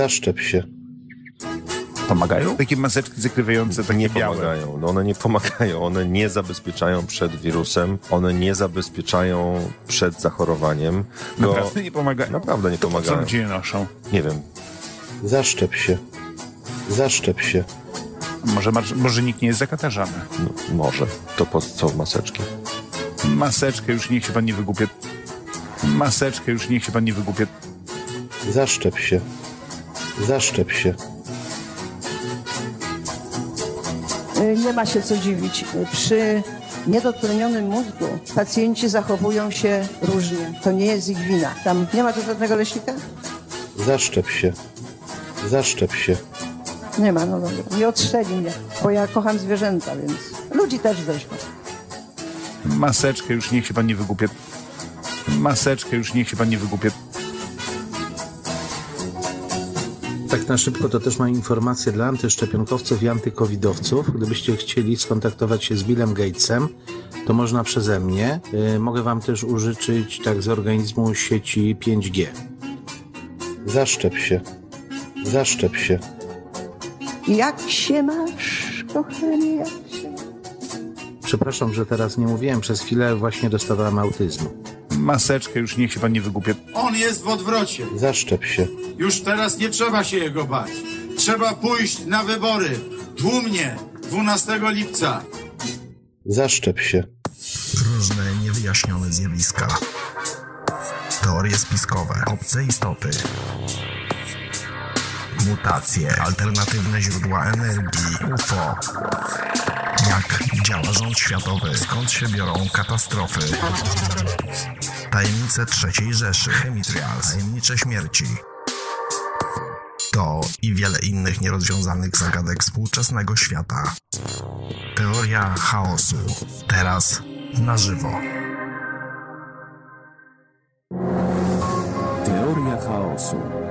Zaszczep się. Pomagają? Takie maseczki zakrywające, takie nie białe. pomagają. No one nie pomagają. One nie zabezpieczają przed wirusem. One nie zabezpieczają przed zachorowaniem. Go... Naprawdę nie pomagają? Naprawdę nie To po co pomagają. ludzie noszą? Nie wiem. Zaszczep się. Zaszczep się. Może, może nikt nie jest zakatarzany. No, może. To po co maseczki? Maseczkę już niech się pan nie wygłupie. Maseczkę już niech się pan nie wygłupie. Zaszczep się. Zaszczep się. Y, Nie ma się co dziwić. Y, Przy niedotlenionym mózgu pacjenci zachowują się różnie. To nie jest ich wina. Tam nie ma tu żadnego leśnika? Zaszczep się. Zaszczep się. Nie ma, no dobra. Nie odstrzeli mnie, bo ja kocham zwierzęta, więc ludzi też zresztą. Maseczkę już niech się pan nie wygłupie. Maseczkę już niech się pan nie wygłupie. Tak na szybko to też mam informację dla antyszczepionkowców i antykowidowców. Gdybyście chcieli skontaktować się z Billem Gatesem, to można przeze mnie. Y, Mogę wam też użyczyć tak z organizmu sieci 5G. Zaszczep się. Zaszczep się. Jak się masz, kochanie, jak się? Przepraszam, że teraz nie mówiłem. Przez chwilę właśnie dostawałem autyzmu. Maseczkę już niech się pan nie wygłupie. On jest w odwrocie. Zaszczep się. Już teraz nie trzeba się jego bać. Trzeba pójść na wybory. Tłumnie. 12 lipca. Zaszczep się. Różne niewyjaśnione zjawiska. Teorie spiskowe, obce istoty. Mutacje, alternatywne źródła energii, UFO. Jak działa rząd światowy, skąd się biorą katastrofy. Tajemnice trzeciej Rzeszy, chemitrials, tajemnicze śmierci. To i wiele innych nierozwiązanych zagadek współczesnego świata. Teoria chaosu. Teraz na żywo. Teoria chaosu.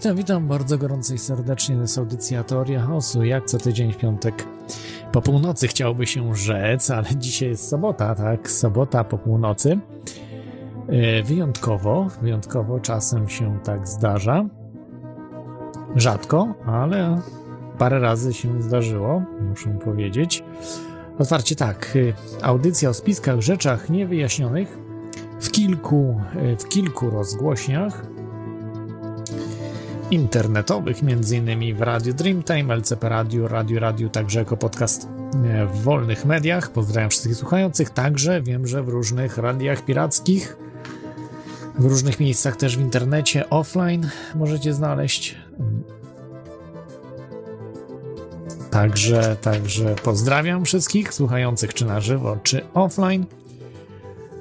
Witam, witam bardzo gorąco i serdecznie. To jest audycja Teoria Chaosu, jak co tydzień w piątek po północy chciałoby się rzec, ale dzisiaj jest sobota, tak? Sobota po północy. E, Wyjątkowo, wyjątkowo czasem się tak zdarza. Rzadko, ale parę razy się zdarzyło, muszę powiedzieć. Otwarcie tak, e, audycja o spiskach, rzeczach niewyjaśnionych w kilku, e, w kilku rozgłośniach internetowych, m.in. w Radiu Dreamtime, LCP Radio, Radio Radio, także jako podcast e, w wolnych mediach. Pozdrawiam wszystkich słuchających. Także wiem, że w różnych radiach pirackich, w różnych miejscach też w internecie offline możecie znaleźć. Także, także pozdrawiam wszystkich słuchających czy na żywo, czy offline.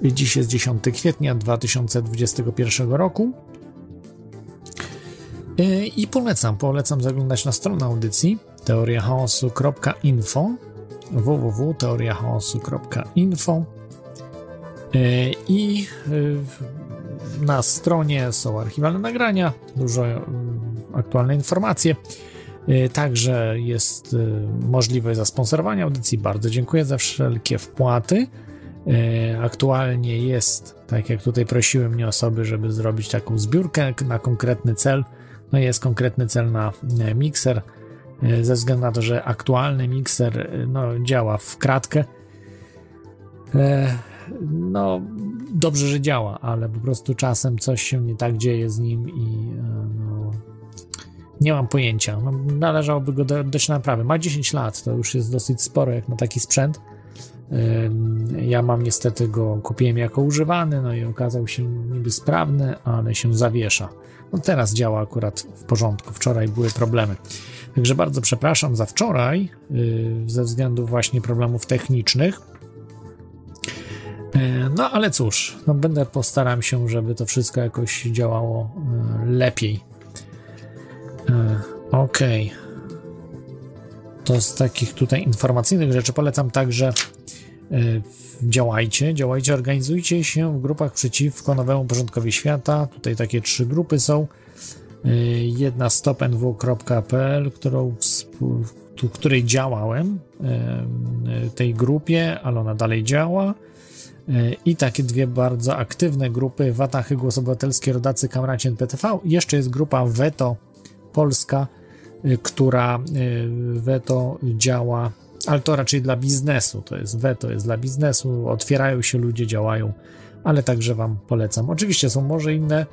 Dziś jest 10 kwietnia 2021 roku. I polecam, polecam zaglądać na stronę audycji teoriachaosu.info www.teoriachaosu.info i na stronie są archiwalne nagrania, dużo aktualne informacje. Także jest możliwość zasponsorowania audycji. Bardzo dziękuję za wszelkie wpłaty. Aktualnie jest, tak jak tutaj prosiły mnie osoby, żeby zrobić taką zbiórkę na konkretny cel. No jest konkretny cel na mikser, ze względu na to, że aktualny mikser no, działa w kratkę E, no, dobrze, że działa, ale po prostu czasem coś się nie tak dzieje z nim i e, no, nie mam pojęcia. No, należałoby go do- dać na naprawę. Ma 10 lat, to już jest dosyć sporo jak na taki sprzęt. Ja mam niestety go, kupiłem jako używany, no i okazał się niby sprawny, ale się zawiesza. No teraz działa akurat w porządku, wczoraj były problemy. Także bardzo przepraszam za wczoraj, yy, ze względu właśnie problemów technicznych. E, No ale cóż, no będę postaram się, żeby to wszystko jakoś działało e, lepiej. Okej. To z takich tutaj informacyjnych rzeczy polecam także działajcie, działajcie, organizujcie się w grupach przeciwko nowemu porządkowi świata. Tutaj takie trzy grupy są. E, Jedna stopnw.pl, którą w której działałem e, tej grupie, ale ona dalej działa. I takie dwie bardzo aktywne grupy Watachy Głos Obywatelski Rodacy Kamraci NPTV. Jeszcze jest grupa Veto Polska, y, która y, Veto działa, ale to raczej dla biznesu. To jest Veto, jest dla biznesu. Otwierają się ludzie, działają, ale także Wam polecam. Oczywiście są może inne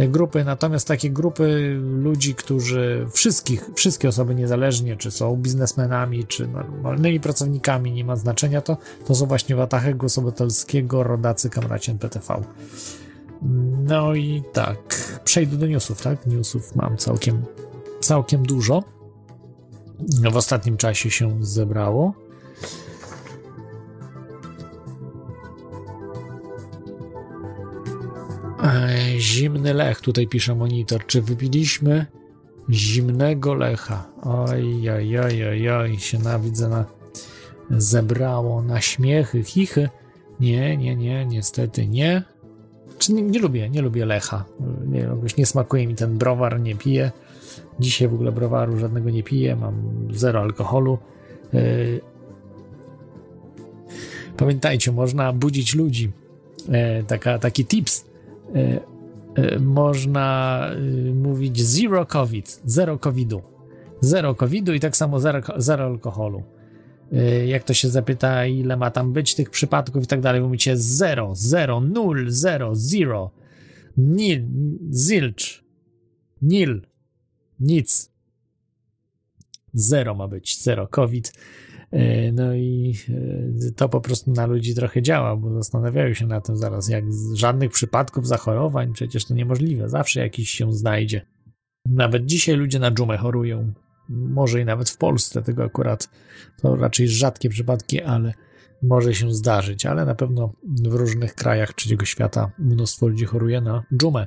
y, grupy, natomiast takie grupy ludzi, którzy wszystkich, wszystkie osoby niezależnie, czy są biznesmenami, czy normalnymi pracownikami, nie ma znaczenia to, to są właśnie Watachy Głos Rodacy Kamraci NPTV. No i tak, przejdę do newsów, tak? Newsów mam całkiem, całkiem dużo. W ostatnim czasie się zebrało. E, Zimny lech, tutaj pisze monitor. Czy wypiliśmy zimnego lecha? Oj, oj, oj, oj, oj, się na widzę na zebrało na śmiechy, chichy. Nie, nie, nie, niestety nie. Czy nie, nie lubię, nie lubię lecha. Nie, jakoś nie smakuje mi ten browar, nie piję. Dzisiaj w ogóle browaru żadnego nie piję, mam zero alkoholu. Yy, Pamiętajcie, można budzić ludzi. E, taka, taki tips. E, e, można e, mówić zero COVID, zero COVIDu. Zero COVIDu i tak samo zero, zero alkoholu. E, Jak to się zapyta, ile ma tam być tych przypadków i tak dalej, mówicie zero, zero, nul, zero, zero, nil, zilcz, nil, nic. Zero ma być, zero COVID. E, No i e, to po prostu na ludzi trochę działa, bo zastanawiają się na tym zaraz, jak żadnych przypadków zachorowań, przecież to niemożliwe, zawsze jakiś się znajdzie. Nawet dzisiaj ludzie na dżumę chorują, może i nawet w Polsce, tego akurat to raczej rzadkie przypadki, ale może się zdarzyć, ale na pewno w różnych krajach trzeciego świata mnóstwo ludzi choruje na dżumę.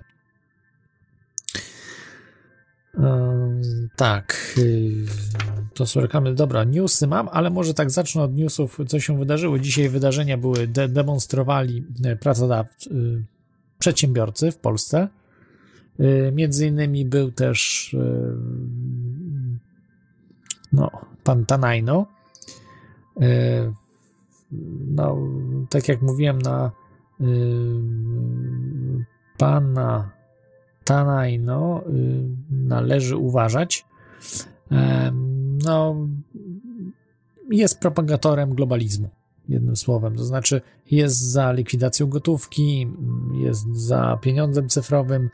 Tak, yy, to są reklamy. Dobra, newsy mam, ale może tak zacznę od newsów, co się wydarzyło. Dzisiaj wydarzenia były, de demonstrowali e, pracodawcy, yy, przedsiębiorcy w Polsce. Yy, Między innymi był też no, pan Tanajno. No, tak jak mówiłem, na pana Tanajno yy, należy uważać. No, jest propagatorem globalizmu, jednym słowem. To znaczy, jest za likwidacją gotówki, jest za pieniądzem cyfrowym,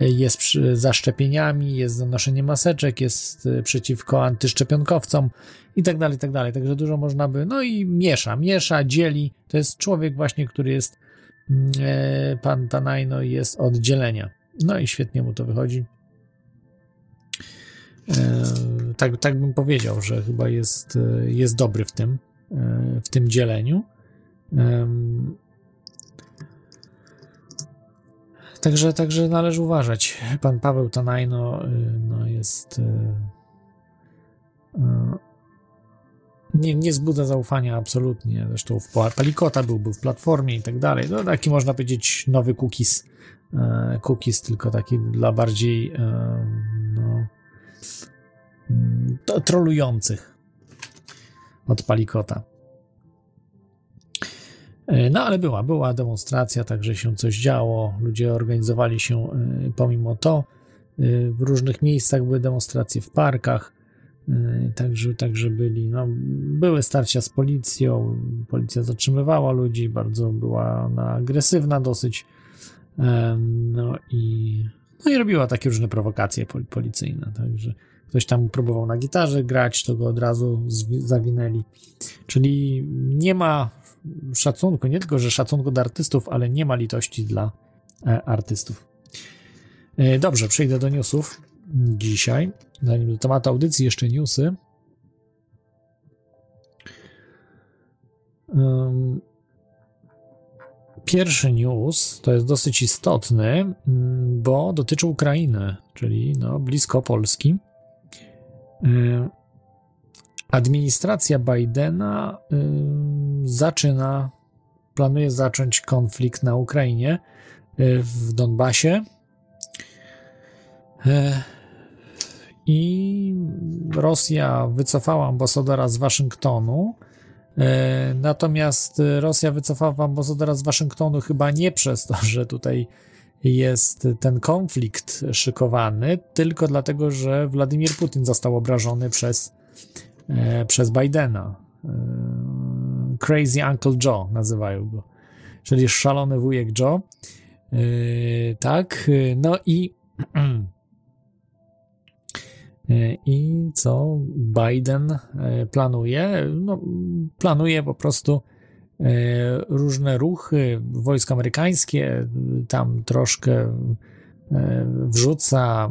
jest przy, za szczepieniami, jest za noszeniem maseczek, jest y, przeciwko antyszczepionkowcom i tak dalej, tak dalej. Także dużo można by, no i miesza, miesza, dzieli. To jest człowiek właśnie, który jest, mm, e, pan Tanajno jest od dzielenia. No i świetnie mu to wychodzi. E, tak, tak bym powiedział, że chyba jest, e, jest dobry w tym, e, w tym dzieleniu. Także, także należy uważać. Pan Paweł Tanajno y, no, jest. Nie, nie zbudza zaufania absolutnie. Zresztą w Pal- Palikota był, był w platformie i tak dalej. No, taki można powiedzieć nowy cookies. E, Cookies, tylko taki dla bardziej e, no, mm, trolujących od Palikota. E, No, ale była, była demonstracja, także się coś działo. Ludzie organizowali się pomimo to. W różnych miejscach były demonstracje w parkach. Także, także byli, no, były starcia z policją, policja zatrzymywała ludzi, bardzo była ona agresywna dosyć, no i, no i robiła takie różne prowokacje pol- policyjne, także ktoś tam próbował na gitarze grać, to go od razu zawinęli, czyli nie ma szacunku, nie tylko, że szacunku do artystów, ale nie ma litości dla e, artystów. E, Dobrze, przejdę do newsów dzisiaj. Zanim do tematu audycji, jeszcze newsy. Pierwszy news to jest dosyć istotny, mm, bo dotyczy Ukrainy, czyli no, blisko Polski. Ym, Administracja Bidena ym, zaczyna, planuje zacząć konflikt na Ukrainie, y, w Donbasie. E, I Rosja wycofała ambasadora z Waszyngtonu. E, Natomiast Rosja wycofała ambasadora z Waszyngtonu chyba nie przez to, że tutaj jest ten konflikt szykowany, tylko dlatego, że Władimir Putin został obrażony przez, e, przez Bidena. E, Crazy Uncle Joe nazywają go, czyli szalony wujek Joe. E, Tak, e, no i E, I co Biden e, planuje? No, planuje po prostu e, różne ruchy. Wojsko amerykańskie tam troszkę e, wrzuca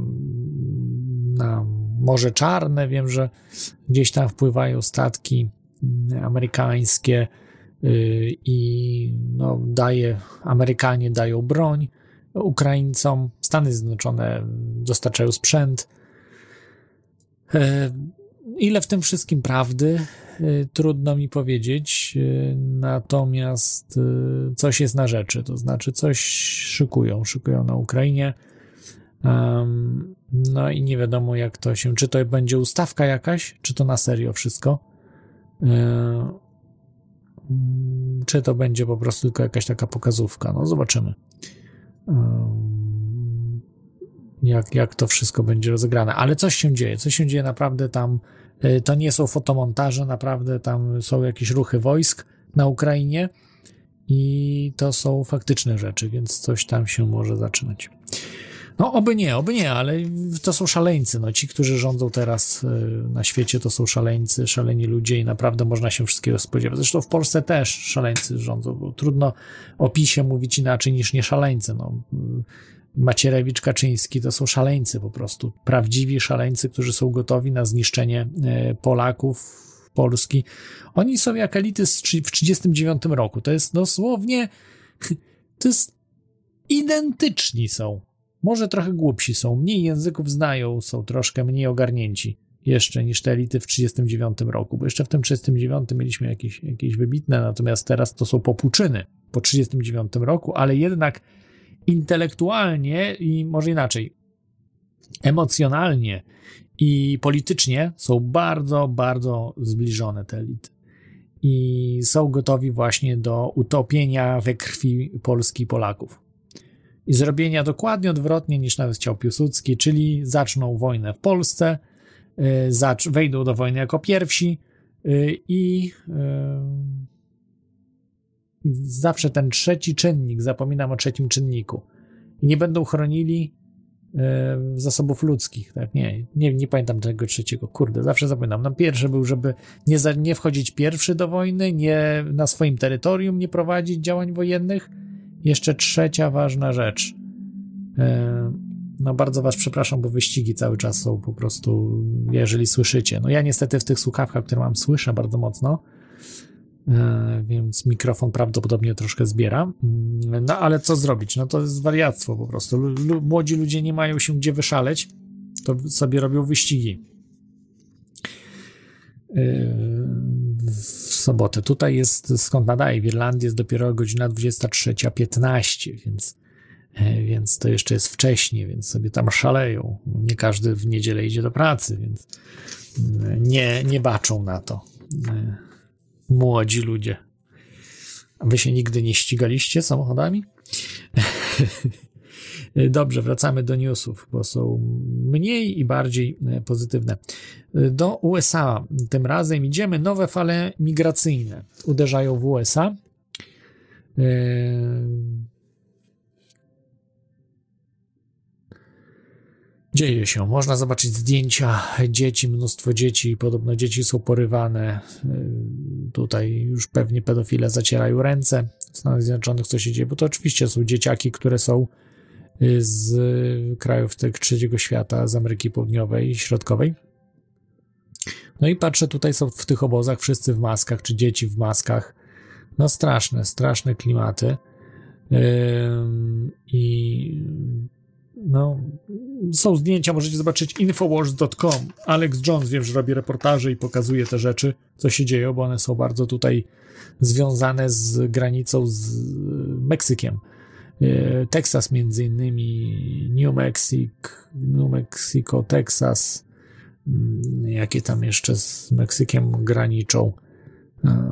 na Morze Czarne. Wiem, że gdzieś tam wpływają statki amerykańskie i no, daje, Amerykanie dają broń Ukraińcom, Stany Zjednoczone dostarczają sprzęt. E, Ile w tym wszystkim prawdy? e, Trudno mi powiedzieć, e, natomiast coś jest na rzeczy, to znaczy coś szykują, szykują na Ukrainie. No i nie wiadomo, jak to się, czy to będzie ustawka jakaś, czy to na serio wszystko. Mm, Czy to będzie po prostu tylko jakaś taka pokazówka? No, zobaczymy. Jak, jak to wszystko będzie rozegrane. Ale coś się dzieje, coś się dzieje naprawdę tam. y, To nie są fotomontaże, naprawdę tam są jakieś ruchy wojsk na Ukrainie i to są faktyczne rzeczy, więc coś tam się może zaczynać. No, oby nie, oby nie, ale to są szaleńcy. No, ci, którzy rządzą teraz y, na świecie, to są szaleńcy, szaleni ludzie i naprawdę można się wszystkiego spodziewać. Zresztą w Polsce też szaleńcy rządzą, bo trudno o PiSie mówić inaczej niż nie szaleńcy. No, Macierewicz, Kaczyński to są szaleńcy po prostu. Prawdziwi szaleńcy, którzy są gotowi na zniszczenie e, Polaków, Polski. Oni są jak elity w 1939 roku. To jest dosłownie. To jest. Identyczni są. Może trochę głupsi są, mniej języków znają, są troszkę mniej ogarnięci jeszcze niż te elity w 1939 roku, bo jeszcze w tym 1939 mieliśmy jakieś, jakieś wybitne, natomiast teraz to są popłuczyny po 1939 roku, ale jednak intelektualnie i może inaczej, emocjonalnie i politycznie są bardzo, bardzo zbliżone te elity. I są gotowi właśnie do utopienia we krwi Polski Polaków. I zrobienia dokładnie odwrotnie niż nawet chciał Piłsudski, czyli zaczną wojnę w Polsce, zacz, wejdą do wojny jako pierwsi y, i y, zawsze ten trzeci czynnik, zapominam o trzecim czynniku. I nie będą chronili e, zasobów ludzkich, tak? Nie, nie, nie pamiętam tego trzeciego. Kurde, zawsze zapominam. No pierwszy był, żeby nie, za, nie wchodzić pierwszy do wojny, nie na swoim terytorium nie prowadzić działań wojennych. Jeszcze trzecia ważna rzecz. E, no bardzo was przepraszam, bo wyścigi cały czas są po prostu, jeżeli słyszycie. No ja niestety w tych słuchawkach, które mam, słyszę bardzo mocno, więc mikrofon prawdopodobnie troszkę zbiera. Mm, No ale co zrobić? No to jest wariactwo po prostu. Młodzi ludzie nie mają się gdzie wyszaleć, to sobie robią wyścigi. E, W sobotę. Tutaj jest, skąd nadaje, w Irlandii jest dopiero godzina 23.15, więc, e, więc to jeszcze jest wcześnie, więc sobie tam szaleją. Nie każdy w niedzielę idzie do pracy, więc nie, nie baczą na to. E, młodzi ludzie. Wy się nigdy nie ścigaliście samochodami? Dobrze, wracamy do newsów, bo są mniej i bardziej y, pozytywne. Do USA tym razem idziemy. Nowe fale migracyjne uderzają w USA. Dzieje się. Można zobaczyć zdjęcia dzieci, mnóstwo dzieci. Podobno dzieci są porywane. Y, Tutaj już pewnie pedofile zacierają ręce w Stanach Zjednoczonych, co się dzieje, bo to oczywiście są dzieciaki, które są y, z krajów trzeciego świata, z Ameryki Południowej i Środkowej. No i patrzę, tutaj są w tych obozach wszyscy w maskach, czy dzieci w maskach. No straszne, straszne klimaty. I no, są zdjęcia, możecie zobaczyć infowars.com. Alex Jones, wiem, że robi reportaże i pokazuje te rzeczy, co się dzieje, bo one są bardzo tutaj związane z granicą z Meksykiem. E, Teksas między innymi, New Mexico, New Mexico, Texas, Mm, jakie tam jeszcze z Meksykiem graniczą.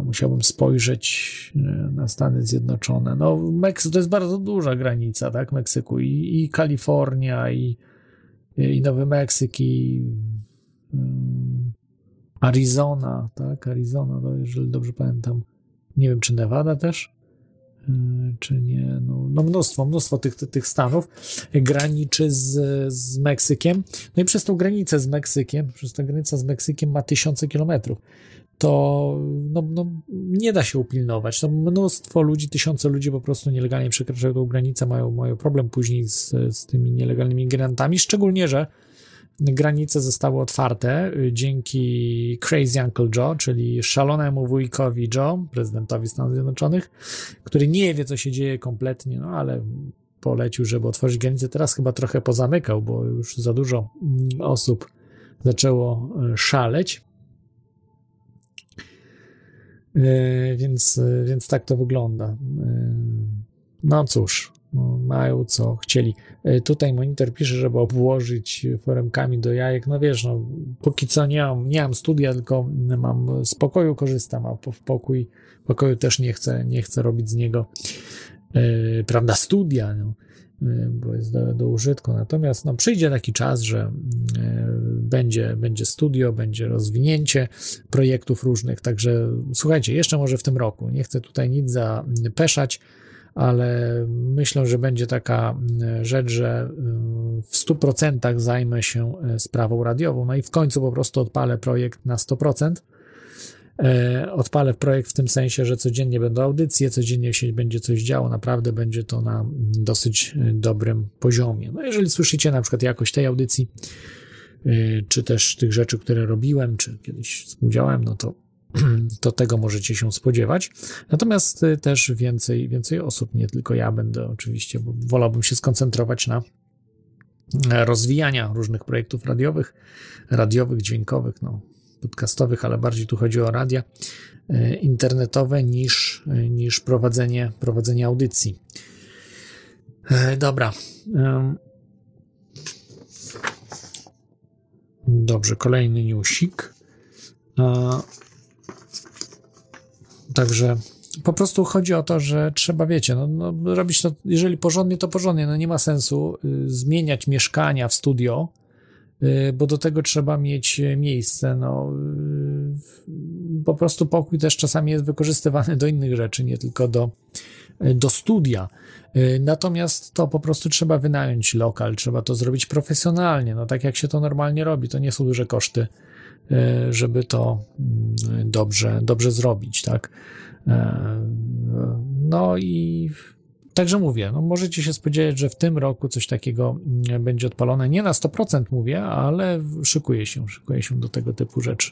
Musiałbym spojrzeć e, na Stany Zjednoczone. No, Meksyk to jest bardzo duża granica, tak? Meksyku i, i Kalifornia, i, i Nowy Meksyk, i mm, Arizona, tak? Arizona, no, jeżeli dobrze pamiętam. Nie wiem, czy Nevada też, e, czy nie. No, no mnóstwo, mnóstwo tych, tych, stanów graniczy z, z Meksykiem. No i przez tą granicę z Meksykiem, przez ta granica z Meksykiem ma tysiące kilometrów to no, no, nie da się upilnować. To mnóstwo ludzi, tysiące ludzi po prostu nielegalnie przekraczają tą granicę, mają, mają problem później z, z tymi nielegalnymi migrantami, szczególnie, że granice zostały otwarte y, dzięki Crazy Uncle Joe, czyli szalonemu wujkowi Joe, prezydentowi Stanów Zjednoczonych, który nie wie, co się dzieje kompletnie, no ale polecił, żeby otworzyć granice. Teraz chyba trochę pozamykał, bo już za dużo mm, osób zaczęło y, szaleć. E, Więc, e, więc tak to wygląda. E, No cóż, no, mają co chcieli. Tutaj monitor pisze, żeby obłożyć foremkami do jajek. No wiesz, no, póki co nie mam, nie mam studia, tylko mam z pokoju korzystam, a w pokój, pokoju też nie chcę, nie chcę robić z niego prawda, studia, no, bo jest do, do użytku. Natomiast no, przyjdzie taki czas, że e, będzie, będzie studio, będzie rozwinięcie projektów różnych, także słuchajcie, jeszcze może w tym roku, nie chcę tutaj nic zapeszać, ale myślę, że będzie taka mm, rzecz, że y, w 100% zajmę się sprawą radiową, no i w końcu po prostu odpalę projekt na 100%. E, Odpalę projekt w tym sensie, że codziennie będą audycje, codziennie się będzie coś działo, naprawdę będzie to na dosyć y, dobrym poziomie. No jeżeli słyszycie na przykład jakość tej audycji, y, czy też tych rzeczy, które robiłem, czy kiedyś współdziałałem, no to, to tego możecie się spodziewać. Natomiast też więcej, więcej osób, nie tylko ja będę oczywiście, bo wolałbym się skoncentrować na e, rozwijania różnych projektów radiowych, radiowych, dźwiękowych, no, podcastowych, ale bardziej tu chodzi o radia e, internetowe niż, e, niż prowadzenie, prowadzenie audycji. E, Dobra. Dobrze, kolejny newsik. Także po prostu chodzi o to, że trzeba, wiecie, no, no, robić to, jeżeli porządnie, to porządnie. No nie ma sensu y, zmieniać mieszkania w studio, bo do tego trzeba mieć y, miejsce. No, y, po prostu pokój też czasami jest wykorzystywany do innych rzeczy, nie tylko do, y, do studia. Y, Natomiast to po prostu trzeba wynająć lokal, trzeba to zrobić profesjonalnie, no tak jak się to normalnie robi, to nie są duże koszty, y, żeby to dobrze, dobrze zrobić, tak. No i także mówię, no możecie się spodziewać, że w tym roku coś takiego mm, będzie odpalone. Nie na 100% mówię, ale szykuje się, szykuje się do tego typu rzeczy.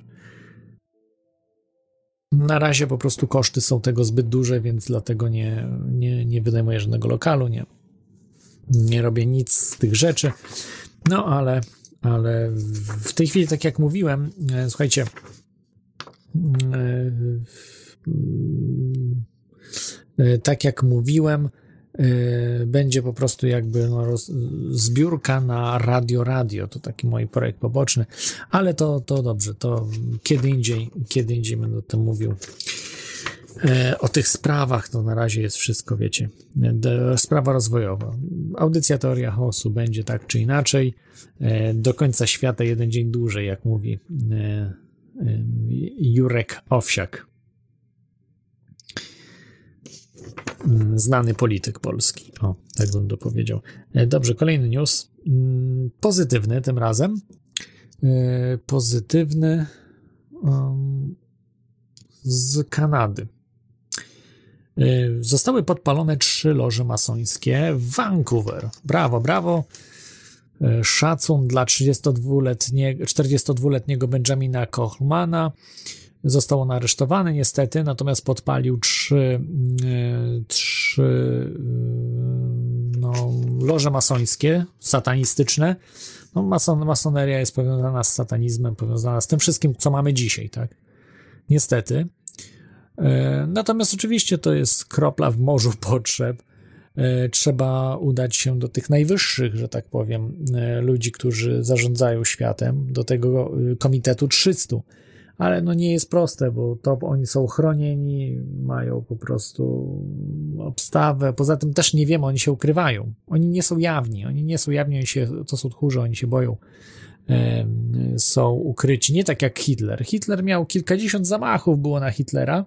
Na razie po prostu koszty są tego zbyt duże, więc dlatego nie, nie, nie wynajmuję żadnego lokalu, nie, nie robię nic z tych rzeczy. No ale, ale w tej chwili, tak jak mówiłem, e, słuchajcie, e, e, tak jak mówiłem, będzie po prostu jakby no, roz, zbiórka na radio radio. To taki mój projekt poboczny, ale to, to dobrze, to kiedy indziej, kiedy indziej będę o tym mówił. E, O tych sprawach to na razie jest wszystko, wiecie. Sprawa rozwojowa. Audycja Teoria Chaosu będzie tak czy inaczej. E, Do końca świata jeden dzień dłużej, jak mówi e, Jurek Owsiak. Mm, Znany polityk polski. O, tak bym to powiedział. E, Dobrze, kolejny news. Mm, Pozytywny tym razem. E, Pozytywny um, z Kanady. Y, Zostały podpalone trzy loże masońskie w Vancouver. Brawo, brawo. Szacun dla 32-letniego, 42-letniego Benjamina Kochmana. Został on aresztowany niestety, natomiast podpalił trzy, y, trzy y, no, loże masońskie, satanistyczne. No, mason, masoneria jest powiązana z satanizmem, powiązana z tym wszystkim, co mamy dzisiaj, tak? Niestety. E, Natomiast oczywiście to jest kropla w morzu potrzeb. E, Trzeba udać się do tych najwyższych, że tak powiem, e, ludzi, którzy zarządzają światem, do tego e, Komitetu 300. Ale no nie jest proste, bo to oni są chronieni, mają po prostu obstawę. Poza tym też nie wiemy, oni się ukrywają. Oni nie są jawni, oni nie są jawni, oni się, to są tchórze, oni się boją są ukryci. Nie tak jak Hitler. Hitler miał kilkadziesiąt zamachów, było na Hitlera.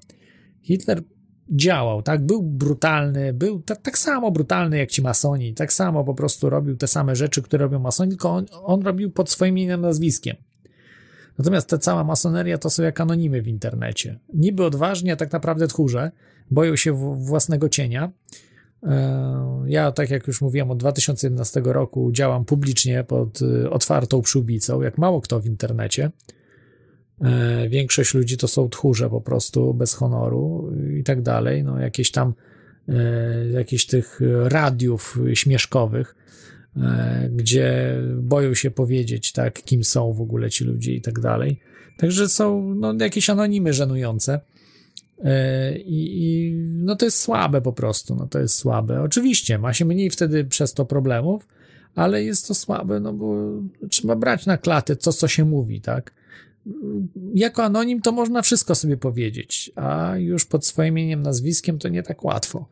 Hitler działał, tak? Był brutalny, był tak, tak samo brutalny jak ci masoni, tak samo po prostu robił te same rzeczy, które robią masoni, tylko on, on robił pod swoim imieniem, nazwiskiem. Natomiast ta cała masoneria to są jak anonimy w internecie. Niby odważnie, a tak naprawdę tchórze, boją się własnego cienia. E, Ja, tak jak już mówiłem, od 2011 roku działam publicznie pod y, otwartą przyłbicą, jak mało kto w internecie. E, Większość ludzi to są tchórze po prostu, bez honoru i tak dalej. No, jakieś tam, e, jakieś tych radiów śmieszkowych, e, gdzie boją się powiedzieć, tak, kim są w ogóle ci ludzie i tak dalej. Także są no, jakieś anonimy żenujące. E, I, I no to jest słabe po prostu, no to jest słabe. Oczywiście ma się mniej wtedy przez to problemów, ale jest to słabe, no bo trzeba brać na klatę to, co się mówi, tak? Jako anonim to można wszystko sobie powiedzieć, a już pod swoim imieniem, nazwiskiem to nie tak łatwo.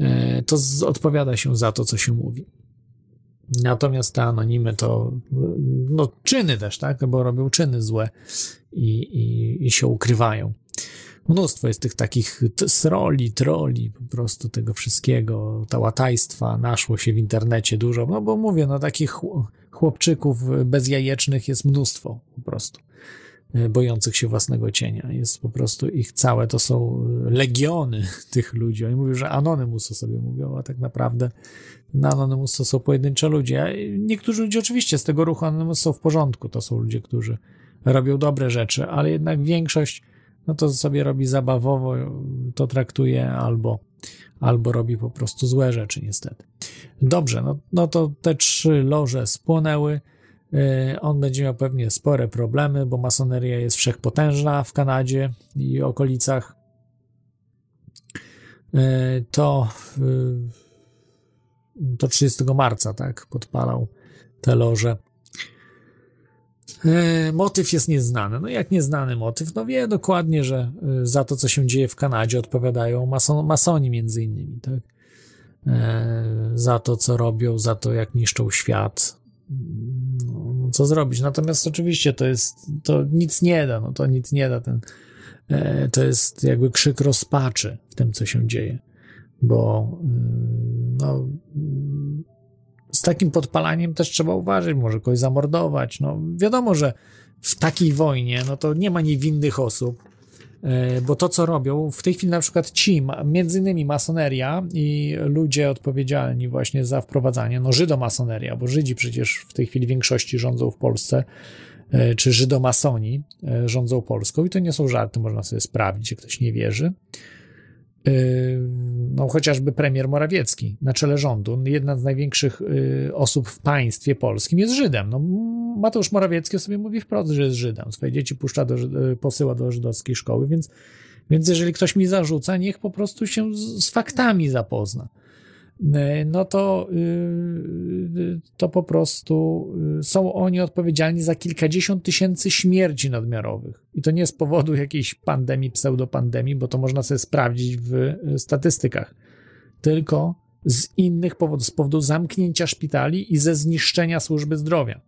E, To odpowiada się za to, co się mówi. Natomiast te anonimy to no, czyny też, tak? Bo robią czyny złe i, i, i się ukrywają. Mnóstwo jest tych takich sroli, troli, po prostu tego wszystkiego, tałatajstwa naszło się w internecie dużo, no bo mówię, no takich chł- chłopczyków bezjajecznych jest mnóstwo po prostu, bojących się własnego cienia. Jest po prostu ich całe, to są legiony tych ludzi. Oni mówią, że Anonymous o sobie mówią, a tak naprawdę na Anonymous to są pojedyncze ludzie. Niektórzy ludzie oczywiście z tego ruchu Anonymous są w porządku, to są ludzie, którzy robią dobre rzeczy, ale jednak większość no to sobie robi zabawowo, to traktuje albo, albo robi po prostu złe rzeczy, niestety. Dobrze, no, no to te trzy loże spłonęły. Yy, On będzie miał pewnie spore problemy, bo masoneria jest wszechpotężna w Kanadzie i okolicach. Yy, To, yy, to 30 marca, tak, podpalał te loże. E, Motyw jest nieznany. No jak nieznany motyw? No wie dokładnie, że e, za to, co się dzieje w Kanadzie odpowiadają mason, masoni między innymi, tak? E, Za to, co robią, za to, jak niszczą świat. Co zrobić? Natomiast oczywiście to jest, to nic nie da, no to nic nie da. Ten, e, to jest jakby krzyk rozpaczy w tym, co się dzieje. Bo mm, no, z takim podpalaniem też trzeba uważać, może kogoś zamordować. No, wiadomo, że w takiej wojnie no to nie ma niewinnych osób, bo to, co robią, w tej chwili na przykład ci, między innymi masoneria i ludzie odpowiedzialni właśnie za wprowadzanie, no żydomasoneria, bo Żydzi przecież w tej chwili w większości rządzą w Polsce, e, czy żydomasoni e, rządzą Polską i to nie są żarty, można sobie sprawdzić, jak ktoś nie wierzy. Yy, no chociażby premier Morawiecki na czele rządu, jedna z największych yy, osób w państwie polskim jest Żydem. No, Mateusz Morawiecki sobie mówi wprost, że jest Żydem. Swoje dzieci puszcza do, yy, posyła do żydowskiej szkoły, więc, więc jeżeli ktoś mi zarzuca, niech po prostu się z, z faktami zapozna. E, no to, y, to po prostu y, są oni odpowiedzialni za kilkadziesiąt tysięcy śmierci nadmiarowych. I to nie z powodu jakiejś pandemii, pseudopandemii, bo to można sobie sprawdzić w y, statystykach, tylko z innych powodów, z powodu zamknięcia szpitali i ze zniszczenia służby zdrowia.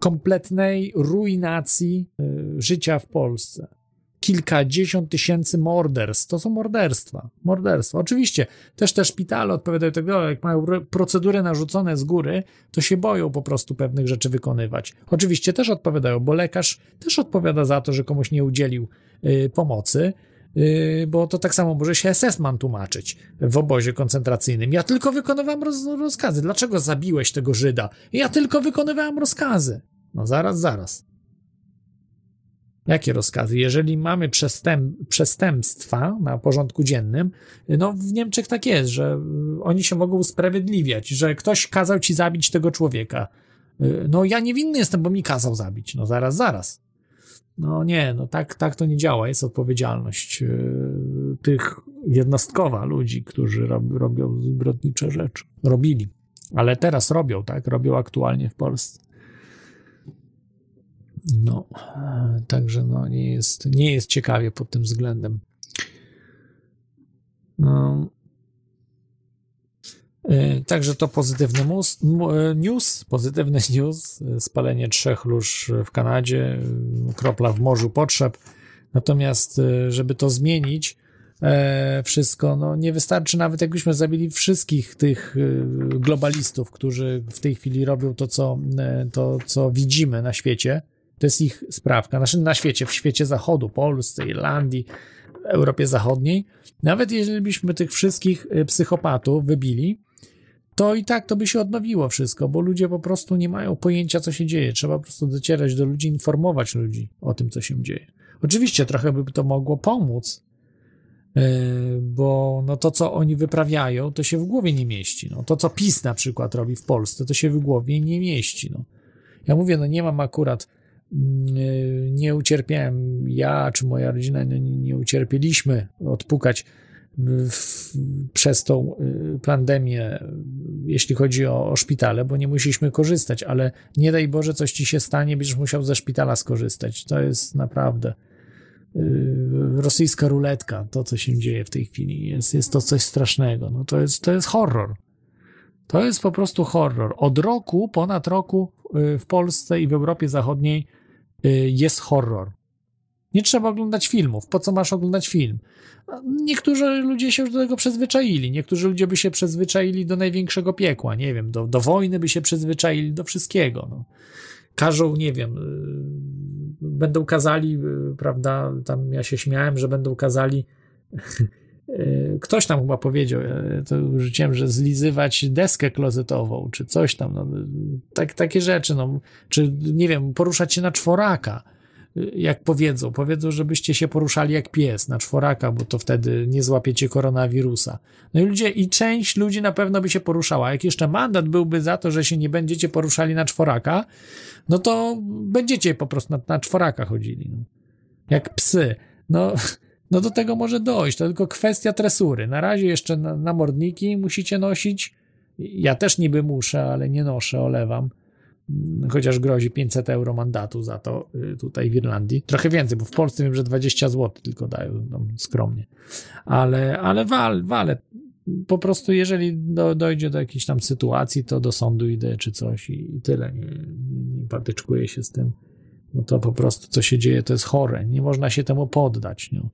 Kompletnej ruinacji y, życia w Polsce kilkadziesiąt tysięcy morderstw. To są morderstwa. Morderstwa. Oczywiście też te szpitale odpowiadają tego, jak mają procedury narzucone z góry, to się boją po prostu pewnych rzeczy wykonywać. Oczywiście też odpowiadają, bo lekarz też odpowiada za to, że komuś nie udzielił y, pomocy. Yy, bo to tak samo może się SS-man tłumaczyć w obozie koncentracyjnym. Ja tylko wykonywałem roz, rozkazy. Dlaczego zabiłeś tego Żyda? Ja tylko wykonywałem rozkazy. No zaraz, zaraz. Jakie rozkazy? Jeżeli mamy przestęp, przestępstwa na porządku dziennym, no w Niemczech tak jest, że oni się mogą usprawiedliwiać, że ktoś kazał ci zabić tego człowieka. No ja niewinny jestem, bo mi kazał zabić. No zaraz, zaraz. No nie, no tak, tak to nie działa. Jest odpowiedzialność tych jednostkowa ludzi, którzy rob, robią zbrodnicze rzeczy. Robili. Ale teraz robią, tak? Robią aktualnie w Polsce. No, także no, nie, jest, nie jest ciekawie pod tym względem. No. Także to pozytywny mus, news, pozytywny news, spalenie trzech lóż w Kanadzie, kropla w morzu potrzeb. Natomiast, żeby to zmienić, wszystko, no nie wystarczy nawet jakbyśmy zabili wszystkich tych globalistów, którzy w tej chwili robią to, co, to, co widzimy na świecie, to jest ich sprawka. Znaczy na świecie, w świecie zachodu, Polsce, Irlandii, Europie Zachodniej. Nawet jeżeli byśmy tych wszystkich y, psychopatów wybili, to i tak to by się odnowiło wszystko, bo ludzie po prostu nie mają pojęcia, co się dzieje. Trzeba po prostu docierać do ludzi, informować ludzi o tym, co się dzieje. Oczywiście trochę by to mogło pomóc, y, bo no to, co oni wyprawiają, to się w głowie nie mieści. No, to, co PiS na przykład robi w Polsce, to się w głowie nie mieści. No. Ja mówię, no nie mam akurat nie ucierpiałem ja czy moja rodzina, nie, nie ucierpieliśmy odpukać w, przez tą y, pandemię, jeśli chodzi o, o, szpitale, bo nie musieliśmy korzystać, ale nie daj Boże, coś ci się stanie, będziesz musiał ze szpitala skorzystać. To jest naprawdę yy, rosyjska ruletka, to co się dzieje w tej chwili. Jest, jest to coś strasznego. No to, jest, to jest horror. To jest po prostu horror. Od roku, ponad roku y, w Polsce i w Europie Zachodniej Y, jest horror. Nie trzeba oglądać filmów. Po co masz oglądać film? Niektórzy ludzie się już do tego przyzwyczaili. Niektórzy ludzie by się przyzwyczaili do największego piekła. Nie wiem, do, do wojny by się przyzwyczaili, do wszystkiego. No. Każą, nie wiem, y, będą kazali, y, prawda, tam ja się śmiałem, że będą kazali ktoś tam chyba powiedział, to użyciłem, że zlizywać deskę klozetową, czy coś tam, no, tak, takie rzeczy, no, czy nie wiem, poruszać się na czworaka, jak powiedzą, powiedzą, żebyście się poruszali jak pies na czworaka, bo to wtedy nie złapiecie koronawirusa. No i ludzie, i część ludzi na pewno by się poruszała. Jak jeszcze mandat byłby za to, że się nie będziecie poruszali na czworaka, no to będziecie po prostu na, na czworaka chodzili. No. Jak psy. No, no do tego może dojść. To tylko kwestia tresury. Na razie jeszcze na, namordniki musicie nosić. Ja też niby muszę, ale nie noszę, olewam. Chociaż grozi 500 euro mandatu za to y, tutaj w Irlandii. Trochę więcej, bo w Polsce wiem, że 20 zł tylko dają, tam skromnie. Ale, ale wal, wale. Po prostu jeżeli do, dojdzie do jakiejś tam sytuacji, to do sądu idę czy coś i, i tyle. Nie, nie, nie patyczkuję się z tym. No to po prostu co się dzieje, to jest chore. Nie można się temu poddać. No.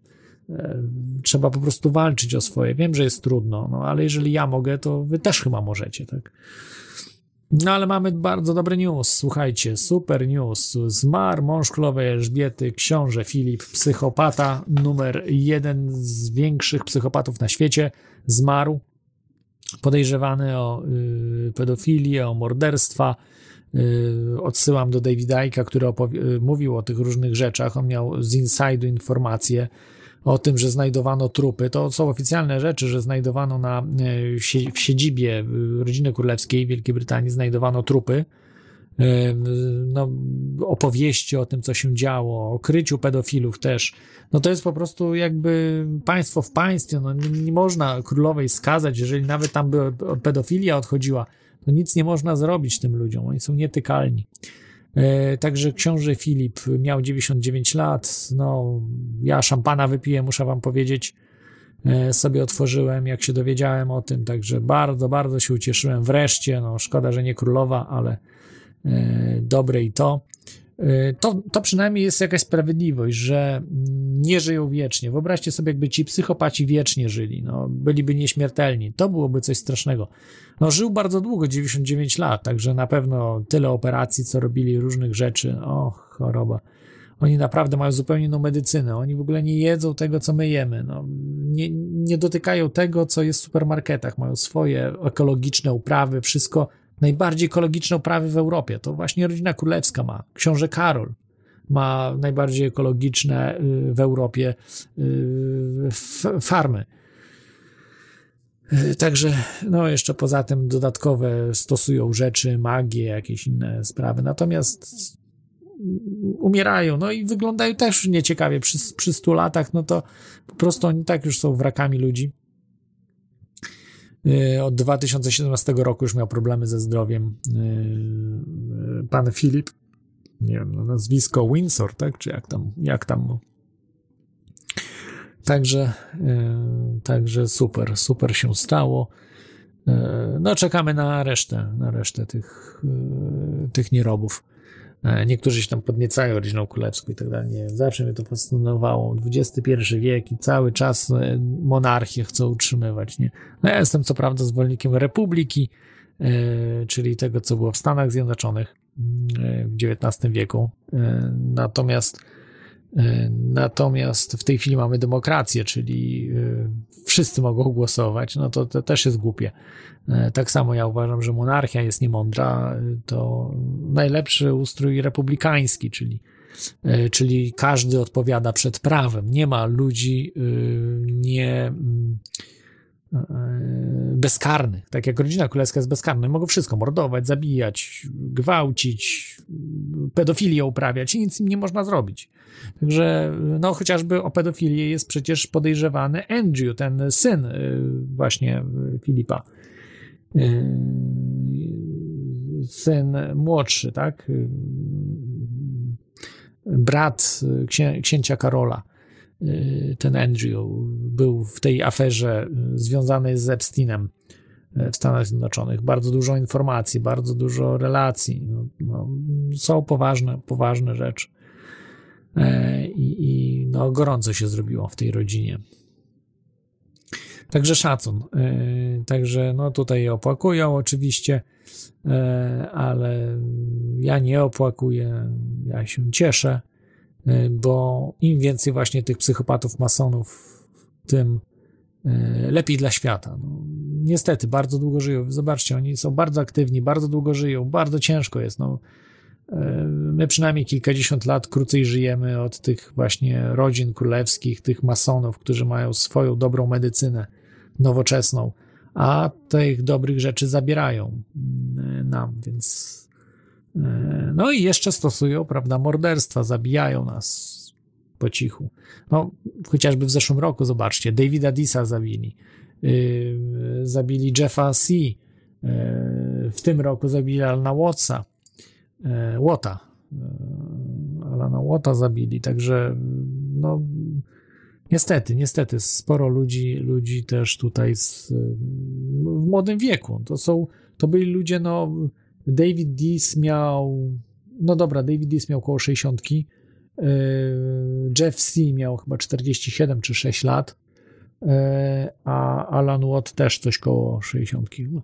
E, trzeba po prostu walczyć o swoje. Wiem, że jest trudno, no ale jeżeli ja mogę, to wy też chyba możecie, tak? No ale mamy bardzo dobry news, słuchajcie, super news. Zmarł mąż królowej Elżbiety, książę Filip, psychopata, numer jeden z większych psychopatów na świecie, zmarł, podejrzewany o y, pedofilię, o morderstwa. Y, odsyłam do Davida Icka, który y, mówił o tych różnych rzeczach. On miał z inside'u informacje o tym, że znajdowano trupy. To są oficjalne rzeczy, że znajdowano na, e, w siedzibie rodziny królewskiej Wielkiej Brytanii znajdowano trupy no, opowieści o tym, co się działo, o kryciu pedofilów też. No to jest po prostu jakby państwo w państwie. No, nie, nie można królowej skazać, jeżeli nawet tam by pedofilia odchodziła, to nic nie można zrobić tym ludziom. Oni są nietykalni. E, także książę Filip miał 99 lat. No, ja szampana wypiję, muszę wam powiedzieć. E, sobie otworzyłem, jak się dowiedziałem o tym. Także bardzo, bardzo się ucieszyłem. Wreszcie, no szkoda, że nie królowa, ale e, dobre i to. To, to przynajmniej jest jakaś sprawiedliwość, że nie żyją wiecznie. Wyobraźcie sobie, jakby ci psychopaci wiecznie żyli, no, byliby nieśmiertelni. To byłoby coś strasznego. No, żył bardzo długo, 99 lat, także na pewno tyle operacji, co robili różnych rzeczy. O, choroba. Oni naprawdę mają zupełnie inną medycynę. Oni w ogóle nie jedzą tego, co my jemy. No, nie, nie dotykają tego, co jest w supermarketach. Mają swoje ekologiczne uprawy, wszystko najbardziej ekologiczne uprawy w Europie. To właśnie rodzina królewska ma. Książę Karol ma najbardziej ekologiczne y, w Europie y, farmy. Y, także, no, jeszcze poza tym dodatkowe stosują rzeczy, magię, jakieś inne sprawy. Natomiast umierają, no i wyglądają też nieciekawie. Przy, przy 100 latach, no to po prostu oni tak już są wrakami ludzi. Od 2017 roku już miał problemy ze zdrowiem. Pan Filip, nie wiem, no nazwisko Windsor, tak? Czy jak tam, jak tam. Także, także super, super się stało. No, czekamy na resztę, na resztę tych, tych nierobów. Niektórzy się tam podniecają rodziną królewską i tak dalej. Nie, zawsze mnie to fascynowało. XXI wiek i cały czas monarchię chcą utrzymywać. Nie? No ja jestem co prawda zwolennikiem republiki, czyli tego, co było w Stanach Zjednoczonych w XIX wieku. Natomiast Natomiast w tej chwili mamy demokrację, czyli wszyscy mogą głosować, no to, to też jest głupie. Tak samo ja uważam, że monarchia jest niemądra. To najlepszy ustrój republikański, czyli, czyli każdy odpowiada przed prawem. Nie ma ludzi nie bezkarnych, tak jak rodzina królewska jest bezkarna. Mogą wszystko mordować, zabijać, gwałcić, pedofilię uprawiać i nic im nie można zrobić. Także, no chociażby o pedofilię jest przecież podejrzewany Andrew, ten syn właśnie Filipa. Syn młodszy, tak? Brat księ księcia Karola ten Andrew był w tej aferze związany z Epsteinem w Stanach Zjednoczonych. Bardzo dużo informacji, bardzo dużo relacji. No, no, są poważne, poważne rzeczy. I, I no, gorąco się zrobiło w tej rodzinie. Także szacun. Także no tutaj je opłakują oczywiście, ale ja nie opłakuję, ja się cieszę, bo im więcej właśnie tych psychopatów, masonów, tym lepiej dla świata. No, niestety, bardzo długo żyją. Zobaczcie, oni są bardzo aktywni, bardzo długo żyją, bardzo ciężko jest. No, my przynajmniej kilkadziesiąt lat krócej żyjemy od tych właśnie rodzin królewskich, tych masonów, którzy mają swoją dobrą medycynę nowoczesną, a tych dobrych rzeczy zabierają nam, więc no i jeszcze stosują, prawda, morderstwa, zabijają nas po cichu. No, chociażby w zeszłym roku, zobaczcie, Davida Disa zabili, yy, zabili Jeffa C., yy, w tym roku zabili Alana Wattsa, yy, yy, Alana Watta zabili, także no niestety, niestety sporo ludzi, ludzi też tutaj z, w młodym wieku. To są, to byli ludzie, no David Dees miał, no dobra, David Dees miał około 60, Jeff C. miał chyba 47 czy 6 lat, a Alan Watt też coś koło 60 chyba.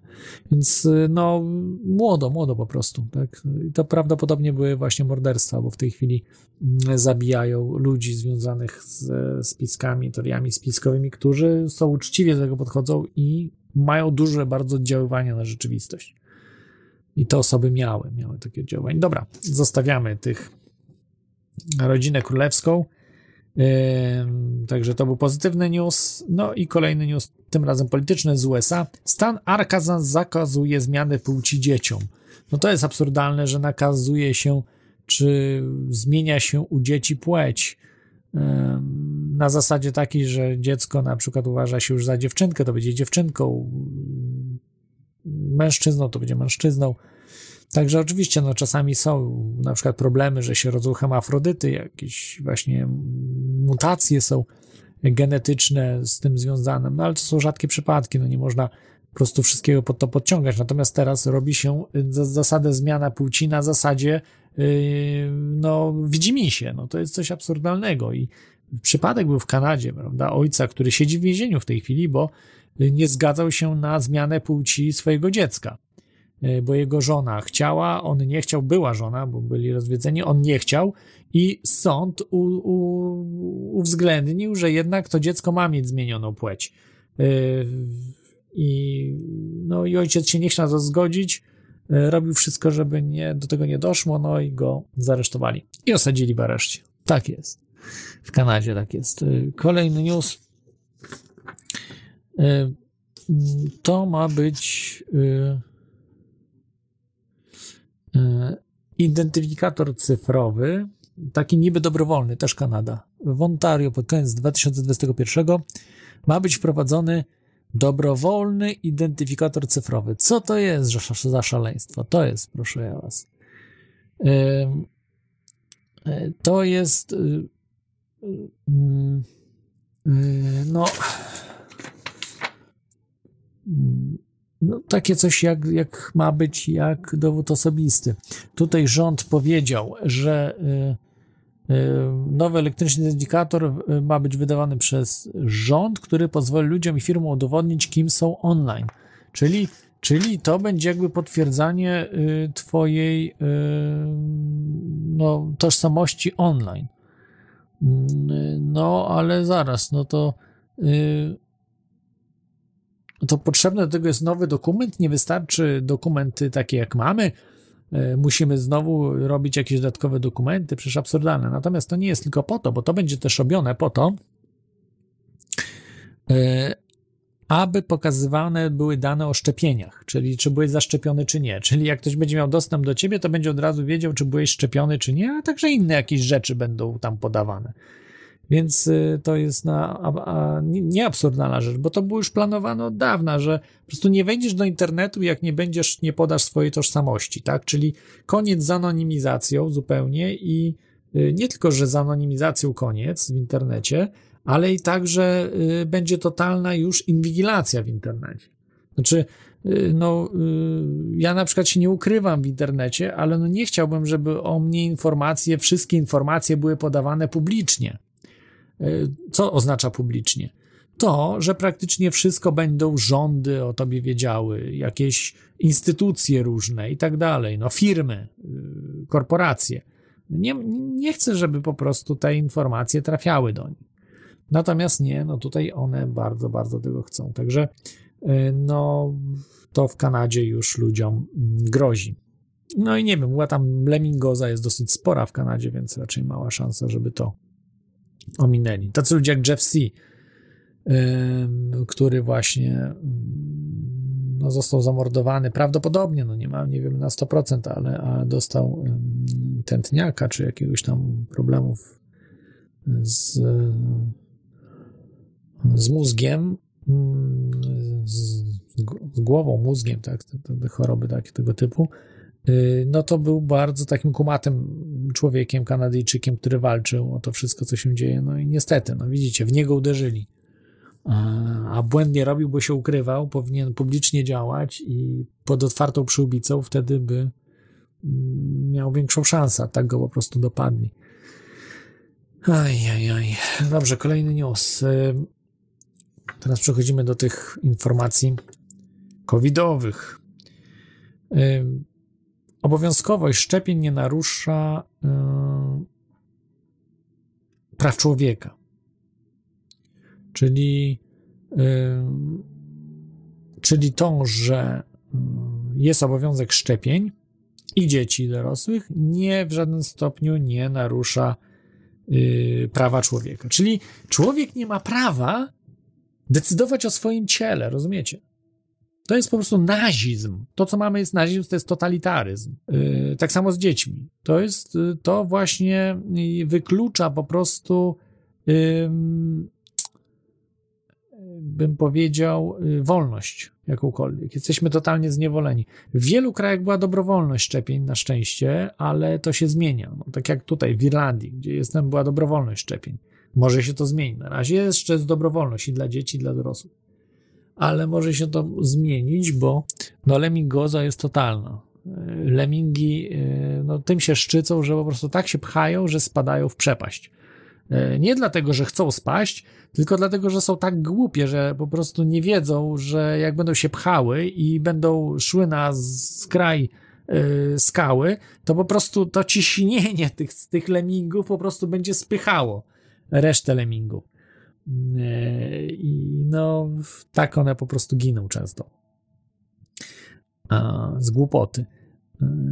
Więc no młodo, młodo po prostu. Tak? I to prawdopodobnie były właśnie morderstwa, bo w tej chwili zabijają ludzi związanych z spiskami, teoriami spiskowymi, którzy są uczciwie do tego podchodzą i mają duże bardzo oddziaływanie na rzeczywistość. I te osoby miały, miały takie oddziaływanie. Dobra, zostawiamy tych rodzinę królewską. Także to był pozytywny news. No i kolejny news, tym razem polityczny z USA. Stan Arkansas zakazuje zmiany płci dzieciom. No to jest absurdalne, że nakazuje się, czy zmienia się u dzieci płeć na zasadzie takiej, że dziecko na przykład uważa się już za dziewczynkę, to będzie dziewczynką, mężczyzną to będzie mężczyzną. Także oczywiście no, czasami są na przykład problemy, że się rodzą hemafrodyty, jakieś właśnie mutacje są genetyczne z tym związane, no ale to są rzadkie przypadki, no nie można po prostu wszystkiego pod to podciągać. Natomiast teraz robi się za- zasadę zmiana płci na zasadzie yy, no widzimisię, no to jest coś absurdalnego i przypadek był w Kanadzie, prawda, ojca, który siedzi w więzieniu w tej chwili, bo nie zgadzał się na zmianę płci swojego dziecka y, bo jego żona chciała, on nie chciał, była żona, bo byli rozwiedzeni, on nie chciał i sąd u, u, uwzględnił, że jednak to dziecko ma mieć zmienioną płeć. Y, I, no, I ojciec się nie chciał na to zgodzić, y, robił wszystko, żeby nie, do tego nie doszło, no i go zaresztowali i osadzili w areszcie. Tak jest. W Kanadzie tak jest. Kolejny news. To ma być identyfikator cyfrowy, taki niby dobrowolny, też Kanada. W Ontario pod koniec 2021 ma być wprowadzony dobrowolny identyfikator cyfrowy. Co to jest za- za szaleństwo? To jest, proszę ja was. Ym, y, To jest mm, no mm, no, takie coś jak, jak ma być jak dowód osobisty. Tutaj rząd powiedział, że y, y, nowy elektroniczny identyfikator y, ma być wydawany przez rząd, który pozwoli ludziom i firmom udowodnić, kim są online. Czyli, czyli to będzie jakby potwierdzanie twojej no, tożsamości online. Mm, No, ale zaraz, no to to potrzebny do tego jest nowy dokument. Nie wystarczy dokumenty takie, jak mamy. E, Musimy znowu robić jakieś dodatkowe dokumenty, przecież absurdalne. Natomiast to nie jest tylko po to, bo to będzie też robione po to, e, aby pokazywane były dane o szczepieniach, czyli czy byłeś zaszczepiony, czy nie. Czyli jak ktoś będzie miał dostęp do ciebie, to będzie od razu wiedział, czy byłeś szczepiony, czy nie, a także inne jakieś rzeczy będą tam podawane. Więc y, to jest na, a, a, rzecz, bo to było już planowane od dawna, że po prostu nie wejdziesz do internetu, jak nie będziesz, nie podasz swojej tożsamości, tak? Czyli koniec z anonimizacją zupełnie i y, nie tylko, że z anonimizacją koniec w internecie, ale i także y, będzie totalna już inwigilacja w internecie. Znaczy, no, ja na przykład się nie ukrywam w internecie, ale no nie chciałbym, żeby o mnie informacje, wszystkie informacje były podawane publicznie. Y, Co oznacza publicznie? To, że praktycznie wszystko będą rządy o tobie wiedziały, jakieś instytucje różne i tak dalej, no firmy, y, korporacje. Nie, nie chcę, żeby po prostu te informacje trafiały do nich. Natomiast nie, no tutaj one bardzo, bardzo tego chcą. Także y, no to w Kanadzie już ludziom grozi. No i nie wiem, była tam lemingoza jest dosyć spora w Kanadzie, więc raczej mała szansa, żeby to ominęli. Tacy ludzie jak Jeff C., który właśnie no, został zamordowany, prawdopodobnie, no nie ma, nie wiem na 100%, ale, ale dostał tętniaka, czy jakiegoś tam problemów z, z mózgiem, z, z głową, mózgiem, tak, te, te choroby takie, tego typu, no to był bardzo takim kumatym człowiekiem, Kanadyjczykiem, który walczył o to wszystko, co się dzieje. No i niestety, no widzicie, w niego uderzyli. A błędnie robił, bo się ukrywał, powinien publicznie działać i pod otwartą przyłbicą wtedy by mm, miał większą szansę, tak go po prostu dopadli. Aj, aj, aj. Dobrze, kolejny news. Ym, Teraz przechodzimy do tych informacji covidowych. Obowiązkowość szczepień nie narusza ym, praw człowieka. Czyli, ym, czyli to, że ym, jest obowiązek szczepień i dzieci i dorosłych, nie w żadnym stopniu nie narusza y, prawa człowieka. Czyli człowiek nie ma prawa decydować o swoim ciele, rozumiecie? To jest po prostu nazizm. To, co mamy, jest nazizm, to jest totalitaryzm. Yy, tak samo z dziećmi. To jest, y, to właśnie y, wyklucza po prostu, ym, bym powiedział, y, wolność jakąkolwiek. Jesteśmy totalnie zniewoleni. W wielu krajach była dobrowolność szczepień, na szczęście, ale to się zmienia. No, tak jak tutaj w Irlandii, gdzie jestem, była dobrowolność szczepień. Może się to zmieni. Na razie jeszcze jest dobrowolność i dla dzieci, i dla dorosłych. Ale może się to zmienić, bo no, lemingoza jest totalna. Y, Lemingi y, no, tym się szczycą, że po prostu tak się pchają, że spadają w przepaść. Y, Nie dlatego, że chcą spaść, tylko dlatego, że są tak głupie, że po prostu nie wiedzą, że jak będą się pchały i będą szły na skraj skały, to po prostu to ciśnienie tych, tych lemingów po prostu będzie spychało resztę lemingów. Y, I no, tak one po prostu giną często. Z głupoty.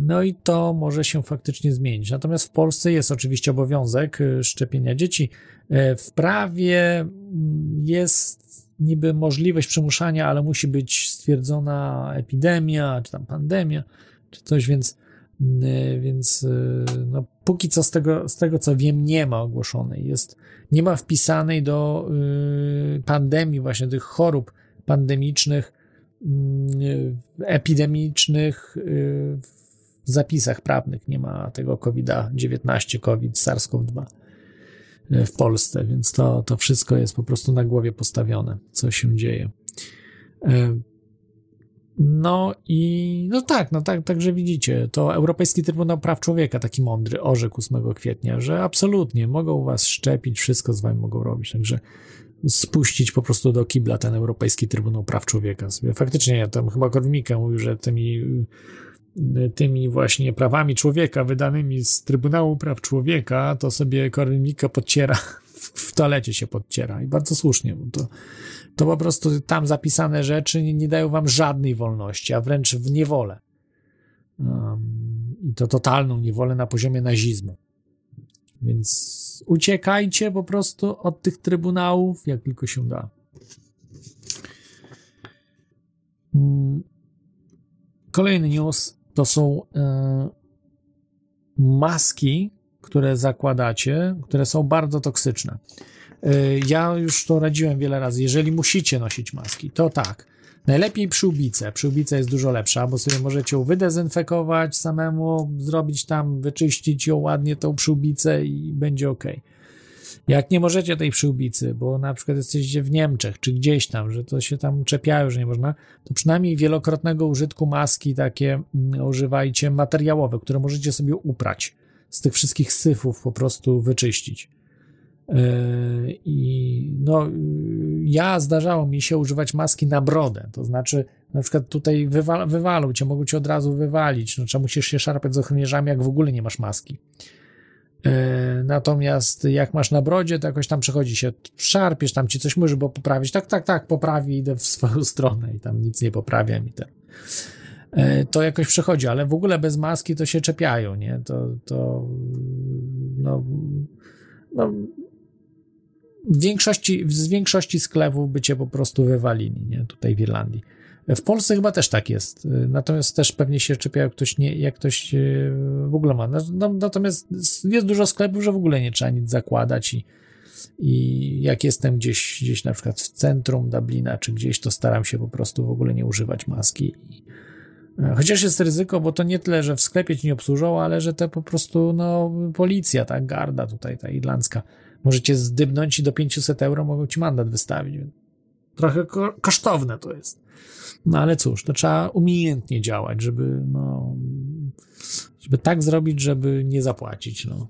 No i to może się faktycznie zmienić. Natomiast w Polsce jest oczywiście obowiązek y, szczepienia dzieci. W prawie mm, jest niby możliwość przymuszania, ale musi być stwierdzona epidemia, czy tam pandemia, czy coś, więc, więc y, no, póki co z tego, z tego co wiem, nie ma ogłoszonej. Jest, nie ma wpisanej do y, pandemii, właśnie tych chorób pandemicznych, y, epidemicznych y, w zapisach prawnych nie ma tego COVID-19, COVID, SARS-CoV-2 y, w Polsce, więc to, to wszystko jest po prostu na głowie postawione, co się dzieje. No i no tak, no tak, także widzicie, to Europejski Trybunał Praw Człowieka, taki mądry, orzekł 8 kwietnia, że absolutnie mogą was szczepić, wszystko z wami mogą robić, także spuścić po prostu do kibla ten Europejski Trybunał Praw Człowieka. Faktycznie ja tam chyba Korwin-Mikke mówił, że tymi, tymi właśnie prawami człowieka wydanymi z Trybunału Praw Człowieka, to sobie Korwin-Mikke podciera, w toalecie się podciera i bardzo słusznie, bo to, to po prostu tam zapisane rzeczy nie, nie dają wam żadnej wolności, a wręcz w niewolę. Um, I to totalną niewolę na poziomie nazizmu. Więc uciekajcie po prostu od tych trybunałów, jak tylko się da. Mm. Kolejny news to są e, maski, które zakładacie, które są bardzo toksyczne. E, ja już to radziłem wiele razy. Jeżeli musicie nosić maski, to tak. Najlepiej przyłbicę. Przyłbica jest dużo lepsza, bo sobie możecie ją wydezynfekować samemu, zrobić tam, wyczyścić ją ładnie, tą przyłbicę i będzie ok. Jak nie możecie tej przyłbicy, bo na przykład jesteście w Niemczech czy gdzieś tam, że to się tam czepiają, że nie można, to przynajmniej wielokrotnego użytku maski takie mm, używajcie materiałowe, które możecie sobie uprać. Z tych wszystkich syfów po prostu wyczyścić. Yy, I no, yy, ja zdarzało mi się używać maski na brodę, to znaczy na przykład tutaj wywa wywalą cię, mogą cię od razu wywalić, no trzeba musisz się szarpać z ochroniarzami, jak w ogóle nie masz maski. Yy, Natomiast jak masz na brodzie, to jakoś tam przechodzi się, szarpiesz, tam ci coś może, bo poprawić, tak, tak, tak, poprawi, idę w swoją stronę i tam nic nie poprawiam i ten. To jakoś przechodzi, ale w ogóle bez maski to się czepiają, nie? To, to no, no w większości, z większości sklepów by cię po prostu wywalili, nie? Tutaj w Irlandii. W Polsce chyba też tak jest. Natomiast też pewnie się czepia, jak ktoś, nie, jak ktoś w ogóle ma. No, natomiast jest dużo sklepów, że w ogóle nie trzeba nic zakładać i, i jak jestem gdzieś, gdzieś na przykład w centrum Dublina czy gdzieś, to staram się po prostu w ogóle nie używać maski. Chociaż jest ryzyko, bo to nie tyle, że w sklepie ci nie obsłużą, ale że to po prostu no, policja, tak, garda tutaj, ta irlandzka, możecie zdybnąć i do 500 euro mogą ci mandat wystawić. Trochę ko kosztowne to jest. No ale cóż, to trzeba umiejętnie działać, żeby, no, żeby tak zrobić, żeby nie zapłacić. No.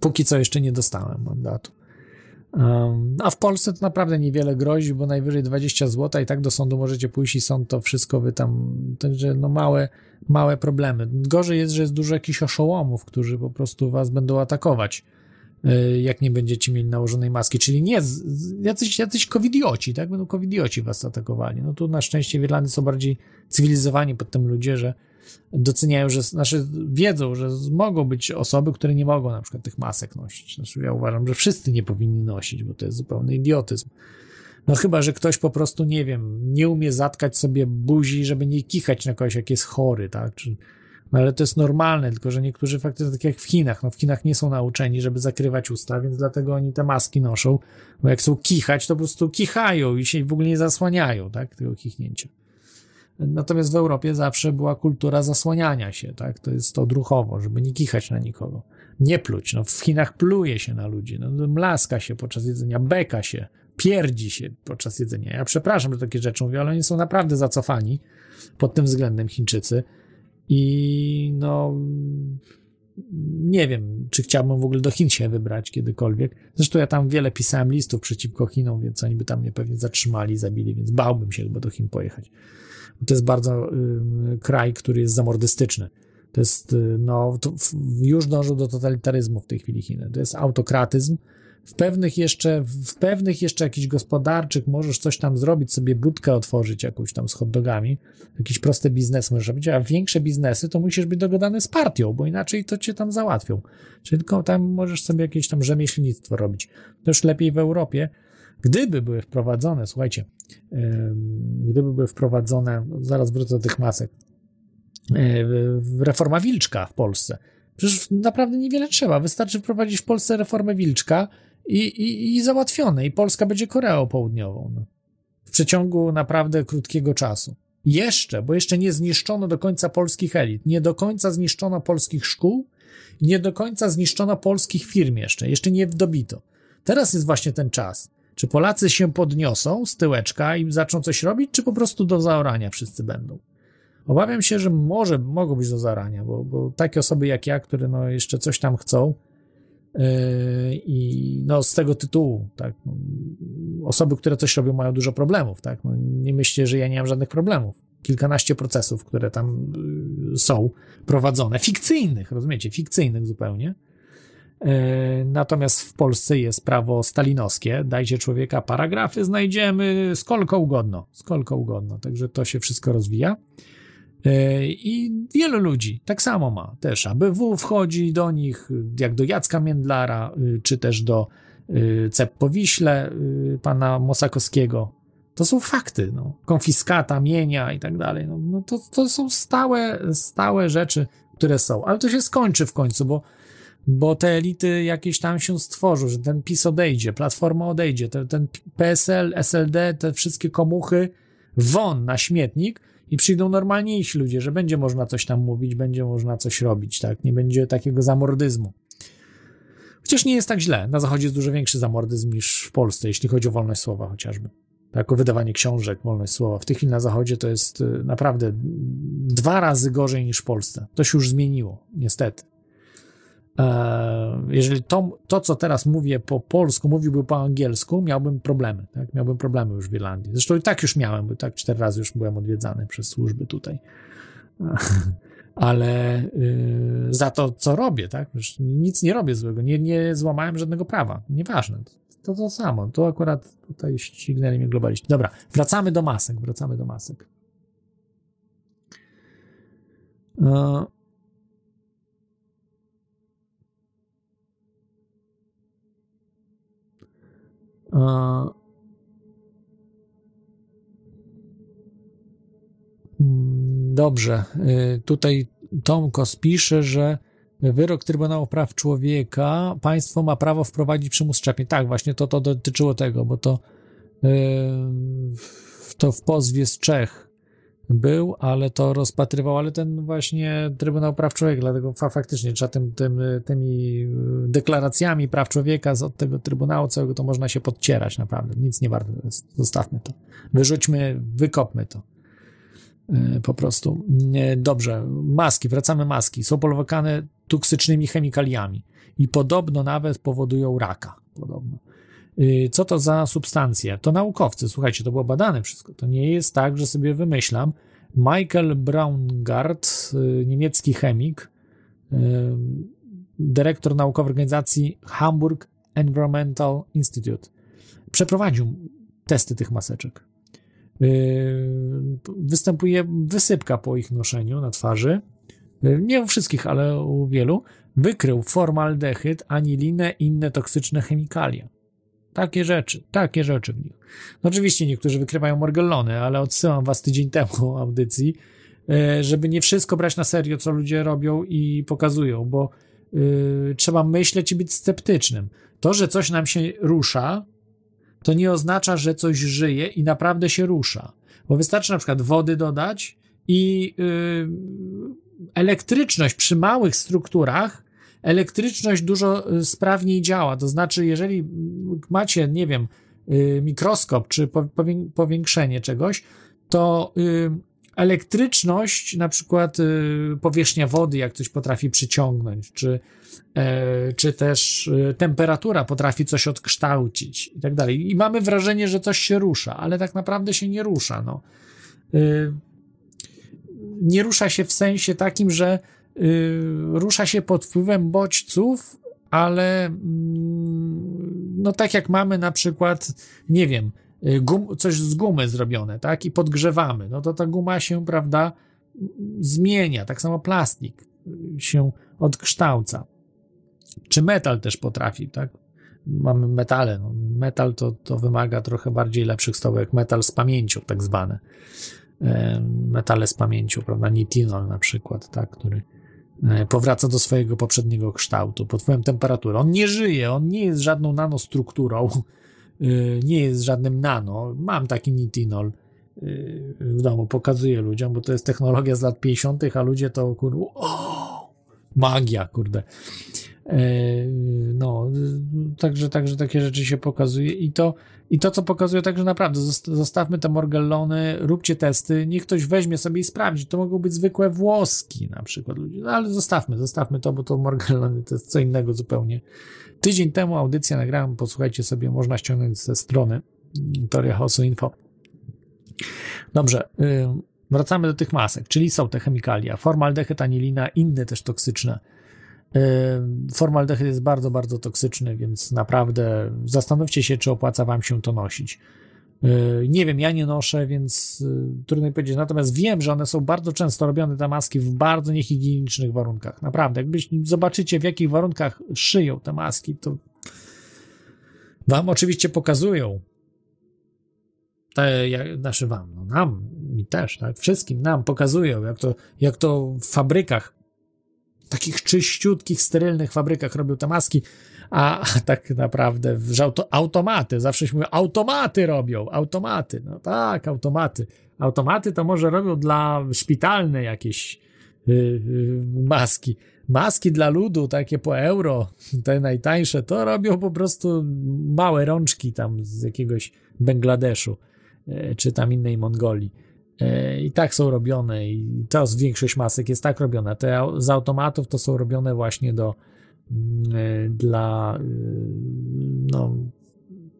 Póki co jeszcze nie dostałem mandatu. Um, a w Polsce to naprawdę niewiele grozi, bo najwyżej 20 zł i tak do sądu możecie pójść i sąd to wszystko wy tam, także no małe, małe problemy. Gorzej jest, że jest dużo jakichś oszołomów, którzy po prostu was będą atakować, jak nie będziecie mieli nałożonej maski, czyli nie, jacyś, jacyś covidioci, tak? Będą covidioci was atakowali. No tu na szczęście w Irlandii są bardziej cywilizowani pod tym ludzie, że doceniają, że znaczy wiedzą, że mogą być osoby, które nie mogą na przykład tych masek nosić. Znaczy ja uważam, że wszyscy nie powinni nosić, bo to jest zupełny idiotyzm. No chyba, że ktoś po prostu, nie wiem, nie umie zatkać sobie buzi, żeby nie kichać na kogoś, jak jest chory, tak? No ale to jest normalne, tylko że niektórzy faktycznie, tak jak w Chinach, no w Chinach nie są nauczeni, żeby zakrywać usta, więc dlatego oni te maski noszą, bo jak chcą kichać, to po prostu kichają i się w ogóle nie zasłaniają, tak? Tego kichnięcia. Natomiast w Europie zawsze była kultura zasłaniania się, tak? To jest to odruchowo, żeby nie kichać na nikogo. Nie pluć. No w Chinach pluje się na ludzi, no mlaska się podczas jedzenia, beka się, pierdzi się podczas jedzenia. Ja przepraszam, że takie rzeczy mówię, ale oni są naprawdę zacofani pod tym względem Chińczycy i no nie wiem, czy chciałbym w ogóle do Chin się wybrać kiedykolwiek. Zresztą ja tam wiele pisałem listów przeciwko Chinom, więc oni by tam mnie pewnie zatrzymali, zabili, więc bałbym się chyba do Chin pojechać. To jest bardzo y, kraj, który jest zamordystyczny. To jest, y, no, to już dążył do totalitaryzmu w tej chwili Chiny. To jest autokratyzm. W pewnych jeszcze, w pewnych jeszcze jakichś gospodarczych możesz coś tam zrobić, sobie budkę otworzyć jakąś tam z hot dogami, jakiś prosty biznes możesz robić, a większe biznesy to musisz być dogadany z partią, bo inaczej to cię tam załatwią. Czyli tylko tam możesz sobie jakieś tam rzemieślnictwo robić. To już lepiej w Europie, Gdyby były wprowadzone, słuchajcie, gdyby były wprowadzone, zaraz wrócę do tych masek, reforma Wilczka w Polsce. Przecież naprawdę niewiele trzeba. Wystarczy wprowadzić w Polsce reformę Wilczka i, i, i załatwione. I Polska będzie Koreą Południową. No. W przeciągu naprawdę krótkiego czasu. Jeszcze, bo jeszcze nie zniszczono do końca polskich elit, nie do końca zniszczono polskich szkół, nie do końca zniszczono polskich firm jeszcze, jeszcze nie dobito. Teraz jest właśnie ten czas. Czy Polacy się podniosą z tyłeczka i zaczną coś robić, czy po prostu do zaorania wszyscy będą? Obawiam się, że może mogą być do zarania, bo, bo takie osoby jak ja, które no jeszcze coś tam chcą i no z tego tytułu, tak, no, osoby, które coś robią, mają dużo problemów, tak, no, nie myślcie, że ja nie mam żadnych problemów. Kilkanaście procesów, które tam yy, są prowadzone, fikcyjnych, rozumiecie, fikcyjnych zupełnie. Yy, natomiast w Polsce jest prawo stalinowskie. Dajcie człowieka paragrafy, znajdziemy skolko ugodno. Skolko ugodno. Także to się wszystko rozwija. I wielu ludzi tak samo ma. Też ABW wchodzi do nich, jak do Jacka Międlara, czy też do Cep Powiśle pana Mosakowskiego. To są fakty. No. Konfiskata mienia i tak dalej. No, no to, to są stałe, stałe rzeczy, które są. Ale to się skończy w końcu, bo, bo te elity jakieś tam się stworzą, że ten PiS odejdzie, Platforma odejdzie, ten, ten PSL, SLD, te wszystkie komuchy won na śmietnik i przyjdą normalniejsi ludzie, że będzie można coś tam mówić, będzie można coś robić, tak? Nie będzie takiego zamordyzmu. Chociaż nie jest tak źle. Na Zachodzie jest dużo większy zamordyzm niż w Polsce, jeśli chodzi o wolność słowa chociażby. Tak, o wydawanie książek, wolność słowa. W tej chwili na Zachodzie to jest y, naprawdę dwa razy gorzej niż w Polsce. To się już zmieniło, niestety. E, jeżeli to, to, co teraz mówię po polsku, mówiłby po angielsku, miałbym problemy. Tak? Miałbym problemy już w Irlandii. Zresztą i tak już miałem, bo tak cztery razy już byłem odwiedzany przez służby tutaj. Ale yy, za to, co robię, tak? Nic nie robię złego, nie, nie złamałem żadnego prawa. Nieważne. To to samo. To akurat tutaj ścignęli mnie globaliści. Dobra, wracamy do masek. Wracamy do masek. Yy. Dobrze. Y, tutaj Tomkos pisze, że wyrok Trybunału Praw Człowieka, państwo ma prawo wprowadzić przymus szczepień. Tak, właśnie to, to dotyczyło tego, bo to, y, to w pozwie z Czech był, ale to rozpatrywał, ale ten właśnie Trybunał Praw Człowieka, dlatego faktycznie trzeba tym, tym, tymi deklaracjami praw człowieka z od tego Trybunału całego to można się podcierać naprawdę, nic nie warto zostawmy to, wyrzućmy, wykopmy to. Po prostu. Dobrze, maski, wracamy maski, są polowane toksycznymi chemikaliami i podobno nawet powodują raka, podobno. Co to za substancje? To naukowcy, słuchajcie, to było badane wszystko. To nie jest tak, że sobie wymyślam. Michael Braungart, niemiecki chemik, dyrektor naukowy organizacji Hamburg Environmental Institute, przeprowadził testy tych maseczek. Występuje wysypka po ich noszeniu na twarzy. Nie u wszystkich, ale u wielu. Wykrył formaldehyd, anilinę i inne toksyczne chemikalia Takie rzeczy, takie rzeczy w nich. No oczywiście niektórzy wykrywają morgellony, ale odsyłam was tydzień temu audycji, e, żeby nie wszystko brać na serio, co ludzie robią i pokazują, bo y, trzeba myśleć i być sceptycznym. To, że coś nam się rusza, to nie oznacza, że coś żyje i naprawdę się rusza. Bo wystarczy na przykład wody dodać i y, elektryczność przy małych strukturach, elektryczność dużo y, sprawniej działa. To znaczy, jeżeli macie, nie wiem, y, mikroskop czy po- powię- powiększenie czegoś, to y, elektryczność, na przykład powierzchnia wody, jak coś potrafi przyciągnąć, czy, e, czy też temperatura potrafi coś odkształcić i tak dalej. I mamy wrażenie, że coś się rusza, ale tak naprawdę się nie rusza. No. Nie rusza się w sensie takim, że rusza się pod wpływem bodźców, ale mm, no tak jak mamy na przykład, nie wiem, y, gum, coś z gumy zrobione, tak, i podgrzewamy, no to ta guma się, prawda, zmienia, tak samo plastik y, się odkształca. Czy metal też potrafi, tak? Mamy metale. No, metal to, to wymaga trochę bardziej lepszych stołek. Metal z pamięcią, tak zwane. E, Metale z pamięcią, prawda? Nitinol na przykład, tak? Który powraca do swojego poprzedniego kształtu pod wpływem temperatury. On nie żyje, on nie jest żadną nanostrukturą, e, nie jest żadnym nano. Mam taki nitinol e, w domu, pokazuję ludziom, bo to jest technologia z lat 50., a ludzie to kurde, o, magia, kurde. E, No, także, także takie rzeczy się pokazuje i to, i to co pokazuje, także naprawdę zosta- zostawmy te morgellony, róbcie testy, niech ktoś weźmie sobie i sprawdzi. To mogą być zwykłe włoski na przykład no ale zostawmy, zostawmy to, bo to morgellony to jest co innego zupełnie. Tydzień temu audycję nagrałem, posłuchajcie sobie, można ściągnąć ze strony Teoria Chaosu Info. Dobrze, y, wracamy do tych masek, czyli są te chemikalia, formaldehyd, anilina, inne też toksyczne. Y, Formaldehyd jest bardzo, bardzo toksyczny, więc naprawdę zastanówcie się, czy opłaca wam się to nosić. Y, Nie wiem, ja nie noszę, więc y, trudno mi powiedzieć. Natomiast wiem, że one są bardzo często robione, te maski, w bardzo niehigienicznych warunkach. Naprawdę, jakbyś zobaczycie, w jakich warunkach szyją te maski, to wam oczywiście pokazują. Te, jak, znaczy wam, no nam, mi też, tak? Wszystkim nam pokazują, jak to, jak to w fabrykach takich czyściutkich, sterylnych fabrykach robią te maski, a, tak naprawdę, automaty, zawsze się mówi, automaty robią, automaty, no tak, automaty. Automaty to może robią dla szpitalne jakieś yy, yy, maski. Maski dla ludu, takie po euro, te najtańsze, to robią po prostu małe rączki tam z jakiegoś Bangladeszu, yy, czy tam innej Mongolii. E, I tak są robione, i to z większość masek jest tak robiona. Te z automatów to są robione właśnie do mm, e, dla y, no,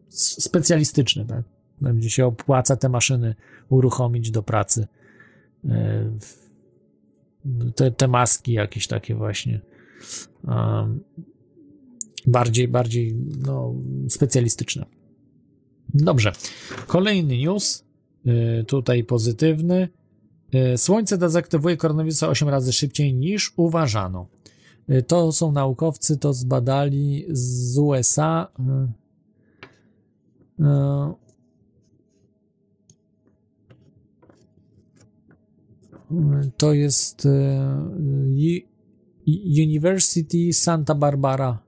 specjalistyczne, tak? Tam, Gdzie się opłaca te maszyny uruchomić do pracy. E, Te, te maski jakieś takie właśnie um, bardziej, bardziej no, specjalistyczne. Dobrze. Kolejny news tutaj pozytywny. Y, Słońce dezaktywuje koronawirusa 8 razy szybciej niż uważano. Y, To są naukowcy, to zbadali z USA. Y, y, y, To jest y, Uni- University Santa Barbara.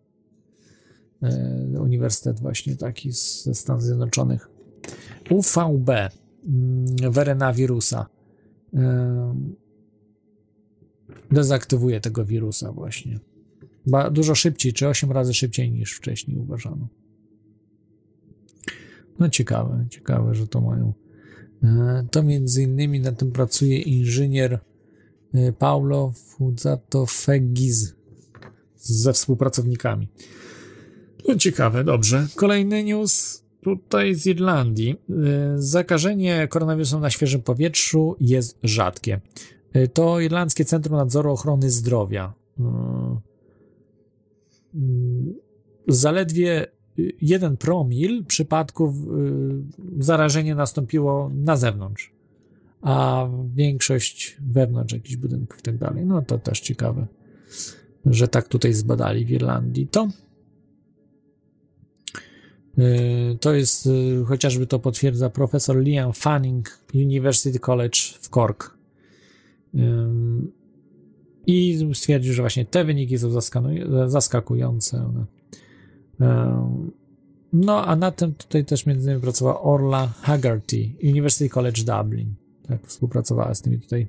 Y, Uniwersytet właśnie taki ze Stanów Zjednoczonych. UVB mm, werenawirusa ym, dezaktywuje tego wirusa właśnie. Ba, dużo szybciej, czy 8 razy szybciej niż wcześniej uważano. No ciekawe, ciekawe, że to mają. E, To między innymi na tym pracuje inżynier e, Paulo Fuzzato Fegiz ze współpracownikami. No ciekawe, dobrze. Kolejny news tutaj z Irlandii. Y, Zakażenie koronawirusem na świeżym powietrzu jest rzadkie. Y, To Irlandzkie Centrum Nadzoru Ochrony Zdrowia. Y, Zaledwie jeden promil przypadków zarażenie nastąpiło na zewnątrz, a większość wewnątrz jakichś budynków i tak dalej. No to też ciekawe, że tak tutaj zbadali w Irlandii to. Y, To jest, y, chociażby to potwierdza profesor Liam Fanning University College w Cork. Ym, I stwierdził, że właśnie te wyniki są zaskakujące. No. A na tym tutaj też między innymi pracowała Orla Haggerty, University College Dublin. Tak, współpracowała z tymi tutaj y,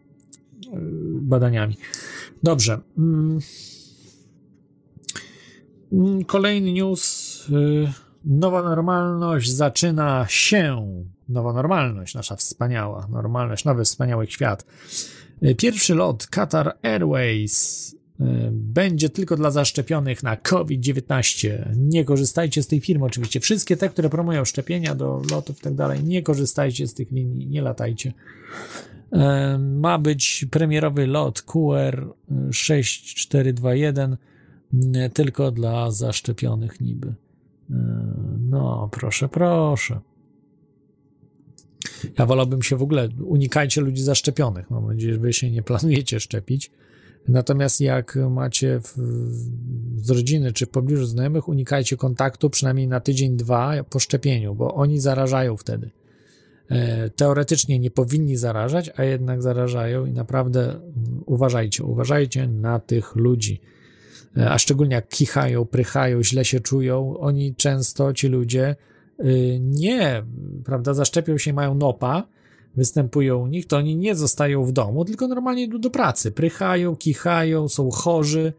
badaniami. Dobrze. Mm. Mm, Kolejny news. Nowa normalność zaczyna się. Nowa normalność, nasza wspaniała normalność, nowy wspaniały świat. Y, Pierwszy lot Qatar Airways y, będzie tylko dla zaszczepionych na COVID-19. Nie korzystajcie z tej firmy, oczywiście. Wszystkie te, które promują szczepienia do lotów i tak dalej, nie korzystajcie z tych linii, nie latajcie. E, Ma być premierowy lot QR 6421 nie tylko dla zaszczepionych niby. E, No, proszę, proszę. Ja wolałbym się w ogóle, unikajcie ludzi zaszczepionych. Mam nadzieję, że wy się nie planujecie szczepić. Natomiast jak macie w, z rodziny czy w pobliżu znajomych, unikajcie kontaktu przynajmniej na tydzień, dwa po szczepieniu, bo oni zarażają wtedy. E, Teoretycznie nie powinni zarażać, a jednak zarażają i naprawdę mm, uważajcie, uważajcie na tych ludzi. E, A szczególnie jak kichają, prychają, źle się czują, oni często, ci ludzie, y, nie, prawda, zaszczepią się, mają nopa, występują u nich, to oni nie zostają w domu, tylko normalnie idą do pracy. Prychają, kichają, są chorzy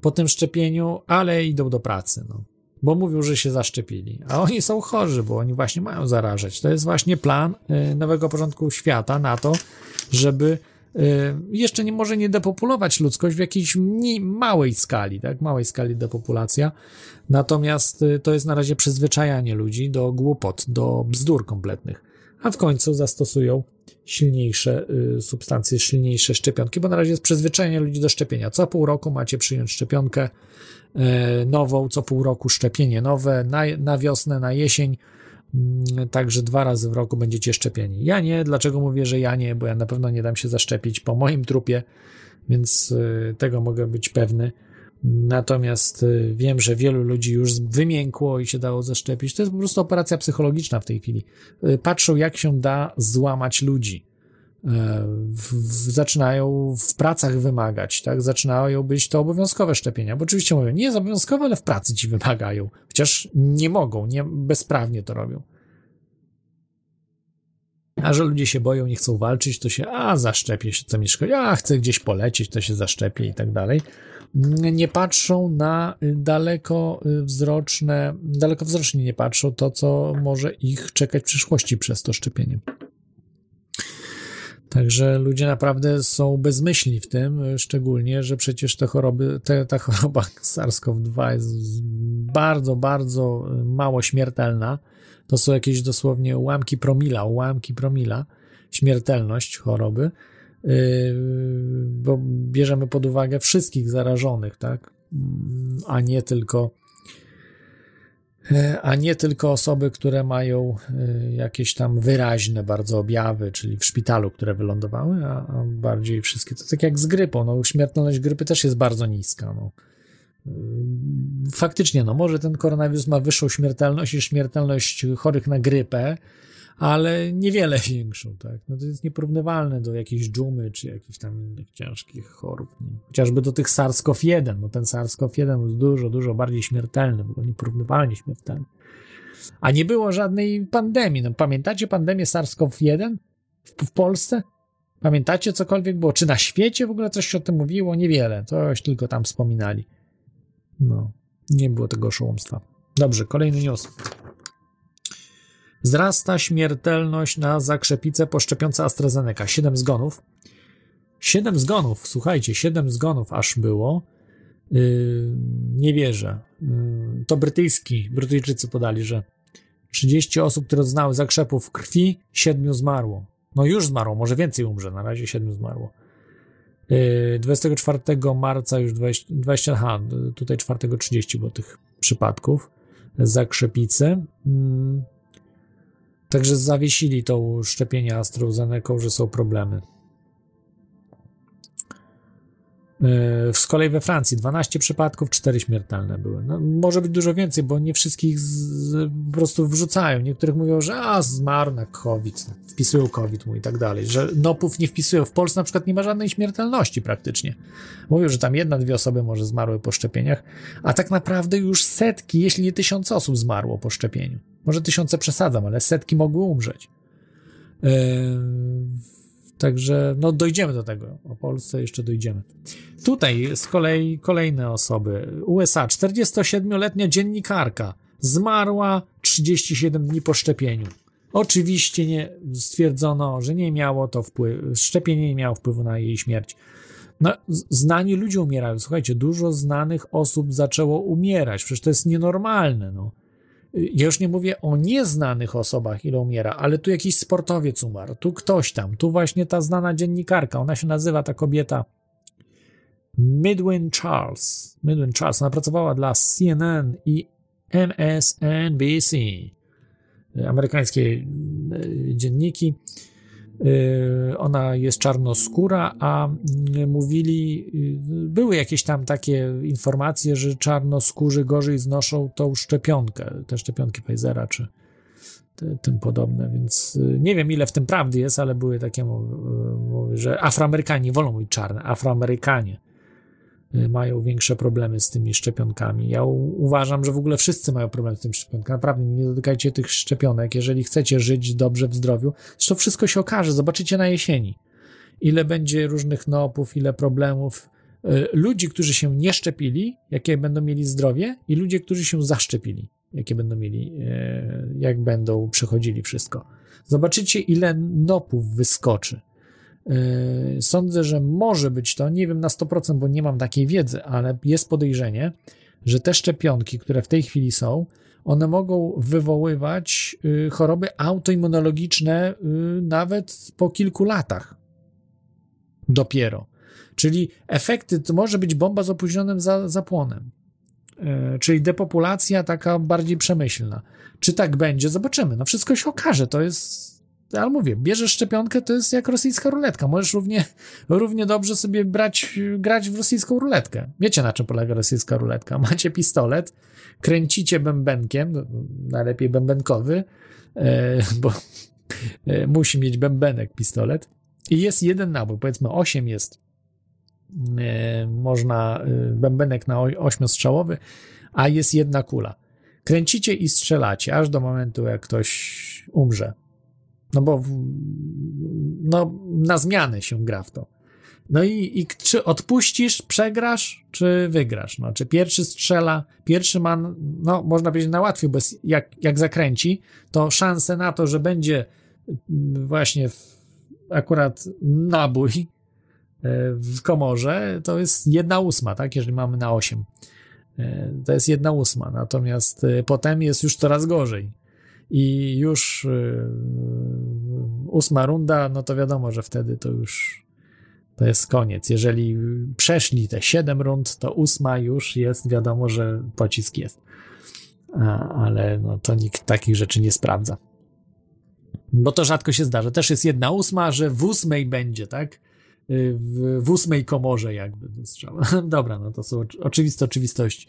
po tym szczepieniu, ale idą do pracy, no. Bo mówią, że się zaszczepili. A oni są chorzy, bo oni właśnie mają zarażać. To jest właśnie plan y, nowego porządku świata na to, żeby jeszcze nie może nie depopulować ludzkość w jakiejś małej skali, tak? Małej skali depopulacja. Natomiast y, to jest na razie przyzwyczajanie ludzi do głupot, do bzdur kompletnych. A w końcu zastosują silniejsze y, substancje, silniejsze szczepionki, bo na razie jest przyzwyczajenie ludzi do szczepienia. Co pół roku macie przyjąć szczepionkę nową, co pół roku szczepienie nowe, na, na wiosnę, na jesień, także dwa razy w roku będziecie szczepieni. Ja nie, dlaczego mówię, że ja nie, bo ja na pewno nie dam się zaszczepić po moim trupie, więc y, tego mogę być pewny. Natomiast y, wiem, że wielu ludzi już wymiękło i się dało zaszczepić. To jest po prostu operacja psychologiczna w tej chwili. Y, Patrzą, jak się da złamać ludzi. W, w, zaczynają w pracach wymagać, tak? Zaczynają być to obowiązkowe szczepienia, bo oczywiście mówią, nie jest obowiązkowe, ale w pracy ci wymagają. Chociaż nie mogą, nie, bezprawnie to robią. A że ludzie się boją, nie chcą walczyć, to się, a zaszczepię się, co mi szkodzi, a chcę gdzieś polecieć, to się zaszczepię i tak dalej. Nie patrzą na dalekowzroczne, dalekowzrocznie nie patrzą to, co może ich czekać w przyszłości przez to szczepienie. Także ludzie naprawdę są bezmyślni w tym, szczególnie, że przecież te choroby, te, ta choroba SARS-CoV-2 jest bardzo, bardzo mało śmiertelna. To są jakieś dosłownie ułamki promila, ułamki promila, śmiertelność choroby, yy, bo bierzemy pod uwagę wszystkich zarażonych, tak? A nie tylko a nie tylko osoby, które mają y, jakieś tam wyraźne bardzo objawy, czyli w szpitalu, które wylądowały, a, a bardziej wszystkie. To tak jak z grypą. No, śmiertelność grypy też jest bardzo niska. No. Y, Faktycznie, no może ten koronawirus ma wyższą śmiertelność niż śmiertelność chorych na grypę, ale niewiele większą, tak. No to jest nieporównywalne do jakiejś dżumy, czy jakichś tam innych ciężkich chorób. Nie? Chociażby do tych SARS-CoV-1, no ten SARS-CoV-1 jest dużo, dużo bardziej śmiertelny, bo nieporównywalnie śmiertelny. A nie było żadnej pandemii. No, pamiętacie pandemię SARS-CoV-1 w, w Polsce? Pamiętacie cokolwiek było? Czy na świecie w ogóle coś się o tym mówiło? Niewiele. Coś tylko tam wspominali. No, nie było tego oszołomstwa. Dobrze, kolejny news. Wzrasta śmiertelność na zakrzepicę po szczepionce AstraZeneca. 7 zgonów. 7 zgonów, słuchajcie, 7 zgonów aż było. Yy, nie wierzę. Yy, to brytyjski, Brytyjczycy podali, że 30 osób, które znały zakrzepów krwi, 7 zmarło. No już zmarło, może więcej umrze, na razie 7 zmarło. Yy, 24 marca już 20, 20 aha, tutaj 4.30 było tych przypadków zakrzepicy. Także zawiesili to szczepienie AstraZeneca, że są problemy. Z kolei we Francji 12 przypadków, 4 śmiertelne były. No, może być dużo więcej, bo nie wszystkich z, po prostu wrzucają. Niektórych mówią, że a, zmarł na COVID, wpisują COVID mu i tak dalej, że nopów nie wpisują. W Polsce na przykład nie ma żadnej śmiertelności praktycznie. Mówią, że tam jedna, dwie osoby może zmarły po szczepieniach, a tak naprawdę już setki, jeśli nie tysiące osób zmarło po szczepieniu. Może tysiące przesadzam, ale setki mogły umrzeć. Yy, Także no dojdziemy do tego. O Polsce jeszcze dojdziemy. Tutaj z kolei kolejne osoby. USA, 47-letnia dziennikarka zmarła 37 dni po szczepieniu. Oczywiście nie stwierdzono, że nie miało to wpływu, szczepienie nie miało wpływu na jej śmierć. No, znani ludzie umierają. Słuchajcie, dużo znanych osób zaczęło umierać. Przecież to jest nienormalne. No. Ja już nie mówię o nieznanych osobach, ile umiera, ale tu jakiś sportowiec umarł, tu ktoś tam, tu właśnie ta znana dziennikarka, ona się nazywa, ta kobieta Midwin Charles. Midwin Charles, ona pracowała dla CNN i MSNBC, amerykańskie e, dzienniki. E, Ona jest czarnoskóra, a mm, mówili, y, były jakieś tam takie informacje, że czarnoskórzy gorzej znoszą tą szczepionkę, te szczepionki Pfizera czy tym podobne, więc y, nie wiem ile w tym prawdy jest, ale były takie, y, że Afroamerykanie wolą mówić czarne, Afroamerykanie. y, mają większe problemy z tymi szczepionkami. Ja uważam, że w ogóle wszyscy mają problem z tym szczepionkami. Naprawdę nie dotykajcie tych szczepionek, jeżeli chcecie żyć dobrze w zdrowiu. Zresztą wszystko się okaże, zobaczycie na jesieni. Ile będzie różnych nopów, ile problemów. Y, Ludzi, którzy się nie szczepili, jakie będą mieli zdrowie, i ludzie, którzy się zaszczepili, jakie będą mieli, e, jak będą przechodzili wszystko. Zobaczycie, ile nopów wyskoczy. Yy, Sądzę, że może być to, nie wiem na 100%, bo nie mam takiej wiedzy, ale jest podejrzenie, że te szczepionki, które w tej chwili są, one mogą wywoływać yy, choroby autoimmunologiczne yy, nawet po kilku latach. Dopiero. Czyli efekty to może być bomba z opóźnionym za, zapłonem. Czyli depopulacja taka bardziej przemyślna. Czy tak będzie? Zobaczymy. No wszystko się okaże. To jest ale mówię, bierzesz szczepionkę, to jest jak rosyjska ruletka. Możesz równie, równie dobrze sobie brać, grać w rosyjską ruletkę. Wiecie, na czym polega rosyjska ruletka? Macie pistolet, kręcicie bębenkiem, no, najlepiej bębenkowy, e, bo e, musi mieć bębenek pistolet i jest jeden nabój, powiedzmy 8 jest e, można, bębenek na ośmiostrzałowy, a jest jedna kula. Kręcicie i strzelacie, aż do momentu, jak ktoś umrze. No bo no, na zmianę się gra w to. No i, i czy odpuścisz, przegrasz, czy wygrasz? No, czy pierwszy strzela, pierwszy man, no można powiedzieć na łatwiej, bo jak, jak zakręci, to szanse na to, że będzie właśnie w, akurat nabój e, w komorze, to jest jedna ósma, tak? Jeżeli mamy na osiem. E, To jest jedna ósma, natomiast e, potem jest już coraz gorzej i już ósma runda, no to wiadomo, że wtedy to już to jest koniec. Jeżeli przeszli te siedem rund, to ósma już jest, wiadomo, że pocisk jest. A, ale no, to nikt takich rzeczy nie sprawdza. Bo to rzadko się zdarza. Też jest jedna ósma, że w ósmej będzie, tak? Yy, W, w ósmej komorze jakby. Dobra, no to są oczy- oczywiste oczywistości.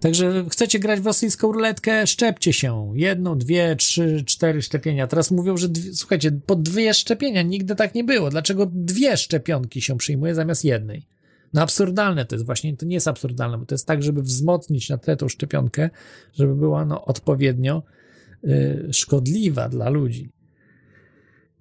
Także chcecie grać w rosyjską ruletkę, szczepcie się. Jedno, dwie, trzy, cztery szczepienia. Teraz mówią, że dwie, słuchajcie, po dwie szczepienia nigdy tak nie było. Dlaczego dwie szczepionki się przyjmuje zamiast jednej? No absurdalne to jest właśnie, to nie jest absurdalne, bo to jest tak, żeby wzmocnić na tle tą szczepionkę, żeby była no, odpowiednio y, szkodliwa dla ludzi.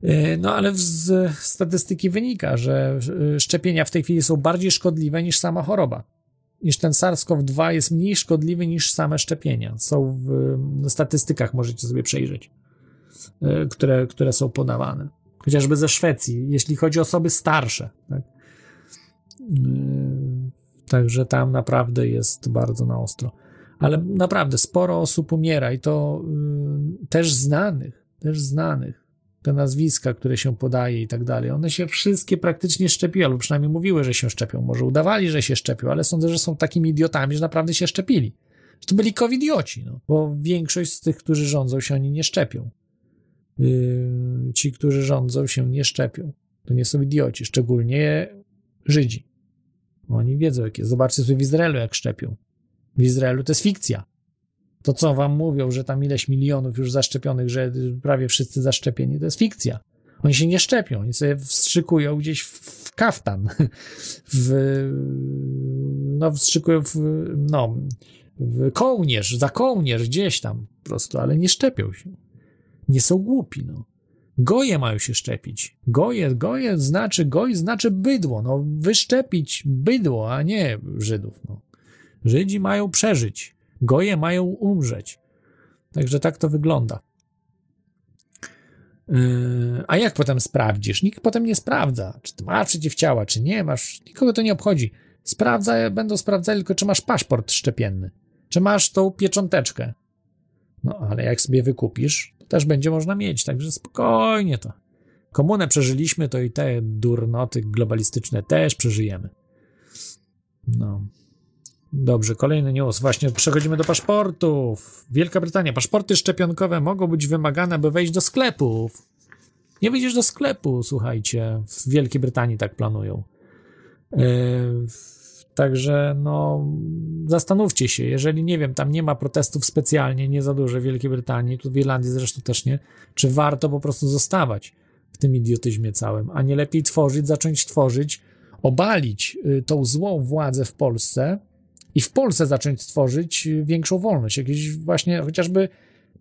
Y, No ale z statystyki wynika, że y, szczepienia w tej chwili są bardziej szkodliwe niż sama choroba niż ten SARS-CoV-2 jest mniej szkodliwy niż same szczepienia. Są w statystykach, możecie sobie przejrzeć, e, które, które są podawane. Chociażby ze Szwecji, jeśli chodzi o osoby starsze. Tak? E, Także tam naprawdę jest bardzo na ostro. Ale naprawdę sporo osób umiera i to y, też znanych, też znanych. Te nazwiska, które się podaje i tak dalej, one się wszystkie praktycznie szczepiły, albo przynajmniej mówiły, że się szczepią. Może udawali, że się szczepią, ale sądzę, że są takimi idiotami, że naprawdę się szczepili. Że to byli covidioci, no, bo większość z tych, którzy rządzą, się oni nie szczepią. Yy, ci, którzy rządzą, się nie szczepią. To nie są idioci, szczególnie Żydzi. Oni wiedzą, jak jest. Zobaczcie sobie w Izraelu, jak szczepią. W Izraelu to jest fikcja. To, co wam mówią, że tam ileś milionów już zaszczepionych, że prawie wszyscy zaszczepieni, to jest fikcja. Oni się nie szczepią, oni sobie wstrzykują gdzieś w, kaftan. W, no, wstrzykują w, no, w kołnierz, za kołnierz, gdzieś tam po prostu, ale nie szczepią się. Nie są głupi, no. Goje mają się szczepić. Goje, goje znaczy, goj znaczy bydło, no. Wyszczepić bydło, a nie Żydów, no. Żydzi mają przeżyć. Goje mają umrzeć. Także tak to wygląda. Yy, a jak potem sprawdzisz? Nikt potem nie sprawdza, czy ty masz przeciwciała, czy nie masz. Nikogo to nie obchodzi. Sprawdza, będą sprawdzali tylko, czy masz paszport szczepienny, czy masz tą piecząteczkę. No, ale jak sobie wykupisz, to też będzie można mieć, także spokojnie to. Komunę przeżyliśmy, to i te durnoty globalistyczne też przeżyjemy. No. Dobrze, kolejny news. Właśnie przechodzimy do paszportów. Wielka Brytania. Paszporty szczepionkowe mogą być wymagane, aby wejść do sklepów. Nie wyjdziesz do sklepu, słuchajcie. W Wielkiej Brytanii tak planują. Yy, także, no, zastanówcie się, jeżeli nie wiem, tam nie ma protestów specjalnie, nie za dużo w Wielkiej Brytanii, tu w Irlandii zresztą też nie, czy warto po prostu zostawać w tym idiotyzmie całym, a nie lepiej tworzyć, zacząć tworzyć, obalić y, tą złą władzę w Polsce i w Polsce zacząć tworzyć większą wolność, jakieś właśnie chociażby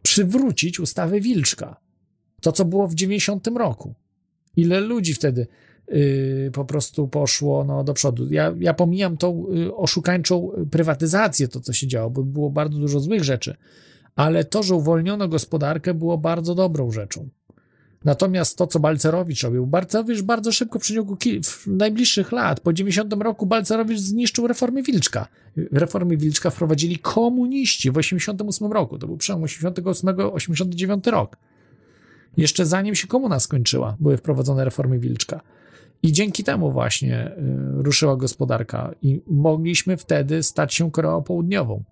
przywrócić ustawę Wilczka. To, co było w 90 roku. Ile ludzi wtedy yy, po prostu poszło no, do przodu. Ja, ja pomijam tą yy, oszukańczą prywatyzację, to co się działo, bo było bardzo dużo złych rzeczy, ale to, że uwolniono gospodarkę, było bardzo dobrą rzeczą. Natomiast to, co Balcerowicz robił, Balcerowicz bardzo szybko w przeciągu w najbliższych lat, po 90 roku Balcerowicz zniszczył reformy Wilczka. Reformy Wilczka wprowadzili komuniści w 88 roku. To był przełom 88-89 rok. Jeszcze zanim się komuna skończyła, były wprowadzone reformy Wilczka. I dzięki temu właśnie y, ruszyła gospodarka i mogliśmy wtedy stać się Koreą Południową.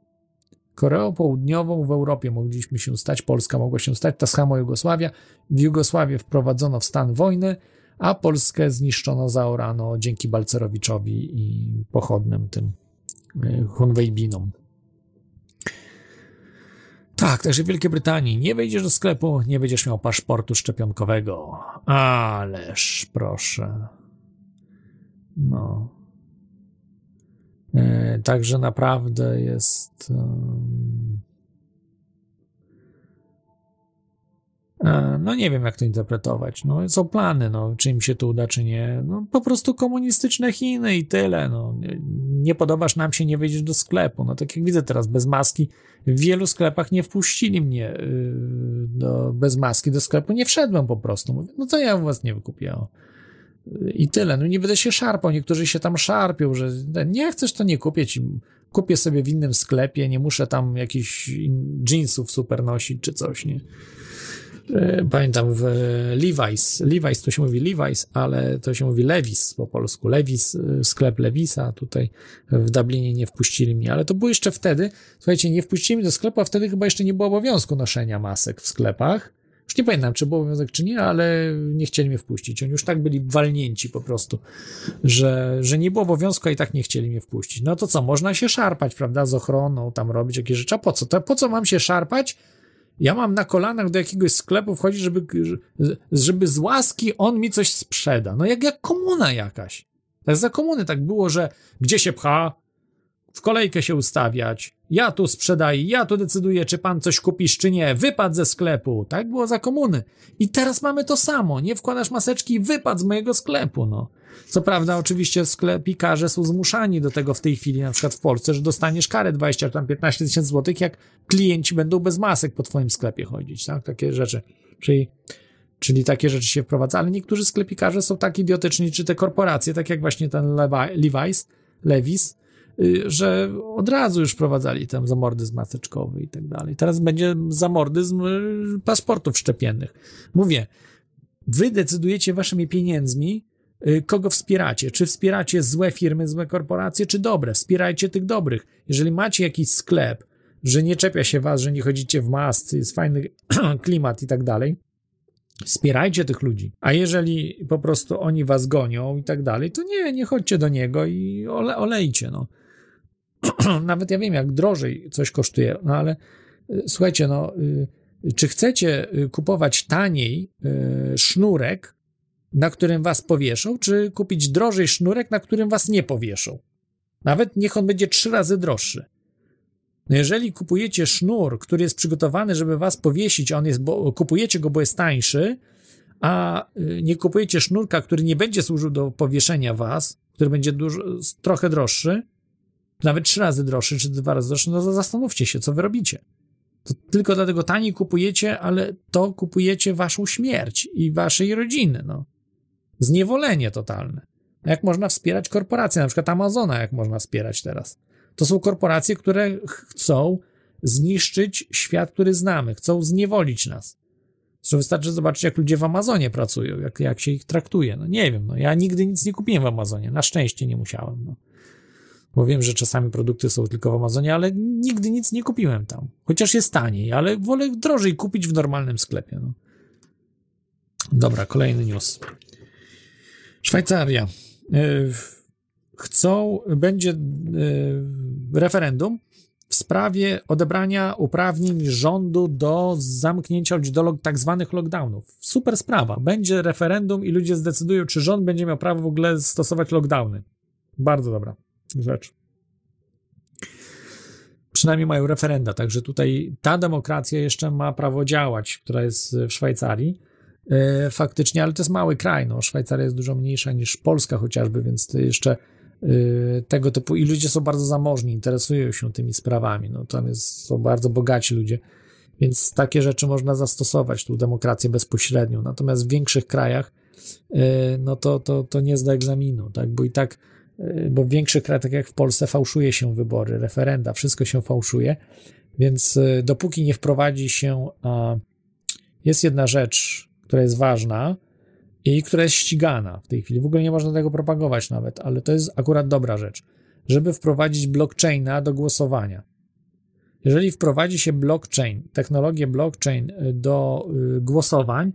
Koreą Południową w Europie mogliśmy się stać, Polska mogła się stać, ta sama Jugosławia. W Jugosławię wprowadzono w stan wojny, a Polskę zniszczono, zaorano dzięki Balcerowiczowi i pochodnym tym Hunwejbinom. Tak, także w Wielkiej Brytanii nie wejdziesz do sklepu, nie będziesz miał paszportu szczepionkowego. Ależ proszę. No. E, Także naprawdę jest. e, No nie wiem, jak to interpretować. No, są plany, no, czy im się to uda, czy nie. No, po prostu komunistyczne Chiny i tyle. No. Nie, podobasz nam się, nie wejdziesz do sklepu. No tak jak widzę teraz, bez maski. W wielu sklepach nie wpuścili mnie yy, do, bez maski do sklepu. Nie wszedłem po prostu. Mówię, no to ja u was nie wykupię. I tyle. No nie będę się szarpał. Niektórzy się tam szarpią, że nie chcesz, to nie kupię ci. Kupię sobie w innym sklepie, nie muszę tam jakichś jeansów super nosić czy coś, nie? E, Pamiętam w Levi's, Levi's to się mówi Levi's, ale to się mówi Levis po polsku. Levis, e, sklep Levisa, tutaj w Dublinie nie wpuścili mnie, ale to było jeszcze wtedy, słuchajcie, nie wpuścili mnie do sklepu, a wtedy chyba jeszcze nie było obowiązku noszenia masek w sklepach. Już nie pamiętam, czy był obowiązek, czy nie, ale nie chcieli mnie wpuścić. Oni już tak byli walnięci po prostu, że, że nie było obowiązku, a i tak nie chcieli mnie wpuścić. No to co, można się szarpać, prawda, z ochroną, tam robić jakieś rzeczy. A po co? To, po co mam się szarpać? Ja mam na kolanach do jakiegoś sklepu wchodzić, żeby, żeby z łaski on mi coś sprzeda. No jak, jak komuna jakaś. Tak za komuny tak było, że gdzie się pcha, w kolejkę się ustawiać, ja tu sprzedaję, ja tu decyduję, czy pan coś kupisz, czy nie, wypad ze sklepu. Tak było za komuny. I teraz mamy to samo. Nie wkładasz maseczki, wypad z mojego sklepu, no. Co prawda, oczywiście sklepikarze są zmuszani do tego w tej chwili, na przykład w Polsce, że dostaniesz karę 20 czy tam 15 tysięcy złotych, jak klienci będą bez masek po twoim sklepie chodzić, tak? Takie rzeczy. Czyli, czyli takie rzeczy się wprowadza, ale niektórzy sklepikarze są tak idiotyczni, czy te korporacje, tak jak właśnie ten Levi, Levi's, Levis, że od razu już wprowadzali tam zamordyzm maseczkowy i tak dalej. Teraz będzie zamordyzm y, paszportów szczepiennych. Mówię, wy decydujecie waszymi pieniędzmi, y, kogo wspieracie. Czy wspieracie złe firmy, złe korporacje, czy dobre? Wspierajcie tych dobrych. Jeżeli macie jakiś sklep, że nie czepia się was, że nie chodzicie w masce, jest fajny klimat i tak dalej, Wspierajcie tych ludzi. A jeżeli po prostu oni was gonią i tak dalej, to nie, nie chodźcie do niego i ole, olejcie, no. Nawet ja wiem, jak drożej coś kosztuje, no ale y, słuchajcie, no, y, czy chcecie y, kupować taniej sznurek, na którym was powieszą, czy kupić drożej sznurek, na którym was nie powieszą? Nawet niech on będzie trzy razy droższy. No jeżeli kupujecie sznur, który jest przygotowany, żeby was powiesić, on jest, bo, kupujecie go, bo jest tańszy, a nie kupujecie sznurka, który nie będzie służył do powieszenia was, który będzie dużo, trochę droższy, nawet trzy razy droższy, czy dwa razy droższy, no to zastanówcie się, co wy robicie. To tylko dlatego taniej kupujecie, ale to kupujecie waszą śmierć i waszej rodziny, no. Zniewolenie totalne. Jak można wspierać korporacje, na przykład Amazona, jak można wspierać teraz. To są korporacje, które chcą zniszczyć świat, który znamy, chcą zniewolić nas. Zresztą wystarczy zobaczyć, jak ludzie w Amazonie pracują, jak, jak się ich traktuje. No nie wiem, no ja nigdy nic nie kupiłem w Amazonie, na szczęście nie musiałem. No. Bo wiem, że czasami produkty są tylko w Amazonie, ale nigdy nic nie kupiłem tam. Chociaż jest taniej, ale wolę drożej kupić w normalnym sklepie. No. Dobra, kolejny news. Szwajcaria. Yy, chcą, będzie yy, referendum w sprawie odebrania uprawnień rządu do zamknięcia do tak zwanych lockdownów. Super sprawa. Będzie referendum i ludzie zdecydują, czy rząd będzie miał prawo w ogóle stosować lockdowny. Bardzo dobra rzecz. Przynajmniej mają referenda, także tutaj ta demokracja jeszcze ma prawo działać, która jest w Szwajcarii. Yy, faktycznie, ale to jest mały kraj. No. Szwajcaria jest dużo mniejsza niż Polska chociażby, więc to jeszcze yy, tego typu i ludzie są bardzo zamożni, interesują się tymi sprawami. No, tam jest, są bardzo bogaci ludzie, więc takie rzeczy można zastosować, tu demokrację bezpośrednią. Natomiast w większych krajach yy, no to, to, to nie zda egzaminu, tak? bo i tak bo w większych krajach, tak jak w Polsce, fałszuje się wybory, referenda, wszystko się fałszuje, więc dopóki nie wprowadzi się, jest jedna rzecz, która jest ważna i która jest ścigana w tej chwili. W ogóle nie można tego propagować nawet, ale to jest akurat dobra rzecz, żeby wprowadzić blockchaina do głosowania. Jeżeli wprowadzi się blockchain, technologię blockchain do głosowań,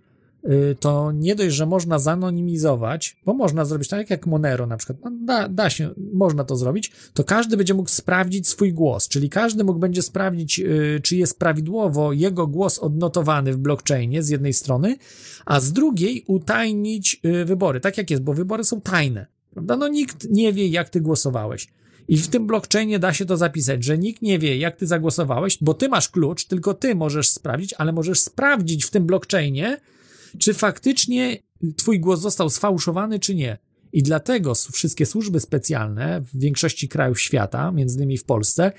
to nie dość, że można zanonimizować, bo można zrobić tak jak Monero na przykład, no da, da się, można to zrobić, to każdy będzie mógł sprawdzić swój głos, czyli każdy mógł będzie sprawdzić, czy jest prawidłowo jego głos odnotowany w blockchainie z jednej strony, a z drugiej utajnić wybory, tak jak jest, bo wybory są tajne, prawda? No nikt nie wie, jak ty głosowałeś. I w tym blockchainie da się to zapisać, że nikt nie wie, jak ty zagłosowałeś, bo ty masz klucz, tylko ty możesz sprawdzić, ale możesz sprawdzić w tym blockchainie, czy faktycznie twój głos został sfałszowany, czy nie. I dlatego wszystkie służby specjalne w większości krajów świata, między innymi w Polsce,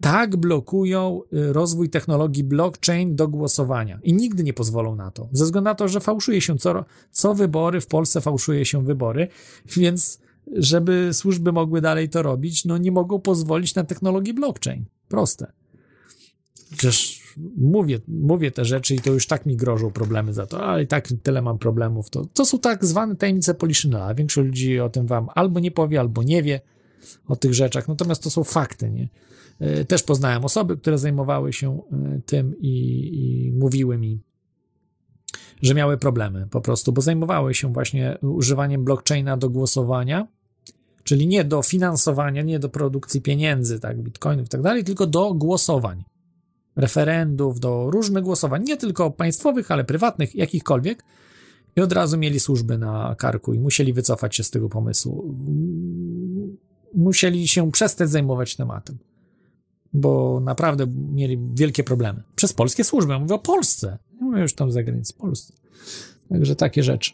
tak blokują rozwój technologii blockchain do głosowania i nigdy nie pozwolą na to. Ze względu na to, że fałszuje się co, co wybory, w Polsce fałszuje się wybory, więc żeby służby mogły dalej to robić, no nie mogą pozwolić na technologię blockchain. Proste. Przecież mówię, mówię te rzeczy i to już tak mi grożą problemy za to, ale i tak tyle mam problemów. To, to są tak zwane tajemnice Poliszynela. Większość ludzi o tym wam albo nie powie, albo nie wie o tych rzeczach, natomiast to są fakty, nie? Też poznałem osoby, które zajmowały się tym i, i mówiły mi, że miały problemy po prostu, bo zajmowały się właśnie używaniem blockchaina do głosowania, czyli nie do finansowania, nie do produkcji pieniędzy, tak, bitcoinów i tak dalej, tylko do głosowań referendów, do różnych głosowań, nie tylko państwowych, ale prywatnych, jakichkolwiek. I od razu mieli służby na karku i musieli wycofać się z tego pomysłu. Musieli się przestać zajmować tematem, bo naprawdę mieli wielkie problemy. Przez polskie służby, ja mówię o Polsce. Nie mówię już tam za granicą, Polsce. Także takie rzeczy.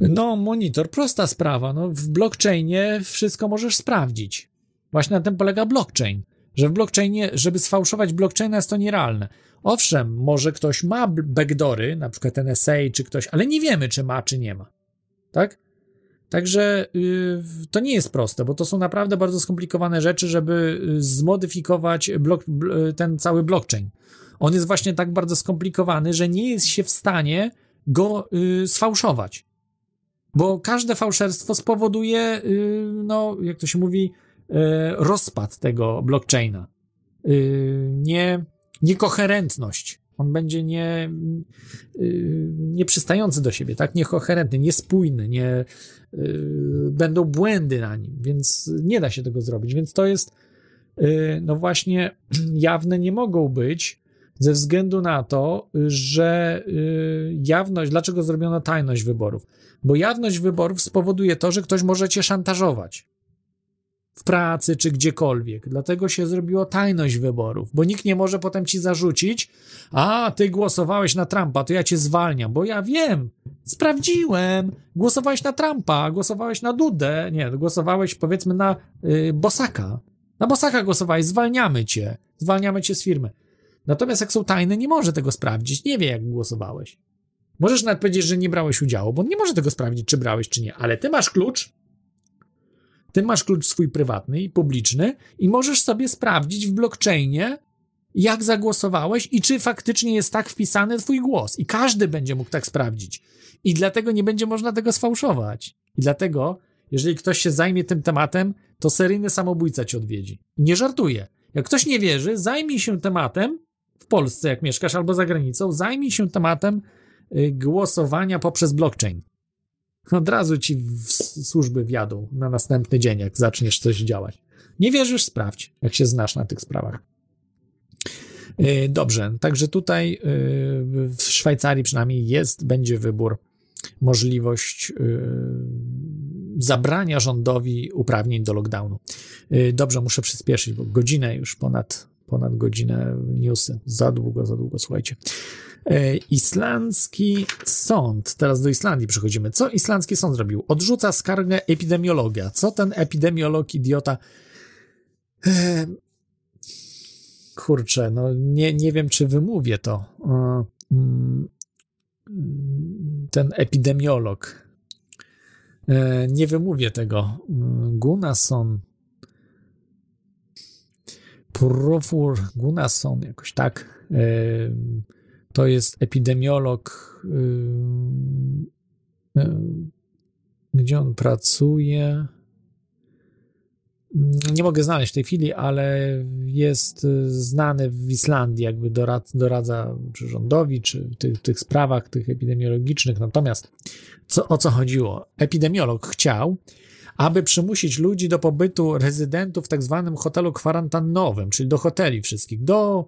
No, monitor, prosta sprawa. No, w blockchainie wszystko możesz sprawdzić. Właśnie na tym polega blockchain że w blockchainie, żeby sfałszować blockchaina jest to nierealne. Owszem, może ktoś ma backdory, na przykład NSA czy ktoś, ale nie wiemy, czy ma, czy nie ma. Tak? Także yy, to nie jest proste, bo to są naprawdę bardzo skomplikowane rzeczy, żeby zmodyfikować blok, ten cały blockchain. On jest właśnie tak bardzo skomplikowany, że nie jest się w stanie go yy, sfałszować. Bo każde fałszerstwo spowoduje, yy, no, jak to się mówi, rozpad tego blockchaina, nie, niekoherentność On będzie nie, yy, nieprzystający do siebie, tak? Niekoherentny, niespójny, nie, będą błędy na nim, więc nie da się tego zrobić. Więc to jest, no właśnie, jawne nie mogą być ze względu na to, że jawność, dlaczego zrobiono tajność wyborów? Bo jawność wyborów spowoduje to, że ktoś może cię szantażować w pracy czy gdziekolwiek. Dlatego się zrobiło tajność wyborów, bo nikt nie może potem ci zarzucić, a ty głosowałeś na Trumpa, to ja cię zwalniam, bo ja wiem, sprawdziłem, głosowałeś na Trumpa, głosowałeś na Dudę, nie, głosowałeś powiedzmy na y, Bosaka. Na Bosaka głosowałeś, zwalniamy cię, zwalniamy cię z firmy. Natomiast jak są tajne, nie może tego sprawdzić, nie wie jak głosowałeś. Możesz nawet powiedzieć, że nie brałeś udziału, bo on nie może tego sprawdzić, czy brałeś, czy nie, ale ty masz klucz, ty masz klucz swój prywatny i publiczny i możesz sobie sprawdzić w blockchainie, jak zagłosowałeś i czy faktycznie jest tak wpisany twój głos. I każdy będzie mógł tak sprawdzić. I dlatego nie będzie można tego sfałszować. I dlatego, jeżeli ktoś się zajmie tym tematem, to seryjny samobójca cię odwiedzi. Nie żartuję. Jak ktoś nie wierzy, zajmij się tematem w Polsce, jak mieszkasz, albo za granicą, zajmij się tematem y, głosowania poprzez blockchain. Od razu ci służby wjadą na następny dzień, jak zaczniesz coś działać. Nie wierzysz? Sprawdź, jak się znasz na tych sprawach. Yy, Dobrze, także tutaj yy, w Szwajcarii przynajmniej jest, będzie wybór, możliwość yy, zabrania rządowi uprawnień do lockdownu. Dobrze, muszę przyspieszyć, bo godzinę już ponad, ponad godzinę newsy. Za długo, za długo, słuchajcie. E, Islandzki sąd, teraz do Islandii przechodzimy. Co islandzki sąd zrobił? Odrzuca skargę epidemiologa. Co ten epidemiolog idiota? E, kurczę, no nie, nie wiem, czy wymówię to. E, mm, ten epidemiolog. Nie wymówię tego. Gunnarsson. Profur Gunnarsson, jakoś tak. To jest epidemiolog, yy, yy, gdzie on pracuje. Nie mogę znaleźć w tej chwili, ale jest znany w Islandii, jakby dorad, doradza czy rządowi, czy w tych, tych sprawach tych epidemiologicznych. Natomiast co, o co chodziło? Epidemiolog chciał, aby przymusić ludzi do pobytu rezydentów w tak zwanym hotelu kwarantannowym, czyli do hoteli wszystkich, do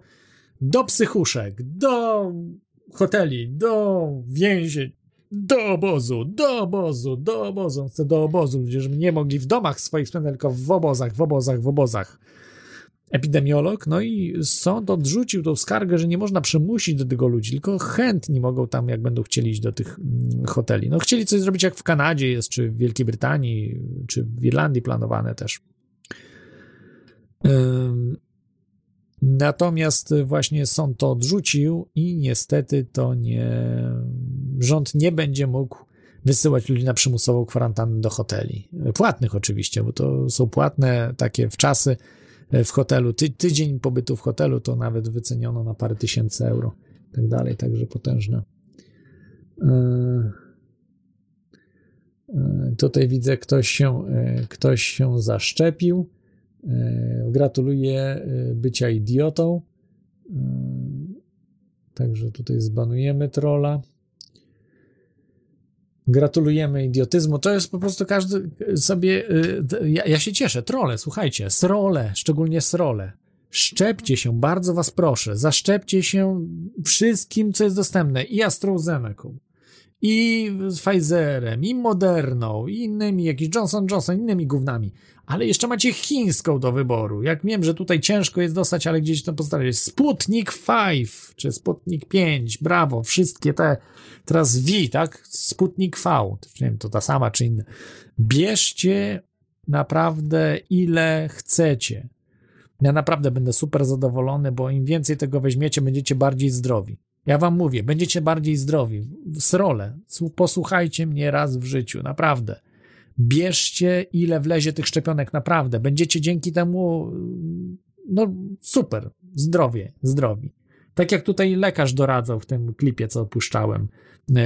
do psychuszek, do hoteli, do więzień, do obozu, do obozu, do obozu. Chcę do obozu, ludzie, żeby nie mogli w domach swoich spędzać, tylko w obozach, w obozach, w obozach. Epidemiolog, no i sąd odrzucił tą skargę, że nie można przymusić do tego ludzi, tylko chętni mogą tam, jak będą chcieli iść do tych hoteli. No chcieli coś zrobić, jak w Kanadzie jest, czy w Wielkiej Brytanii, czy w Irlandii planowane też. Um, Natomiast właśnie sąd to odrzucił i niestety to nie. Rząd nie będzie mógł wysyłać ludzi na przymusową kwarantannę do hoteli. Płatnych oczywiście, bo to są płatne takie w czasy w hotelu. Ty, tydzień pobytu w hotelu to nawet wyceniono na parę tysięcy euro. Tak dalej, także potężne. Tutaj widzę, ktoś się, ktoś się zaszczepił. Gratuluję bycia idiotą. Także tutaj zbanujemy trola. Gratulujemy idiotyzmu. To jest po prostu każdy sobie. Ja, ja się cieszę. Trole, słuchajcie, srole, szczególnie srole. Szczepcie się, bardzo was proszę. Zaszczepcie się wszystkim, co jest dostępne. I AstraZeneca, i Pfizerem, i Moderną, i innymi, jakiś Johnson Johnson, innymi gównami. Ale jeszcze macie chińską do wyboru. Jak wiem, że tutaj ciężko jest dostać, ale gdzieś to postawić. Sputnik 5, czy Sputnik 5, brawo, wszystkie te, teraz V, tak? Sputnik V, nie wiem, to ta sama czy inna. Bierzcie naprawdę ile chcecie. Ja naprawdę będę super zadowolony, bo im więcej tego weźmiecie, będziecie bardziej zdrowi. Ja wam mówię, będziecie bardziej zdrowi. Srole, posłuchajcie mnie raz w życiu, naprawdę. Bierzcie ile wlezie tych szczepionek, naprawdę. Będziecie dzięki temu, no super, zdrowie, zdrowi. Tak jak tutaj lekarz doradzał w tym klipie, co opuszczałem.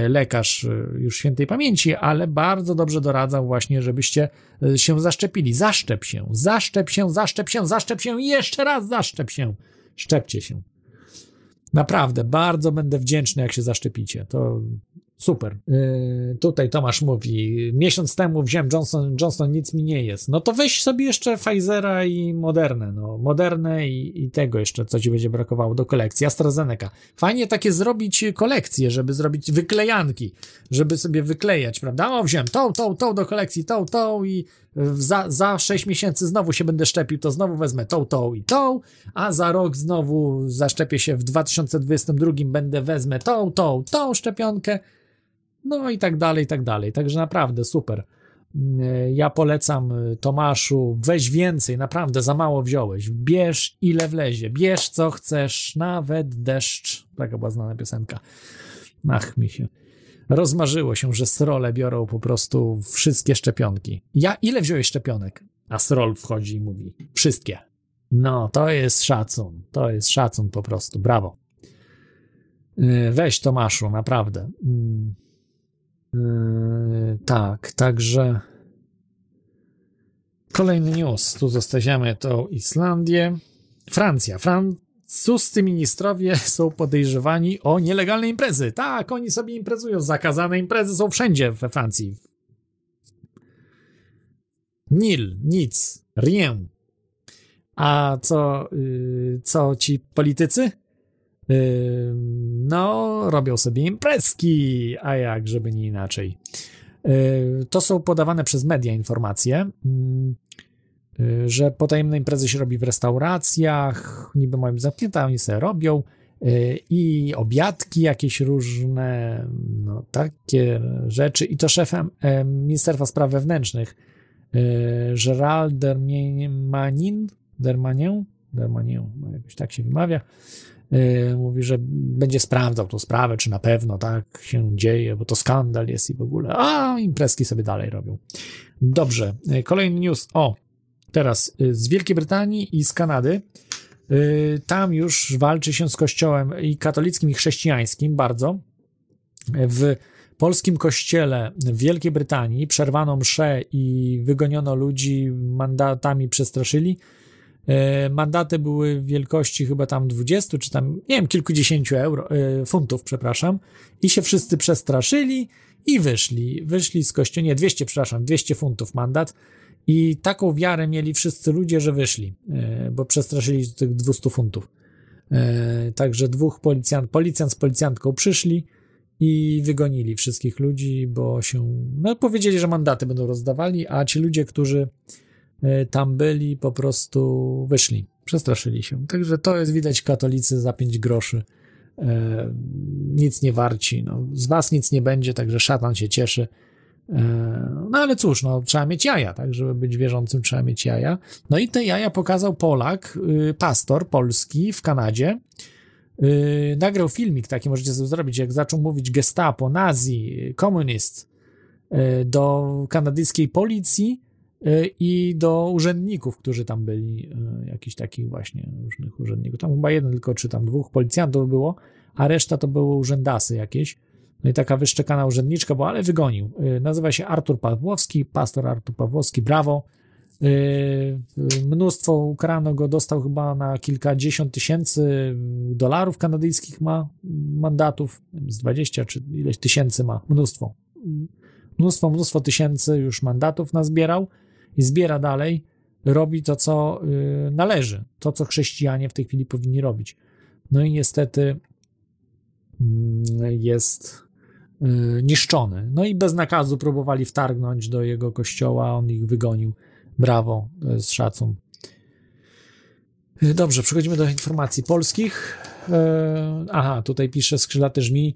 Lekarz już świętej pamięci, ale bardzo dobrze doradzał właśnie, żebyście się zaszczepili. Zaszczep się, zaszczep się, zaszczep się, zaszczep się i jeszcze raz zaszczep się. Szczepcie się. Naprawdę, bardzo będę wdzięczny, jak się zaszczepicie. To super. Yy, tutaj Tomasz mówi, miesiąc temu wziąłem Johnson, Johnson, nic mi nie jest. No to weź sobie jeszcze Pfizera i Modernę, no. Modernę i, i tego jeszcze, co ci będzie brakowało do kolekcji. AstraZeneca. Fajnie takie zrobić kolekcje, żeby zrobić wyklejanki, żeby sobie wyklejać, prawda? O, wziąłem tą, tą, tą do kolekcji, tą, tą i za, za 6 miesięcy znowu się będę szczepił, to znowu wezmę tą, tą i tą, a za rok znowu zaszczepię się w 2022, będę wezmę tą, tą, tą szczepionkę, no i tak dalej, i tak dalej. Także naprawdę super. Ja polecam Tomaszu, weź więcej, naprawdę za mało wziąłeś. Bierz ile wlezie, bierz co chcesz, nawet deszcz. Taka była znana piosenka. Ach, mi się. Rozmarzyło się, że srole biorą po prostu wszystkie szczepionki. Ja ile wziąłeś szczepionek? A srol wchodzi i mówi: Wszystkie. No, to jest szacun. To jest szacun po prostu. Brawo. Weź Tomaszu, naprawdę. Yy, tak, także kolejny news. Tu zostawiamy tą Islandię. Francja. Francuscy ministrowie są podejrzewani o nielegalne imprezy. Tak, oni sobie imprezują. Zakazane imprezy są wszędzie we Francji. Nil, nic, rien. A co, yy, co ci politycy? no, robią sobie imprezki, a jak, żeby nie inaczej. To są podawane przez media informacje, że potajemne imprezy się robi w restauracjach, niby mają zamknięte, oni sobie robią i obiadki jakieś różne, no takie rzeczy. I to szefem Ministerstwa Spraw Wewnętrznych Gerald Dermanin, Dermanin, Dermanin, jakoś tak się wymawia, mówi, że będzie sprawdzał tą sprawę, czy na pewno tak się dzieje, bo to skandal jest i w ogóle. A imprezki sobie dalej robią. Dobrze, kolejny news. O, teraz z Wielkiej Brytanii i z Kanady. Tam już walczy się z kościołem i katolickim, i chrześcijańskim bardzo. W polskim kościele w Wielkiej Brytanii przerwano mszę i wygoniono ludzi, mandatami przestraszyli. Mandaty były wielkości chyba tam 20 czy tam, nie wiem, kilkudziesięciu euro, funtów, przepraszam, i się wszyscy przestraszyli i wyszli. Wyszli z kościoła, nie, 200, przepraszam, 200 funtów mandat. I taką wiarę mieli wszyscy ludzie, że wyszli, bo przestraszyli tych 200 funtów. Także dwóch policjant, policjant z policjantką przyszli i wygonili wszystkich ludzi, bo się, no powiedzieli, że mandaty będą rozdawali, a ci ludzie, którzy tam byli, po prostu wyszli, przestraszyli się. Także to jest widać katolicy za 5 groszy. E, nic nie warci. No, z was nic nie będzie, także szatan się cieszy. E, no ale cóż, no, trzeba mieć jaja, tak? Żeby być wierzącym, trzeba mieć jaja. No i te jaja pokazał Polak, y, pastor polski w Kanadzie. Y, nagrał filmik taki, możecie sobie zrobić, jak zaczął mówić gestapo, nazi, komunist y, do kanadyjskiej policji i do urzędników, którzy tam byli, jakichś takich właśnie różnych urzędników. Tam chyba jeden tylko, czy tam dwóch policjantów było, a reszta to były urzędasy jakieś. No i taka wyszczekana urzędniczka była, ale wygonił. Nazywa się Artur Pawłowski, pastor Artur Pawłowski, brawo. Mnóstwo ukarano go, dostał chyba na kilkadziesiąt tysięcy dolarów kanadyjskich ma mandatów, z 20 czy ileś tysięcy ma, mnóstwo. Mnóstwo, mnóstwo tysięcy już mandatów nazbierał i zbiera dalej, robi to, co y, należy, to, co chrześcijanie w tej chwili powinni robić. No i niestety y, jest y, niszczony. No i bez nakazu próbowali wtargnąć do jego kościoła, on ich wygonił. Brawo, to jest szacun. Dobrze, przechodzimy do informacji polskich. Aha, tutaj pisze skrzydlaty żmi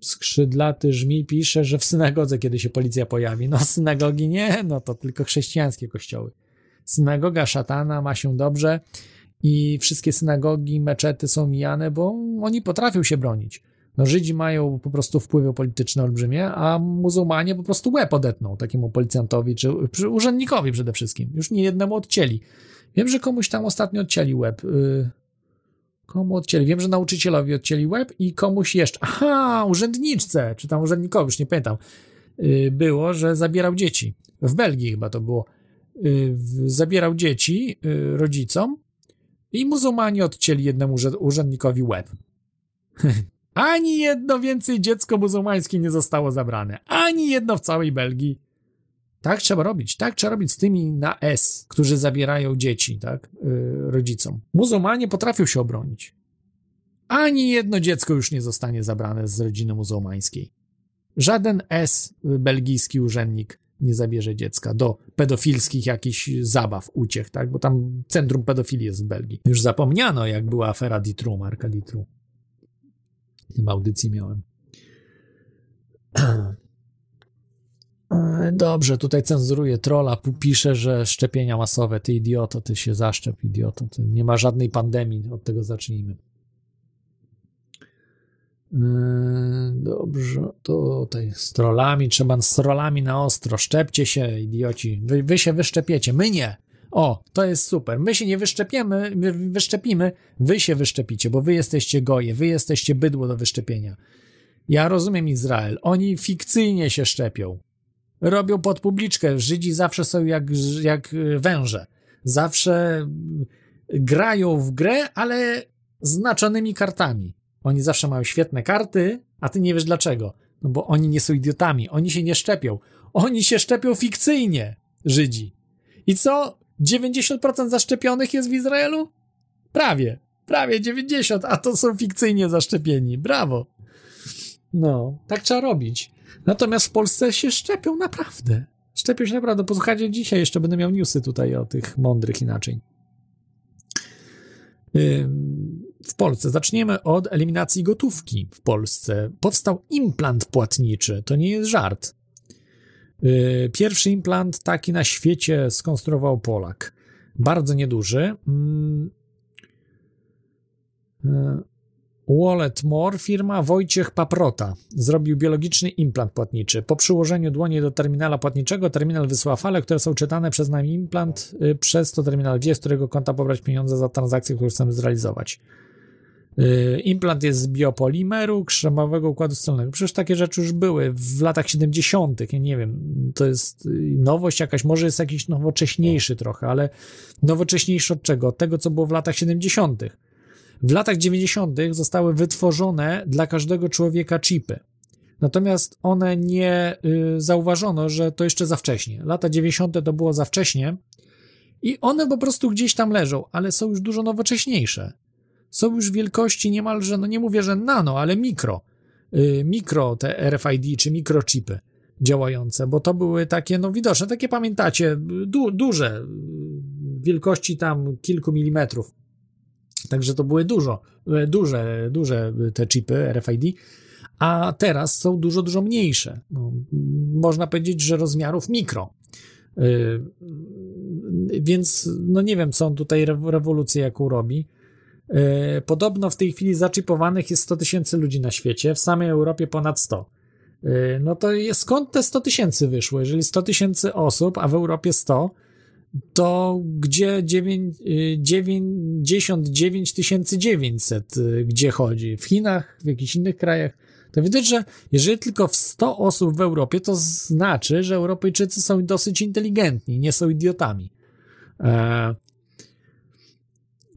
skrzydlaty żmi pisze, że w synagodze kiedy się policja pojawi. No synagogi nie, no to tylko chrześcijańskie kościoły. Synagoga szatana ma się dobrze i wszystkie synagogi, meczety są mijane, bo oni potrafią się bronić. No Żydzi mają po prostu wpływy polityczne olbrzymie, a muzułmanie po prostu łeb odetną takiemu policjantowi, czy, urzędnikowi przede wszystkim. Już nie jednemu odcięli. Wiem, że komuś tam ostatnio odcięli łeb. Yy, Komu odcięli? Wiem, że nauczycielowi odcięli łeb i komuś jeszcze. Aha, urzędniczce, czy tam urzędnikowi, już nie pamiętam. Było, że zabierał dzieci. W Belgii chyba to było. Zabierał dzieci rodzicom I muzułmanie odcięli jednemu urzędnikowi łeb. Ani jedno więcej dziecko muzułmańskie nie zostało zabrane. Ani jedno w całej Belgii. Tak trzeba robić. Tak trzeba robić z tymi na S, którzy zabierają dzieci, tak, yy, rodzicom. Muzułmanie potrafią się obronić. Ani jedno dziecko już nie zostanie zabrane z rodziny muzułmańskiej. Żaden S, y, belgijski urzędnik, nie zabierze dziecka do pedofilskich jakichś zabaw, uciech, tak? Bo tam centrum pedofilii jest w Belgii. Już zapomniano, jak była afera Ditru, Marka Ditru. W audycji miałem. Dobrze, tutaj cenzuruję trolla, pu- pisze, że szczepienia masowe, ty idioto, ty się zaszczep, idioto, ty nie ma żadnej pandemii, od tego zacznijmy. Yy, Dobrze, tutaj z trollami, trzeba z trollami na ostro, szczepcie się, idioci, wy, wy się wyszczepiecie, my nie. O, to jest super, my się nie wyszczepiemy, my wyszczepimy, wy się wyszczepicie, bo wy jesteście goje, wy jesteście bydło do wyszczepienia. Ja rozumiem Izrael, oni fikcyjnie się szczepią, robią pod publiczkę, Żydzi zawsze są jak, jak węże, zawsze grają w grę, ale znaczonymi kartami. Oni zawsze mają świetne karty, a ty nie wiesz dlaczego. No bo oni nie są idiotami, oni się nie szczepią. Oni się szczepią fikcyjnie, Żydzi. I co? 90% zaszczepionych jest w Izraelu? Prawie. Prawie 90, a to są fikcyjnie zaszczepieni. Brawo. No, tak trzeba robić. Natomiast w Polsce się szczepią naprawdę. Szczepią się naprawdę. Posłuchajcie, dzisiaj jeszcze będę miał newsy tutaj o tych mądrych inaczej. Ym, w Polsce. Zaczniemy od eliminacji gotówki w Polsce. Powstał implant płatniczy. To nie jest żart. Yy, Pierwszy implant taki na świecie skonstruował Polak. Bardzo nieduży. Mm. Yy, Wallet More, firma Wojciech Paprota, zrobił biologiczny implant płatniczy. Po przyłożeniu dłoni do terminala płatniczego terminal wysyła fale, które są czytane przez nami implant, y, przez to terminal wie, z którego konta pobrać pieniądze za transakcję, którą chcemy zrealizować. Y, Implant jest z biopolimeru, krzemowego układu scelnego. Przecież takie rzeczy już były w latach 70. Ja nie wiem, to jest y, nowość jakaś, może jest jakiś nowocześniejszy trochę, ale nowocześniejszy od czego? Od tego, co było w latach 70. W latach 90. zostały wytworzone dla każdego człowieka chipy. Natomiast one nie y, zauważono, że to jeszcze za wcześnie. Lata 90. to było za wcześnie i one po prostu gdzieś tam leżą, ale są już dużo nowocześniejsze. Są już wielkości niemalże, no nie mówię, że nano, ale mikro. Y, mikro te RFID czy mikrochipy działające, bo to były takie, no widoczne, takie pamiętacie, du, duże, y, wielkości tam kilku milimetrów. Także to były dużo, y, duże, duże te chipy RFID, a teraz są dużo, dużo mniejsze. No, można powiedzieć, że rozmiarów mikro. Więc no nie wiem, co on tutaj rew- rewolucję jaką robi. Y, Podobno w tej chwili zaczipowanych jest 100 tysięcy ludzi na świecie, w samej Europie ponad 100. Y, No to skąd te 100 tysięcy wyszło? Jeżeli 100 tysięcy osób, a w Europie 100, to gdzie dziewię- y, 99 900, y, gdzie chodzi? W Chinach, w jakichś innych krajach? To widać, że jeżeli tylko w 100 osób w Europie, to znaczy, że Europejczycy są dosyć inteligentni, nie są idiotami.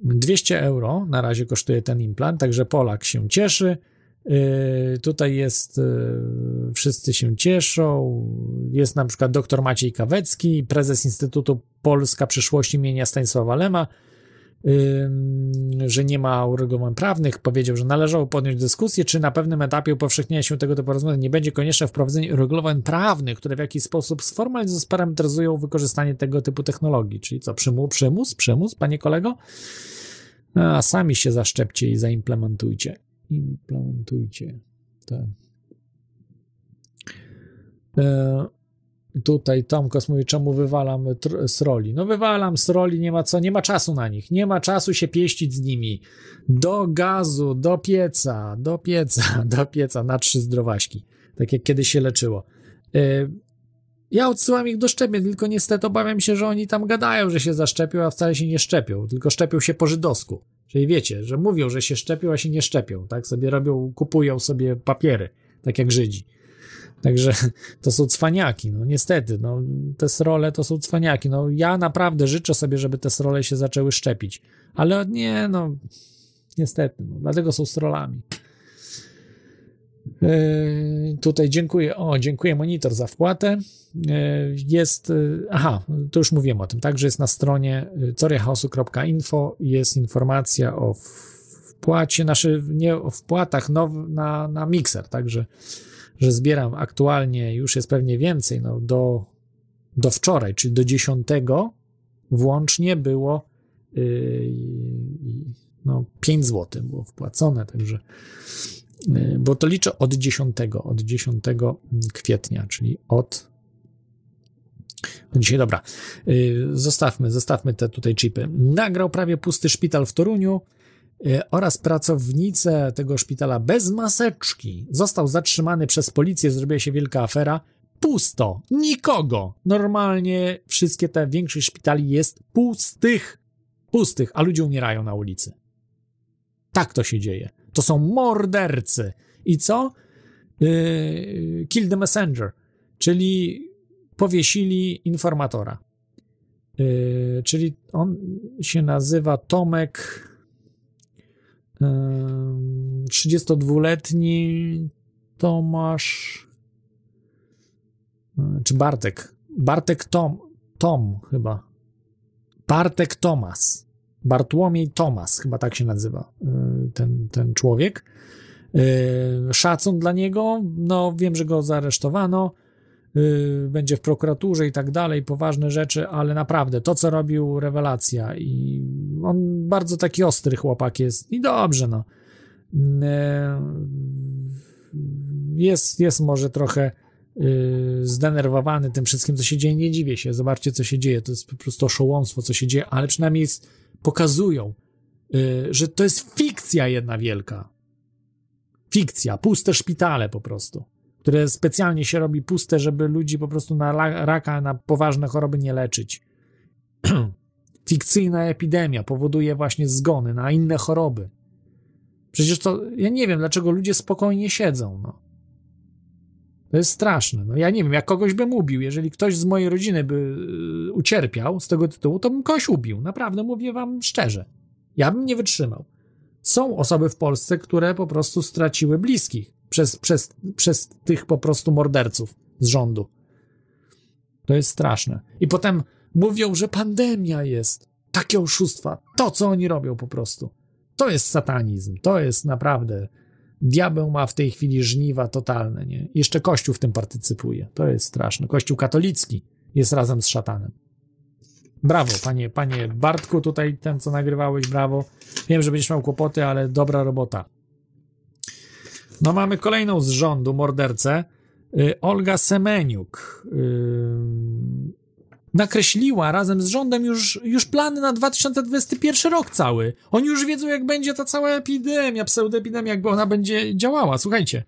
E, 200 euro na razie kosztuje ten implant, także Polak się cieszy. Yy, tutaj jest, yy, wszyscy się cieszą. Jest na przykład dr Maciej Kawecki, prezes Instytutu Polska Przyszłości imienia Stanisława Lema, yy, że nie ma uregulowań prawnych. Powiedział, że należało podjąć dyskusję, czy na pewnym etapie upowszechnienia się tego typu rozwiązań nie będzie konieczne wprowadzenie uregulowań prawnych, które w jakiś sposób sformalizują, sparametryzują wykorzystanie tego typu technologii. Czyli co, przymus, przymus, przymus, panie kolego? A sami się zaszczepcie i zaimplementujcie. Implementujcie. Tak. E, tutaj Tomkos mówi, czemu wywalam z roli. No wywalam z roli, nie ma co, nie ma czasu na nich. Nie ma czasu się pieścić z nimi. Do gazu, do pieca, do pieca, do pieca na trzy zdrowaśki. Tak jak kiedyś się leczyło. E, ja odsyłam ich do szczepień, tylko niestety obawiam się, że oni tam gadają, że się zaszczepią, a wcale się nie szczepią, tylko szczepią się po żydowsku. Czyli wiecie, że mówią, że się szczepią, a się nie szczepią, tak? Sobie robią, kupują sobie papiery, tak jak Żydzi. Także to są cwaniaki, no niestety, no te srole to są cwaniaki. No ja naprawdę życzę sobie, żeby te srole się zaczęły szczepić, ale nie, no niestety, no, dlatego są srolami. Yy, tutaj dziękuję, o dziękuję monitor za wpłatę. Yy, jest, yy, aha, to już mówiłem o tym, tak, że jest na stronie coriachaosu.info jest informacja o wpłacie, znaczy nie o wpłatach now, na, na mikser, także że zbieram aktualnie, już jest pewnie więcej, no do, do wczoraj, czyli do 10 włącznie było yy, no 5 zł było wpłacone, także bo to liczę od 10, od 10 kwietnia, czyli od dzisiaj, dobra, yy, zostawmy, zostawmy te tutaj chipy. Nagrał prawie pusty szpital w Toruniu, oraz pracownicę tego szpitala bez maseczki. Został zatrzymany przez policję, zrobiła się wielka afera. Pusto, nikogo. Normalnie wszystkie te większość szpitali jest pustych, pustych, a ludzie umierają na ulicy. Tak to się dzieje. To są mordercy. I co? Yy, kill the messenger, czyli powiesili informatora. Yy, czyli on się nazywa Tomek 32-letni Tomasz czy Bartek Bartek Tom Tom chyba Bartek Tomas Bartłomiej Tomas chyba tak się nazywa ten, ten człowiek. Szacun dla niego no wiem, że go zaaresztowano będzie w prokuraturze i tak dalej, poważne rzeczy, ale naprawdę to, co robił, rewelacja i on bardzo taki ostry chłopak jest i dobrze, no. Jest, jest może trochę zdenerwowany tym wszystkim, co się dzieje, nie dziwię się, zobaczcie, co się dzieje, to jest po prostu oszołomstwo, co się dzieje, ale przynajmniej jest, pokazują, że to jest fikcja jedna wielka. Fikcja, puste szpitale po prostu które specjalnie się robi puste, żeby ludzi po prostu na raka, na poważne choroby nie leczyć. Fikcyjna epidemia powoduje właśnie zgony na inne choroby. Przecież to, ja nie wiem, dlaczego ludzie spokojnie siedzą, no. To jest straszne. No ja nie wiem, jak kogoś bym ubił, jeżeli ktoś z mojej rodziny by y, ucierpiał z tego tytułu, to bym kogoś ubił. Naprawdę mówię wam szczerze. Ja bym nie wytrzymał. Są osoby w Polsce, które po prostu straciły bliskich przez, przez, przez tych po prostu morderców z rządu. To jest straszne. I potem mówią, że pandemia jest. Takie oszustwa. To, co oni robią po prostu. To jest satanizm. To jest naprawdę. Diabeł ma w tej chwili żniwa totalne. Nie? Jeszcze Kościół w tym partycypuje. To jest straszne. Kościół katolicki jest razem z szatanem. Brawo, panie, panie Bartku, tutaj ten, co nagrywałeś, brawo. Wiem, że będziesz miał kłopoty, ale dobra robota. No mamy kolejną z rządu mordercę, y, Olga Semeniuk. Nakreśliła razem z rządem już, już plany na 2021 rok cały. Oni już wiedzą, jak będzie ta cała epidemia, pseudoepidemia, jak ona będzie działała. Słuchajcie,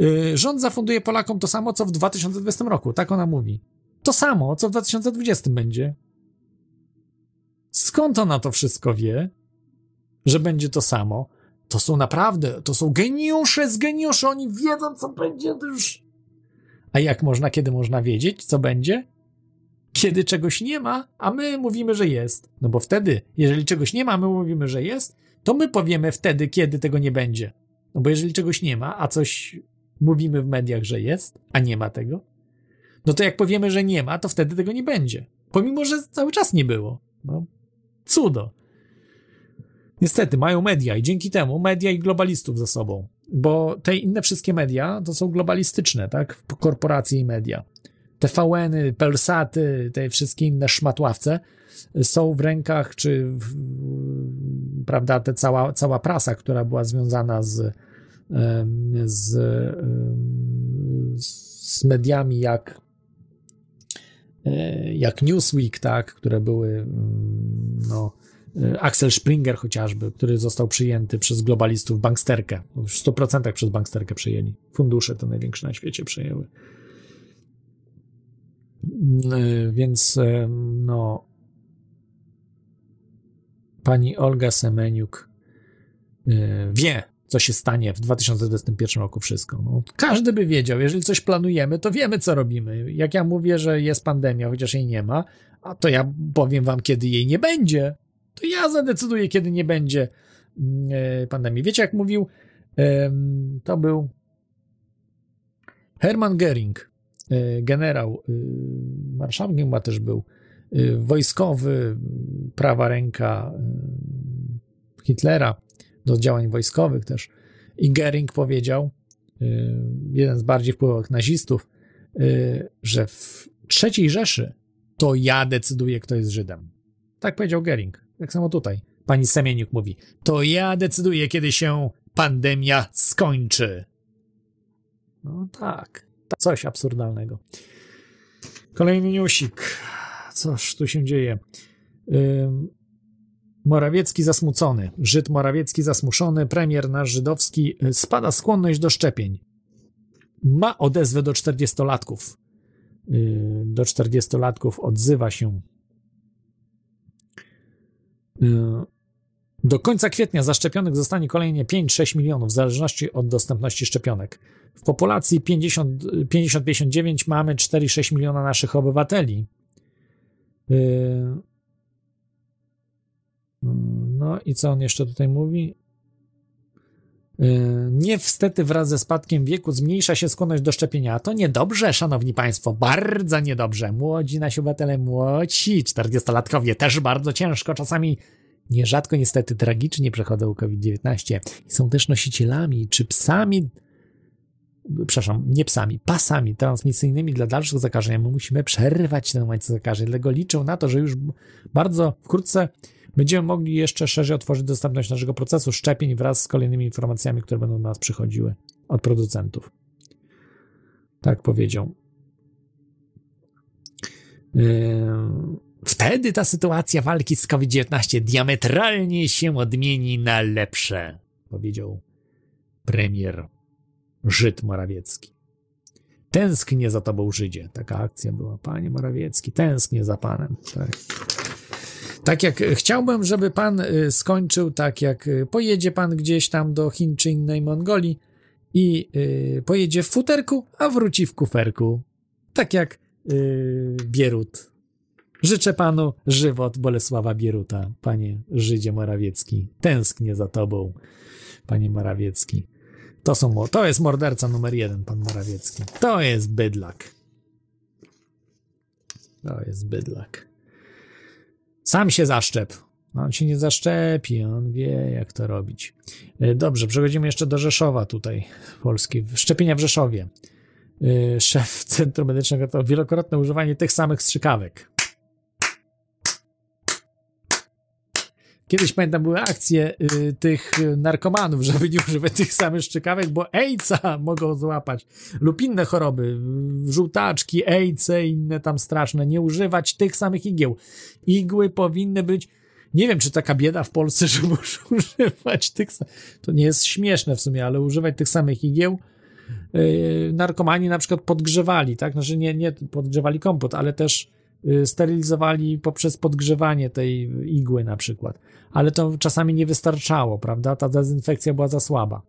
y, rząd zafunduje Polakom to samo, co w 2020 roku. Tak ona mówi. To samo, co w 2020 będzie. Skąd ona to wszystko wie, że będzie to samo? To są naprawdę, to są geniusze z geniuszy, oni wiedzą, co będzie to już. A jak można, kiedy można wiedzieć, co będzie? Kiedy czegoś nie ma, a my mówimy, że jest. No bo wtedy, jeżeli czegoś nie ma, my mówimy, że jest, to my powiemy wtedy, kiedy tego nie będzie. No bo jeżeli czegoś nie ma, a coś mówimy w mediach, że jest, a nie ma tego, no to jak powiemy, że nie ma, to wtedy tego nie będzie. Pomimo, że cały czas nie było. No, cudo. Niestety, mają media i dzięki temu media i globalistów ze sobą, bo te inne wszystkie media to są globalistyczne, tak? Korporacje i media. TVN-y, Pelsaty, te wszystkie inne szmatławce są w rękach, czy w, prawda, te cała, cała prasa, która była związana z, z, z mediami jak e, jak Newsweek, tak, które były no, E, Axel Springer chociażby, który został przyjęty przez globalistów banksterkę. W 100% przez banksterkę przejęli. Fundusze to największe na świecie przejęły. E, więc e, no pani Olga Semeniuk wie, co się stanie w 2021 roku wszystko. No, każdy by wiedział, jeżeli coś planujemy, to wiemy, co robimy. Jak ja mówię, że jest pandemia, chociaż jej nie ma, a to ja powiem wam, kiedy jej nie będzie. To ja zadecyduję, kiedy nie będzie mm, e, pandemii. Wiecie, jak mówił, to był Hermann Göring, generał, e, marszałkiem chyba też był, e, wojskowy, prawa ręka e, Hitlera do działań wojskowych też. I Göring powiedział, jeden z bardziej wpływowych nazistów, że w III Rzeszy to ja decyduję, kto jest Żydem. Tak powiedział Göring. Tak samo tutaj. Pani Semieniuk mówi, to ja decyduję, kiedy się pandemia skończy. No tak, coś absurdalnego. Kolejny newsik. Coż tu się dzieje? Morawiecki zasmucony. Żyd Morawiecki zasmuszony. Premier nasz żydowski y, spada skłonność do szczepień. Ma odezwę do 40-latków. Y, Do 40-latków odzywa się. Y, Do końca kwietnia zaszczepionych zostanie kolejnie 5-6 milionów, w zależności od dostępności szczepionek. W populacji 50 50-59 mamy 4-6 miliona naszych obywateli. Y, No i co on jeszcze tutaj mówi? Yy, Niestety wraz ze spadkiem wieku zmniejsza się skłonność do szczepienia. A to niedobrze, szanowni państwo, bardzo niedobrze. Młodzi nasi obywatele, młodzi, 40-latkowie też bardzo ciężko, czasami nierzadko niestety tragicznie przechodzą COVID-19 i są też nosicielami czy psami, przepraszam, nie psami, pasami transmisyjnymi dla dalszych zakażeń. My musimy przerwać ten łańcuch zakażeń, dlatego liczę na to, że już bardzo wkrótce będziemy mogli jeszcze szerzej otworzyć dostępność naszego procesu szczepień wraz z kolejnymi informacjami, które będą do nas przychodziły od producentów. Tak powiedział. Yy, Wtedy ta sytuacja walki z COVID-19 diametralnie się odmieni na lepsze, powiedział premier Żyd Morawiecki. Tęsknię za tobą, Żydzie. Taka akcja była. Panie Morawiecki, tęsknię za panem. Tak. Tak jak chciałbym, żeby pan y, skończył, tak jak y, pojedzie pan gdzieś tam do Chin czy innej Mongolii i y, pojedzie w futerku, a wróci w kuferku. Tak jak Bierut. Życzę panu żywot Bolesława Bieruta, panie Żydzie Morawiecki. Tęsknię za tobą, panie Morawiecki. To, są, to jest morderca numer jeden, pan Morawiecki. To jest bydlak. To jest bydlak. Sam się zaszczep. On się nie zaszczepi, on wie, jak to robić. E, Dobrze, przechodzimy jeszcze do Rzeszowa tutaj, Polski. Szczepienia w Rzeszowie. E, Szef Centrum Medycznego to wielokrotne używanie tych samych strzykawek. Kiedyś pamiętam, były akcje y, tych y, narkomanów, żeby nie używać tych samych szczykawek, bo AIDS-a mogą złapać lub inne choroby, y, żółtaczki, AIDS, inne tam straszne. Nie używać tych samych igieł. Igły powinny być. Nie wiem, czy taka bieda w Polsce, że muszę używać tych samych. To nie jest śmieszne w sumie, ale używać tych samych igieł. Yy, narkomani na przykład podgrzewali, tak? Znaczy nie, nie podgrzewali kompot, ale też y, sterylizowali poprzez podgrzewanie tej igły na przykład. Ale to czasami nie wystarczało, prawda? Ta dezynfekcja była za słaba.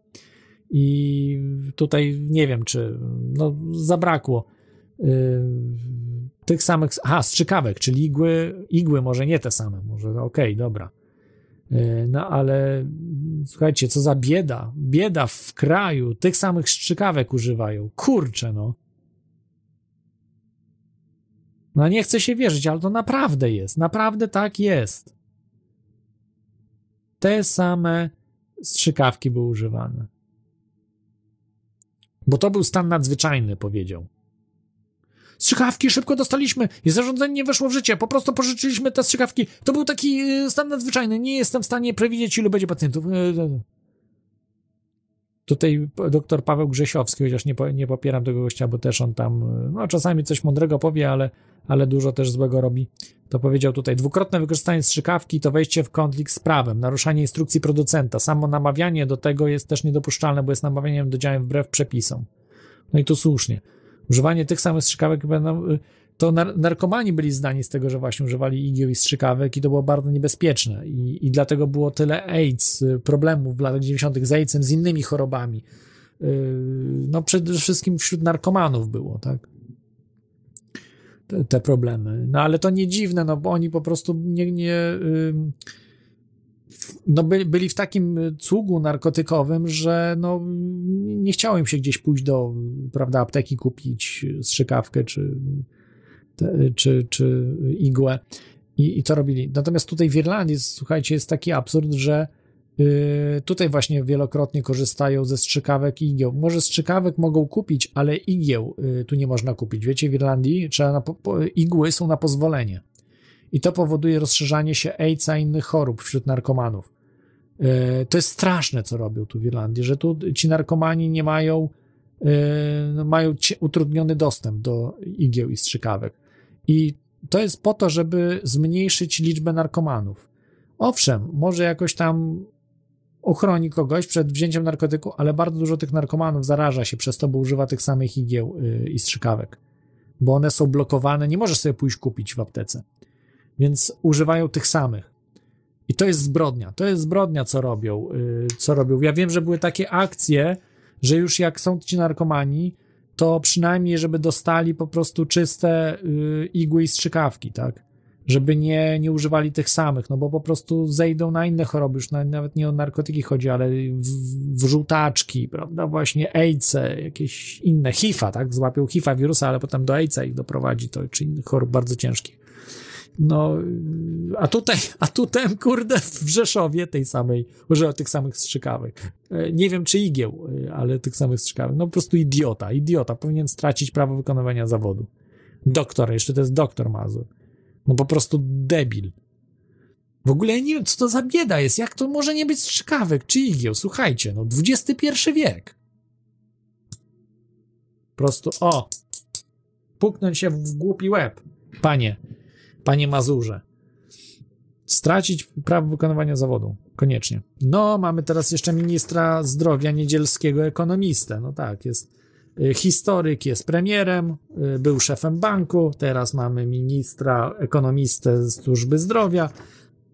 I tutaj nie wiem, czy no, zabrakło y, tych samych, aha, strzykawek, czyli igły, igły może nie te same, może okej, dobra. Y, No ale słuchajcie, co za bieda, bieda w kraju, tych samych strzykawek używają. Kurczę, no. No nie chcę się wierzyć, ale to naprawdę jest. Naprawdę tak jest. Te same strzykawki były używane. Bo to był stan nadzwyczajny, powiedział. Strzykawki szybko dostaliśmy i zarządzenie nie weszło w życie. Po prostu pożyczyliśmy te strzykawki. To był taki y, stan nadzwyczajny. Nie jestem w stanie przewidzieć, ilu będzie pacjentów. Tutaj doktor Paweł Grzesiowski, chociaż nie, nie popieram tego gościa, bo też on tam, no czasami coś mądrego powie, ale, ale dużo też złego robi. To powiedział tutaj, dwukrotne wykorzystanie strzykawki to wejście w konflikt z prawem, naruszanie instrukcji producenta. Samo namawianie do tego jest też niedopuszczalne, bo jest namawianiem do działań wbrew przepisom. No i tu słusznie. Używanie tych samych strzykawek będą, y, to nar narkomani byli zdani z tego, że właśnie używali igieł i strzykawek i to było bardzo niebezpieczne i, i dlatego było tyle AIDS, y, problemów w latach 90. z AIDSem, z innymi chorobami. Yy, No przede wszystkim wśród narkomanów było, tak? Te, te problemy. No ale to nie dziwne, no bo oni po prostu nie, nie no by, byli w takim cugu narkotykowym, że no nie chciało im się gdzieś pójść do, prawda, apteki kupić strzykawkę czy, czy, czy igłę i, i to robili. Natomiast tutaj w Irlandii, słuchajcie, jest taki absurd, że y, tutaj właśnie wielokrotnie korzystają ze strzykawek i igieł. Może strzykawek mogą kupić, ale igieł y, tu nie można kupić. Wiecie, w Irlandii trzeba igły są na pozwolenie. I to powoduje rozszerzanie się AIDS-a i innych chorób wśród narkomanów. Y, To jest straszne, co robią tu w Irlandii, że tu ci narkomani nie mają, no, mają utrudniony dostęp do igieł i strzykawek. I to jest po to, żeby zmniejszyć liczbę narkomanów. Owszem, może jakoś tam ochroni kogoś przed wzięciem narkotyku, ale bardzo dużo tych narkomanów zaraża się przez to, bo używa tych samych igieł y, i strzykawek, bo one są blokowane, nie możesz sobie pójść kupić w aptece, więc używają tych samych. I to jest zbrodnia, to jest zbrodnia, co robią, y, co robią. Ja wiem, że były takie akcje, że już jak są ci narkomani, to przynajmniej, żeby dostali po prostu czyste y, igły i strzykawki, tak? Żeby nie, nie używali tych samych, no bo po prostu zejdą na inne choroby, już na, nawet nie o narkotyki chodzi, ale w, w żółtaczki, prawda? Właśnie AIDS, jakieś inne, HIV-a, tak? Złapią HIV-a wirusa, ale potem do AIDS-a ich doprowadzi, to czy innych chorób bardzo ciężkich. No, a tutaj, a tutaj, kurde, w Rzeszowie tej samej, używa tych samych strzykawek. E, Nie wiem, czy igieł, y, ale tych samych strzykawek. No po prostu idiota, idiota. Powinien stracić prawo wykonywania zawodu. Doktor, jeszcze to jest doktor Mazur. No po prostu debil. W ogóle ja nie wiem, co to za bieda jest. Jak to może nie być strzykawek czy igieł? Słuchajcie, no XXI wiek. Po prostu, o, puknąć się w głupi łeb. Panie, panie Mazurze. Stracić prawo wykonywania zawodu. Koniecznie. No, mamy teraz jeszcze ministra zdrowia niedzielskiego, ekonomistę. No tak, jest y, historyk, jest premierem, y, był szefem banku, teraz mamy ministra, ekonomistę z służby zdrowia.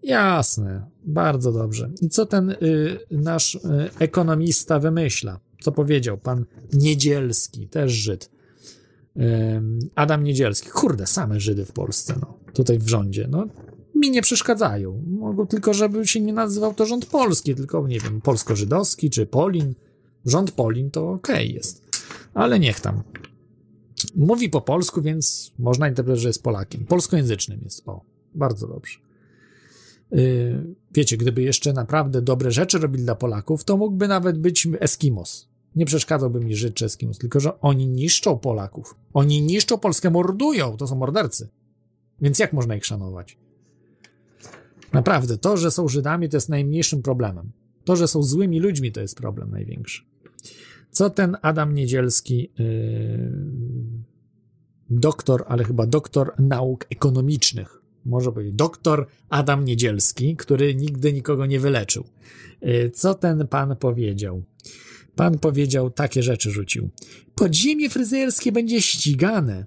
Jasne, bardzo dobrze. I co ten y, nasz y, ekonomista wymyśla? Co powiedział pan Niedzielski, też Żyd. Adam Niedzielski. Kurde, same Żydy w Polsce, no. Tutaj w rządzie. No, mi nie przeszkadzają. Mogą tylko, żeby się nie nazywał to rząd polski, tylko, nie wiem, polsko-żydowski czy Polin. Rząd Polin to okej jest. Ale niech tam. Mówi po polsku, więc można interpretować, że jest Polakiem. Polskojęzycznym jest. O, bardzo dobrze. Yy, wiecie, gdyby jeszcze naprawdę dobre rzeczy robili dla Polaków, to mógłby nawet być Eskimos. Nie przeszkadzałby mi Żyd czy Eskimos, tylko że oni niszczą Polaków. Oni niszczą Polskę, mordują, to są mordercy. Więc jak można ich szanować? Naprawdę, to, że są Żydami, to jest najmniejszym problemem. To, że są złymi ludźmi, to jest problem największy. Co ten Adam Niedzielski, yy, doktor, ale chyba doktor nauk ekonomicznych, może powiedzieć, doktor Adam Niedzielski, który nigdy nikogo nie wyleczył. Yy, Co ten pan powiedział? Pan powiedział, takie rzeczy rzucił. Podziemie fryzjerskie będzie ścigane.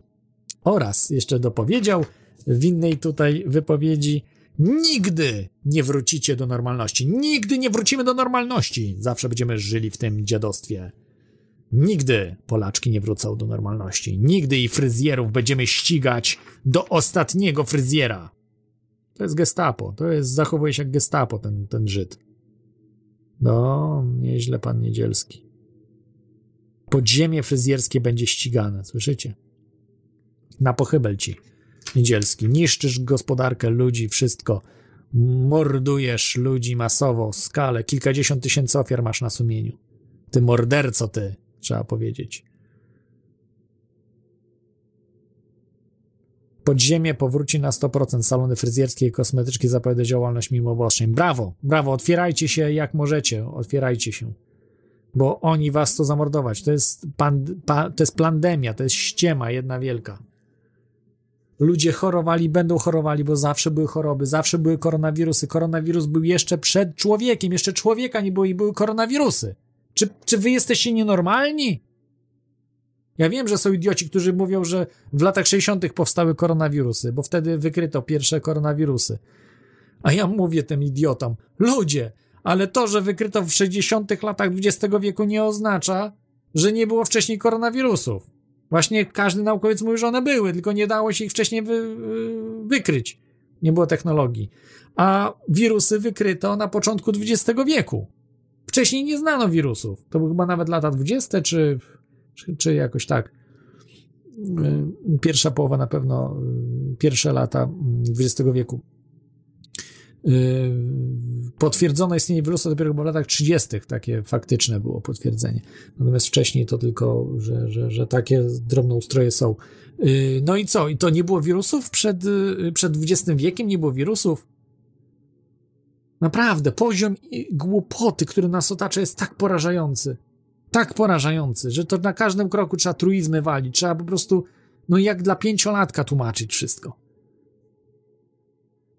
Oraz jeszcze dopowiedział w innej tutaj wypowiedzi, nigdy nie wrócicie do normalności. Nigdy nie wrócimy do normalności. Zawsze będziemy żyli w tym dziadostwie. Nigdy Polaczki nie wrócą do normalności. Nigdy i fryzjerów będziemy ścigać do ostatniego fryzjera. To jest gestapo. To jest, zachowuje się jak gestapo ten, ten Żyd. No, nieźle pan Niedzielski. Podziemie fryzjerskie będzie ścigane, słyszycie? Na pochybel ci, Niedzielski. Niszczysz gospodarkę ludzi, wszystko. Mordujesz ludzi masowo, skalę. Kilkadziesiąt tysięcy ofiar masz na sumieniu. Ty morderco, ty, trzeba powiedzieć. Podziemie powróci na 100%. Salony fryzjerskie i kosmetyczki zapowiada działalność mimo obostrzeń. Brawo, brawo, otwierajcie się jak możecie, otwierajcie się. Bo oni was chcą zamordować. To jest, pand, pa, to jest pandemia, to jest ściema jedna wielka. Ludzie chorowali, będą chorowali, bo zawsze były choroby, zawsze były koronawirusy. Koronawirus był jeszcze przed człowiekiem, jeszcze człowieka nie było i były koronawirusy. Czy, czy wy jesteście nienormalni? Ja wiem, że są idioci, którzy mówią, że w latach 60. powstały koronawirusy, bo wtedy wykryto pierwsze koronawirusy. A ja mówię tym idiotom, ludzie, ale to, że wykryto w 60. latach XX wieku nie oznacza, że nie było wcześniej koronawirusów. Właśnie każdy naukowiec mówi, że one były, tylko nie dało się ich wcześniej wy, wykryć. Nie było technologii. A wirusy wykryto na początku XX wieku. Wcześniej nie znano wirusów. To były chyba nawet lata 20, czy, czy, czy jakoś tak. Pierwsza połowa na pewno, pierwsze lata XX wieku. Potwierdzono istnienie wirusa dopiero w latach 30. Takie faktyczne było potwierdzenie. Natomiast wcześniej to tylko, że, że, że takie drobnoustroje są. No i co? I to nie było wirusów przed, przed XX wiekiem? Nie było wirusów? Naprawdę, poziom głupoty, który nas otacza, jest tak porażający. Tak porażający, że to na każdym kroku trzeba truizmy walić. Trzeba po prostu, no jak dla pięciolatka tłumaczyć wszystko.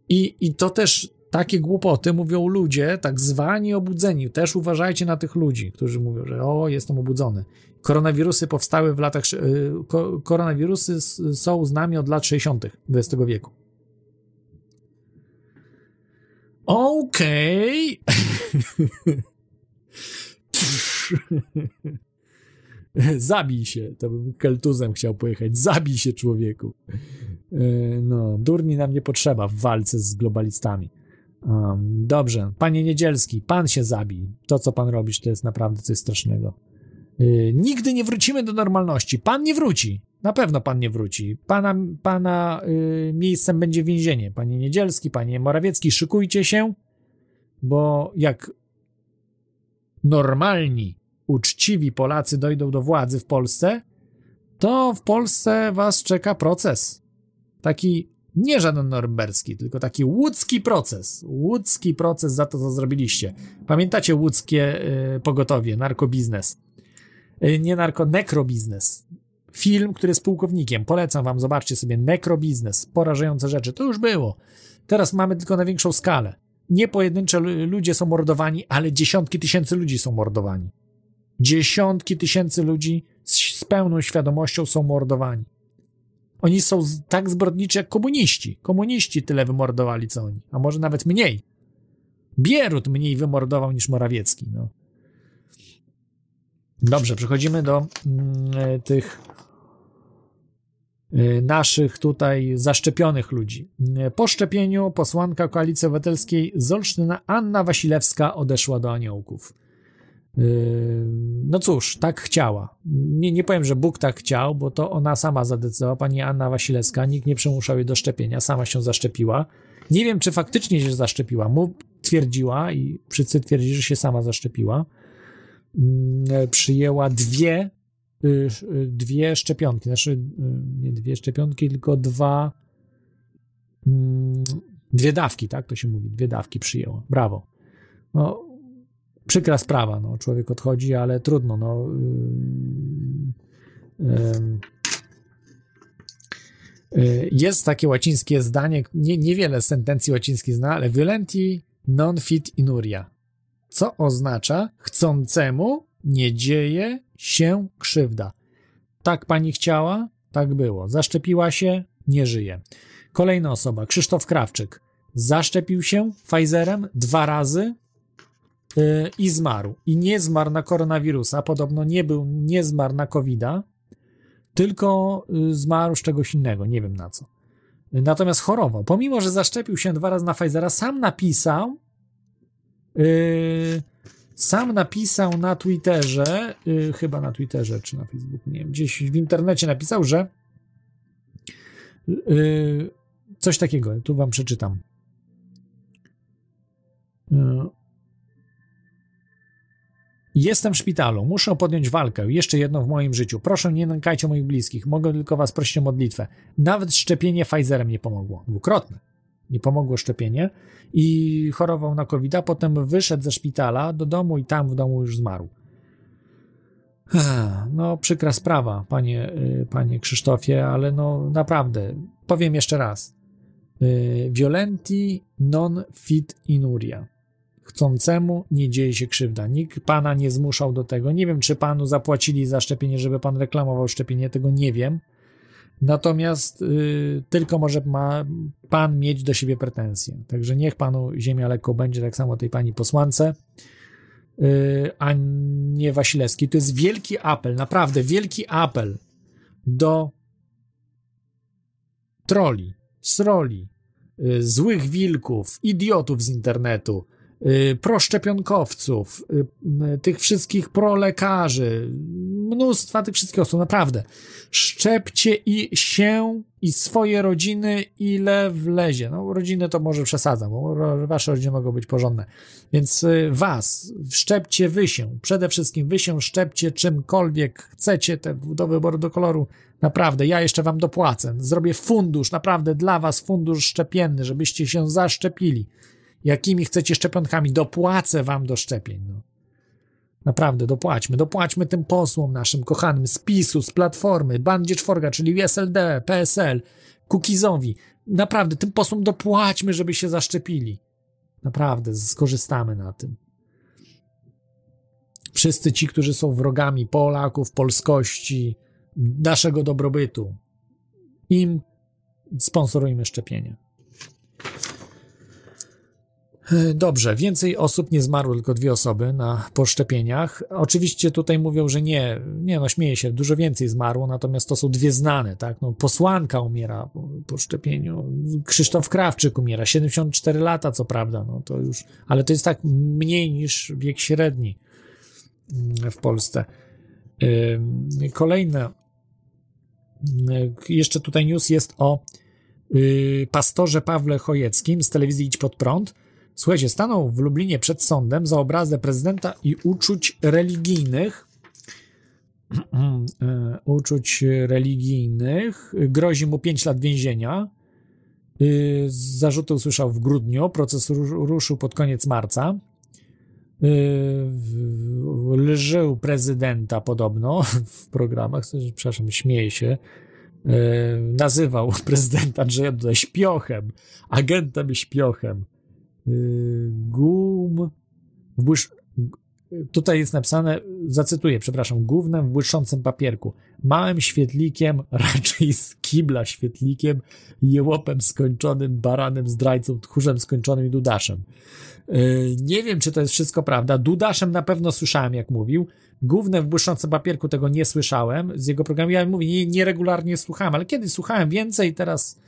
I, I to też takie głupoty mówią ludzie, tak zwani obudzeni. Też uważajcie na tych ludzi, którzy mówią, że o, jestem obudzony. Koronawirusy powstały w latach. Koronawirusy są z nami od lat 60. XX wieku. Okej. Okay. Zabij się. To bym keltuzem chciał pojechać. Zabij się, człowieku. No, durni nam nie potrzeba w walce z globalistami. Um, dobrze. Panie Niedzielski, pan się zabij. To, co pan robisz, to jest naprawdę coś strasznego. Yy, nigdy nie wrócimy do normalności. Pan nie wróci. Na pewno pan nie wróci. Pana, pana yy, miejscem będzie więzienie. Panie Niedzielski, panie Morawiecki, szykujcie się, bo jak normalni, uczciwi Polacy dojdą do władzy w Polsce, to w Polsce was czeka proces. Taki nie żaden norymberski, tylko taki łódzki proces. Łódzki proces za to, co zrobiliście. Pamiętacie łódzkie y, pogotowie, narkobiznes? Y, nie narko, nekrobiznes. Film, który jest pułkownikiem. Polecam wam, zobaczcie sobie. Nekrobiznes. Porażające rzeczy. To już było. Teraz mamy tylko na większą skalę. Nie pojedyncze ludzie są mordowani, ale dziesiątki tysięcy ludzi są mordowani. Dziesiątki tysięcy ludzi z, z pełną świadomością są mordowani. Oni są tak zbrodniczy jak komuniści. Komuniści tyle wymordowali, co oni. A może nawet mniej. Bierut mniej wymordował niż Morawiecki. No. Dobrze, przechodzimy do y, tych naszych tutaj zaszczepionych ludzi. Y, po szczepieniu posłanka Koalicji Obywatelskiej z Olsztyna Anna Wasilewska odeszła do aniołków. No cóż, tak chciała. Nie, nie powiem, że Bóg tak chciał, bo to ona sama zadecydowała, pani Anna Wasilewska, nikt nie przymuszał jej do szczepienia, sama się zaszczepiła. Nie wiem, czy faktycznie się zaszczepiła. Mu twierdziła i wszyscy twierdzili, że się sama zaszczepiła. Przyjęła dwie, dwie szczepionki, znaczy nie dwie szczepionki, tylko dwa dwie dawki, tak to się mówi, dwie dawki przyjęła. Brawo. No, przykra sprawa, no, człowiek odchodzi, ale trudno, no. Jest takie łacińskie zdanie, nie, niewiele sentencji łacińskich zna, ale violenti non fit inuria, co oznacza chcącemu nie dzieje się krzywda. Tak pani chciała, tak było. Zaszczepiła się, nie żyje. Kolejna osoba, Krzysztof Krawczyk. Zaszczepił się Pfizerem dwa razy, i zmarł. I nie zmarł na koronawirusa, podobno nie był, nie zmarł na covid tylko y, zmarł z czegoś innego, nie wiem na co. Natomiast chorował. Pomimo, że zaszczepił się dwa razy na Pfizera, sam napisał, yy, sam napisał na Twitterze, yy, chyba na Twitterze czy na Facebooku, nie wiem, gdzieś w internecie napisał, że yy, coś takiego, tu wam przeczytam. Yy, Jestem w szpitalu, muszę podjąć walkę, jeszcze jedną w moim życiu. Proszę, nie nękajcie moich bliskich, mogę tylko was prosić o modlitwę. Nawet szczepienie Pfizerem nie pomogło. Dwukrotne. Nie pomogło szczepienie i chorował na covid potem wyszedł ze szpitala do domu i tam w domu już zmarł. No, przykra sprawa, panie, y, panie Krzysztofie, ale no naprawdę, powiem jeszcze raz. Y, violenti non fit inuria chcącemu nie dzieje się krzywda. Nikt pana nie zmuszał do tego. Nie wiem, czy panu zapłacili za szczepienie, żeby pan reklamował szczepienie, tego nie wiem. Natomiast y, tylko może ma pan mieć do siebie pretensje. Także niech panu ziemia lekko będzie, tak samo tej pani posłance, y, a nie Wasilewskiej. To jest wielki apel, naprawdę wielki apel do troli, sroli, y, złych wilków, idiotów z internetu, y, proszczepionkowców, y, tych wszystkich prolekarzy, mnóstwa tych wszystkich osób, naprawdę. Szczepcie i się i swoje rodziny, ile wlezie. No, rodziny to może przesadzam, bo wasze rodziny mogą być porządne. Więc was, szczepcie wy się. Przede wszystkim wy się szczepcie czymkolwiek chcecie te, do wyboru do koloru. Naprawdę, ja jeszcze wam dopłacę. Zrobię fundusz, naprawdę dla was fundusz szczepienny, żebyście się zaszczepili. Jakimi chcecie szczepionkami? Dopłacę wam do szczepień. No. Naprawdę, dopłaćmy. Dopłaćmy tym posłom naszym kochanym z PiSu, z Platformy, Bandzie Czworga, czyli SLD, PSL, Kukizowi. Naprawdę, tym posłom dopłaćmy, żeby się zaszczepili. Naprawdę, skorzystamy na tym. Wszyscy ci, którzy są wrogami Polaków, polskości, naszego dobrobytu, im sponsorujmy szczepienie. Dobrze, więcej osób nie zmarło, tylko dwie osoby na poszczepieniach. Oczywiście tutaj mówią, że nie, nie no śmieję się, dużo więcej zmarło, natomiast to są dwie znane, tak? No, posłanka umiera po, szczepieniu, Krzysztof Krawczyk umiera, 74 lata, co prawda, no to już, ale to jest tak mniej niż wiek średni w Polsce. Kolejne, jeszcze tutaj news jest o pastorze Pawle Chojeckim z telewizji Idź Pod Prąd, Słuchajcie, stanął w Lublinie przed sądem za obrazę prezydenta i uczuć religijnych. uczuć religijnych. Grozi mu 5 lat więzienia. Zarzuty usłyszał w grudniu. Proces ruszył pod koniec marca. Lżył prezydenta podobno w programach. Przepraszam, śmieje się. Nazywał prezydenta Andrzeja Duda śpiochem, agentem śpiochem gum w błysz... Tutaj jest napisane, zacytuję, przepraszam, głównym w błyszczącym papierku, małym świetlikiem, raczej z kibla świetlikiem, jełopem skończonym, baranem, zdrajcą, tchórzem skończonym i dudaszem. Nie wiem, czy to jest wszystko prawda. Dudaszem na pewno słyszałem, jak mówił. Główne w błyszczącym papierku tego nie słyszałem z jego programu. Ja mówię, nie, nieregularnie słuchałem, ale kiedyś słuchałem więcej, teraz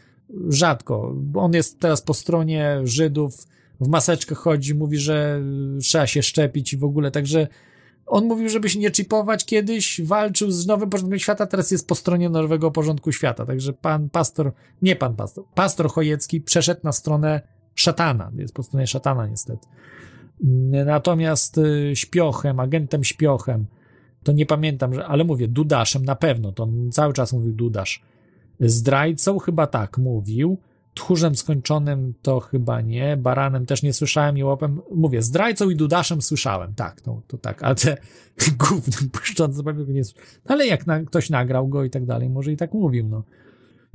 rzadko. On jest teraz po stronie Żydów, w maseczkę chodzi, mówi, że trzeba się szczepić i w ogóle, także on mówił, żeby się nie chipować. Kiedyś, walczył z nowym porządkiem świata, teraz jest po stronie nowego porządku świata, także pan pastor, nie pan pastor, pastor Chojecki przeszedł na stronę szatana, jest po stronie szatana niestety. Natomiast y, śpiochem, agentem śpiochem, to nie pamiętam, że, ale mówię, Dudaszem na pewno, to on cały czas mówił Dudasz. Zdrajcą chyba tak mówił, Tchórzem skończonym to chyba nie, baranem też nie słyszałem i łopem, mówię, zdrajcą i dudaszem słyszałem, tak, to, to tak, ale te głównym puszczącym pewnie nie słyszałem. No, ale jak na, ktoś nagrał go i tak dalej, może i tak mówił, no.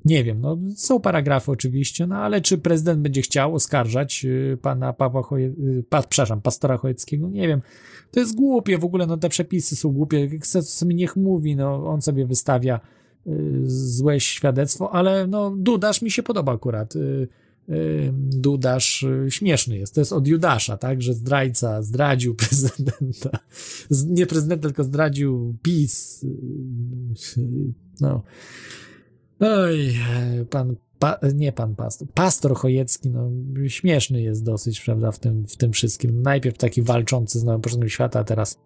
Nie wiem, no są paragrafy oczywiście, no ale czy prezydent będzie chciał oskarżać y, pana Pawła Choje, y, pa, przepraszam, pastora Chojeckiego? Nie wiem. To jest głupie w ogóle, no te przepisy są głupie. Niech mówi, no on sobie wystawia złe świadectwo, ale no Dudasz mi się podoba akurat. Y, y, Dudasz y, śmieszny jest. To jest od Judasza, tak? Że zdrajca zdradził prezydenta. Nie prezydenta, tylko zdradził PiS. No. Oj, pan, pa, nie pan pastor, pastor Chojecki, no śmieszny jest dosyć, prawda, w tym, w tym wszystkim. Najpierw taki walczący z nowym porządkiem świata, a teraz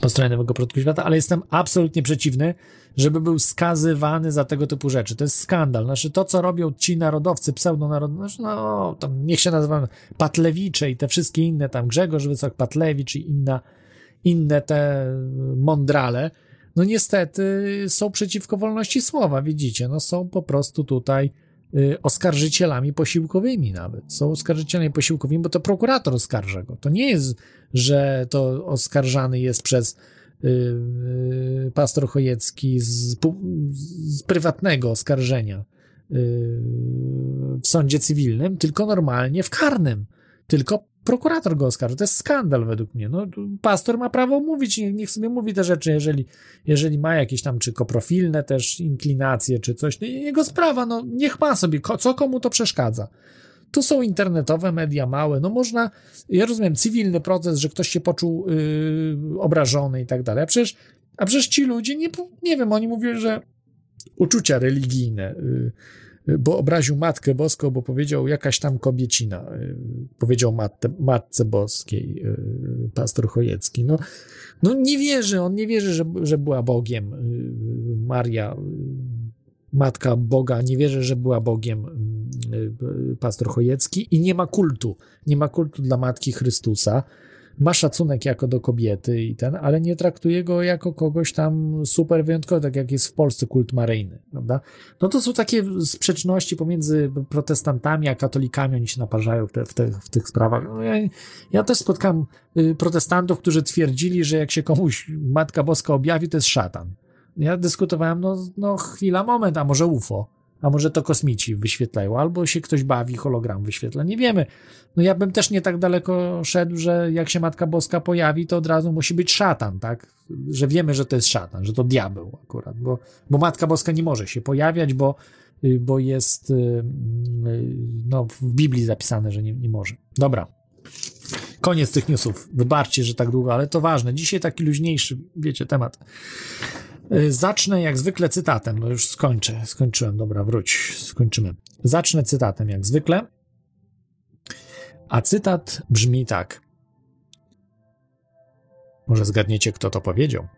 po stronie nowego porządku świata, ale jestem absolutnie przeciwny, żeby był skazywany za tego typu rzeczy. To jest skandal. Znaczy to, co robią ci narodowcy, pseudonarodowcy, znaczy, no tam niech się nazywają Patlewicze i te wszystkie inne, tam Grzegorz Wysok, Patlewicz i inna, inne te mądrale, no niestety są przeciwko wolności słowa, widzicie, no są po prostu tutaj oskarżycielami posiłkowymi nawet. Są oskarżycielami posiłkowymi, bo to prokurator oskarża go. To nie jest, że to oskarżany jest przez Y, y, pastor Chojecki z, z prywatnego oskarżenia y, w sądzie cywilnym, tylko normalnie w karnym. Tylko prokurator go oskarży. To jest skandal według mnie. No, pastor ma prawo mówić, niech, sobie mówi te rzeczy, jeżeli, jeżeli ma jakieś tam, czy koprofilne też inklinacje, czy coś. No, jego sprawa, no niech ma sobie, co komu to przeszkadza. Tu są internetowe media małe, no można, ja rozumiem, cywilny proces, że ktoś się poczuł yy, obrażony i tak dalej, a przecież, a przecież ci ludzie, nie, nie wiem, oni mówią, że uczucia religijne, yy, bo obraził Matkę Boską, bo powiedział jakaś tam kobiecina, yy, powiedział matce, Matce Boskiej, yy, pastor Chojecki, no, no nie wierzy, on nie wierzy, że, że była Bogiem yy, Maria, Matka Boga, nie wierzy, że była Bogiem pastor Chojecki i nie ma kultu, nie ma kultu dla Matki Chrystusa, ma szacunek jako do kobiety i ten, ale nie traktuje go jako kogoś tam super wyjątkowego, tak jak jest w Polsce kult maryjny, prawda? No to są takie sprzeczności pomiędzy protestantami a katolikami, oni się naparzają w, te, w, te, w tych sprawach. No ja, ja, też spotkałem protestantów, którzy twierdzili, że jak się komuś Matka Boska objawi, to jest szatan. Ja dyskutowałem, no, no chwila, moment, a może UFO? A może to kosmici wyświetlają, albo się ktoś bawi, hologram wyświetla, nie wiemy. No ja bym też nie tak daleko szedł, że jak się Matka Boska pojawi, to od razu musi być szatan, tak? Że wiemy, że to jest szatan, że to diabeł akurat, bo, bo Matka Boska nie może się pojawiać, bo, bo jest no, w Biblii zapisane, że nie, nie może. Dobra. Koniec tych newsów. Wybaczcie, że tak długo, ale to ważne. Dzisiaj taki luźniejszy, wiecie, temat. Zacznę jak zwykle cytatem. No już skończę. Skończyłem. Dobra, wróć. Skończymy. Zacznę cytatem jak zwykle. A cytat brzmi tak. Może zgadniecie, kto to powiedział.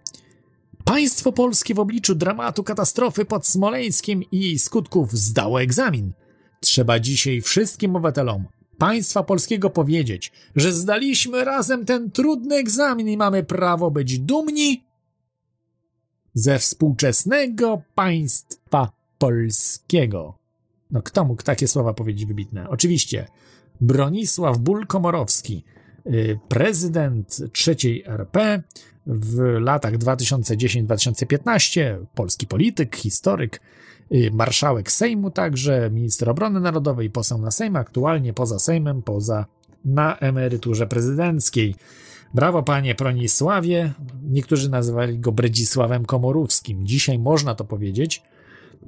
Państwo polskie w obliczu dramatu katastrofy pod Smoleńskiem i jej skutków zdało egzamin. Trzeba dzisiaj wszystkim obywatelom państwa polskiego powiedzieć, że zdaliśmy razem ten trudny egzamin i mamy prawo być dumni ze współczesnego państwa polskiego. No kto mógł takie słowa powiedzieć wybitne? Oczywiście Bronisław Ból-Komorowski, prezydent trzeciej RP w latach 2010-2015, polski polityk, historyk, marszałek Sejmu także, minister obrony narodowej, poseł na Sejm, aktualnie poza Sejmem, poza na emeryturze prezydenckiej. Brawo, panie Bronisławie. Niektórzy nazywali go Bredzisławem Komorowskim. Dzisiaj można to powiedzieć.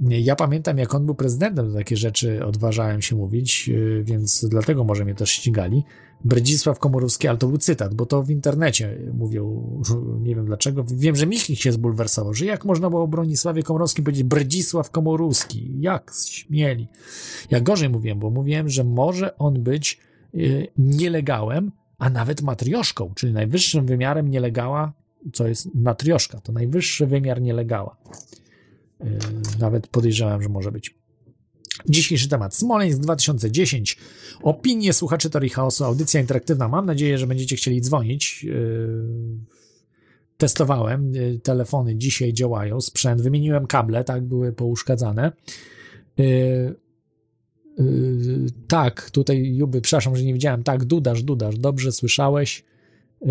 Ja pamiętam, jak on był prezydentem, to takie rzeczy odważałem się mówić, więc dlatego może mnie też ścigali. Bredzisław Komorowski, ale to był cytat, bo to w internecie mówią, nie wiem dlaczego. Wiem, że Michnik się zbulwersował, że jak można było o Bronisławie Komorowskim powiedzieć Bredzisław Komorowski? Jak śmieli? Ja gorzej mówiłem, bo mówiłem, że może on być nielegałem, a nawet matrioszką, czyli najwyższym wymiarem nielegała, co jest matrioszka, to najwyższy wymiar nielegała. Yy, nawet podejrzewam, że może być. Dzisiejszy temat Smoleńsk 2010. Opinie słuchaczy Teorii Chaosu, audycja interaktywna. Mam nadzieję, że będziecie chcieli dzwonić. Yy, testowałem, yy, telefony dzisiaj działają, sprzęt, wymieniłem kable, tak, były pouszkadzane. Tak, tutaj Juby, przepraszam, że nie widziałem. Tak, Dudasz, Dudasz, dobrze słyszałeś. Yy,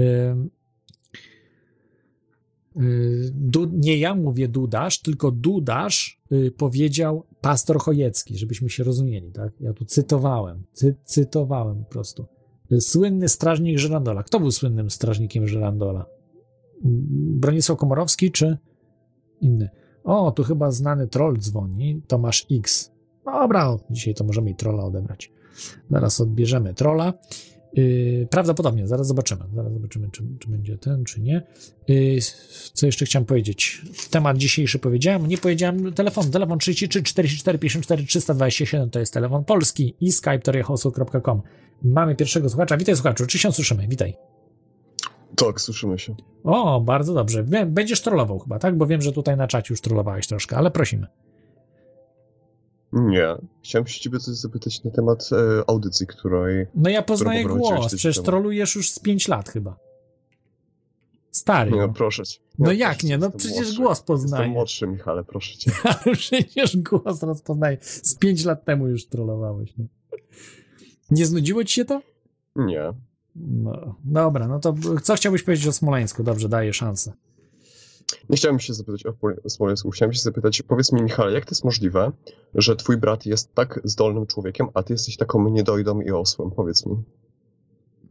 yy, du, nie ja mówię Dudasz, tylko Dudasz powiedział pastor Chojecki, żebyśmy się rozumieli, tak? Ja tu cytowałem, cy, cytowałem po prostu. Słynny strażnik Żerandola. Kto był słynnym strażnikiem Żerandola? Bronisław Komorowski czy inny? O, tu chyba znany troll dzwoni, Tomasz X. Dobra, dzisiaj to możemy i trolla odebrać. Zaraz odbierzemy trolla. Yy, prawdopodobnie, zaraz zobaczymy. Zaraz zobaczymy, czy, czy będzie ten, czy nie. Yy, co jeszcze chciałem powiedzieć? Temat dzisiejszy powiedziałem. Nie powiedziałem telefon. Telefon 33 44 54 327 to jest telefon polski i skype. Mamy pierwszego słuchacza. Witaj słuchaczu, czy się słyszymy? Witaj. Tak, słyszymy się. O, bardzo dobrze. Będziesz trollował chyba, tak? Bo wiem, że tutaj na czacie już trollowałeś troszkę, ale prosimy. Nie. Chciałem się ciebie coś zapytać na temat e, audycji, której... No ja poznaję głos, przecież trolujesz już z 5 lat chyba. Stary. No, proszę cię. No, no jak nie, no przecież młodszy. głos poznaję. Jestem młodszy, Michale, proszę cię. Ale przecież głos rozpoznaję. Z 5 lat temu już trollowałeś. No. Nie znudziło ci się to? Nie. No, dobra, no to co chciałbyś powiedzieć o Smoleńsku? Dobrze, daję szansę. Nie chciałem się zapytać o Smoleńsku, chciałem się zapytać, powiedz mi Michale, jak to jest możliwe, że twój brat jest tak zdolnym człowiekiem, a ty jesteś taką niedojdą i osłem? Powiedz mi.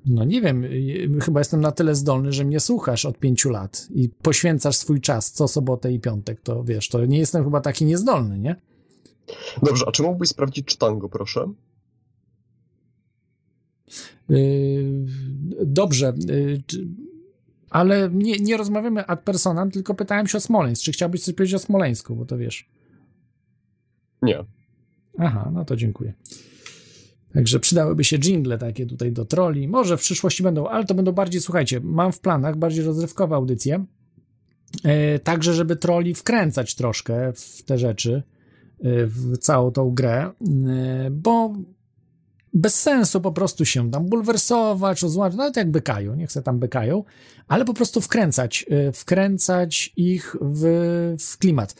No nie wiem, y, chyba jestem na tyle zdolny, że mnie słuchasz od pięciu lat i poświęcasz swój czas co sobotę i piątek, to wiesz, to nie jestem chyba taki niezdolny, nie? Dobrze, a czy mógłbyś sprawdzić czytango, proszę? Yy, dobrze, ale nie, nie rozmawiamy ad personam, tylko pytałem się o Smoleńsk. Czy chciałbyś coś powiedzieć o Smoleńsku, bo to wiesz. Nie. Aha, no to dziękuję. Także przydałyby się jingle takie tutaj do troli. Może w przyszłości będą, ale to będą bardziej, słuchajcie, mam w planach bardziej rozrywkowe audycje. E, także, żeby troli wkręcać troszkę w te rzeczy, e, w całą tą grę, e, bo bez sensu po prostu się tam bulwersować, rozłączyć, nawet jak bykają, niech se tam bykają, ale po prostu wkręcać, e, wkręcać ich w, w klimat.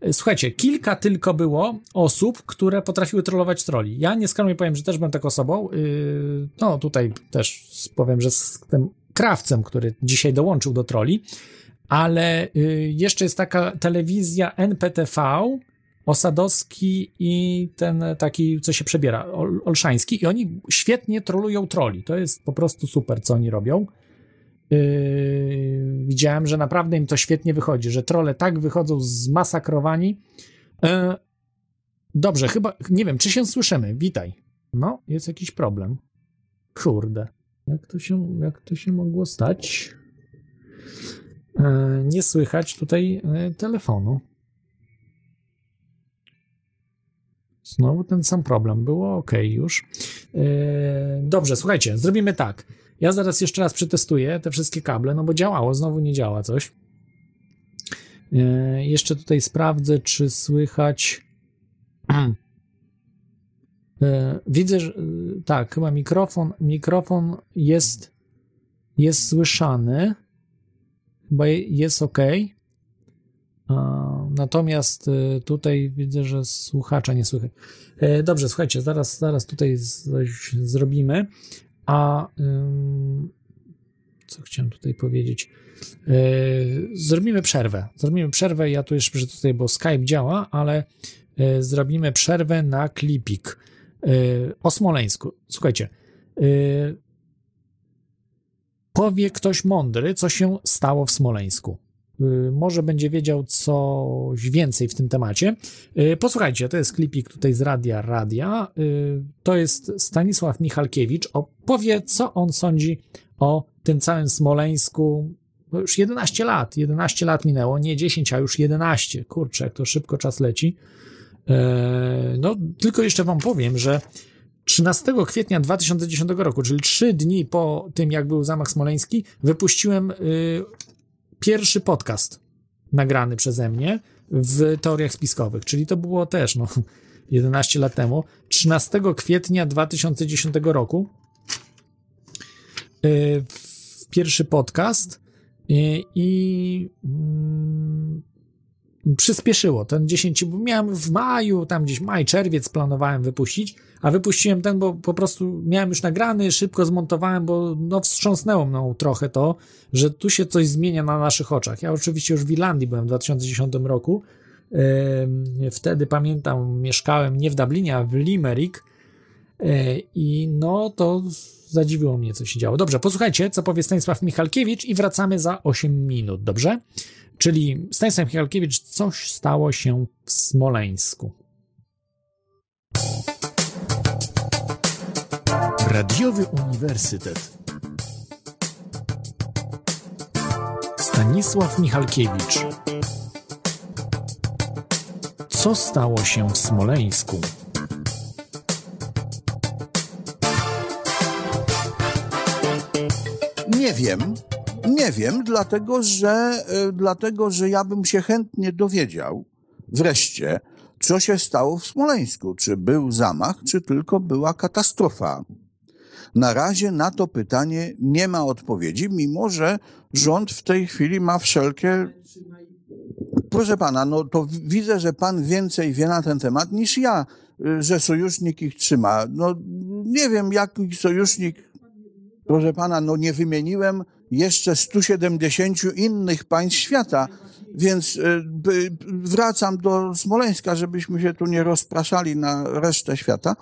E, Słuchajcie, kilka tylko było osób, które potrafiły trollować troli. Ja nieskromnie powiem, że też byłem taką osobą. Yy, No tutaj też powiem, że z tym krawcem, który dzisiaj dołączył do troli, ale jeszcze jest taka telewizja NPTV, Osadowski i ten taki, co się przebiera, Ol- Olszański i oni świetnie trolują troli. To jest po prostu super, co oni robią. Yy, widziałem, że naprawdę im to świetnie wychodzi, że trole tak wychodzą zmasakrowani. Yy, dobrze, chyba, nie wiem, czy się słyszymy. Witaj. No, jest jakiś problem. Kurde. Jak to się, jak to się mogło stać? Yy, nie słychać tutaj yy, telefonu. Znowu ten sam problem. Było ok już. Yy, dobrze, słuchajcie, zrobimy tak. Ja zaraz jeszcze raz przetestuję te wszystkie kable, no bo działało, znowu nie działa coś. Yy, jeszcze tutaj sprawdzę, czy słychać. Yy, widzę, że tak, chyba mikrofon, mikrofon jest, jest słyszany. Chyba je- jest ok. Natomiast y, tutaj widzę, że słuchacza nie słychać. E, Dobrze, słuchajcie, zaraz, zaraz tutaj coś zrobimy. A co chciałem tutaj powiedzieć? E, Zrobimy przerwę. Zrobimy przerwę. Ja tu jeszcze tutaj, bo Skype działa, ale e, zrobimy przerwę na klipik o Smoleńsku. Słuchajcie. Powie ktoś mądry, co się stało w Smoleńsku może będzie wiedział coś więcej w tym temacie. Y, Posłuchajcie, to jest klipik tutaj z Radia Radia. Y, To jest Stanisław Michalkiewicz. Opowie, co on sądzi o tym całym Smoleńsku. Bo już 11 lat, 11 lat minęło, nie 10, a już 11. Kurczę, jak to szybko czas leci. E, No, tylko jeszcze wam powiem, że 13 kwietnia 2010 roku, czyli 3 dni po tym, jak był zamach smoleński, wypuściłem y, pierwszy podcast nagrany przeze mnie w teoriach spiskowych, czyli to było też no, 11 lat temu. 13 kwietnia 2010 roku. Y, w pierwszy podcast. Y, i mm, przyspieszyło. Ten 10, bo miałem w maju, tam gdzieś maj, czerwiec planowałem wypuścić, a wypuściłem ten, bo po prostu miałem już nagrany, szybko zmontowałem, bo no wstrząsnęło mną trochę to, że tu się coś zmienia na naszych oczach. Ja oczywiście już w Irlandii byłem w 2010 roku. Wtedy pamiętam, mieszkałem nie w Dublinie, a w Limerick. Yy, I no to zadziwiło mnie, co się działo. Dobrze, posłuchajcie, co powie Stanisław Michalkiewicz i wracamy za 8 minut, dobrze? Czyli Stanisław Michalkiewicz, coś stało się w Smoleńsku. Radiowy Uniwersytet. Stanisław Michalkiewicz. Co stało się w Smoleńsku? Nie wiem. Nie wiem, dlatego że, y, dlatego że ja bym się chętnie dowiedział wreszcie, co się stało w Smoleńsku. Czy był zamach, czy tylko była katastrofa. Na razie na to pytanie nie ma odpowiedzi, mimo że rząd w tej chwili ma wszelkie. Proszę pana, no to widzę, że pan więcej wie na ten temat niż ja, y, że sojusznik ich trzyma. No nie wiem, jaki sojusznik Proszę pana, no nie wymieniłem jeszcze 170 innych państw świata, więc y, wracam do Smoleńska, żebyśmy się tu nie rozpraszali na resztę świata.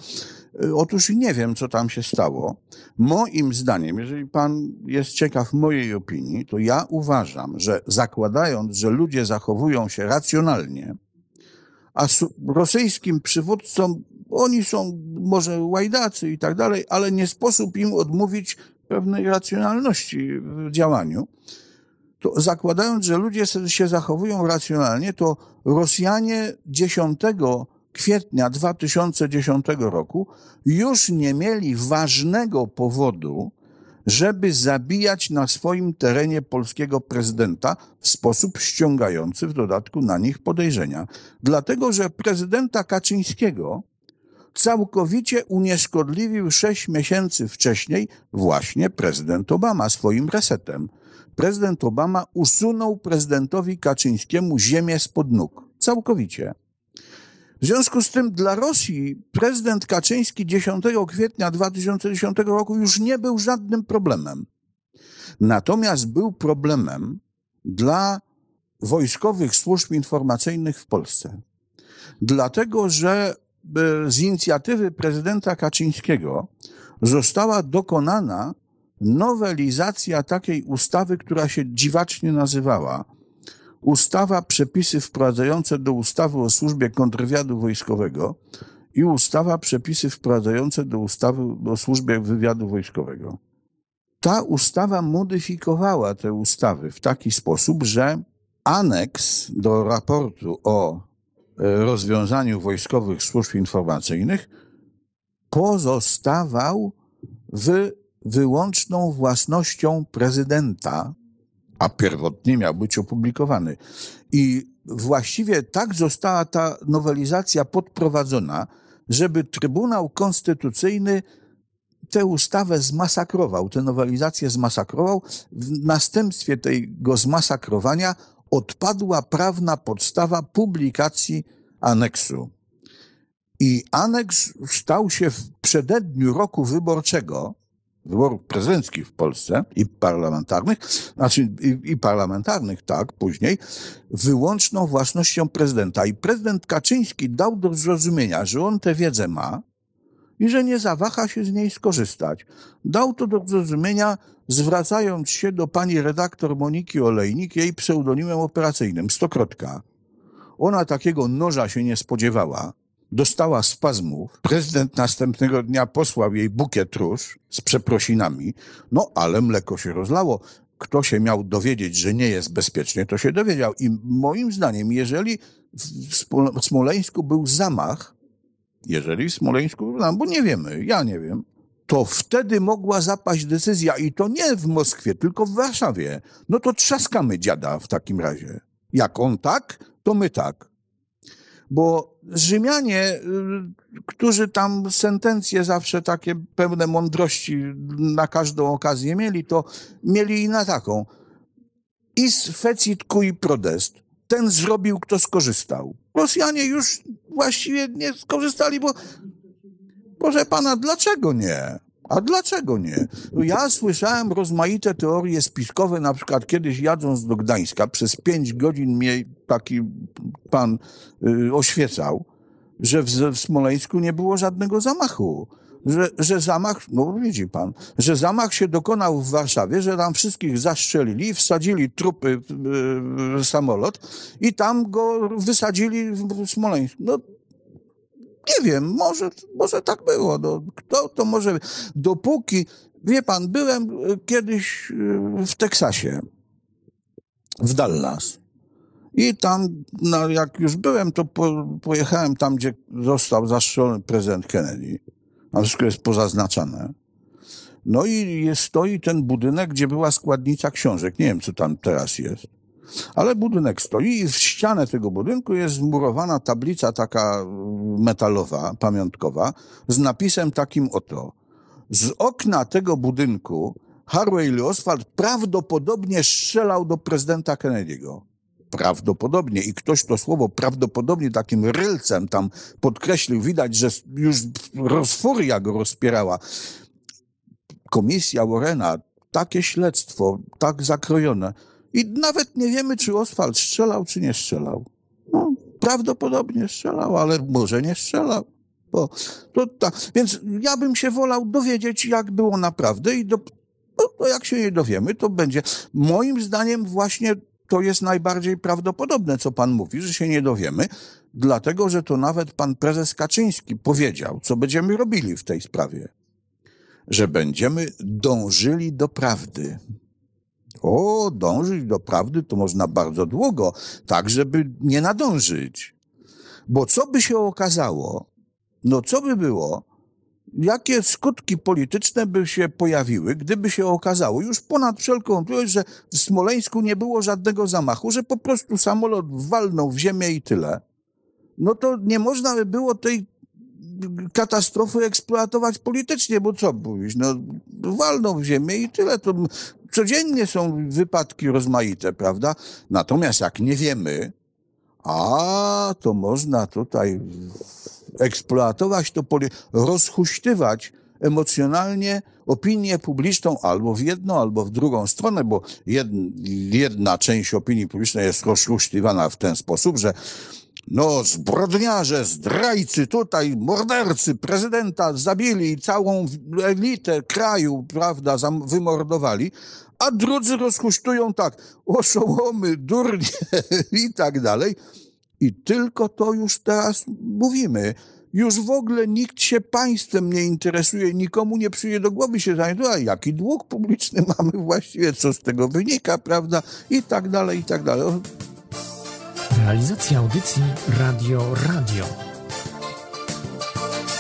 Y, Otóż nie wiem, co tam się stało. Moim zdaniem, jeżeli pan jest ciekaw mojej opinii, to ja uważam, że zakładając, że ludzie zachowują się racjonalnie, a rosyjskim przywódcom, oni są może łajdacy i tak dalej, ale nie sposób im odmówić pewnej racjonalności w działaniu. To zakładając, że ludzie się zachowują racjonalnie, to Rosjanie 10 kwietnia 2010 roku już nie mieli ważnego powodu, żeby zabijać na swoim terenie polskiego prezydenta w sposób ściągający w dodatku na nich podejrzenia. Dlatego, że prezydenta Kaczyńskiego całkowicie unieszkodliwił sześć miesięcy wcześniej właśnie prezydent Obama swoim resetem. Prezydent Obama usunął prezydentowi Kaczyńskiemu ziemię spod nóg. Całkowicie. W związku z tym dla Rosji prezydent Kaczyński 10 kwietnia 2010 roku już nie był żadnym problemem. Natomiast był problemem dla wojskowych służb informacyjnych w Polsce. Dlatego, że e, z inicjatywy prezydenta Kaczyńskiego została dokonana nowelizacja takiej ustawy, która się dziwacznie nazywała ustawa przepisy wprowadzające do ustawy o służbie kontrwywiadu wojskowego i ustawa przepisy wprowadzające do ustawy o służbie wywiadu wojskowego. Ta ustawa modyfikowała te ustawy w taki sposób, że aneks do raportu o e, rozwiązaniu wojskowych służb informacyjnych pozostawał w wyłączną własnością prezydenta, a pierwotnie miał być opublikowany. I właściwie tak została ta nowelizacja podprowadzona, żeby Trybunał Konstytucyjny tę ustawę zmasakrował, tę nowelizację zmasakrował. W następstwie tego zmasakrowania odpadła prawna podstawa publikacji aneksu. I aneks stał się w przededniu roku wyborczego, wyborów prezydenckich w Polsce i parlamentarnych, znaczy i, i parlamentarnych, tak, później, wyłączną własnością prezydenta. I prezydent Kaczyński dał do zrozumienia, że on tę wiedzę ma i że nie zawaha się z niej skorzystać. Dał to do zrozumienia, zwracając się do pani redaktor Moniki Olejnik, jej pseudonimem operacyjnym, Stokrotka. Ona takiego noża się nie spodziewała. Dostała spazmów. Prezydent następnego dnia posłał jej bukiet róż z przeprosinami. No, ale mleko się rozlało. Kto się miał dowiedzieć, że nie jest bezpiecznie, to się dowiedział. I moim zdaniem, jeżeli w Smoleńsku był zamach, jeżeli w Smoleńsku zamach, bo nie wiemy, ja nie wiem, to wtedy mogła zapaść decyzja i to nie w Moskwie, tylko w Warszawie. No to trzaskamy dziada w takim razie. Jak on tak, to my tak. Bo Rzymianie, y, którzy tam sentencje zawsze takie pełne mądrości na każdą okazję mieli, to mieli i na taką. Is fecit cui prodest. Ten zrobił, kto skorzystał. Rosjanie już właściwie nie skorzystali, bo proszę pana, dlaczego nie? A dlaczego nie? No Ja słyszałem rozmaite teorie spiskowe, na przykład kiedyś jadąc do Gdańska, przez pięć godzin mnie taki pan y, oświecał, że w, w Smoleńsku nie było żadnego zamachu. Że, że zamach, no widzi pan, że zamach się dokonał w Warszawie, że tam wszystkich zastrzelili, wsadzili trupy samolot i tam go wysadzili w, w Smoleńsku. No nie wiem, może, może tak było. No, kto to może. Dopóki, wie pan, byłem y, kiedyś y, w Teksasie, w Dallas. I tam, no, jak już byłem, to po, pojechałem tam, gdzie został zastrzelony prezydent Kennedy. A wszystko jest pozaznaczane. No i jest, stoi ten budynek, gdzie była składnica książek. Nie wiem, co tam teraz jest. Ale budynek stoi i w ścianę tego budynku jest zmurowana tablica taka mm, metalowa, pamiątkowa, z napisem takim oto. Z okna tego budynku Harvey Lee Oswald prawdopodobnie strzelał do prezydenta Kennedy'ego. Prawdopodobnie. I ktoś to słowo prawdopodobnie takim rylcem tam podkreślił. Widać, że już rozfuria go rozpierała. Komisja Warrena, takie śledztwo, tak zakrojone. I nawet nie wiemy, czy Oswald strzelał, czy nie strzelał. No, prawdopodobnie strzelał, ale może nie strzelał. Bo, to, ta, więc ja bym się wolał dowiedzieć, jak było naprawdę i do, no, to jak się nie dowiemy, to będzie. Moim zdaniem właśnie to jest najbardziej prawdopodobne, co pan mówi, że się nie dowiemy, dlatego że to nawet pan prezes Kaczyński powiedział, co będziemy robili w tej sprawie. Że będziemy dążyli do prawdy. O, dążyć do prawdy to można bardzo długo, tak żeby nie nadążyć. Bo co by się okazało, no co by było, jakie skutki polityczne by się pojawiły, gdyby się okazało już ponad wszelką wątpliwość, że w Smoleńsku nie było żadnego zamachu, że po prostu samolot walnął w ziemię i tyle, no to nie można by było tej katastrofy eksploatować politycznie, bo co mówisz, no walną w ziemię i tyle, to codziennie są wypadki rozmaite, prawda? Natomiast jak nie wiemy, a to można tutaj eksploatować to, poli- rozhuśtywać emocjonalnie opinię publiczną albo w jedną, albo w drugą stronę, bo jed, jedna część opinii publicznej jest rozhuśtywana w ten sposób, że no, zbrodniarze, zdrajcy tutaj, mordercy prezydenta zabili całą elitę kraju, prawda, wymordowali, a drudzy rozhuśtują tak, oszołomy, durnie i tak dalej. I tylko to już teraz mówimy. Już w ogóle nikt się państwem nie interesuje, nikomu nie przyjdzie do głowy się zająć, jaki dług publiczny mamy właściwie, co z tego wynika, prawda, i tak dalej, i tak dalej. Realizacja audycji Radio Radio.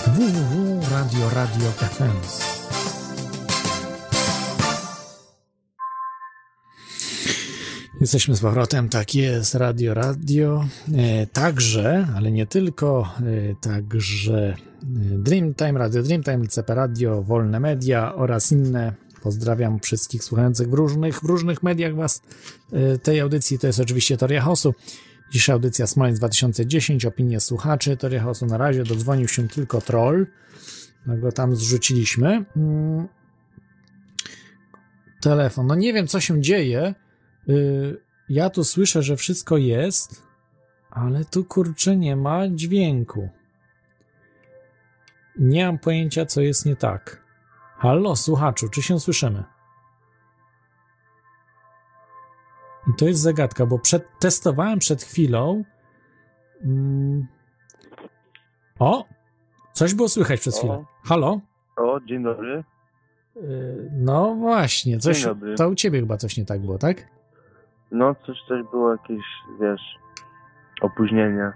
www.radioradio.fm Jesteśmy z powrotem, tak jest, Radio Radio. E, także, ale nie tylko, e, także e, Dreamtime, Radio Dreamtime, CP Radio, Wolne Media oraz inne. Pozdrawiam wszystkich słuchających w różnych, w różnych mediach Was tej audycji. To jest oczywiście Toria Hosu. Dzisiejsza audycja Smoleńsk 2010, opinie słuchaczy. Toria Hosu na razie dodzwonił się tylko troll. No go tam zrzuciliśmy. Mm. Telefon. No nie wiem, co się dzieje. Y, Ja tu słyszę, że wszystko jest, ale tu kurczę nie ma dźwięku. Nie mam pojęcia, co jest nie tak. Halo, słuchaczu, czy się słyszymy? I to jest zagadka, bo przed, testowałem przed chwilą. Mm, o! Coś było słychać przez chwilę. Halo? O, dzień dobry. Y, No właśnie, coś. To u ciebie chyba coś nie tak było, tak? No, coś, coś było jakieś, wiesz, opóźnienie.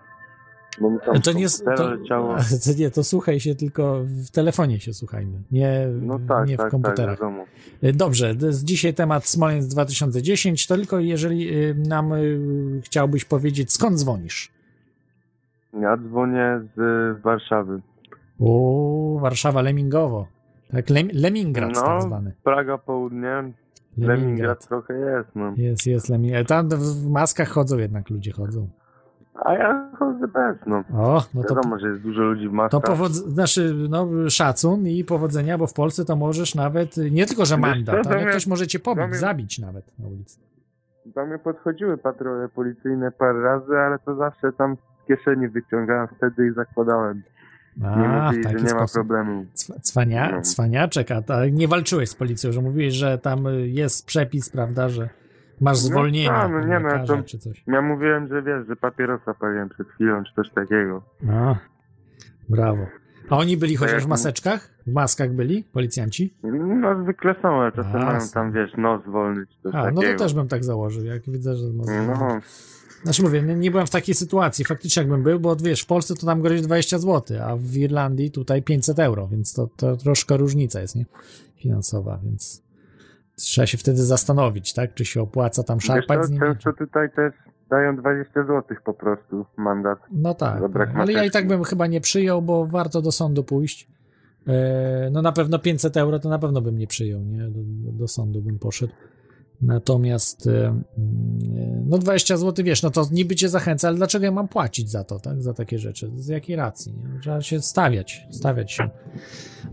Bo mi tam To nie, to, leciało. to nie, to słuchaj się tylko w telefonie się słuchajmy, nie, No tak, nie w tak, tak, komputerach. Y, Dobrze, dzisiaj temat Smoleńsk 2010, to tylko jeżeli y, nam y, chciałbyś powiedzieć, skąd dzwonisz? Ja dzwonię z Warszawy. O, Warszawa, Lemingowo. Tak, Lem, Lemingrad No, tak zwany. Praga południe. Leningrad trochę jest, no. Jest, jest Lemingrad. Tam w maskach chodzą jednak ludzie, chodzą. A ja chodzę bez, no. O, no to, Wiadomo, że jest dużo ludzi w to maskach. powodz- znaczy, no, szacun i powodzenia, bo w Polsce to możesz nawet, nie tylko, że mandat, to ale ktoś może cię pobić, to mnie- zabić nawet na ulicy. Do mnie podchodziły patrole policyjne parę razy, ale to zawsze tam z kieszeni wyciągałem wtedy i zakładałem. Nie A, mówili, w że nie ma sposób. problemu. Cwa- Cwania, No. Cwaniaczek, a ta, nie walczyłeś z policją, że mówiłeś, że tam jest przepis, prawda, że masz No zwolnienie no od nie, no, to- czy coś. Ja mówiłem, że wiesz, że papierosa paliłem przed chwilą, czy coś takiego. A, brawo. A oni byli chociaż w maseczkach? W maskach byli policjanci? No zwykle są, ale czasem A, mają tam, wiesz, nos wolny, czy coś A, no takiego. to też bym tak założył, jak widzę, że... No, Znaczy mówię, nie, nie byłem w takiej sytuacji, faktycznie jakbym był, bo wiesz, w Polsce to tam grozi 20 zł, a w Irlandii tutaj 500 euro, więc to, to troszkę różnica jest, nie? Finansowa, więc trzeba się wtedy zastanowić, tak? Czy się opłaca tam wiesz szarpać co, z nimi? często tutaj też dają 20 zł po prostu mandat. No tak, brak ale ja i tak bym chyba nie przyjął, bo warto do sądu pójść. E, No na pewno 500 euro to na pewno bym nie przyjął, nie? Do, do sądu bym poszedł. Natomiast e, mm, no 20 zł, wiesz, no to niby cię zachęca, ale dlaczego ja mam płacić za to, tak? Za takie rzeczy? Z jakiej racji? Nie? Trzeba się stawiać, stawiać się.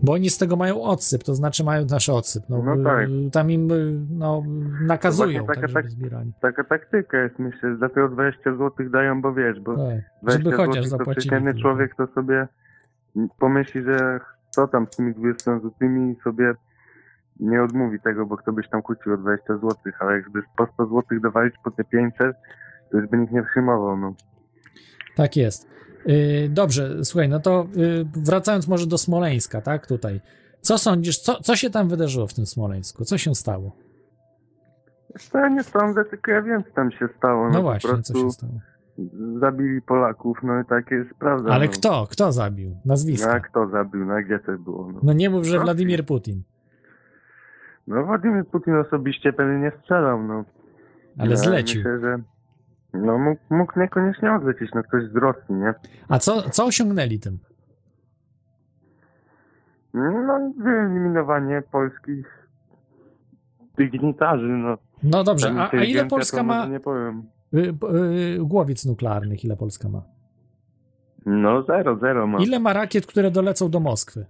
Bo oni z tego mają odsyp, to znaczy mają nasz odsyp. No, No tak. y, Tam im y, no, nakazują, Właśnie tak, taka, żeby zbierali. taka taktyka jest, myślę, że dlatego 20 zł dają, bo wiesz, bo Tak, 20 żeby chociaż zł to przeciętny człowiek to sobie pomyśli, że co tam z tymi 20 złotymi i sobie nie odmówi tego, bo kto byś tam kłócił o 20 zł, ale jakby po 100 zł dowalić po te 500, to już by nikt nie przyjmował, no. Tak jest. Y, Dobrze, słuchaj, no to y, wracając może do Smoleńska, tak, tutaj. Co sądzisz, co, co się tam wydarzyło w tym Smoleńsku? Co się stało? Ja nie sądzę, tylko ja wiem, co tam się stało. No po właśnie, co się stało? Zabili Polaków, no i takie jest prawda. Ale no. kto? Kto zabił? No, Nazwisko. a kto zabił, no a gdzie to było? No, No nie mów, że Rosji. Władimir Putin. No Władimir Putin osobiście pewnie nie strzelał, no. Ale Ja zlecił. Myślę, że no mógł, mógł niekoniecznie odlecieć, no ktoś z Rosji, nie? A co, co osiągnęli tym? No, wyeliminowanie polskich dygnitarzy, no. No dobrze, a, a ile Polska ma Nie powiem. y, y, głowic nuklearnych? Ile Polska ma? No, zero, zero ma. Ile ma rakiet, które dolecą do Moskwy?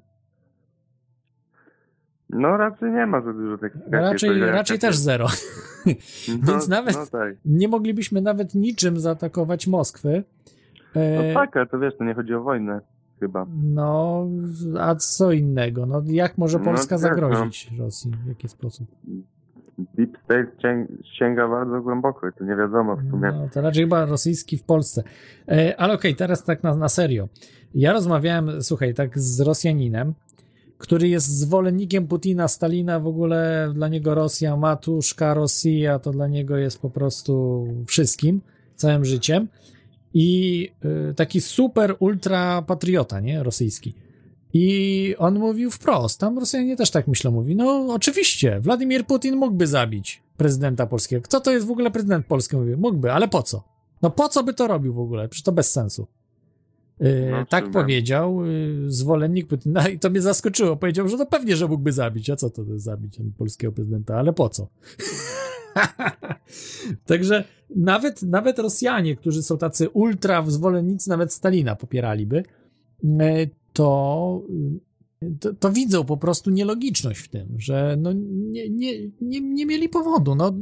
No, raczej nie ma za dużo takich rakiet, Raczej, raczej też zero. No, Więc nawet No tak. nie moglibyśmy nawet niczym zaatakować Moskwy. No E, tak, ale to wiesz, to nie chodzi o wojnę, chyba. No, a co innego? No, jak może No, Polska tak, zagrozić Rosji? W jaki sposób? Deep State sięg- sięga bardzo głęboko i to nie wiadomo w sumie. No, to raczej chyba rosyjski w Polsce. E, ale okej, teraz tak na, na serio. Ja rozmawiałem, słuchaj, tak z Rosjaninem, który jest zwolennikiem Putina, Stalina, w ogóle dla niego Rosja, matuszka, Rosja, to dla niego jest po prostu wszystkim, całym życiem. I y, taki super ultra patriota, nie, rosyjski. I on mówił wprost, tam Rosjanie też tak myślą, mówi, no oczywiście, Władimir Putin mógłby zabić prezydenta polskiego. Kto to jest w ogóle prezydent polski? Mówi, mógłby, ale po co? No po co by to robił w ogóle? Przecież to bez sensu. No, w tak powiedział yy, zwolennik Putina i to mnie zaskoczyło. Powiedział, że no pewnie, że mógłby zabić. A co to jest zabić polskiego prezydenta? Ale po co? Także nawet, nawet Rosjanie, którzy są tacy ultra zwolennicy, nawet Stalina popieraliby, e, to, to, to widzą po prostu nielogiczność w tym, że no nie, nie, nie, nie mieli powodu. No,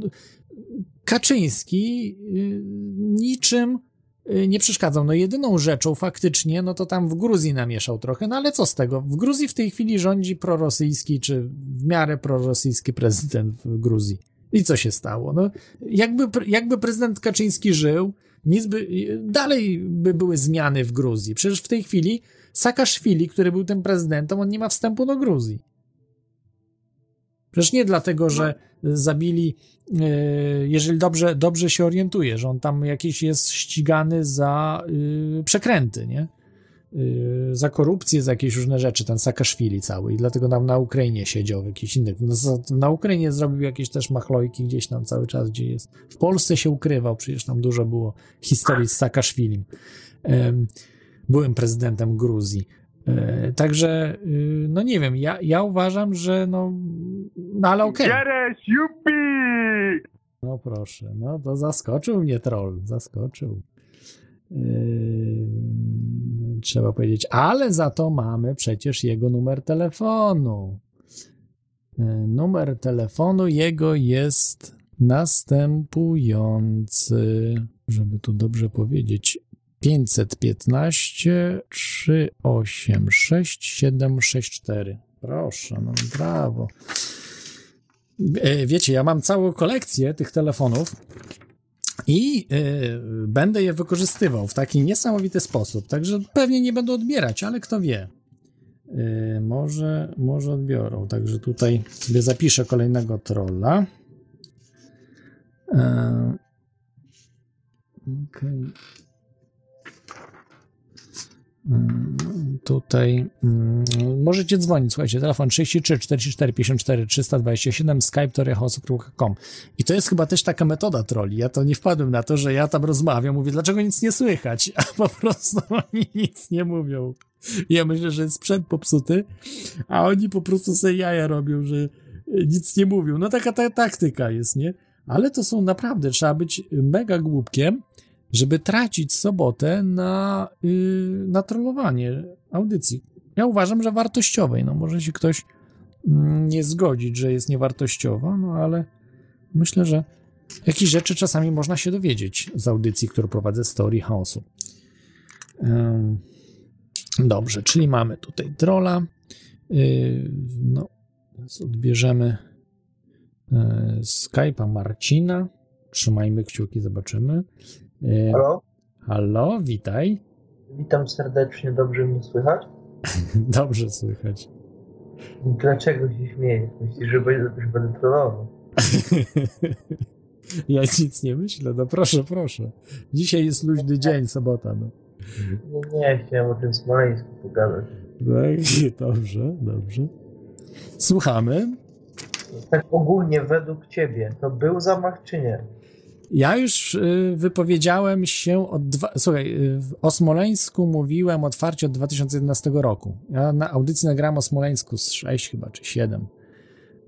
Kaczyński y, niczym y, nie przeszkadzał. No jedyną rzeczą faktycznie, no to tam w Gruzji namieszał trochę, no ale co z tego? W Gruzji w tej chwili rządzi prorosyjski, czy w miarę prorosyjski prezydent w Gruzji. I co się stało? No, jakby, jakby prezydent Kaczyński żył, nic by, dalej by były zmiany w Gruzji. Przecież w tej chwili Saakaszwili, który był tym prezydentem, on nie ma wstępu do Gruzji. Przecież nie dlatego, że zabili, e, jeżeli dobrze, dobrze się orientuję, że on tam jakiś jest ścigany za y, przekręty, nie? Za korupcję, za jakieś różne rzeczy, ten Saakaszwili cały i dlatego tam na Ukrainie siedział w jakichś innych, no, na Ukrainie zrobił jakieś też machlojki gdzieś tam cały czas, gdzie jest. W Polsce się ukrywał, przecież tam dużo było historii z Saakaszwilim. Em, byłym prezydentem Gruzji. E, Także, y, no nie wiem, ja, ja uważam, że no, no ale okej. Gieresz, jupi! No proszę, no to zaskoczył mnie troll, zaskoczył. Yy, trzeba powiedzieć, ale za to mamy przecież jego numer telefonu. Yy, numer telefonu jego jest następujący, żeby tu dobrze powiedzieć. 515 386 764. Proszę, no brawo. E, Wiecie, ja mam całą kolekcję tych telefonów i e, będę je wykorzystywał w taki niesamowity sposób. Także pewnie nie będą odbierać, ale kto wie. E, może, może odbiorą. Także tutaj sobie zapiszę kolejnego trolla. Okej. Mm, Tutaj mm, możecie dzwonić, słuchajcie, telefon 33 44 54 327, skype toriachosób.com i to jest chyba też taka metoda troli, ja to nie wpadłem na to, że ja tam rozmawiam, mówię, dlaczego nic nie słychać, a po prostu oni nic nie mówią. Ja myślę, że jest sprzęt popsuty, a oni po prostu sobie jaja robią, że nic nie mówią. No taka ta taktyka jest, nie? Ale to są naprawdę, trzeba być mega głupkiem, żeby tracić sobotę na, yy, na trollowanie audycji. Ja uważam, że wartościowej. No może się ktoś mm, nie zgodzić, że jest niewartościowa, no ale myślę, że jakieś rzeczy czasami można się dowiedzieć z audycji, którą prowadzę z teorii chaosu. Dobrze, czyli mamy tutaj trolla. Yy, no, odbierzemy yy, Skype'a Marcina. Trzymajmy kciuki, zobaczymy. Yy, Halo? Halo, witaj. Witam serdecznie, dobrze mnie słychać? Dobrze słychać. Dlaczego się śmiejesz? Myślisz, że będę, że będę trollował? ja nic nie myślę, no proszę, proszę. Dzisiaj jest luźny dzień, sobota. No. No nie, chciałem o tym Smoleńsku pogadać. Tak, dobrze, dobrze. Słuchamy. Tak ogólnie według ciebie, to był zamach czy nie? Ja już y, wypowiedziałem się od dwa, słuchaj, y, o Smoleńsku mówiłem otwarcie od 2011 roku. Ja na audycji nagrałem o Smoleńsku z 6 chyba, czy 7.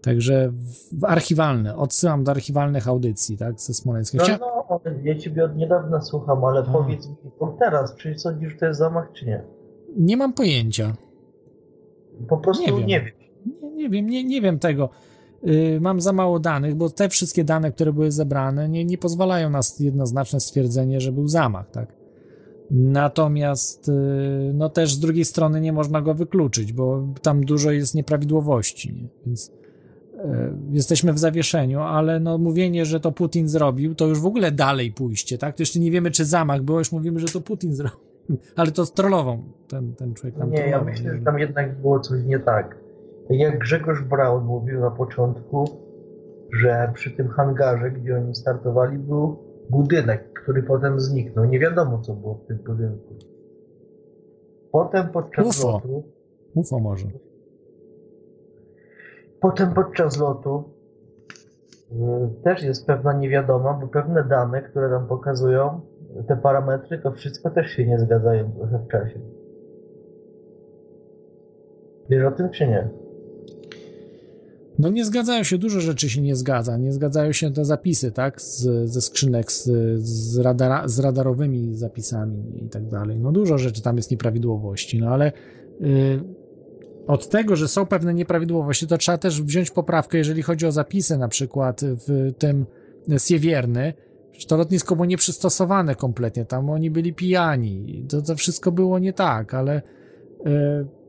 Także w, archiwalne, odsyłam do archiwalnych audycji, tak, ze Smoleńskiem. No, Chcia... no, ja ciebie od niedawna słucham, ale A. powiedz mi teraz, czy sądzisz, że to jest zamach czy nie? Nie mam pojęcia. Po prostu Nie wiem. nie wiem. Nie, nie wiem, nie, nie wiem tego. Y, mam za mało danych, bo te wszystkie dane, które były zebrane, nie, nie pozwalają na jednoznaczne stwierdzenie, że był zamach, tak? Natomiast, y, no też z drugiej strony nie można go wykluczyć, bo tam dużo jest nieprawidłowości, nie? więc y, jesteśmy w zawieszeniu, ale no mówienie, że to Putin zrobił, to już w ogóle dalej pójście, tak? To jeszcze nie wiemy, czy zamach było, już mówimy, że to Putin zrobił, ale to trollował ten, ten człowiek tam Nie, ja trollował, myślę, nie że tam jednak było coś nie tak. Jak Grzegorz Braun mówił na początku, że przy tym hangarze, gdzie oni startowali, był budynek, który potem zniknął. Nie wiadomo, co było w tym budynku. Potem podczas UFO. lotu, UFO może. potem podczas lotu y, też jest pewna niewiadoma, bo pewne dane, które nam pokazują, te parametry, to wszystko też się nie zgadzają trochę w czasie. Wiesz o tym czy nie? No nie zgadzają się, dużo rzeczy się nie zgadza. Nie zgadzają się te zapisy, tak, z, ze skrzynek z, z, radara, z radarowymi zapisami i tak dalej. No dużo rzeczy tam jest nieprawidłowości, no ale y, od tego, że są pewne nieprawidłowości, to trzeba też wziąć poprawkę, jeżeli chodzi o zapisy na przykład w tym Siewierny, to lotnisko było nieprzystosowane kompletnie, tam oni byli pijani, to, to wszystko było nie tak, ale y,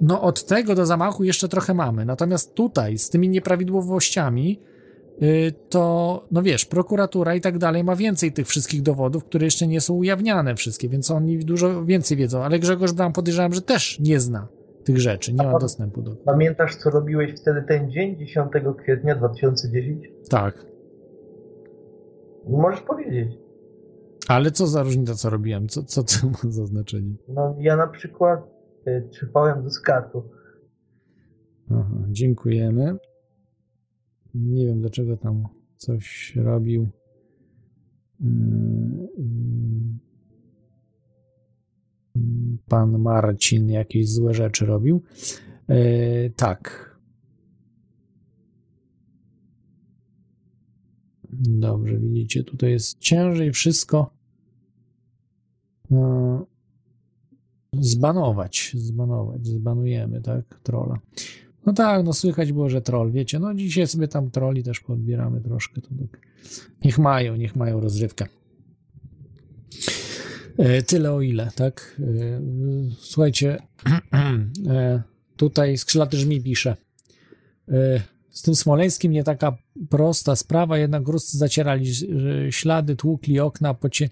no od tego do zamachu jeszcze trochę mamy. Natomiast tutaj z tymi nieprawidłowościami y, to, no wiesz, prokuratura i tak dalej ma więcej tych wszystkich dowodów, które jeszcze nie są ujawniane wszystkie, więc oni dużo więcej wiedzą. Ale Grzegorz Braun podejrzewam, że też nie zna tych rzeczy, nie ma dostępu do. Pamiętasz, co robiłeś wtedy ten dzień, 10 kwietnia 2010? Tak. Możesz powiedzieć. Ale co za różnica, co robiłem? Co, co to ma za znaczenie? No, ja na przykład trzypałem do skatu. Dziękujemy. Nie wiem, dlaczego tam coś robił. Yy, Pan Marcin jakieś złe rzeczy robił. Yy, tak. Dobrze, widzicie, tutaj jest ciężej wszystko yy, zbanować, zbanować, zbanujemy, tak, trolla. No tak, no słychać było, że troll, wiecie, no dzisiaj sobie tam troli też podbieramy troszkę, to tak. Niech mają, niech mają rozrywkę. E, Tyle o ile, tak? E, Słuchajcie, e, tutaj Skrzylaty Żmi pisze. Z tym Smoleńskim nie taka prosta sprawa, jednak Ruscy zacierali ślady, tłukli okna, pocie,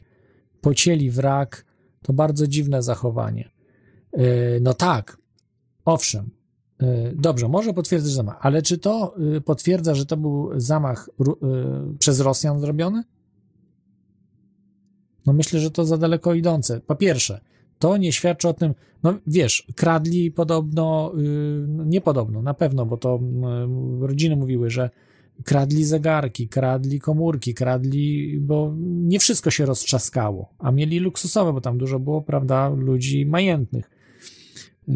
pocięli wrak. To bardzo dziwne zachowanie. E, No tak, owszem. E, Dobrze, może potwierdzić zamach, ale czy to e, potwierdza, że to był zamach e, przez Rosjan zrobiony? No myślę, że to za daleko idące. Po pierwsze, to nie świadczy o tym, no wiesz, kradli podobno, yy, no nie podobno, na pewno, bo to rodziny mówiły, że kradli zegarki, kradli komórki, kradli, bo nie wszystko się roztrzaskało, a mieli luksusowe, bo tam dużo było, prawda, ludzi majętnych,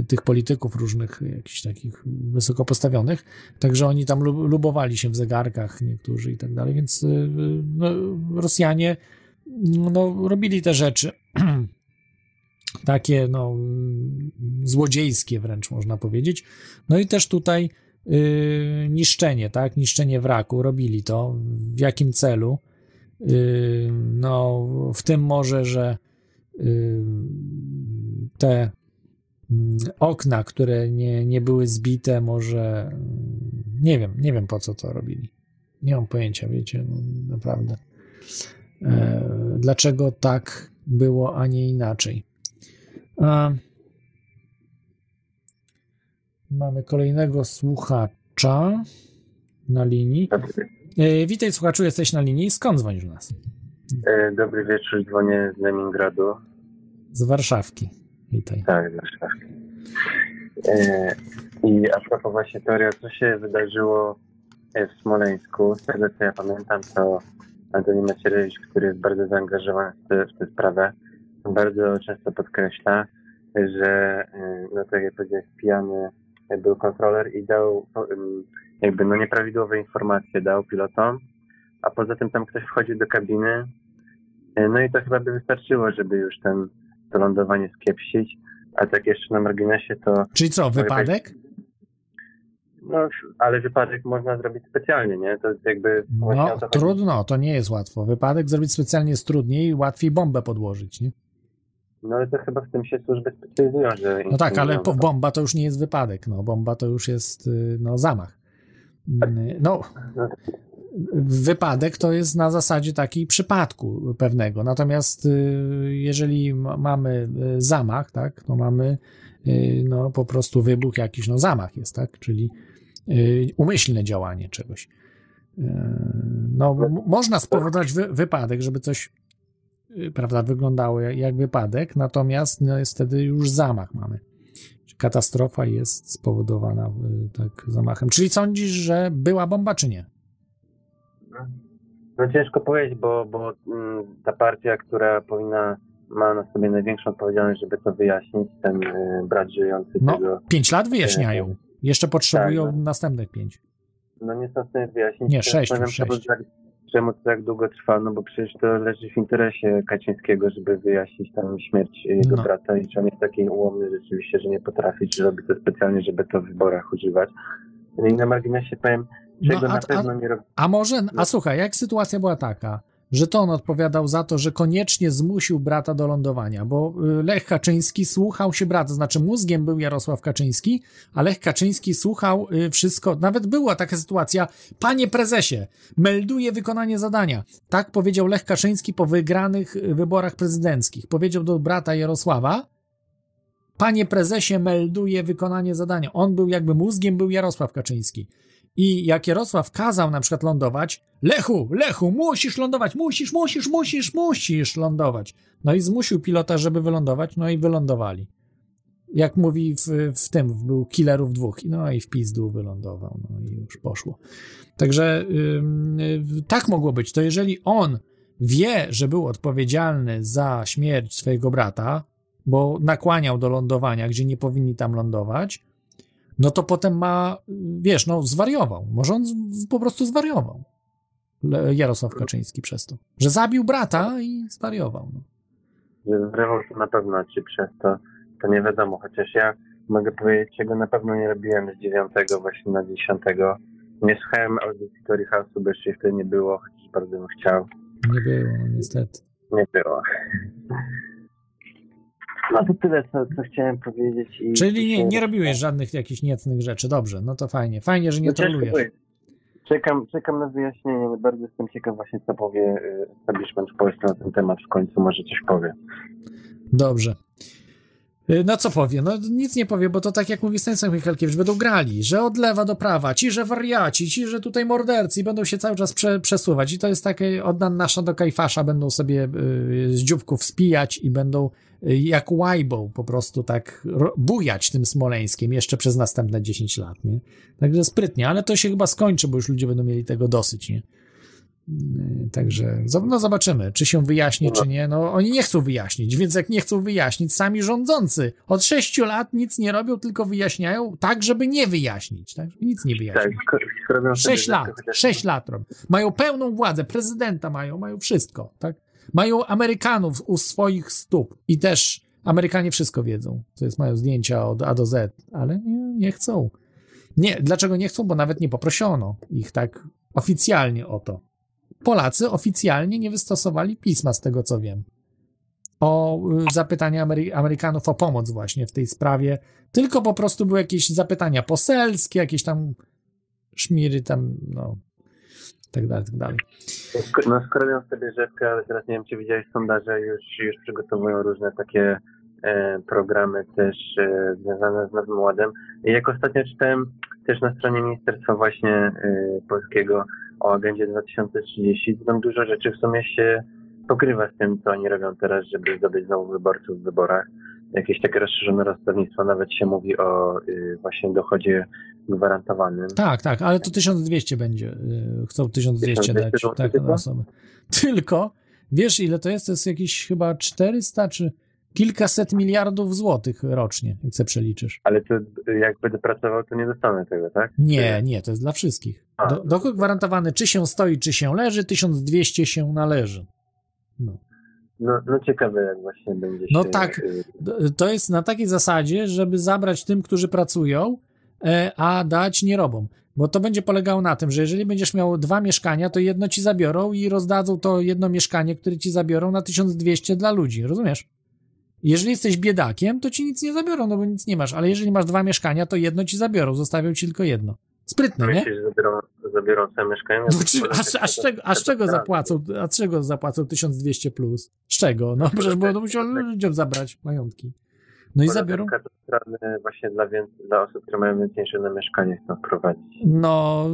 tych polityków różnych, jakichś takich wysoko postawionych, także oni tam lu- lubowali się w zegarkach niektórzy i tak dalej, więc yy, no, Rosjanie no, robili te rzeczy takie no, złodziejskie wręcz można powiedzieć. No i też tutaj y, niszczenie, tak? Niszczenie wraku. Robili to. W jakim celu? Y, no, w tym może, że y, te okna, które nie, nie były zbite, może mm, nie wiem, nie wiem po co to robili. Nie mam pojęcia, wiecie, no, naprawdę. E, dlaczego tak było, a nie inaczej? A, mamy kolejnego słuchacza na linii. E, witaj słuchaczu, jesteś na linii. Skąd dzwonisz do nas? E, Dobry wieczór, dzwonię z Leningradu. Z Warszawki. Witaj. Tak, z Warszawki. E, I a propos właśnie teoria, co się wydarzyło e, w Smoleńsku, z tego co ja pamiętam, to Antoni Macierewicz, który jest bardzo zaangażowany w tę, w tę sprawę, bardzo często podkreśla, że e, no tak jak powiedziałeś, pijany był kontroler i dał jakby no nieprawidłowe informacje dał pilotom, a poza tym tam ktoś wchodził do kabiny, e, no i to chyba by wystarczyło, żeby już ten, to lądowanie skiepścić, a tak jeszcze na marginesie to... Czyli co, wypadek? No, ale wypadek można zrobić specjalnie, nie? To jest jakby No, to trudno, to nie jest łatwo. Wypadek zrobić specjalnie jest trudniej, łatwiej bombę podłożyć, nie? No ale to chyba w tym się służby specjalizują, że... No tak, ale po, bomba to już nie jest wypadek, no bomba to już jest y, no zamach. Y, No, wypadek to jest na zasadzie takiej przypadku pewnego. Natomiast y, jeżeli ma- mamy y, zamach, tak, to mamy y, no po prostu wybuch jakiś, no zamach jest, tak, czyli umyślne działanie czegoś. No, można spowodować wy, wypadek, żeby coś prawda, wyglądało jak, jak wypadek, natomiast no, jest wtedy już zamach mamy. Katastrofa jest spowodowana tak zamachem. Czyli sądzisz, że była bomba, czy nie? No ciężko powiedzieć, bo, bo mm, ta partia, która powinna, ma na sobie największą odpowiedzialność, żeby to wyjaśnić, ten y, brat żyjący No, tego... pięć lat wyjaśniają. Jeszcze potrzebują Tak, następnych pięć. No nie są w stanie wyjaśnić. Nie, sześć już, sześć. tak- Czemu to tak długo trwa? No bo przecież to leży w interesie Kaczyńskiego, żeby wyjaśnić tam śmierć jego No. brata i czy on jest taki ułomny rzeczywiście, że nie potrafi, czy robi to specjalnie, żeby to w wyborach używać. I na marginesie powiem, czego No, a- na pewno nie robi. A może, a słuchaj, jak sytuacja była taka, że to on odpowiadał za to, że koniecznie zmusił brata do lądowania, bo y, Lech Kaczyński słuchał się brata, znaczy mózgiem był Jarosław Kaczyński, a Lech Kaczyński słuchał y, wszystko, nawet była taka sytuacja, panie prezesie, melduje wykonanie zadania. Tak powiedział Lech Kaczyński po wygranych y, wyborach prezydenckich. Powiedział do brata Jarosława, panie prezesie, melduje wykonanie zadania. On był jakby mózgiem, był Jarosław Kaczyński. I jak Jarosław kazał na przykład lądować, Lechu, Lechu, musisz lądować, musisz, musisz, musisz, musisz lądować. No i zmusił pilota, żeby wylądować, no i wylądowali. Jak mówi w, w tym, był killerów dwóch, no i w pizdu wylądował, no i już poszło. Także ym, y, tak mogło być. To jeżeli on wie, że był odpowiedzialny za śmierć swojego brata, bo nakłaniał do lądowania, gdzie nie powinni tam lądować, no to potem ma, wiesz, no zwariował. Może on po prostu zwariował. Jarosław Kaczyński przez to. Że zabił brata i zwariował. No. że zrywał się na pewno, czy przez to, to nie wiadomo, chociaż ja mogę powiedzieć, czego na pewno nie robiłem z 9 właśnie na 10. Nie słuchałem audycji Tory House'u, bo jeszcze wtedy nie było, chociaż bardzo bym chciał. Nie było, niestety. Nie było. No to tyle, co, co chciałem powiedzieć. I Czyli nie, nie robiłeś żadnych jakichś niecnych rzeczy. Dobrze, no to fajnie. Fajnie, że nie No trolujesz. Czekam, czekam na wyjaśnienie. Bardzo jestem ciekaw właśnie, co powie y, establishment w Polsce na ten temat. W końcu może coś powie. Dobrze. Y, No co powie? No nic nie powie, bo to tak jak mówi Stanisław Michalkiewicz, będą grali, że od lewa do prawa, ci, że wariaci, ci, że tutaj mordercy będą się cały czas prze, przesuwać i to jest takie od nasza do kajfasza, będą sobie y, z dzióbków spijać i będą y, jak łajbą po prostu tak bujać tym Smoleńskiem jeszcze przez następne 10 lat, nie? Także sprytnie, ale to się chyba skończy, bo już ludzie będą mieli tego dosyć, nie? Y, Także no zobaczymy, czy się wyjaśni, czy nie. No oni nie chcą wyjaśnić, więc jak nie chcą wyjaśnić, sami rządzący od sześciu lat nic nie robią, tylko wyjaśniają tak, żeby nie wyjaśnić, tak? Żeby nic nie wyjaśnić. Tak, sobie Sześć lat, sześć lat robią. Mają pełną władzę, prezydenta mają, mają wszystko, tak? Mają Amerykanów u swoich stóp i też Amerykanie wszystko wiedzą, to jest, mają zdjęcia od A do Z, ale nie, nie chcą. Nie, dlaczego nie chcą? Bo nawet nie poproszono ich tak oficjalnie o to. Polacy oficjalnie nie wystosowali pisma, z tego co wiem. o y, zapytania Amery Amerykanów o pomoc właśnie w tej sprawie, tylko po prostu były jakieś zapytania poselskie, jakieś tam szmiry tam, no, tak dalej, tak dalej. No skoro miał sobie rzepkę, ale teraz nie wiem, czy widziałeś sondaże, już, już przygotowują różne takie programy też e, związane z Nowym Ładem. Jak ostatnio czytałem też na stronie Ministerstwa właśnie e, Polskiego o agendzie 2030, to tam dużo rzeczy w sumie się pokrywa z tym, co oni robią teraz, żeby zdobyć znowu wyborców w wyborach. Jakieś takie rozszerzone rozdawnictwo, nawet się mówi o y, właśnie dochodzie gwarantowanym. Tak, tak, ale to 1200 będzie. y, Chcą 1200 1200 dać tak, na osobę. Tylko, wiesz ile to jest? To jest jakieś chyba 400 czy kilkaset miliardów złotych rocznie, jak sobie przeliczysz. Ale to jak będę pracował, to nie dostanę tego, tak? Nie, nie, to jest dla wszystkich. Do, dochód gwarantowany, czy się stoi, czy się leży, 1200 się należy. No. No, no ciekawe, jak właśnie będzie No się... tak, y, to jest na takiej zasadzie, żeby zabrać tym, którzy pracują, e, a dać nierobom. Bo to będzie polegało na tym, że jeżeli będziesz miał dwa mieszkania, to jedno ci zabiorą i rozdadzą to jedno mieszkanie, które ci zabiorą na 1200 dla ludzi, rozumiesz? Jeżeli jesteś biedakiem, to ci nic nie zabiorą, no bo nic nie masz, ale jeżeli masz dwa mieszkania, to jedno ci zabiorą, zostawią ci tylko jedno. Sprytne, nie? Myślisz, zabiorą, zabiorą całe mieszkanie? No, czy, a, a, z czego, a z czego zapłacą, a z czego zapłacą 1200 plus? Z czego? No przecież to musiał ludziom zabrać majątki. No i zabiorą. Katastrofalny właśnie dla, dla osób, które mają więcej niż jedno mieszkanie chcą wprowadzić. No,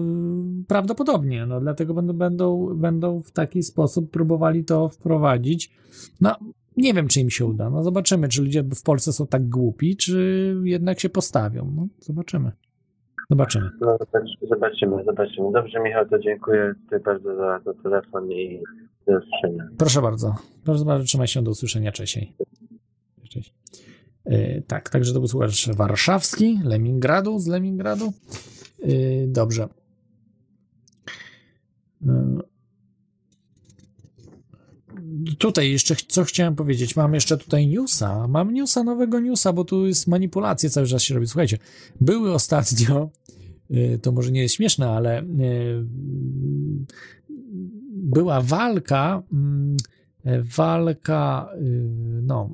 prawdopodobnie. No, dlatego będą, będą, będą w taki sposób próbowali to wprowadzić. No, nie wiem, czy im się uda. No, zobaczymy, czy ludzie w Polsce są tak głupi, czy jednak się postawią. No, zobaczymy. Zobaczymy. No zobacz- zobaczymy, zobaczymy. Dobrze, Michał, to dziękuję Ci bardzo za, za telefon i do usłyszenia. Proszę bardzo. Proszę bardzo, trzymaj się do usłyszenia. Cześć. Cześć. Yy, tak, także to był słuchacz warszawski, Leningradu, z Leningradu. Yy, dobrze. Yy. Tutaj jeszcze co chciałem powiedzieć. Mam jeszcze tutaj newsa. Mam newsa, nowego newsa, bo tu jest manipulacja cały czas się robi. Słuchajcie, były ostatnio, yy, to może nie jest śmieszne, ale yy, była walka, mm, walka, yy, no,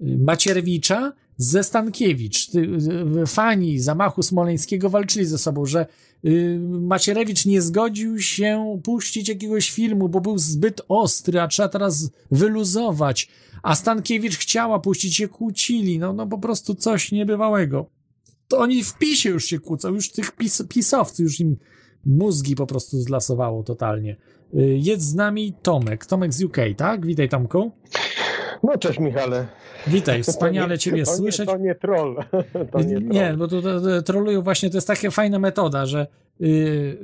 Macierewicza ze Stankiewicz. Y, Fani zamachu smoleńskiego walczyli ze sobą, że y, Macierewicz nie zgodził się puścić jakiegoś filmu, bo był zbyt ostry, a trzeba teraz wyluzować. A Stankiewicz chciała puścić, się kłócili. No, no po prostu coś niebywałego. To oni w PiSie już się kłócą, już tych pis pisowców, już im mózgi po prostu zlasowało totalnie. Y, Jest z nami Tomek. Tomek z UK, tak? Witaj Tomku. No cześć Michale. Witaj, wspaniale nie- Ciebie nie- słyszeć. To nie troll. To nie, Nie, troll. bo to, to, to trolują właśnie, to jest taka fajna metoda, że yy,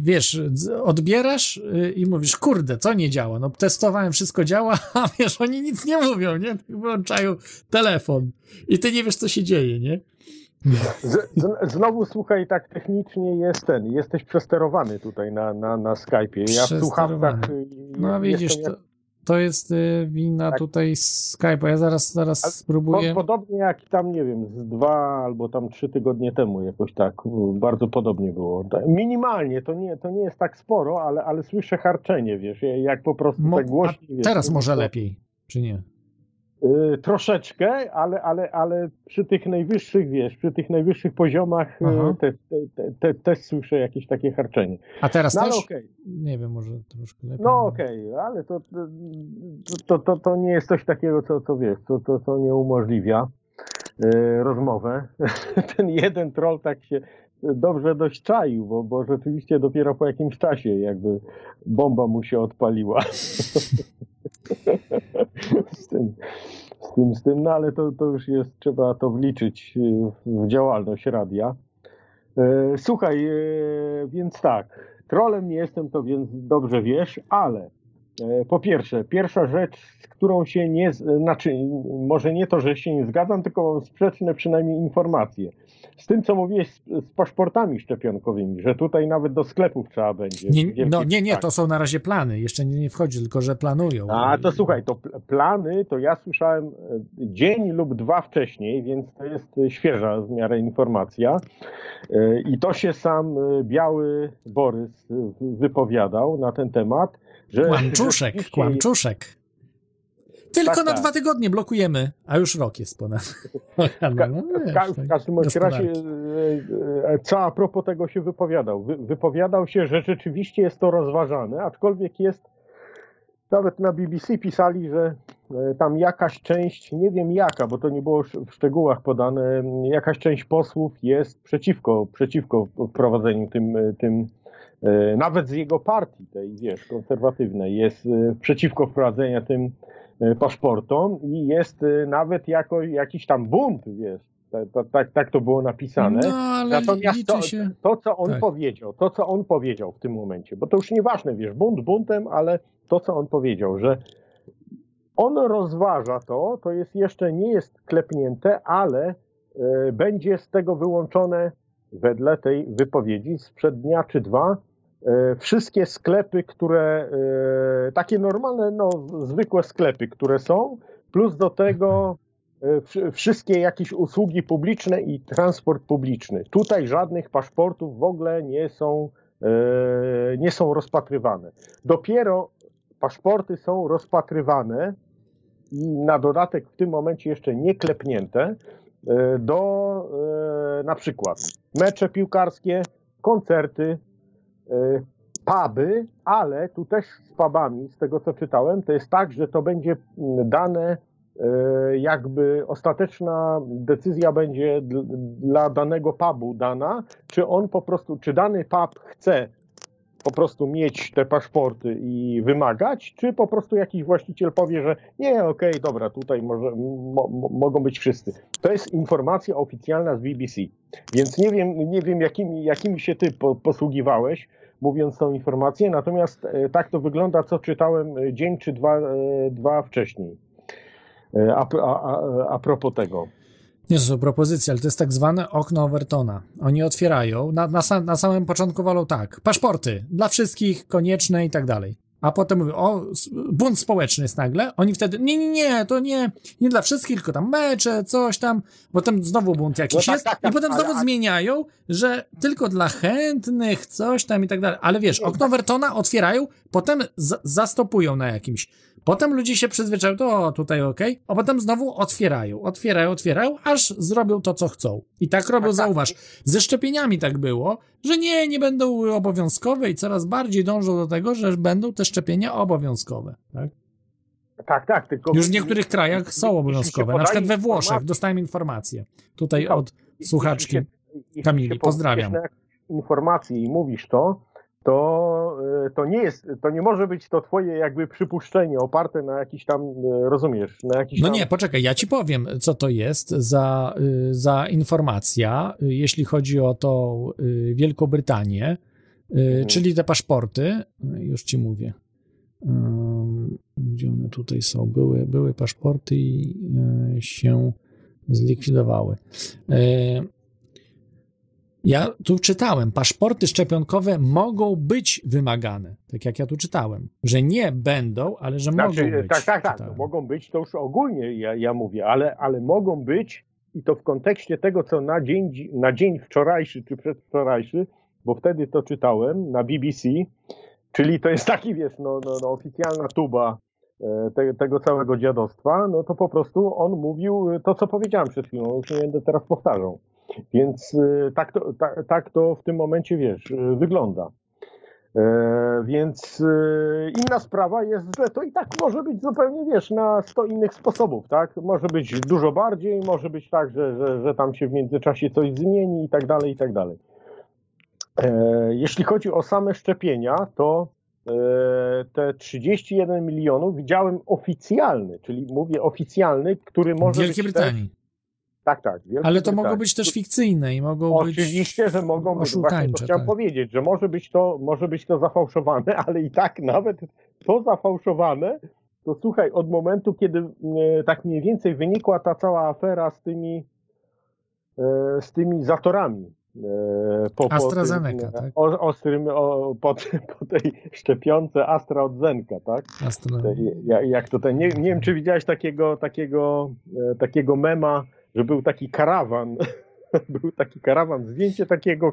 wiesz, odbierasz yy, i mówisz, kurde, co nie działa? No testowałem, wszystko działa, a wiesz, oni nic nie mówią, nie? Tak Wyłączają telefon i ty nie wiesz, co się dzieje, nie? Z, z, znowu słuchaj, tak technicznie jest ten, jesteś przesterowany tutaj na, na, na Skype'ie. Ja w słuchawkach Przesterowany. y, No widzisz, to, to jest y, wina tutaj Skype'a. Ja zaraz, zaraz spróbuję. Po, podobnie jak tam, nie wiem, z dwa albo tam trzy tygodnie temu jakoś tak, bardzo podobnie było. Minimalnie, to nie, to nie jest tak sporo, ale, ale słyszę harczenie, wiesz, jak po prostu Mo- tak głośniej. a wiesz, teraz może to- lepiej, czy nie? Y, troszeczkę, ale, ale, ale przy tych najwyższych, wiesz, przy tych najwyższych poziomach y, Aha. te, te, też słyszę jakieś takie harczenie. A teraz no, też? okej. Nie wiem, może troszkę lepiej. No okej, ale to, to, to, to nie jest coś takiego, co, co wiesz, co, to, co nie umożliwia y, rozmowę. Ten jeden troll tak się dobrze dość czaił, bo, bo rzeczywiście dopiero po jakimś czasie jakby bomba mu się odpaliła. z tym, z tym, z tym, no ale to, to już jest, trzeba to wliczyć y, w działalność radia. E, Słuchaj, e, więc tak, trolem nie jestem, to więc dobrze wiesz, ale po pierwsze, pierwsza rzecz, z którą się nie, znaczy może nie to, że się nie zgadzam, tylko mam sprzeczne przynajmniej informacje. Z tym, co mówiłeś z, z paszportami szczepionkowymi, że tutaj nawet do sklepów trzeba będzie. Nie, no nie, nie, to są na razie plany. Jeszcze nie, nie wchodzi, tylko że planują. A to słuchaj, to pl- plany to ja słyszałem e, dzień lub dwa wcześniej, więc to jest e, świeża w miarę informacja. E, I to się sam e, biały Borys e, wypowiadał na ten temat, że Kłamczuszek, kłamczuszek. Tylko tak, na tak. dwa tygodnie blokujemy, a już rok jest ponad. No, W, wiesz, ka- tak, w każdym bądź razie, gospodarki. e, e, co a propos tego się wypowiadał? Wy, wypowiadał się, że rzeczywiście jest to rozważane, aczkolwiek jest, nawet na BBC pisali, że e, tam jakaś część, nie wiem jaka, bo to nie było w szczegółach podane, jakaś część posłów jest przeciwko, przeciwko wprowadzeniu tym, e, tym e, nawet z jego partii, tej wiesz, konserwatywnej, jest e, przeciwko wprowadzeniu tym e, paszportom i jest e, nawet jako, jakiś tam bunt, wiesz, tak, tak, tak, to było napisane. No, ale Natomiast to, to, co on Tak. powiedział, to, co on powiedział w tym momencie, bo to już nieważne, wiesz, bunt buntem, ale to, co on powiedział, że on rozważa to, to jest jeszcze nie jest klepnięte, ale e, będzie z tego wyłączone, wedle tej wypowiedzi, sprzed dnia czy dwa, e, wszystkie sklepy, które, e, takie normalne, no, zwykłe sklepy, które są, plus do tego e, wsz- wszystkie jakieś usługi publiczne i transport publiczny. Tutaj żadnych paszportów w ogóle nie są, e, nie są rozpatrywane. Dopiero paszporty są rozpatrywane i na dodatek w tym momencie jeszcze nie klepnięte e, do e, na przykład mecze piłkarskie, koncerty, e, puby, ale tu też z pubami, z tego co czytałem, to jest tak, że to będzie mm, dane e, jakby ostateczna decyzja będzie dl- dla danego pubu dana, czy on po prostu, czy dany pub chce po prostu mieć te paszporty i wymagać, czy po prostu jakiś właściciel powie, że nie, okej, dobra, tutaj może, mo, mo, mogą być wszyscy. To jest informacja oficjalna z BBC, więc nie wiem, nie wiem jakimi, jakimi się ty po, posługiwałeś, mówiąc tą informację, natomiast e, tak to wygląda, co czytałem e, dzień czy dwa, e, dwa wcześniej. E, A, a, a, a propos tego. Nie, to są propozycje, ale to jest tak zwane okno Overtona. Oni otwierają, na, na, sam, na samym początku wolą tak, paszporty dla wszystkich, konieczne i tak dalej. A potem mówią, o, bunt społeczny jest nagle. Oni wtedy, nie, nie, nie, to nie, nie dla wszystkich, tylko tam mecze, coś tam. Potem znowu bunt jakiś No tak, jest. tak, tak, I potem znowu ale- zmieniają, że tylko dla chętnych, coś tam i tak dalej. Ale wiesz, okno Overtona otwierają, potem zastopują na jakimś. Potem ludzie się przyzwyczają, to o, tutaj okej, a potem znowu otwierają, otwierają, otwierają, aż zrobią to, co chcą. I tak robią, zauważ. Ze szczepieniami tak było, że nie, nie będą obowiązkowe i coraz bardziej dążą do tego, że będą te szczepienia obowiązkowe. Tak? Tak, tak, tylko... Już w niektórych krajach są obowiązkowe. Na przykład we Włoszech dostałem informację. Tutaj od słuchaczki Kamili. Pozdrawiam. informacje i mówisz to, to, e, to nie jest, to nie może być to twoje jakby przypuszczenie oparte na jakiś tam, e, rozumiesz, na jakiś No tam... nie, poczekaj, ja ci powiem, co to jest za, y, za informacja, y, jeśli chodzi o to y, Wielkobrytanię, y, czyli te paszporty, już ci mówię, gdzie one tutaj są, były, były paszporty i się zlikwidowały. Ja tu czytałem, paszporty szczepionkowe mogą być wymagane, tak jak ja tu czytałem, że nie będą, ale że Znaczy, mogą być. tak, tak, tak, no, mogą być, to już ogólnie ja, ja mówię, ale, ale mogą być i to w kontekście tego, co na dzień, dzi- na dzień wczorajszy czy przedwczorajszy, bo wtedy to czytałem na BBC, czyli to jest taki, wiesz, no, no, no oficjalna tuba e, te, tego całego dziadostwa, no to po prostu on mówił e, to, co powiedziałem przed chwilą, już nie będę teraz powtarzał. Więc e, tak to, tak, tak to w tym momencie, wiesz, e, wygląda. E, więc e, inna sprawa jest, że to i tak może być zupełnie, wiesz, na 100 innych sposobów, tak? Może być dużo bardziej, może być tak, że, że, że tam się w międzyczasie coś zmieni i tak dalej, i tak dalej. E, jeśli chodzi o same szczepienia, to e, te 31 milionów widziałem oficjalny, czyli mówię oficjalny, który może Wielkiej być Brytanii. Tak, tak. Ale to mogą być też fikcyjne i mogą Oczywiście, być że mogą być. Właśnie to chciałem Tak. powiedzieć, że może być, to, może być to zafałszowane, ale i tak nawet to zafałszowane, to słuchaj, od momentu, kiedy e, tak mniej więcej wynikła ta cała afera z tymi, e, z tymi zatorami. e, Po, AstraZeneca, tym, tak? O, ostrym, o, po, po tej szczepionce Astra od Zenka, tak? Astra- jak to ten, nie, nie wiem, czy widziałeś takiego, takiego, takiego mema, że był taki karawan, był taki karawan, zdjęcie takiego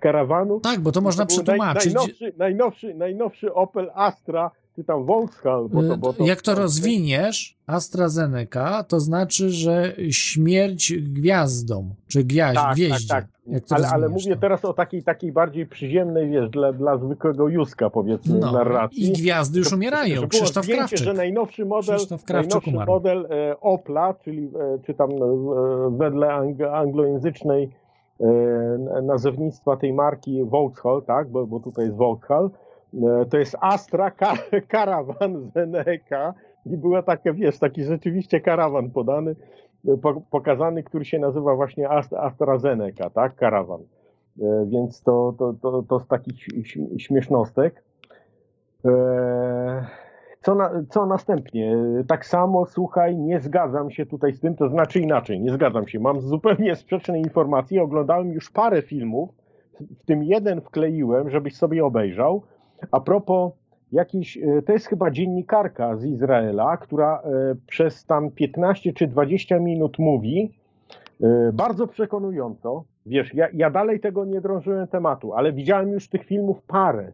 karawanu. Tak, bo to można był przetłumaczyć. najnowszy, najnowszy, najnowszy Opel Astra czy tam Vauxhall, bo to, bo to, Jak to rozwiniesz, AstraZeneca, to znaczy, że śmierć gwiazdom, czy gwiaź, tak, gwieździe. tak, tak. To Ale, ale mówię teraz o takiej, takiej bardziej przyziemnej, wiesz, dla, dla zwykłego Józka, powiedzmy, No, narracji. i gwiazdy już umierają. było Krzysztof zdjęcie, Krawczyk. że najnowszy model, najnowszy umarł. model e, Opla, czyli e, czy tam e, wedle ang- anglojęzycznej e, nazewnictwa tej marki Vauxhall, tak, bo, bo tutaj jest Vauxhall, to jest Astra Car- Caravan Zeneca i była taka, wiesz, taki rzeczywiście karawan podany, e, po, pokazany, który się nazywa właśnie Ast- AstraZeneca, tak, karawan. E, Więc to, to, to, to z takich śmiesznostek. E, Co, na, co następnie? Tak samo, słuchaj, nie zgadzam się tutaj z tym, to znaczy inaczej, nie zgadzam się. Mam zupełnie sprzeczne informacje. Oglądałem już parę filmów, w tym jeden wkleiłem, żebyś sobie obejrzał. A propos jakiejś, e, to jest chyba dziennikarka z Izraela, która e, przez tam 15 czy 20 minut mówi, e, bardzo przekonująco. Wiesz, ja, ja dalej tego nie drążyłem tematu, ale widziałem już tych filmów parę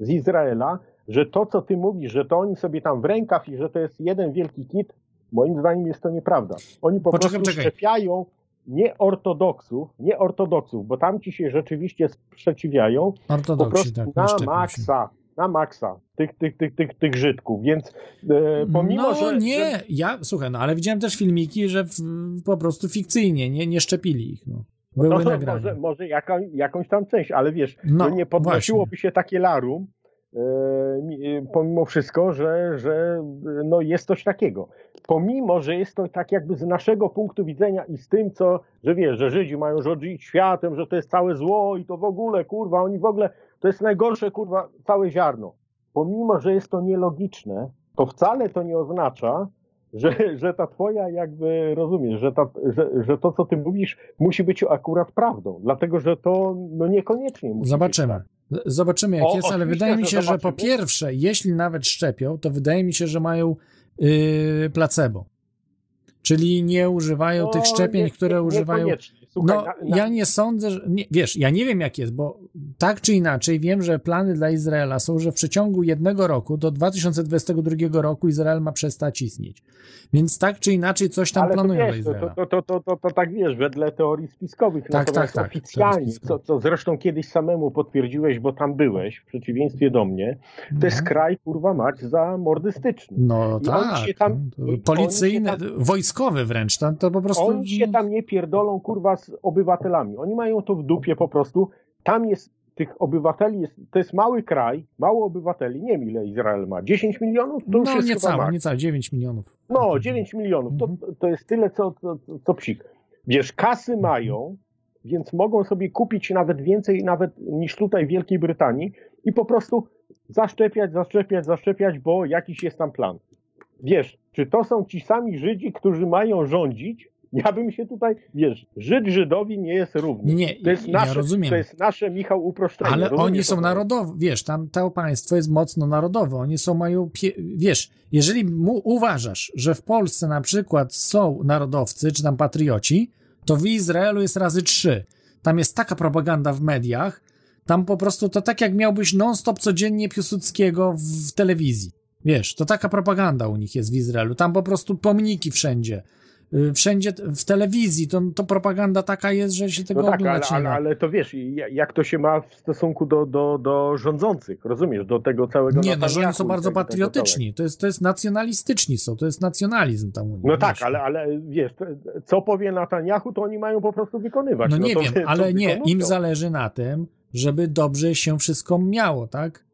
z Izraela, że to, co ty mówisz, że to oni sobie tam w rękaw i że to jest jeden wielki kit, moim zdaniem jest to nieprawda. Oni po prostu czekaj. szczepiają nie ortodoksów, nie ortodoksów, bo tam ci się rzeczywiście sprzeciwiają, po Ortodoksi, prostu tak, na maksa, na maksa tych, tych, tych, tych, tych Żydków, więc e, pomimo, no że... nie, że ja, słuchaj, no ale widziałem też filmiki, że w, po prostu fikcyjnie, nie, nie szczepili ich, no. Były no może, może jaka, jakąś tam część, ale wiesz, No, no, nie podnosiłoby się takie larum, pomimo wszystko, że, że e, no jest coś takiego. Pomimo, że jest to tak jakby z naszego punktu widzenia i z tym, co, że wiesz, że Żydzi mają rządzić światem, że to jest całe zło i to w ogóle, kurwa, oni w ogóle, to jest najgorsze, kurwa, całe ziarno. Pomimo, że jest to nielogiczne, to wcale to nie oznacza, że, że ta twoja jakby, rozumiesz, że, ta, że, że to, co ty mówisz, musi być akurat prawdą, dlatego, że to no niekoniecznie musi Zobaczymy. być tak. Zobaczymy, jak O, jest, ale wydaje mi się, że po pierwsze, jeśli nawet szczepią, to wydaje mi się, że mają yy, placebo. Czyli nie używają No, tych szczepień, nie- które nie- używają. Słuchaj, no, na- na- ja nie sądzę, że. Nie, wiesz, ja nie wiem, jak jest, bo tak czy inaczej wiem, że plany dla Izraela są, że w przeciągu jednego roku do 2022 roku Izrael ma przestać istnieć. Więc tak czy inaczej coś tam Ale planują dla wiesz, to, Izraela. to, to, to, to, to tak wiesz, wedle teorii spiskowych. Tak, Natomiast tak, tak, oficjalnie, co, co zresztą kiedyś samemu potwierdziłeś, bo tam byłeś, w przeciwieństwie do mnie, to jest kraj, kurwa mać, zamordystyczny. No I tak. tam- policyjny, tam- wojskowy wręcz. Tam to po prostu. Oni się tam nie pierdolą, kurwa, z obywatelami. Oni mają to w dupie po prostu. Tam jest tych obywateli, jest, to jest mały kraj, mało obywateli. Nie wiem, ile Izrael ma. 10 milionów? To już no jest chyba niecałe, niecałe 9 milionów. No, 9 milionów. To, to jest tyle, co, co, co psik. Wiesz, kasy mają, więc mogą sobie kupić nawet więcej nawet niż tutaj w Wielkiej Brytanii i po prostu zaszczepiać, zaszczepiać, zaszczepiać, bo jakiś jest tam plan. Wiesz, czy to są ci sami Żydzi, którzy mają rządzić? Ja bym się tutaj, wiesz, Żyd Żydowi nie jest równy. Nie, to jest ja nasze, rozumiem. To jest nasze, Michał, uproszczenie. Ale Rozumiesz oni są narodowi, wiesz, tam to państwo jest mocno narodowe, oni są, mają, wiesz, jeżeli mu uważasz, że w Polsce na przykład są narodowcy, czy tam patrioci, to w Izraelu jest razy trzy. Tam jest taka propaganda w mediach, tam po prostu to tak jak miałbyś non-stop codziennie Piłsudskiego w telewizji. Wiesz, to taka propaganda u nich jest w Izraelu. Tam po prostu pomniki wszędzie. Y, Wszędzie w telewizji to, to propaganda taka jest, że się tego No tak, ale, nie ale, ale to wiesz, ja- jak to się ma w stosunku do, do, do rządzących, rozumiesz, do tego całego Nie, no, że oni są bardzo patriotyczni. To jest, to jest nacjonalistyczni są, to jest nacjonalizm tam. No tak, ale, ale wiesz, co powie Netanyahu, to oni mają po prostu wykonywać. No nie to, wiem, ale nie, im zależy na tym, żeby dobrze się wszystko miało, tak?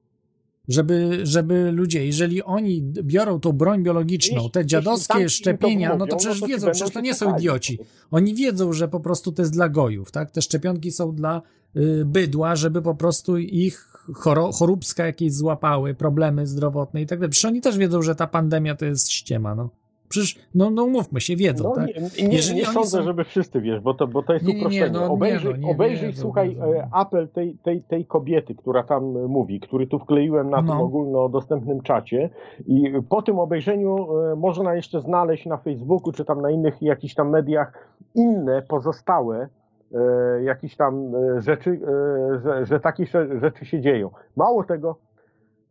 Żeby, żeby ludzie, jeżeli oni biorą tą broń biologiczną, Jeśli- te dziadowskie szczepienia, no to przecież no to wiedzą, przecież to nie są idioci. Oni wiedzą, że po prostu to jest dla gojów, tak? Te szczepionki są dla y, bydła, żeby po prostu ich choro, choróbska jakieś złapały, problemy zdrowotne i tak dalej. Przecież oni też wiedzą, że ta pandemia to jest ściema, no. Przecież, no, no umówmy się, wiedzą, No, tak? nie, nie, nie sądzę, żeby wszyscy wiesz, bo to, bo to jest Nie, nie, nie, uproszczenie. no, obejrzyj, no, obejrzyj słuchaj, e, apel tej, tej, tej kobiety, która tam e, mówi, który tu wkleiłem na tym No. ogólnodostępnym czacie i po tym obejrzeniu e, można jeszcze znaleźć na Facebooku, czy tam na innych jakichś tam mediach inne pozostałe jakieś tam rzeczy, że, że takie rzeczy się dzieją. Mało tego,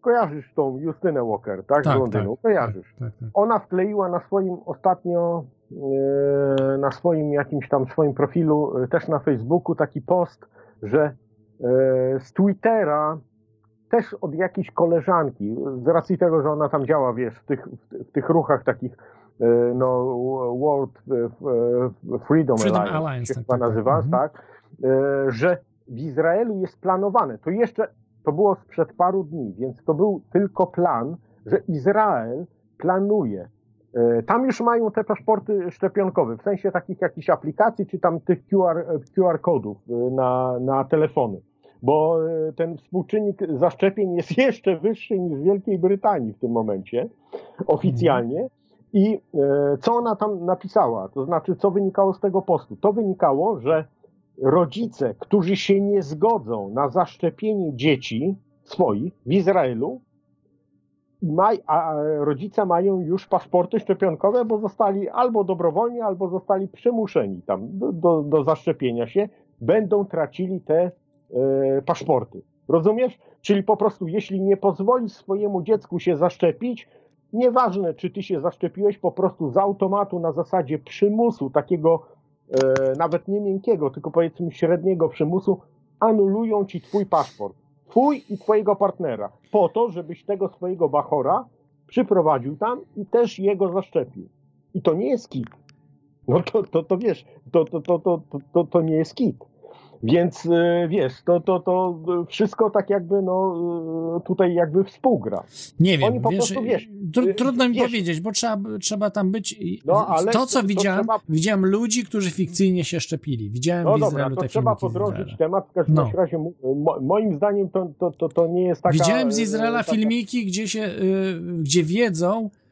kojarzysz tą Justynę Walker, tak, Tak, z Londynu, tak, kojarzysz. Tak, tak. Ona wkleiła na swoim ostatnio, e, na swoim jakimś tam swoim profilu, e, też na Facebooku taki post, że e, z Twittera też od jakiejś koleżanki, z racji tego, że ona tam działa, wiesz, w tych, w, tych ruchach takich, no, World Freedom, Freedom Alliance, Alliance, się tak, tak, tak. nazywa, Mhm. tak, e, że w Izraelu jest planowane, to jeszcze, to było sprzed paru dni, więc to był tylko plan, że Izrael planuje. e, Tam już mają te paszporty szczepionkowe, w sensie takich jakichś aplikacji, czy tam tych QR, QR kodów e, na, na telefony. Bo e, ten współczynnik zaszczepień jest jeszcze wyższy niż w Wielkiej Brytanii w tym momencie, oficjalnie. I e, co ona tam napisała? To znaczy, co wynikało z tego postu? To wynikało, że rodzice, którzy się nie zgodzą na zaszczepienie dzieci swoich w Izraelu, a rodzice mają już paszporty szczepionkowe, bo zostali albo dobrowolnie, albo zostali przymuszeni tam do, do, do zaszczepienia się, będą tracili te e, paszporty. Rozumiesz? Czyli po prostu, jeśli nie pozwolisz swojemu dziecku się zaszczepić, nieważne czy ty się zaszczepiłeś, po prostu z automatu na zasadzie przymusu, takiego nawet nie miękkiego, tylko powiedzmy średniego przymusu, anulują ci twój paszport. Twój i twojego partnera. Po to, żebyś tego swojego bachora przyprowadził tam i też jego zaszczepił. I to nie jest kit. No to, to, to wiesz, to, to, to, to, to, to nie jest kit. Więc e, wiesz, to, to, to wszystko tak jakby no e, tutaj jakby współgra. Nie wiem, Oni po wiesz, prostu, wiesz, tr- y, trudno mi wiesz, powiedzieć, bo trzeba, trzeba tam być. i- No, ale to, to- co to widziałem, trzeba- widziałem ludzi, którzy fikcyjnie się szczepili. Widziałem No w dobra, Izraelu to te trzeba Izraela. temat. W każdym No. razie mo- mo, moim zdaniem to, to, to, to nie jest taka... Widziałem z e, Izraela taka- filmiki, gdzie się, y, gdzie wiedzą y,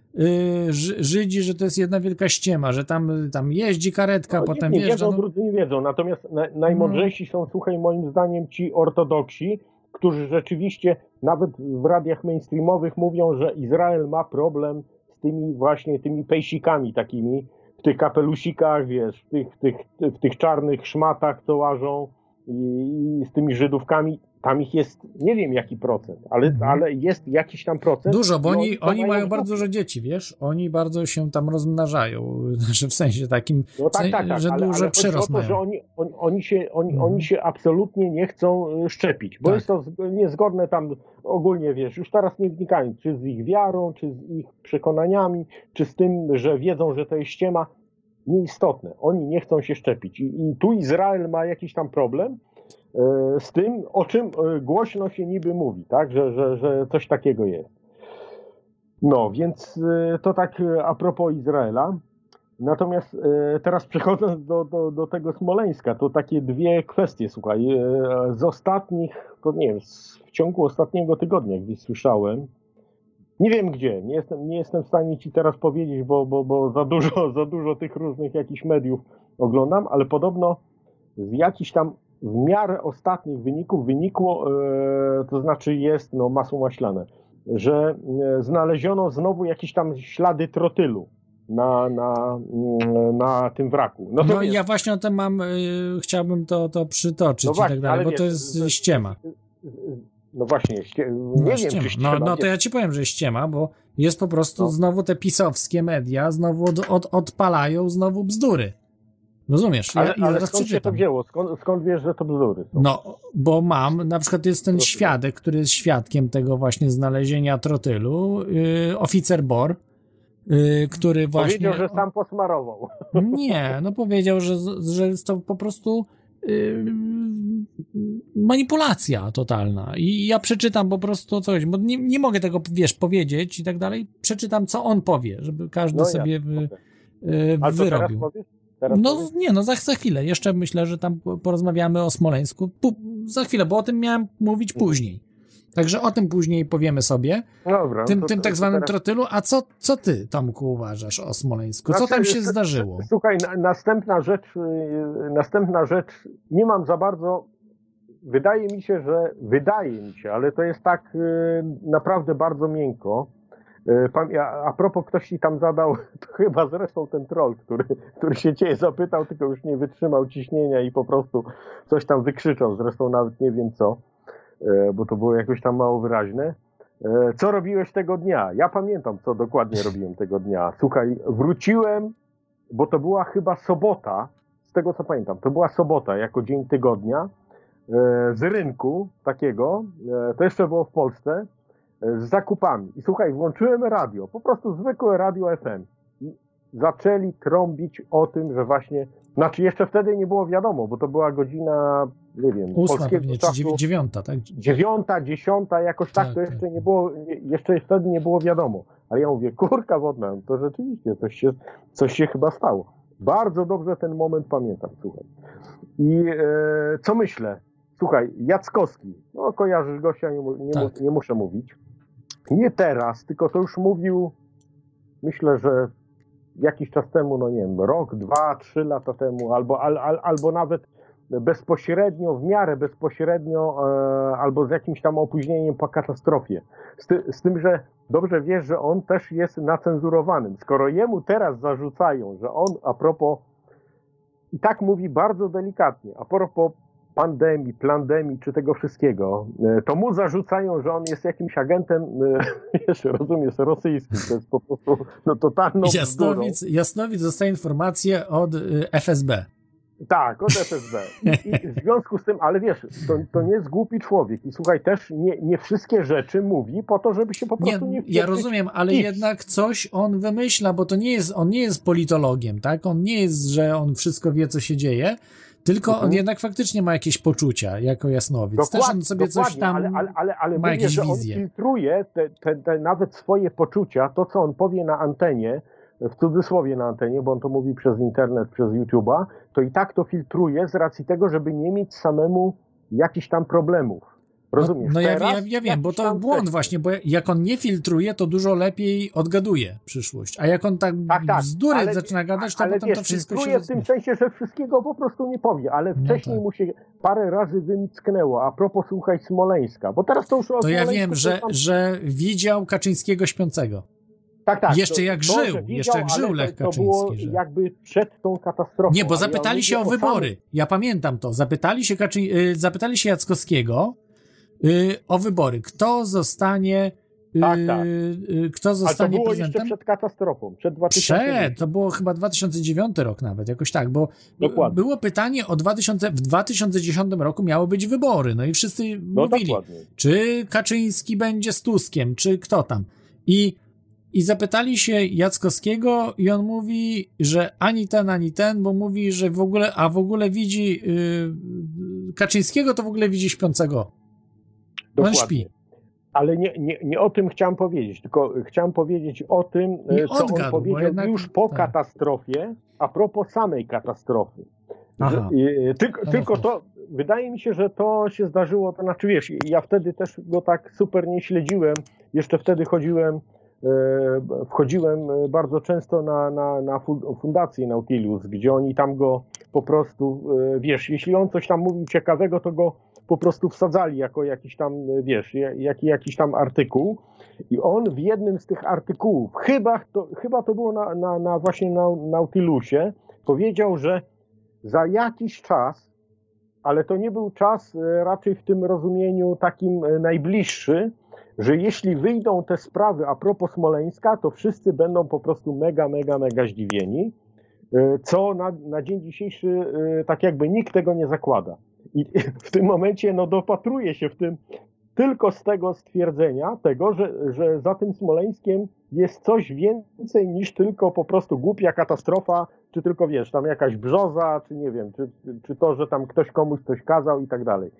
Żydzi, że to jest jedna wielka ściema, że tam, tam jeździ karetka, No, potem nie wjeżdża. wiedzą, No, drudzy nie wiedzą. Natomiast na, najmądrzejsi są, słuchaj, moim zdaniem ci ortodoksi, którzy rzeczywiście nawet w radiach mainstreamowych mówią, że Izrael ma problem z tymi właśnie tymi pejsikami takimi, w tych kapelusikach, wiesz, w tych, w tych, w tych czarnych szmatach, co łażą i, i z tymi Żydówkami. Tam ich jest, nie wiem jaki procent, ale, ale jest jakiś tam procent. Mhm. Dużo, bo I oni, oni mają w bardzo dużo dzieci, wiesz? Oni bardzo się tam rozmnażają, znaczy w sensie takim, No tak, w tak, tak, że ale, duży ale przyrost to, mają. że oni, oni, oni, się, oni, oni się absolutnie nie chcą y, szczepić, bo Tak. jest to niezgodne tam ogólnie, wiesz, już teraz nie wnikając, czy z ich wiarą, czy z ich przekonaniami, czy z tym, że wiedzą, że to jest ściema, nieistotne. Oni nie chcą się szczepić. I, i tu Izrael ma jakiś tam problem z tym, o czym e, głośno się niby mówi, tak, że, że, że coś takiego jest. No, więc e, to tak e, a propos Izraela. Natomiast e, teraz przechodząc do, do, do tego Smoleńska, to takie dwie kwestie, słuchaj. E, z ostatnich, to nie wiem, w ciągu ostatniego tygodnia gdzieś słyszałem, nie wiem gdzie, nie jestem, nie jestem w stanie ci teraz powiedzieć, bo, bo, bo za, dużo, za dużo tych różnych jakichś mediów oglądam, ale podobno z jakichś tam w miarę ostatnich wyników wynikło, e, to znaczy jest no, masło maślane, że e, znaleziono znowu jakieś tam ślady trotylu na, na, mm, na tym wraku. No, wiesz, ja właśnie o tym mam, y, chciałbym to, to przytoczyć No i właśnie, tak dalej, ale bo wiesz, to jest że- ściema. no właśnie, ście, No, nie wiem, ściema. ściema, no, no to ja ci powiem, że ściema, bo jest po prostu No. znowu te pisowskie media, znowu od, od, odpalają znowu bzdury. Rozumiesz? Ja, ale, I ale zaraz skąd się to przeczytam. wzięło? Skąd, skąd wiesz, że to bzdury? są? No, bo mam, na przykład jest ten świadek, który jest świadkiem tego właśnie znalezienia trotylu, yy, oficer Bor, yy, który właśnie... Powiedział, że sam posmarował. Nie, no powiedział, że, że jest to po prostu yy, manipulacja totalna. I ja przeczytam po prostu coś, bo nie, nie mogę tego, wiesz, powiedzieć i tak dalej. Przeczytam, co on powie, żeby każdy No sobie to teraz wyrobił. Teraz No powiesz? nie, no za, za chwilę. Jeszcze myślę, że tam po- porozmawiamy o Smoleńsku. Pu, za chwilę, bo o tym miałem mówić później. Także o tym później powiemy sobie. Dobra, no tym, to- tym tak zwanym teraz- trotylu. A co, co ty, Tomku, uważasz o Smoleńsku? Co Znaczy, tam się s- zdarzyło? Słuchaj, na, następna rzecz, yy, następna rzecz, nie mam za bardzo, wydaje mi się, że, wydaje mi się, ale to jest tak yy, naprawdę bardzo miękko. Pam- a, propos, ktoś ci tam zadał, to chyba zresztą ten troll, który, który się ciebie zapytał, tylko już nie wytrzymał ciśnienia i po prostu coś tam wykrzyczał, zresztą nawet nie wiem co, yy, bo to było jakoś tam mało wyraźne. E, Co robiłeś tego dnia? Ja pamiętam, co dokładnie robiłem tego dnia. Słuchaj, wróciłem, bo to była chyba sobota, z tego co pamiętam, to była sobota jako dzień tygodnia, e, z rynku takiego, e, to jeszcze było w Polsce, e, z zakupami. I słuchaj, włączyłem radio, po prostu zwykłe radio FM. I zaczęli trąbić o tym, że właśnie, znaczy jeszcze wtedy nie było wiadomo, bo to była godzina, nie wiem, Ósma polskiego pewnie, czy czasu, dziewiąta, tak? dziewiąta, dziesiąta, jakoś tak, Tak, to tak. jeszcze nie było, jeszcze wtedy nie było wiadomo. Ale ja mówię, kurka wodna, no to rzeczywiście coś się, coś się chyba stało. Bardzo dobrze ten moment pamiętam, słuchaj. I e, co myślę? Słuchaj, Jackowski, no kojarzysz gościa, nie, mu- nie, mu- Tak. nie muszę mówić. Nie teraz, tylko to już mówił, myślę, że jakiś czas temu, no nie wiem, rok, dwa, trzy lata temu, albo, al, al, albo nawet bezpośrednio, w miarę bezpośrednio, e, albo z jakimś tam opóźnieniem po katastrofie. Z, ty, z tym, że dobrze wiesz, że on też jest nacenzurowanym. Skoro jemu teraz zarzucają, że on a propos, i tak mówi bardzo delikatnie, a propos pandemii, plandemii czy tego wszystkiego, e, to mu zarzucają, że on jest jakimś agentem, e, wiesz, rozumiesz, rosyjskim. To jest po prostu no, totalną bzdurą. Jasnowic, Jasnowic dostaje informację od y, FSB. Tak, od FSB. I, I w związku z tym, ale wiesz, to, to nie jest głupi człowiek. I słuchaj, też nie, nie wszystkie rzeczy mówi po to, żeby się po Nie, prostu nie ja wpieprzyć rozumiem, ale jednak coś on wymyśla, bo to nie jest, on nie jest politologiem, tak? On nie jest, że on wszystko wie, co się dzieje, tylko Mhm. on jednak faktycznie ma jakieś poczucia jako jasnowic. Też on sobie coś dokładnie, tam ale, ale, ale, ale ma mówię, że on wizje. filtruje te, te, te nawet swoje poczucia, to co on powie na antenie, w cudzysłowie na antenie, bo on to mówi przez internet, przez YouTube'a, to i tak to filtruje z racji tego, żeby nie mieć samemu jakichś tam problemów. Rozumiesz? No ja, Teraz ja, ja wiem, bo to błąd właśnie, bo jak on nie filtruje, to dużo lepiej odgaduje przyszłość. A jak on tak, Tak, tak, bzdury ale- zaczyna gadać, to ale potem wiesz, to wszystko filtruje się w tym sensie, że wszystkiego po prostu nie powie, ale No wcześniej tak. mu się parę razy wymicknęło. A propos, słuchaj, Smoleńska, bo teraz to już To ja wiem, że, tam- że widział Kaczyńskiego śpiącego. Tak, tak. Jeszcze to- jak żył, że jeszcze widział, jak żył Lech to, to było Kaczyński, że- jakby przed tą katastrofą. Nie, bo ja zapytali się o wybory. Ja pamiętam to. Zapytali się, Kaczy... y, zapytali się Jackowskiego o wybory. Kto zostanie. y, Tak, tak. y, Kto Ale to zostanie było jeszcze prezydentem? przed katastrofą, przed 2000. Przed, to było chyba 2009 rok nawet, jakoś tak, bo Dokładnie. było pytanie o 2000, w 2010 roku miały być wybory, no i wszyscy No mówili, dokładnie. czy Kaczyński będzie z Tuskiem, czy kto tam. I, I zapytali się Jackowskiego i on mówi, że ani ten, ani ten, bo mówi, że w ogóle, a w ogóle widzi yy, Kaczyńskiego, to w ogóle widzi śpiącego. On Dokładnie. śpi. Ale nie, nie, nie o tym chciałem powiedzieć, tylko chciałem powiedzieć o tym, Nie e, co odgadł, on powiedział jednak- już po tak. katastrofie, a propos samej katastrofy. Aha. E, tylko No to, wydaje mi się, że to się zdarzyło, to znaczy wiesz, ja wtedy też go tak super nie śledziłem, jeszcze wtedy chodziłem, e, wchodziłem bardzo często na, na, na fu- fundację Nautilus, gdzie oni tam go po prostu, wiesz, jeśli on coś tam mówił ciekawego, to go po prostu wsadzali jako jakiś tam, e, wiesz, ja- jaki, jakiś tam artykuł i on w jednym z tych artykułów, chyba to, chyba to było na, na, na właśnie na Nautilusie, powiedział, że za jakiś czas, ale to nie był czas e, raczej w tym rozumieniu takim e, najbliższy, że jeśli wyjdą te sprawy a propos Smoleńska, to wszyscy będą po prostu mega, mega, mega zdziwieni, co na, na dzień dzisiejszy tak jakby nikt tego nie zakłada. I w tym momencie no, dopatruje się w tym tylko z tego stwierdzenia, tego, że, że za tym Smoleńskiem jest coś więcej niż tylko po prostu głupia katastrofa, czy tylko wiesz, tam jakaś brzoza, czy nie wiem, czy, czy to, że tam ktoś komuś coś kazał i tak dalej.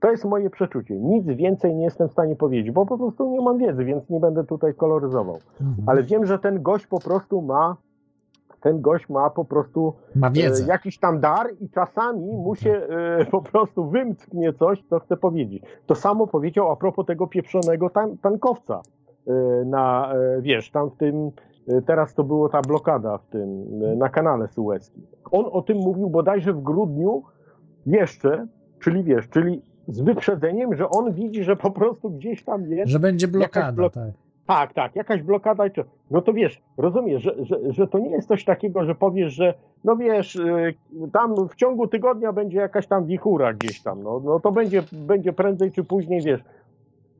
To jest moje przeczucie. Nic więcej nie jestem w stanie powiedzieć, bo po prostu nie mam wiedzy, więc nie będę tutaj koloryzował. Ale wiem, że ten gość po prostu ma, ten gość ma po prostu Ma wiedzę. e, jakiś tam dar i czasami mu się e, po prostu wymsknie coś, co chce powiedzieć. To samo powiedział a propos tego pieprzonego tan tankowca e, na, e, wiesz, tam w tym, e, teraz to było ta blokada w tym, e, na kanale sueskim. On o tym mówił bodajże w grudniu jeszcze, czyli wiesz, czyli z wyprzedzeniem, że on widzi, że po prostu gdzieś tam jest Że będzie blokada, blok- tak. Tak, tak, jakaś blokada. No to wiesz, rozumiesz, że, że, że to nie jest coś takiego, że powiesz, że no wiesz, y, tam w ciągu tygodnia będzie jakaś tam wichura gdzieś tam, no, no to będzie, będzie prędzej czy później, wiesz.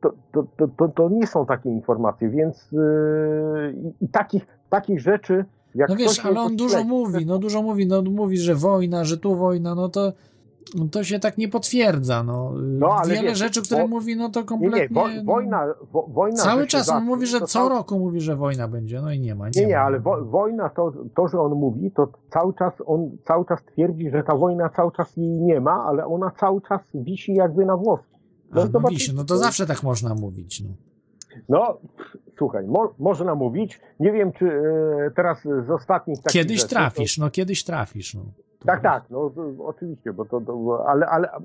to, to, to, to, to nie są takie informacje, więc yy, i, takich, takich rzeczy, jak No wiesz, ale on dużo mówi, no dużo mówi, no mówi, że wojna, że tu wojna, no to to się tak nie potwierdza, no. No, ale Wiele wiesz, rzeczy, które mówi, no to Nie, kompletnie... nie, wo, no, wojna, wo, wojna... cały czas on mówi, że to co roku mówi, że wojna będzie, no i nie ma. Nie, nie, ma. ale wo, wojna, to, to, że on mówi, to cały czas on cały czas twierdzi, że ta wojna cały czas jej nie ma, ale ona cały czas wisi jakby na włosku. A, no, zobaczycie, wisi, no to zawsze tak można mówić, no. No, słuchaj, mo, można mówić. Nie wiem, czy e, teraz z ostatnich takich Kiedyś rzeczy, trafisz, no kiedyś trafisz, no. Tak, tak, no oczywiście, bo to, to ale, ale e,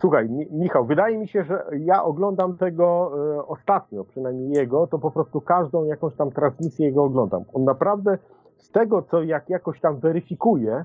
słuchaj, Mi- Michał, wydaje mi się, że ja oglądam tego e, ostatnio, przynajmniej jego, to po prostu każdą jakąś tam transmisję jego oglądam. On naprawdę z tego, co jak jakoś tam weryfikuje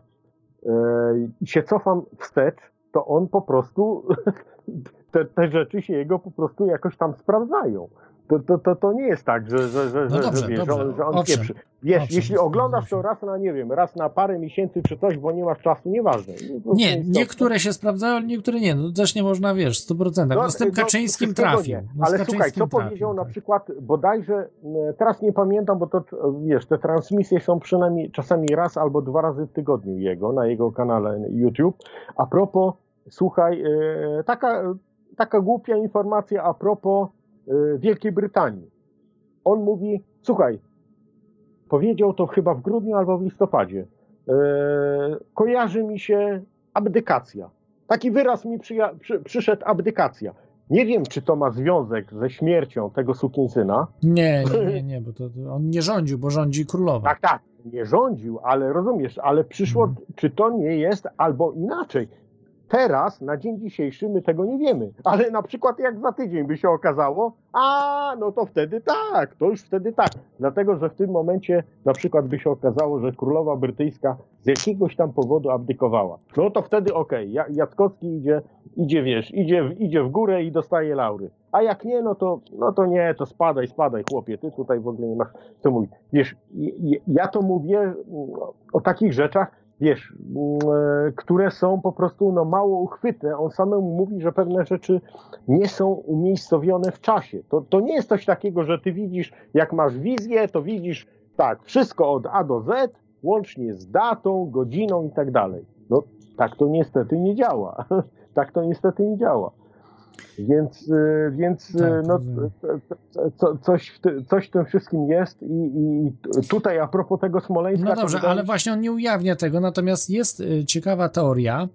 i się cofam wstecz, to on po prostu te, te rzeczy się jego po prostu jakoś tam sprawdzają. To, to, to, to nie jest tak, że, że, że, No dobrze, że, wiesz, dobrze, że on, że on owszem. Wiesz, owszem, jeśli oglądasz to raz na, nie wiem, raz na parę miesięcy czy coś, bo nie masz czasu, nieważne. Prostu Nie, to- niektóre się sprawdzają, niektóre nie. No też nie można, wiesz, 100%. No, z tym Kaczyńskim wszystkiego trafił. nie. No, Ale słuchaj, co powiedział na tak. przykład bodajże, teraz nie pamiętam, bo to wiesz, te transmisje są przynajmniej czasami raz albo dwa razy w tygodniu jego, na jego kanale YouTube. A propos, słuchaj, e, taka, taka głupia informacja a propos Wielkiej Brytanii. On mówi, słuchaj, powiedział to chyba w grudniu albo w listopadzie. E, kojarzy mi się abdykacja. Taki wyraz mi przyja- przy, przyszedł abdykacja. Nie wiem, czy to ma związek ze śmiercią tego sukinsyna. Nie, nie, nie, nie, bo to, to on nie rządził, bo rządzi królowa. Tak, tak, nie rządził, ale rozumiesz, ale przyszło, czy to nie jest albo inaczej. Teraz, na dzień dzisiejszy, my tego nie wiemy. Ale na przykład jak za tydzień by się okazało, a no to wtedy tak, to już wtedy tak. Dlatego, że w tym momencie na przykład by się okazało, że królowa brytyjska z jakiegoś tam powodu abdykowała. No to wtedy okej, ja Jackowski idzie, idzie, wiesz, idzie, w- idzie w górę i dostaje laury. A jak nie, no to, no to nie, to spadaj, spadaj, chłopie, ty tutaj w ogóle nie masz co mówić. Wiesz, ja to mówię mm, o takich rzeczach, wiesz, mm, e, które są po prostu no, mało uchwytne. On samemu mówi, że pewne rzeczy nie są umiejscowione w czasie. To, to nie jest coś takiego, że ty widzisz, jak masz wizję, to widzisz tak, wszystko od A do Z, łącznie z datą, godziną i tak dalej. No tak to niestety nie działa. tak to niestety nie działa. Więc, y, więc y, Tak, no, co- co, coś, w ty, coś w tym wszystkim jest i, i tutaj a propos tego Smoleńska... No dobrze, ale właśnie on nie ujawnia tego, natomiast jest y, ciekawa teoria,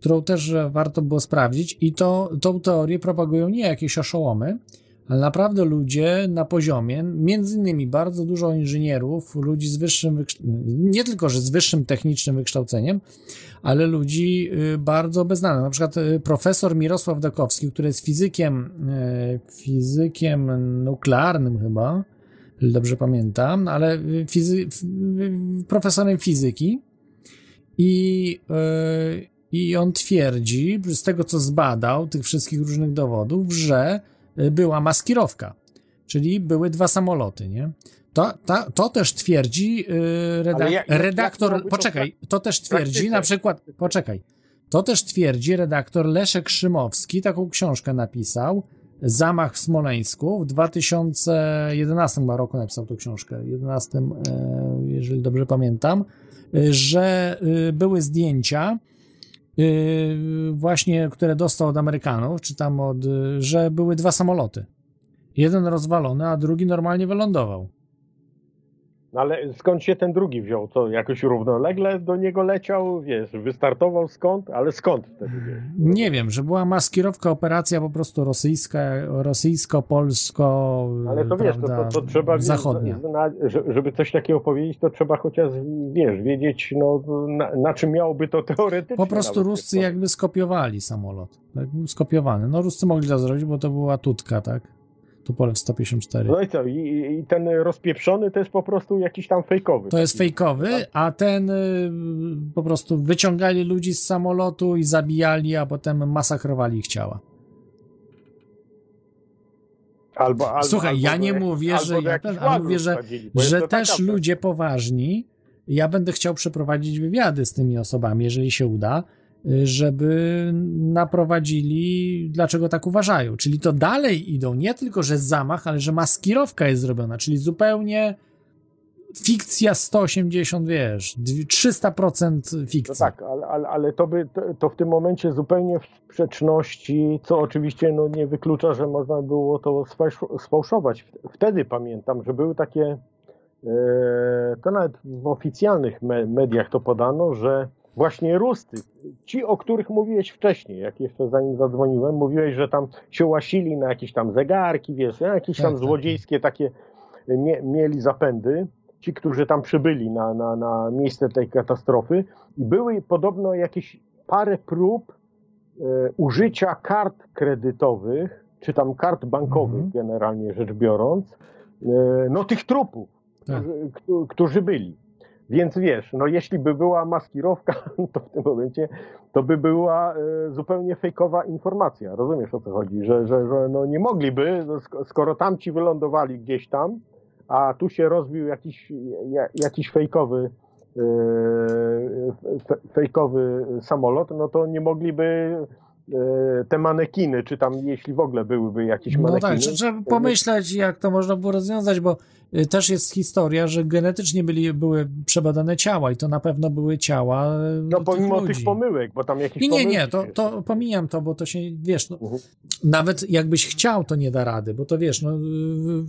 którą też warto było sprawdzić i to, tą teorię propagują nie jakieś oszołomy, ale naprawdę ludzie na poziomie, między innymi bardzo dużo inżynierów, ludzi z wyższym, nie tylko, że z wyższym technicznym wykształceniem, ale ludzi y, bardzo beznanych. Na przykład y, profesor Mirosław Dakowski, który jest fizykiem, y, fizykiem nuklearnym chyba, dobrze pamiętam, ale fizy, profesorem fizyki i, i on twierdzi, z tego co zbadał, tych wszystkich różnych dowodów, że była maskirowka, czyli były dwa samoloty, nie? To, ta, to też twierdzi y, redak- Ale jak- jak- redaktor. jak to poczekaj, to też twierdzi praktyce? na przykład. Poczekaj. To też twierdzi redaktor Leszek Szymowski, taką książkę napisał. Zamach w Smoleńsku w 2011 chyba roku napisał tę książkę, 11, e, jeżeli dobrze pamiętam, e, że e, były zdjęcia właśnie, które dostał od Amerykanów, czy tam od, e, że były dwa samoloty. Jeden rozwalony, a drugi normalnie wylądował. No ale skąd się ten drugi wziął? Co, jakoś równolegle do niego leciał, wiesz, wystartował skąd? Ale skąd wtedy, wiesz? Nie wiem, że była maskirowka, operacja po prostu rosyjska, rosyjsko-polsko, Ale to wiesz, to, prawda, to, to trzeba zachodnia. żeby coś takiego powiedzieć, to trzeba chociaż, wiesz, wiedzieć, no, na, na czym miałoby to teoretycznie. Po prostu Ruscy jakby skopiowali samolot. Był skopiowany. No Ruscy mogli to zrobić, bo to była tutka, tak? Tupolew 154. No i co, i, i- ten rozpieprzony to jest po prostu jakiś tam fejkowy. To jest fejkowy, a ten y, po prostu wyciągali ludzi z samolotu i zabijali, a potem masakrowali ich ciała. Albo, albo, Słuchaj, albo ja nie jak- mówię, że ja ten, ale mówię, że, że też taka- ludzie poważni, ja będę chciał przeprowadzić wywiady z tymi osobami, jeżeli się uda. Żeby naprowadzili, dlaczego tak uważają. Czyli to dalej idą, nie tylko, że zamach, ale że maskirowka jest zrobiona, czyli zupełnie fikcja 180, wiesz, 300% fikcji. No tak, ale, ale, ale to by to, to w tym momencie zupełnie w sprzeczności, co oczywiście no, nie wyklucza, że można było to sfałsz- sfałszować. Wtedy pamiętam, że były takie, e, to nawet w oficjalnych me- mediach to podano, że właśnie Rusty, ci, o których mówiłeś wcześniej, jak jeszcze zanim zadzwoniłem, mówiłeś, że tam się łasili na jakieś tam zegarki, wiesz, jakieś tam Tak, tak. złodziejskie takie mie- mieli zapędy, ci, którzy tam przybyli na, na, na miejsce tej katastrofy i były podobno jakieś parę prób e, użycia kart kredytowych, czy tam kart bankowych generalnie rzecz biorąc, e, no tych trupów, którzy, któ- którzy byli. Więc wiesz, no jeśli by była maskirowka, to w tym momencie to by była e, zupełnie fejkowa informacja. Rozumiesz o co chodzi? Że, że, że no nie mogliby, no sk- skoro tamci wylądowali gdzieś tam, a tu się rozbił jakiś, ja- jakiś fejkowy, e, fe- fejkowy samolot, no to nie mogliby te manekiny, czy tam jeśli w ogóle byłyby jakieś No manekiny. tak, trze- trzeba pomyśleć, jak to można było rozwiązać, bo y, też jest historia, że genetycznie byli, były przebadane ciała i to na pewno były ciała y, No pomimo ludzi. tych pomyłek, bo tam jakieś Nie, nie, nie, to, to pomijam to, bo to się, wiesz, no, nawet jakbyś chciał, to nie da rady, bo to wiesz, no,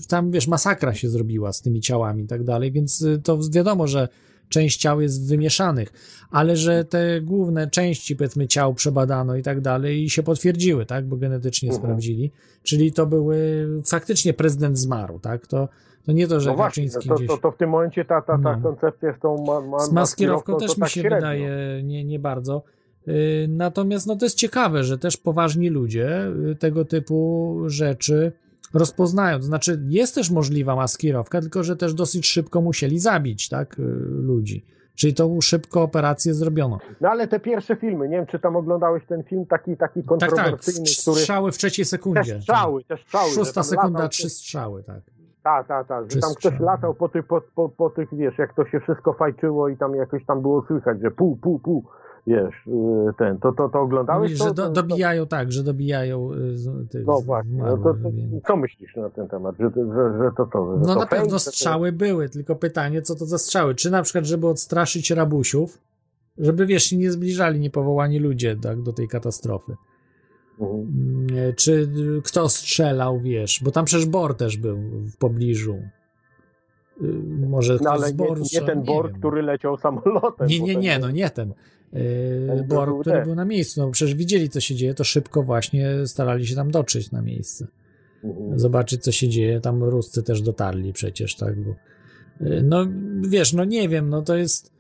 tam, wiesz, masakra się zrobiła z tymi ciałami i tak dalej, więc y, to wiadomo, że część ciał jest wymieszanych, ale że te główne części, powiedzmy, ciał przebadano i tak dalej i się potwierdziły, tak, bo genetycznie Mhm. sprawdzili, czyli to były, faktycznie prezydent zmarł, tak, to, to nie to, że No właśnie, no to, gdzieś... to, to w tym momencie ta, ta, ta No. koncepcja z tą ma, ma, Z maskirowką to też mi tak się średnio. wydaje nie, nie bardzo. Yy, Natomiast no, to jest ciekawe, że też poważni ludzie yy, tego typu rzeczy rozpoznają. To znaczy, jest też możliwa maskirowka, tylko że też dosyć szybko musieli zabić tak, yy, ludzi. Czyli tą szybko operację zrobiono. No ale te pierwsze filmy, nie wiem czy tam oglądałeś ten film taki, taki Tak, tak. kontrowersyjny, który... Strzały w trzeciej sekundzie. Te strzały, te strzały. Szósta sekunda, latał- trzy strzały, tak. Tak, tak, tak, że tam ktoś strzały. latał po tych, po, po, po tych, wiesz, jak to się wszystko fajczyło i tam jakoś tam było słychać, że pół, pół, pół, wiesz, yy, ten, to, to, to oglądałeś Mówisz, to? że do, To- to- dobijają, tak, że dobijają yy, z- tych No właśnie, no to, to, co myślisz na ten temat, że, że, że to co? Że No to na pewno strzały były, tylko pytanie, co to za strzały? Czy na przykład, żeby odstraszyć rabusiów, żeby wiesz, nie zbliżali niepowołani ludzie tak, do tej katastrofy. Mhm. Mm, Czy y, kto strzelał, wiesz, bo tam przecież Bor też był w pobliżu. Y, Może No ale z nie, nie ten Bor, który leciał samolotem. Nie, nie, nie, no nie ten. Ten Bor, był który ten. był na miejscu. No przecież widzieli, co się dzieje, to szybko właśnie starali się tam dotrzeć na miejsce. Mhm. Zobaczyć, co się dzieje. Tam Ruscy też dotarli przecież, tak? Bo, yy, no wiesz, no nie wiem, no to jest.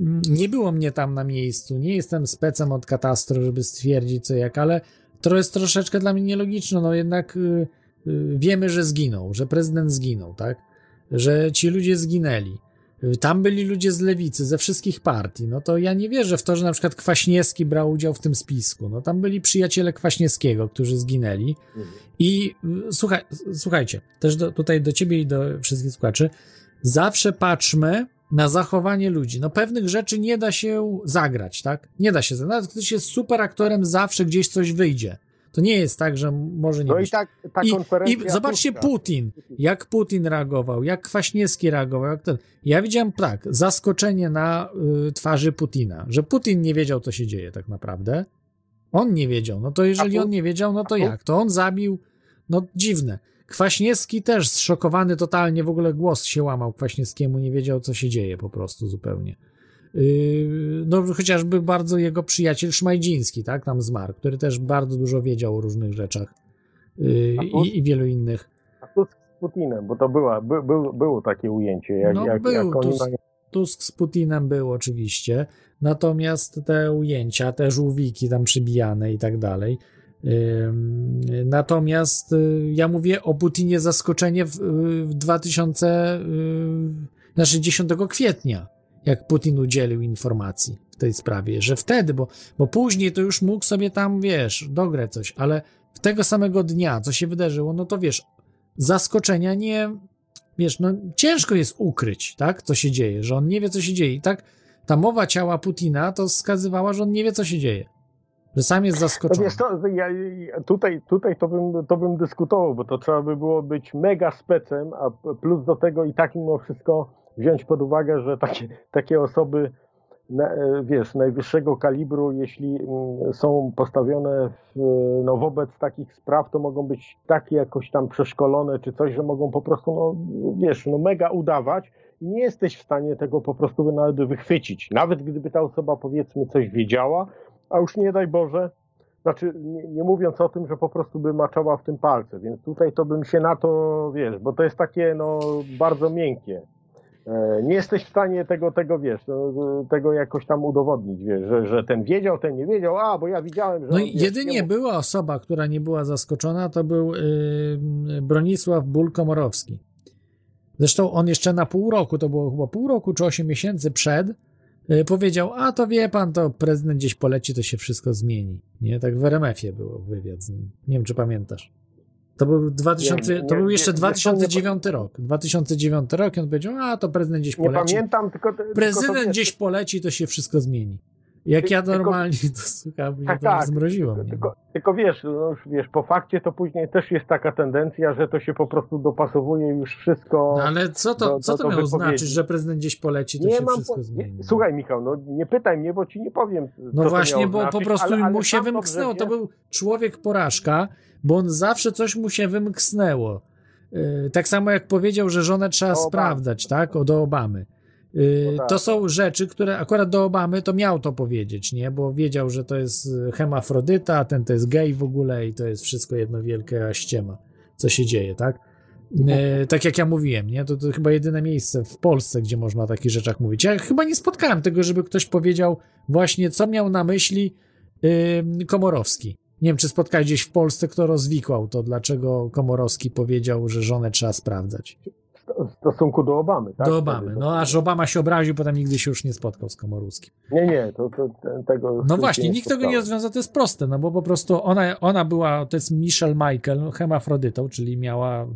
mm, Nie było mnie tam na miejscu. Nie jestem specem od katastrof, żeby stwierdzić co jak, ale to jest troszeczkę dla mnie nielogiczne. No jednak wiemy, że zginął, że prezydent zginął, tak? Że ci ludzie zginęli. Tam byli ludzie z lewicy, ze wszystkich partii. No to ja nie wierzę w to, że na przykład Kwaśniewski brał udział w tym spisku. No tam byli przyjaciele Kwaśniewskiego, którzy zginęli. I słuchaj, słuchajcie, też do, tutaj do ciebie i do wszystkich słuchaczy, zawsze patrzmy na zachowanie ludzi. No pewnych rzeczy nie da się zagrać, tak? Nie da się zagrać. Nawet ktoś jest super aktorem, zawsze gdzieś coś wyjdzie. To nie jest tak, że może nie No i być. tak ta I, konferencja I zobaczcie Tuska. Putin, jak Putin reagował, jak Kwaśniewski reagował, jak ten. Ja widziałem tak, zaskoczenie na y, twarzy Putina, że Putin nie wiedział, co się dzieje tak naprawdę. On nie wiedział. No to jeżeli on nie wiedział, no to jak? To on zabił, no dziwne. Kwaśniewski też zszokowany totalnie, w ogóle głos się łamał Kwaśniewskiemu, nie wiedział, co się dzieje po prostu zupełnie. Yy, no chociażby bardzo jego przyjaciel Szmajdziński, tak, tam zmarł, który też bardzo dużo wiedział o różnych rzeczach yy, i, i wielu innych. A Tusk z Putinem, bo to była, by, by, było takie ujęcie, jak, No jak, był jak oni Tusk, Tusk z Putinem był oczywiście, natomiast te ujęcia, te żółwiki tam przybijane i tak dalej. Ym, Natomiast ja mówię o Putinie zaskoczenie w, w 2000, y, znaczy 10 kwietnia, jak Putin udzielił informacji w tej sprawie, że wtedy, bo, bo później to już mógł sobie tam, wiesz, dograć coś, ale w tego samego dnia, co się wydarzyło, no to wiesz, zaskoczenia nie, wiesz, no ciężko jest ukryć, tak, co się dzieje, że on nie wie, co się dzieje i tak ta mowa ciała Putina to wskazywała, że on nie wie, co się dzieje. Że sam jest No zaskoczony. to, ja, tutaj, tutaj to, bym, to bym dyskutował, bo to trzeba by było być mega specem, a plus do tego i tak mimo wszystko wziąć pod uwagę, że takie, takie osoby, e, wiesz, najwyższego kalibru, jeśli mm, są postawione w, no, wobec takich spraw, to mogą być takie jakoś tam przeszkolone czy coś, że mogą po prostu, no, wiesz, no mega udawać i nie jesteś w stanie tego po prostu nawet wychwycić. Nawet gdyby ta osoba powiedzmy coś wiedziała, a już nie daj Boże, znaczy nie, nie mówiąc o tym, że po prostu by maczała w tym palce, więc tutaj to bym się na to, wiesz, bo to jest takie no bardzo miękkie. E, Nie jesteś w stanie tego, tego wiesz, no, tego jakoś tam udowodnić, wiesz, że, że ten wiedział, ten nie wiedział, a bo ja widziałem, że. No i jedynie nie była osoba, która nie była zaskoczona, to był yy, Bronisław Ból-Komorowski. Zresztą on jeszcze na pół roku, to było chyba pół roku czy 8 miesięcy przed, yy, powiedział, a to wie pan, to prezydent gdzieś poleci, to się wszystko zmieni. Nie, tak w RMF-ie było wywiad z nim. Nie wiem, czy pamiętasz. To był, 2000, Nie, nie, to był nie, jeszcze nie, 2009 rok. 2009 rok i on powiedział, a to prezydent gdzieś Nie poleci. pamiętam, tylko. tylko Prezydent gdzieś poleci, to się wszystko zmieni. Jak ja tylko- normalnie to słucham, Tak, to tak. zmroziło mnie. Tylko, tylko wiesz, no już wiesz, po fakcie to później też jest taka tendencja, że to się po prostu dopasowuje już wszystko. No ale co to, do- co to miało znaczyć, że prezydent gdzieś poleci, to nie się mam wszystko po... zmieni? nie, Słuchaj, Michał, no nie pytaj mnie, bo ci nie powiem. No właśnie, bo znaczyć, po prostu ale, ale mu się wymknęło. To był człowiek porażka, bo on zawsze coś mu się wymknęło. Yy, Tak samo jak powiedział, że żonę trzeba sprawdzać, tak? O, do Obamy. Yy, No tak. To są rzeczy, które akurat do Obamy to miał to powiedzieć, nie? Bo wiedział, że to jest hemafrodyta, a ten to jest gej w ogóle i to jest wszystko jedno wielka ściema, co się dzieje, tak? E, tak jak ja mówiłem, nie? To, to chyba jedyne miejsce w Polsce, gdzie można o takich rzeczach mówić. Ja chyba nie spotkałem tego, żeby ktoś powiedział właśnie, co miał na myśli Komorowski. Nie wiem, czy spotkałeś gdzieś w Polsce, kto rozwikłał to, dlaczego Komorowski powiedział, że żonę trzeba sprawdzać. W stosunku do Obamy, tak? Do Obamy. No aż Obama się obraził, potem nigdy się już nie spotkał z Komorowskim. Nie, nie, to, to, te- tego. No właśnie, nikt tego nie rozwiązał, to jest proste, no bo po prostu ona, ona była, to jest Michelle Michael, hemafrodytą, czyli miała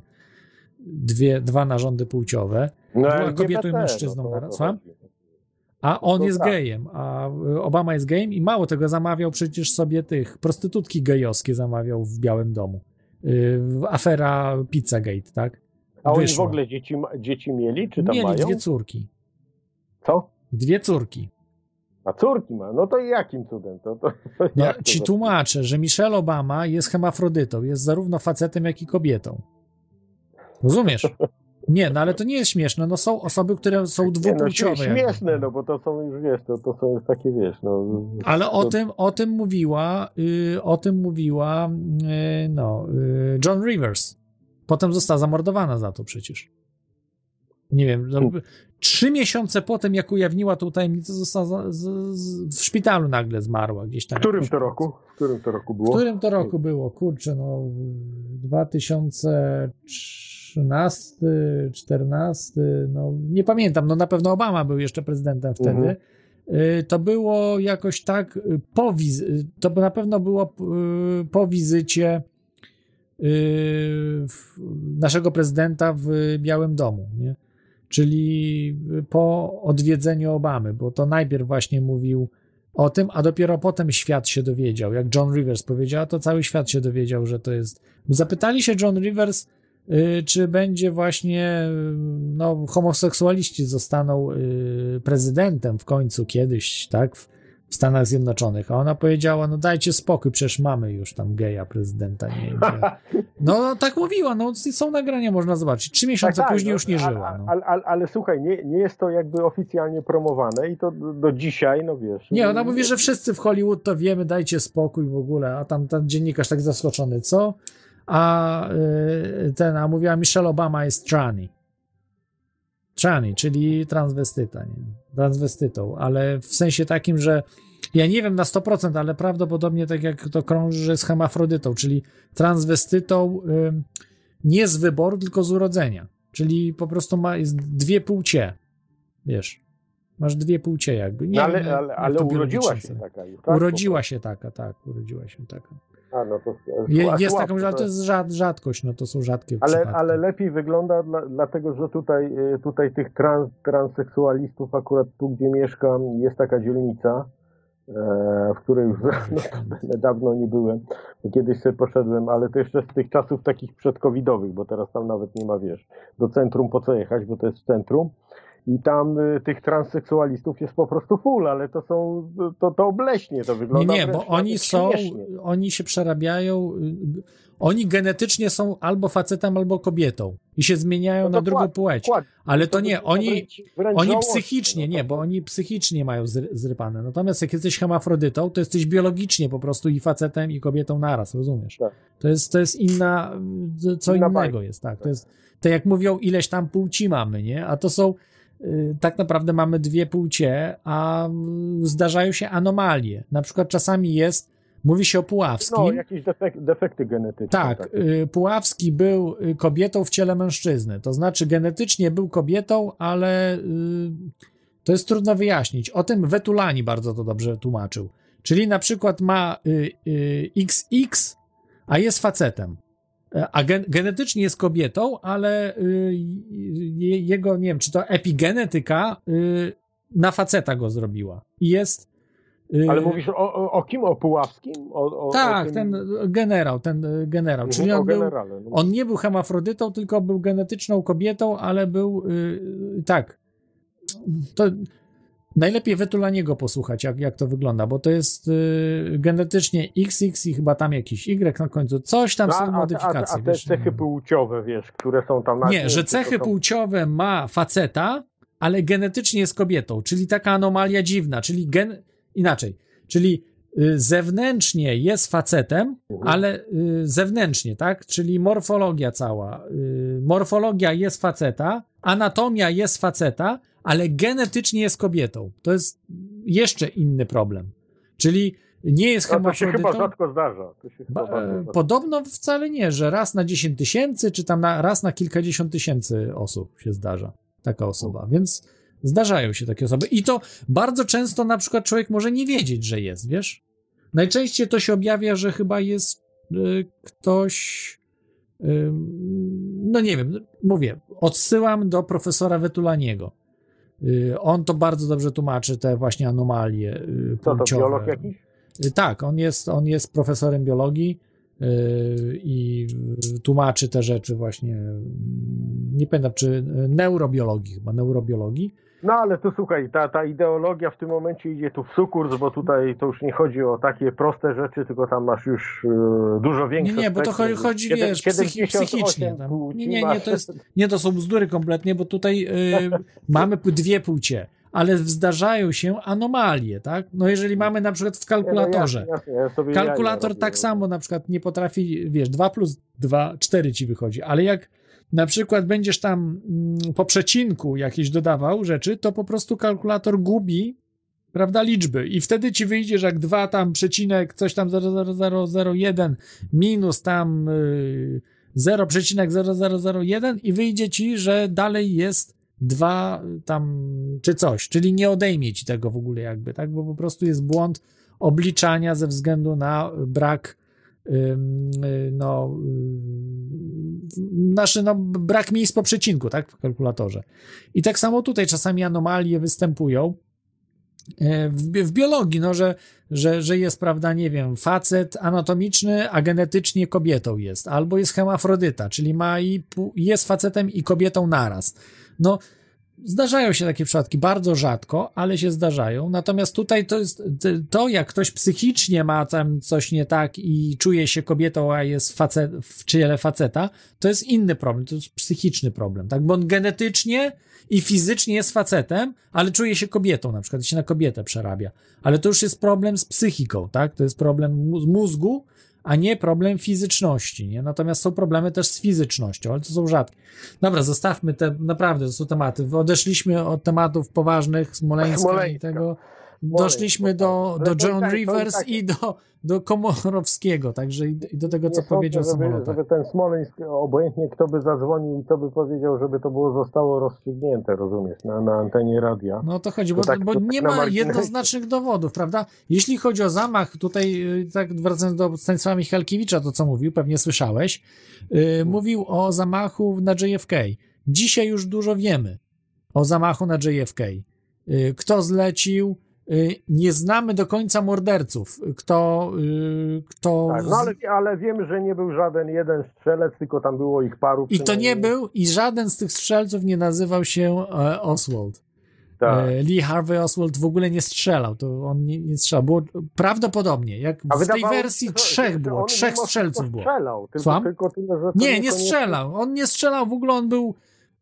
dwie, dwa narządy płciowe. No, była kobietą i no mężczyzną to A on No jest tak. gejem, a y, Obama jest gejem i mało tego zamawiał przecież sobie tych prostytutki gejowskie zamawiał w Białym Domu. Y, w Afera Pizzagate, tak? A oni w ogóle dzieci, dzieci mieli, czy tam Mieli mają? dwie córki. Co? Dwie córki. A córki ma, no to jakim cudem? To, to, to No, to ci za- tłumaczę, że Michelle Obama jest hemafrodytą, jest zarówno facetem, jak i kobietą. Rozumiesz? Nie, no ale to nie jest śmieszne. No są osoby, które są Nie, no, dwupłciowe. śmieszne, no bo to są już, wiesz, to, to są już takie, wiesz, no... Ale o to, tym, o tym mówiła, y, o tym mówiła, y, no, y, John Rivers. Potem została zamordowana za to przecież. Nie wiem, no, trzy miesiące potem, jak ujawniła tą tajemnicę, została za, z, z, w szpitalu nagle zmarła gdzieś tam. W którym to roku? W którym to roku W było? którym to roku było? Kurczę, no 2013, 14, no nie pamiętam, no na pewno Obama był jeszcze prezydentem wtedy. Mhm. Y, To było jakoś tak y, po wiz- y, to na pewno było po wizycie naszego prezydenta w Białym Domu, nie? Czyli po odwiedzeniu Obamy, bo to najpierw właśnie mówił o tym, a dopiero potem świat się dowiedział. Jak John Rivers powiedział, to cały świat się dowiedział, że to jest. Zapytali się John Rivers, czy będzie właśnie, y, no, homoseksualiści zostaną y, prezydentem w końcu kiedyś, tak, w, Stanach Zjednoczonych. A ona powiedziała, no dajcie spokój, przecież mamy już tam geja prezydenta. Nie, nie. No, no tak mówiła, no są nagrania, można zobaczyć. Trzy miesiące Tak, tak, później no, już nie żyła. No. Ale, ale, ale słuchaj, nie, nie jest to jakby oficjalnie promowane i to do, do dzisiaj, no wiesz... Nie, ona mówi, że wszyscy w Hollywood to wiemy, dajcie spokój w ogóle, a tam ten dziennikarz tak zaskoczony, co? A y, ten, a mówiła Michelle Obama jest tranny. Tranny, czyli transwestyta, nie? Transwestytą, ale w sensie takim, że ja nie wiem na 100%, ale prawdopodobnie tak jak to krąży, że jest hemafrodytą, czyli transwestytą y, nie z wyboru, tylko z urodzenia. Czyli po prostu ma jest dwie płcie, wiesz. Masz dwie płcie jakby. Nie No ale, ale, ale to urodziła się taka tak? Urodziła się taka, tak, urodziła się taka. A, no to, Je, jest taka, ale to jest rzad, rzadkość, no to są rzadkie Ale, przypadki. ale lepiej wygląda, dla, dlatego że tutaj, y, tutaj tych trans, transseksualistów, akurat tu, gdzie mieszkam, jest taka dzielnica, e, w której już no, dawno nie byłem. Kiedyś sobie poszedłem, ale to jeszcze z tych czasów takich przedcovidowych, bo teraz tam nawet nie ma, wiesz, do centrum po co jechać, bo to jest w centrum. I tam y, tych transseksualistów jest po prostu full, ale to są, to, to obleśnie to Nie, wygląda. nie, wręcz bo oni są, oni się przerabiają, y, oni genetycznie są albo facetem, albo kobietą i się zmieniają No na drugą płeć. Ale To to nie, oni, wręcz- wręcz oni psychicznie, no nie, bo oni psychicznie mają zry- zrypane. Natomiast jak jesteś hemafrodytą, to jesteś biologicznie po prostu i facetem, i kobietą naraz, rozumiesz? To jest, to jest inna, co Inna innego bajka. jest, tak. To jest, tak jak mówią, ileś tam płci mamy, nie? A to są, tak naprawdę mamy dwie płcie, a y, zdarzają się anomalie. Na przykład czasami jest, mówi się o Puławskim. No, jakieś defek, defekty genetyczne. Tak, y, Puławski był y, kobietą w ciele mężczyzny. To znaczy, genetycznie był kobietą, ale y, to jest trudno wyjaśnić. O tym Wetulani bardzo to dobrze tłumaczył. Czyli na przykład ma y, y, XX, a jest facetem. E, A gen, genetycznie jest kobietą, ale y, je, jego, nie wiem, czy to epigenetyka y, na faceta go zrobiła. I jest. y, Ale mówisz o, o, kim? O Puławskim? O, o, tak, ten generał, ten y, generał. Mhm, Czyli on, był, no. on nie był hemafrodytą, tylko był genetyczną kobietą, ale był y, tak. To najlepiej Wetulaniego posłuchać, jak, jak to wygląda, bo to jest y, genetycznie XX i chyba tam jakiś Y na końcu. Coś tam No, są a, a, a, modyfikacje. a te wiesz. cechy płciowe, wiesz, które są tam na Nie, że to cechy są- płciowe ma faceta, ale genetycznie jest kobietą, czyli taka anomalia dziwna, czyli gen... inaczej, czyli y, zewnętrznie jest facetem, Mhm. ale y, zewnętrznie, tak? Czyli morfologia cała. y, Morfologia jest faceta, anatomia jest faceta, ale genetycznie jest kobietą. To jest jeszcze inny problem. Czyli nie jest No, to się chyba rzadko zdarza. To się chyba e. Podobno wcale nie, że raz na 10 tysięcy, czy tam na, raz na kilkadziesiąt tysięcy osób się zdarza taka osoba, więc zdarzają się takie osoby. I to bardzo często na przykład człowiek może nie wiedzieć, że jest, wiesz? Najczęściej to się objawia, że chyba jest y, ktoś. ym, no nie wiem, mówię, odsyłam do profesora Wetulaniego. Y, On to bardzo dobrze tłumaczy, te właśnie anomalie y, Co to, płciowe. biolog jakiś? Y, Tak, on jest, on jest profesorem biologii i tłumaczy te rzeczy właśnie, mm, nie pamiętam, czy neurobiologii, chyba neurobiologii. No ale tu słuchaj, ta, ta ideologia w tym momencie idzie tu w sukurs, bo tutaj to już nie chodzi o takie proste rzeczy, tylko tam masz już e, dużo Nie, większe nie, bo to chodzi, chodzi wiesz, psychi, 78 psychicznie. Tam. Nie, nie, nie, to jest, nie, to są bzdury kompletnie, bo tutaj y, mamy dwie płcie, ale zdarzają się anomalie, tak? No jeżeli mamy na przykład w kalkulatorze, Nie, no jaja Kalkulator tak samo na przykład nie potrafi, wiesz, 2 plus 2, 4 ci wychodzi, ale jak na przykład będziesz tam mm, po przecinku jakieś dodawał rzeczy, to po prostu kalkulator gubi, prawda, liczby. I wtedy ci wyjdzie, że jak 2 tam przecinek coś tam 00001 minus tam y, 0,0001 i wyjdzie ci, że dalej jest 2 tam czy coś, czyli nie odejmie ci tego w ogóle jakby, tak, bo po prostu jest błąd obliczania ze względu na brak y, no, y, naszy, no, brak miejsc po przecinku, tak, w kalkulatorze. I tak samo tutaj czasami anomalie występują e, w, w biologii, no, że, że, że jest, prawda, nie wiem, facet anatomiczny, a genetycznie kobietą jest, albo jest hemafrodyta, czyli ma i jest facetem i kobietą naraz. No, Zdarzają się takie przypadki, bardzo rzadko, ale się zdarzają. Natomiast tutaj to jest to, jak ktoś psychicznie ma tam coś nie tak i czuje się kobietą, a jest facet, w ciele faceta, to jest inny problem, to jest psychiczny problem, tak? Bo on genetycznie i fizycznie jest facetem, ale czuje się kobietą, na przykład się na kobietę przerabia. Ale to już jest problem z psychiką, tak? To jest problem z mózgu, a nie problem fizyczności, nie? Natomiast są problemy też z fizycznością, ale to są rzadkie. Dobra, zostawmy te, naprawdę, to są tematy. Odeszliśmy od tematów poważnych, Smoleńska, i tego. Doszliśmy do, do i John tak- Rivers tak- i do, do Komorowskiego, także i, i do tego, co Nie sądzę, powiedział żeby, ten Smoleńsk, obojętnie kto by zadzwonił i kto by powiedział, żeby to było zostało rozstrzygnięte, rozumiesz, na, na antenie radia. No to chodzi, To bo, tak- bo to tak nie ma jednoznacznych dowodów, prawda? Jeśli chodzi o zamach, tutaj y, tak wracając do Stanisława Michalkiewicza, to co mówił, pewnie słyszałeś, y, mówił o zamachu na JFK. Dzisiaj już dużo wiemy o zamachu na JFK. Y, Kto zlecił? Y, Nie znamy do końca morderców. Kto, y, kto Tak, no ale, ale wiemy, że nie był żaden jeden strzelec, tylko tam było ich paru. I to nie był, i żaden z tych strzelców nie nazywał się e, Oswald. Tak. E, Lee Harvey Oswald w ogóle nie strzelał, to on nie, nie strzelał. Było prawdopodobnie, jak A w tej się, wersji że- trzech było, trzech strzelców było. strzelał, tylko- Słucham? tylko tyle, że to Nie, nie strzelał. On nie strzelał, w ogóle on był,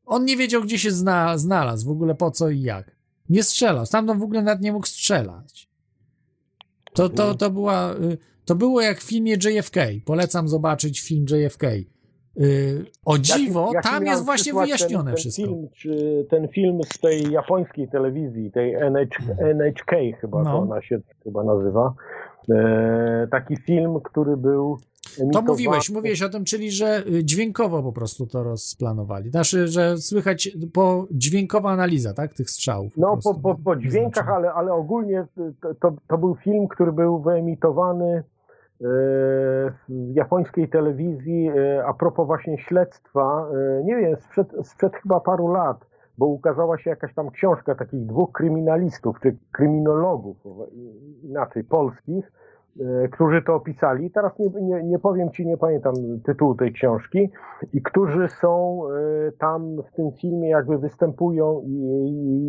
on nie wiedział, gdzie się zna, znalazł, w ogóle po co i jak. Nie strzelał, stamtąd w ogóle nawet nie mógł strzelać. To, to, to była, y, to było jak w filmie JFK. Polecam zobaczyć film JFK. Y, O dziwo, Jaki- jaki tam jest właśnie wyjaśnione ten, ten wszystko. Film, czy ten film z tej japońskiej telewizji, tej NHK, NHK chyba No. to ona się chyba nazywa. E, taki film, który był. To mówiłeś, mówiłeś o tym, czyli że y, dźwiękowo po prostu to rozplanowali. Znaczy, że słychać po dźwiękowa analiza, tak, tych strzałów. No, po, po, po dźwiękach, ale, ale ogólnie to, to, to był film, który był wyemitowany e, w japońskiej telewizji a propos właśnie śledztwa, nie wiem, sprzed, sprzed chyba paru lat, bo ukazała się jakaś tam książka takich dwóch kryminalistów, czy kryminologów, inaczej polskich, którzy to opisali. Teraz nie, nie, nie powiem ci, nie pamiętam tytułu tej książki, i którzy są e, tam w tym filmie, jakby występują i,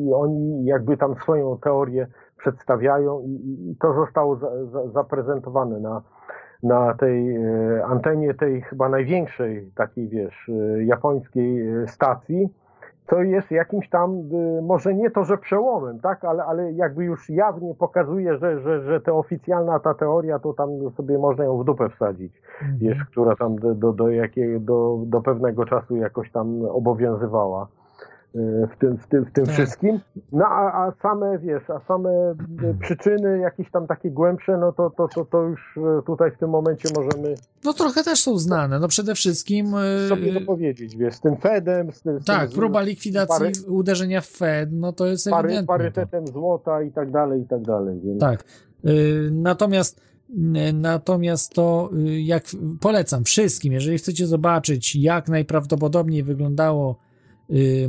i oni jakby tam swoją teorię przedstawiają i, i- to zostało za, za, zaprezentowane na, na tej e, antenie tej chyba największej takiej, wiesz, e, japońskiej e, stacji, to jest jakimś tam, e, może nie to, że przełomem, tak, ale, ale jakby już jawnie pokazuje, że, że, że ta oficjalna ta teoria, to tam sobie można ją w dupę wsadzić, wiesz, która tam do, do, do, jakiej, do, do pewnego czasu jakoś tam obowiązywała w tym, w tym, w tym wszystkim. No a, a same, wiesz, a same e, przyczyny jakieś tam takie głębsze, no to, to, to, to już e, tutaj w tym momencie możemy No trochę też są znane. No przede wszystkim. y, sobie dopowiedzieć, wiesz, z tym Fedem, z tym... z Tak, tym, próba likwidacji pary, uderzenia w Fed, no to jest pary, ewidentne. parytetem złota i tak dalej, i tak dalej. Więc... Tak. Natomiast natomiast to jak polecam wszystkim, jeżeli chcecie zobaczyć, jak najprawdopodobniej wyglądało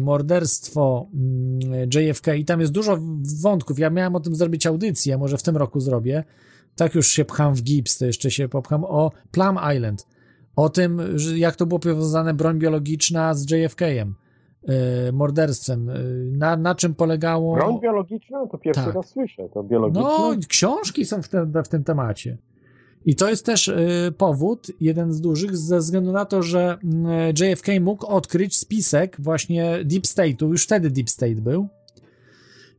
morderstwo mm, JFK i tam jest dużo wątków. Ja miałem o tym zrobić audycję, może w tym roku zrobię. Tak już się pcham w gips, to jeszcze się popcham o Plum Island. O tym, jak to było powiązane broń biologiczna z JFK-em, y, morderstwem. Y, Na, na czym polegało. Broń biologiczna? To pierwszy Tak. raz słyszę, to biologiczna? No, książki są w, te, w tym temacie. I to jest też y, powód, jeden z dużych, ze względu na to, że y, JFK mógł odkryć spisek właśnie Deep State'u, już wtedy Deep State był,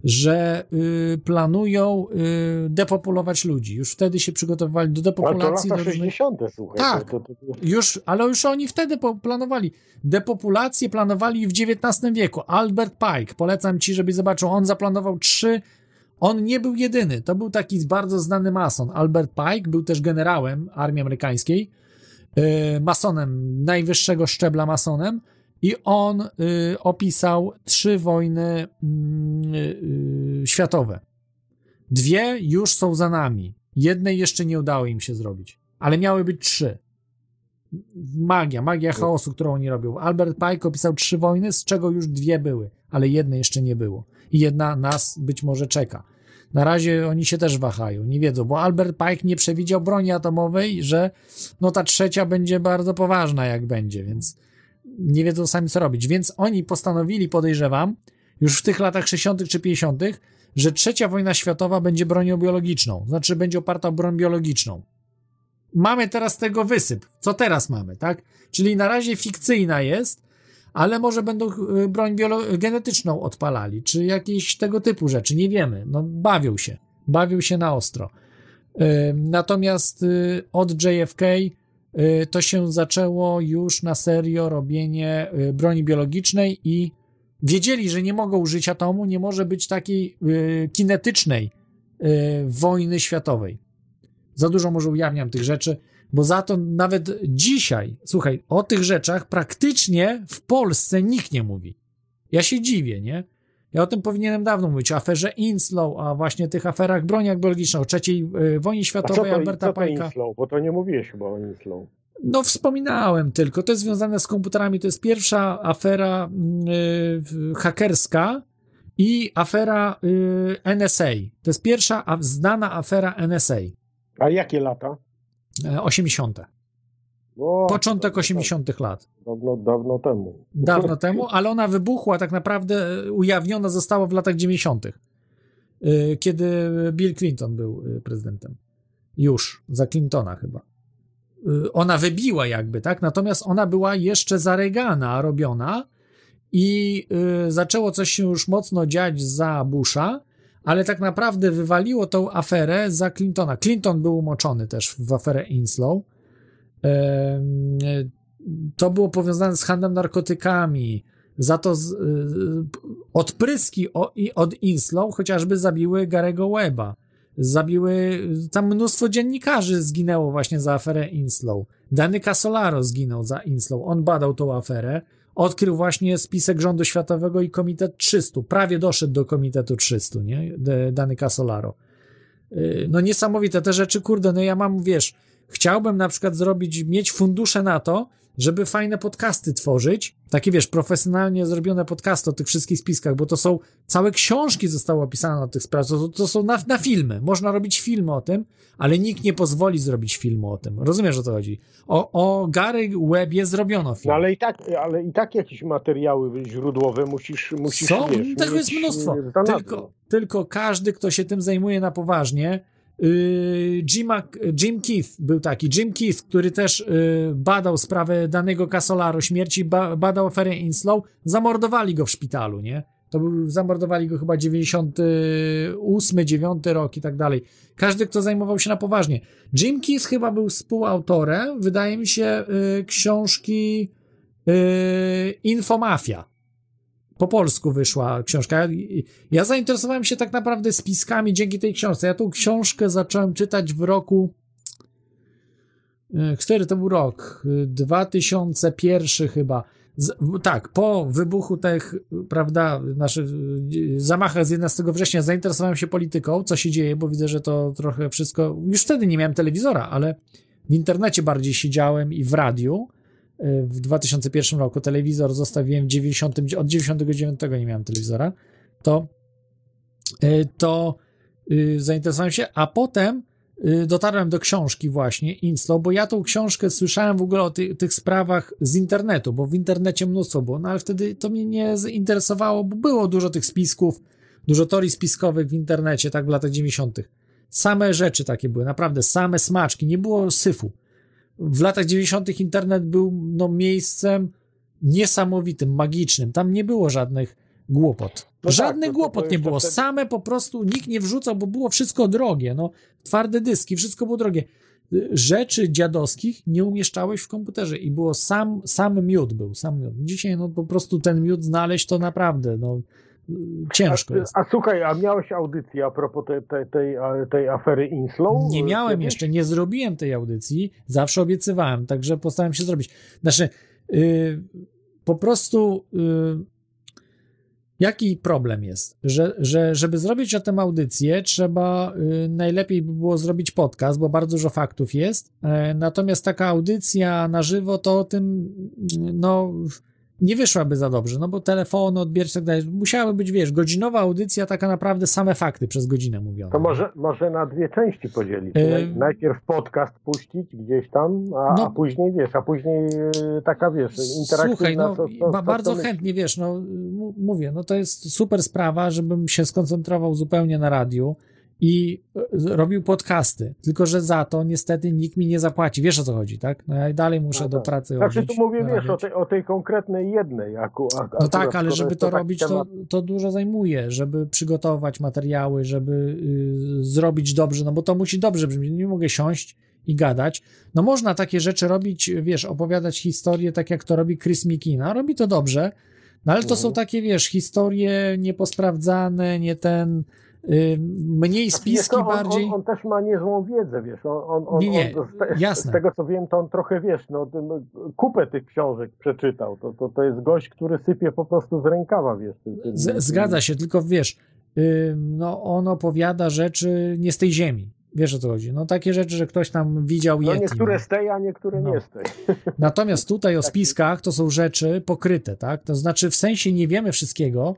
że y, planują depopulować ludzi. Już wtedy się przygotowywali do Ale to depopulacji. lata do różnych- 60., słuchaj. Tak. To, to, to, już, ale już oni wtedy planowali. Depopulację planowali w XIX wieku. Albert Pike, polecam ci, żebyś zobaczył, on zaplanował trzy. On nie był jedyny. To był taki bardzo znany mason. Albert Pike był też generałem armii amerykańskiej, yy, masonem, najwyższego szczebla masonem. I on y, opisał trzy wojny mm, y, światowe. Dwie już są za nami. Jednej jeszcze nie udało im się zrobić, ale miały być trzy magia, magia chaosu, którą oni robią. Albert Pike opisał trzy wojny, z czego już dwie były, ale jednej jeszcze nie było. Jedna nas być może czeka. Na razie oni się też wahają, nie wiedzą, bo Albert Pike nie przewidział broni atomowej, że no ta trzecia będzie bardzo poważna, jak będzie, więc nie wiedzą sami co robić. Więc oni postanowili, podejrzewam, już w tych latach 60. czy 50., że trzecia wojna światowa będzie bronią biologiczną, znaczy będzie oparta o broń biologiczną mamy teraz tego wysyp. Co teraz mamy, tak? Czyli na razie fikcyjna jest, ale może będą y, broń genetyczną odpalali, czy jakieś tego typu rzeczy, nie wiemy. No, bawią się, bawią się na ostro. Natomiast y, od JFK y, to się zaczęło już na serio robienie y, broni biologicznej i wiedzieli, że nie mogą użyć atomu, nie może być takiej kinetycznej wojny światowej. Za dużo może ujawniam tych rzeczy, bo za to nawet dzisiaj, słuchaj, o tych rzeczach praktycznie w Polsce nikt nie mówi. Ja się dziwię, nie? Ja o tym powinienem dawno mówić, o aferze Inslow, a właśnie tych aferach broniach biologicznej, o trzeciej y, wojnie A światowej to, Alberta co to Pajka. Inslow? Bo to nie mówiłeś chyba o Inslow. No, wspominałem tylko. To jest związane z komputerami. To jest pierwsza afera y, hakerska i afera y, NSA. To jest pierwsza a, znana afera NSA. A jakie lata? E, 80. O, Początek 80. lat. Dawno, dawno temu. Dawno temu, ale ona wybuchła tak naprawdę, e, ujawniona została w latach 90., y, kiedy Bill Clinton był prezydentem. Już, za Clintona chyba. Ona wybiła jakby, tak? Natomiast ona była jeszcze za Reagana robiona i zaczęło coś się już mocno dziać za Busha, ale tak naprawdę wywaliło tą aferę za Clintona. Clinton był umoczony też w aferę Inslow. To było powiązane z handlem narkotykami. Za to z, y, odpryski od Inslow chociażby zabiły Garego Weba. Zabiły, tam mnóstwo dziennikarzy zginęło właśnie za aferę Inslow. Dany Casolaro zginął za Inslow. On badał tą aferę. Odkrył właśnie spisek rządu światowego i komitet 300. Prawie doszedł do komitetu 300, nie? Dany Casolaro. Y, No niesamowite te rzeczy, kurde, no ja mam, wiesz, chciałbym na przykład zrobić, mieć fundusze na to, żeby fajne podcasty tworzyć, takie wiesz, profesjonalnie zrobione podcasty o tych wszystkich spiskach, bo to są, całe książki zostały opisane o tych sprawach, to, to są na, na filmy, można robić filmy o tym, ale nikt nie pozwoli zrobić filmu o tym, rozumiesz o co chodzi? O, o Gary Webie zrobiono film. No ale i tak, ale i tak jakieś materiały źródłowe musisz, musisz Są, wiesz, tego jest mnóstwo. e. Tylko, tylko każdy, kto się tym zajmuje na poważnie, Jima, Jim Keith był taki. Jim Keith, który też yy, badał sprawę danego Casolaro śmierci, ba, badał aferę Inslow, zamordowali go w szpitalu, nie? To był, zamordowali go chyba 98, 9 rok i tak dalej. Każdy, kto zajmował się na poważnie. Jim Keith chyba był współautorem, wydaje mi się, yy, książki yy, Infomafia po polsku wyszła książka. Ja, zainteresowałem się tak naprawdę spiskami dzięki tej książce. Ja tą książkę zacząłem czytać w roku. e, Który to był rok? E, 2001 chyba. Z, tak, po wybuchu tych, prawda, naszych e, zamachach z 11 września zainteresowałem się polityką, co się dzieje, bo widzę, że to trochę wszystko. Już wtedy nie miałem telewizora, ale w internecie bardziej siedziałem i w radiu w 2001 roku telewizor zostawiłem w 90, od 99 nie miałem telewizora, to, y, to y, zainteresowałem się, a potem y, dotarłem do książki właśnie Inslow, bo ja tą książkę słyszałem w ogóle o ty, tych sprawach z internetu, bo w internecie mnóstwo było, no ale wtedy to mnie nie zainteresowało, bo było dużo tych spisków, dużo teorii spiskowych w internecie, tak w latach 90. Same rzeczy takie były, naprawdę same smaczki, nie było syfu w latach 90. internet był no, miejscem niesamowitym, magicznym. Tam nie było żadnych głupot. No Żadnych tak, to głupot nie było. wtedy- Same po prostu nikt nie wrzucał, bo było wszystko drogie. No, twarde dyski, wszystko było drogie. Rzeczy dziadowskich nie umieszczałeś w komputerze i było sam, sam miód był, sam miód. Dzisiaj no po prostu ten miód znaleźć to naprawdę no, ciężko a, jest. A słuchaj, a miałeś audycję a propos te, te, tej, a- tej afery Inslow? Nie miałem Kiedyś? jeszcze, nie zrobiłem tej audycji, zawsze obiecywałem, także postaram się zrobić. Znaczy, yy, po prostu yy, jaki problem jest? Że, że żeby zrobić o tym audycję, trzeba yy, najlepiej by było zrobić podcast, bo bardzo dużo faktów jest. Yy, natomiast taka audycja na żywo to o tym, no. Nie wyszłaby za dobrze, no bo telefony, odbierać i tak dalej. Musiałaby być, wiesz, godzinowa audycja, taka naprawdę same fakty przez godzinę mówione. To może, może na dwie części podzielić. Yy. Naj- Najpierw podcast puścić gdzieś tam, a, No. a później wiesz, a później e, taka wiesz, interaktywna. Słuchaj, no, co, co, ba- co, bardzo chętnie, wiesz, no mówię, no to jest super sprawa, żebym się skoncentrował zupełnie na radiu i e, robił podcasty, tylko że za to niestety nikt mi nie zapłaci. Wiesz o co chodzi, tak? No ja dalej muszę do pracy Znaczy chodzić, tu mówię, wiesz, o tej, o tej konkretnej jednej. Aku, No tak, ale żeby to robić, to, to dużo zajmuje, żeby przygotować materiały, żeby y, zrobić dobrze, no bo to musi dobrze brzmieć. Nie mogę siąść i gadać. No można takie rzeczy robić, wiesz, opowiadać historie tak jak to robi Chris Mikina. Robi to dobrze, no ale to są takie, wiesz, historie nieposprawdzane, nie ten, mniej Wiesz spiski, on, bardziej... On, on też ma niezłą wiedzę, wiesz. On, on, Nie, nie, z, jasne. z tego co wiem, to on trochę wiesz, no, kupę tych książek przeczytał. To, to, to jest gość, który sypie po prostu z rękawa, wiesz. Tym, tym, Z, zgadza się, tylko wiesz, y, no on opowiada rzeczy nie z tej ziemi. Wiesz o co chodzi? No takie rzeczy, że ktoś tam widział No Yeti. niektóre z tej, a niektóre No. nie z tej. Natomiast tutaj o spiskach to są rzeczy pokryte, tak? To znaczy w sensie nie wiemy wszystkiego,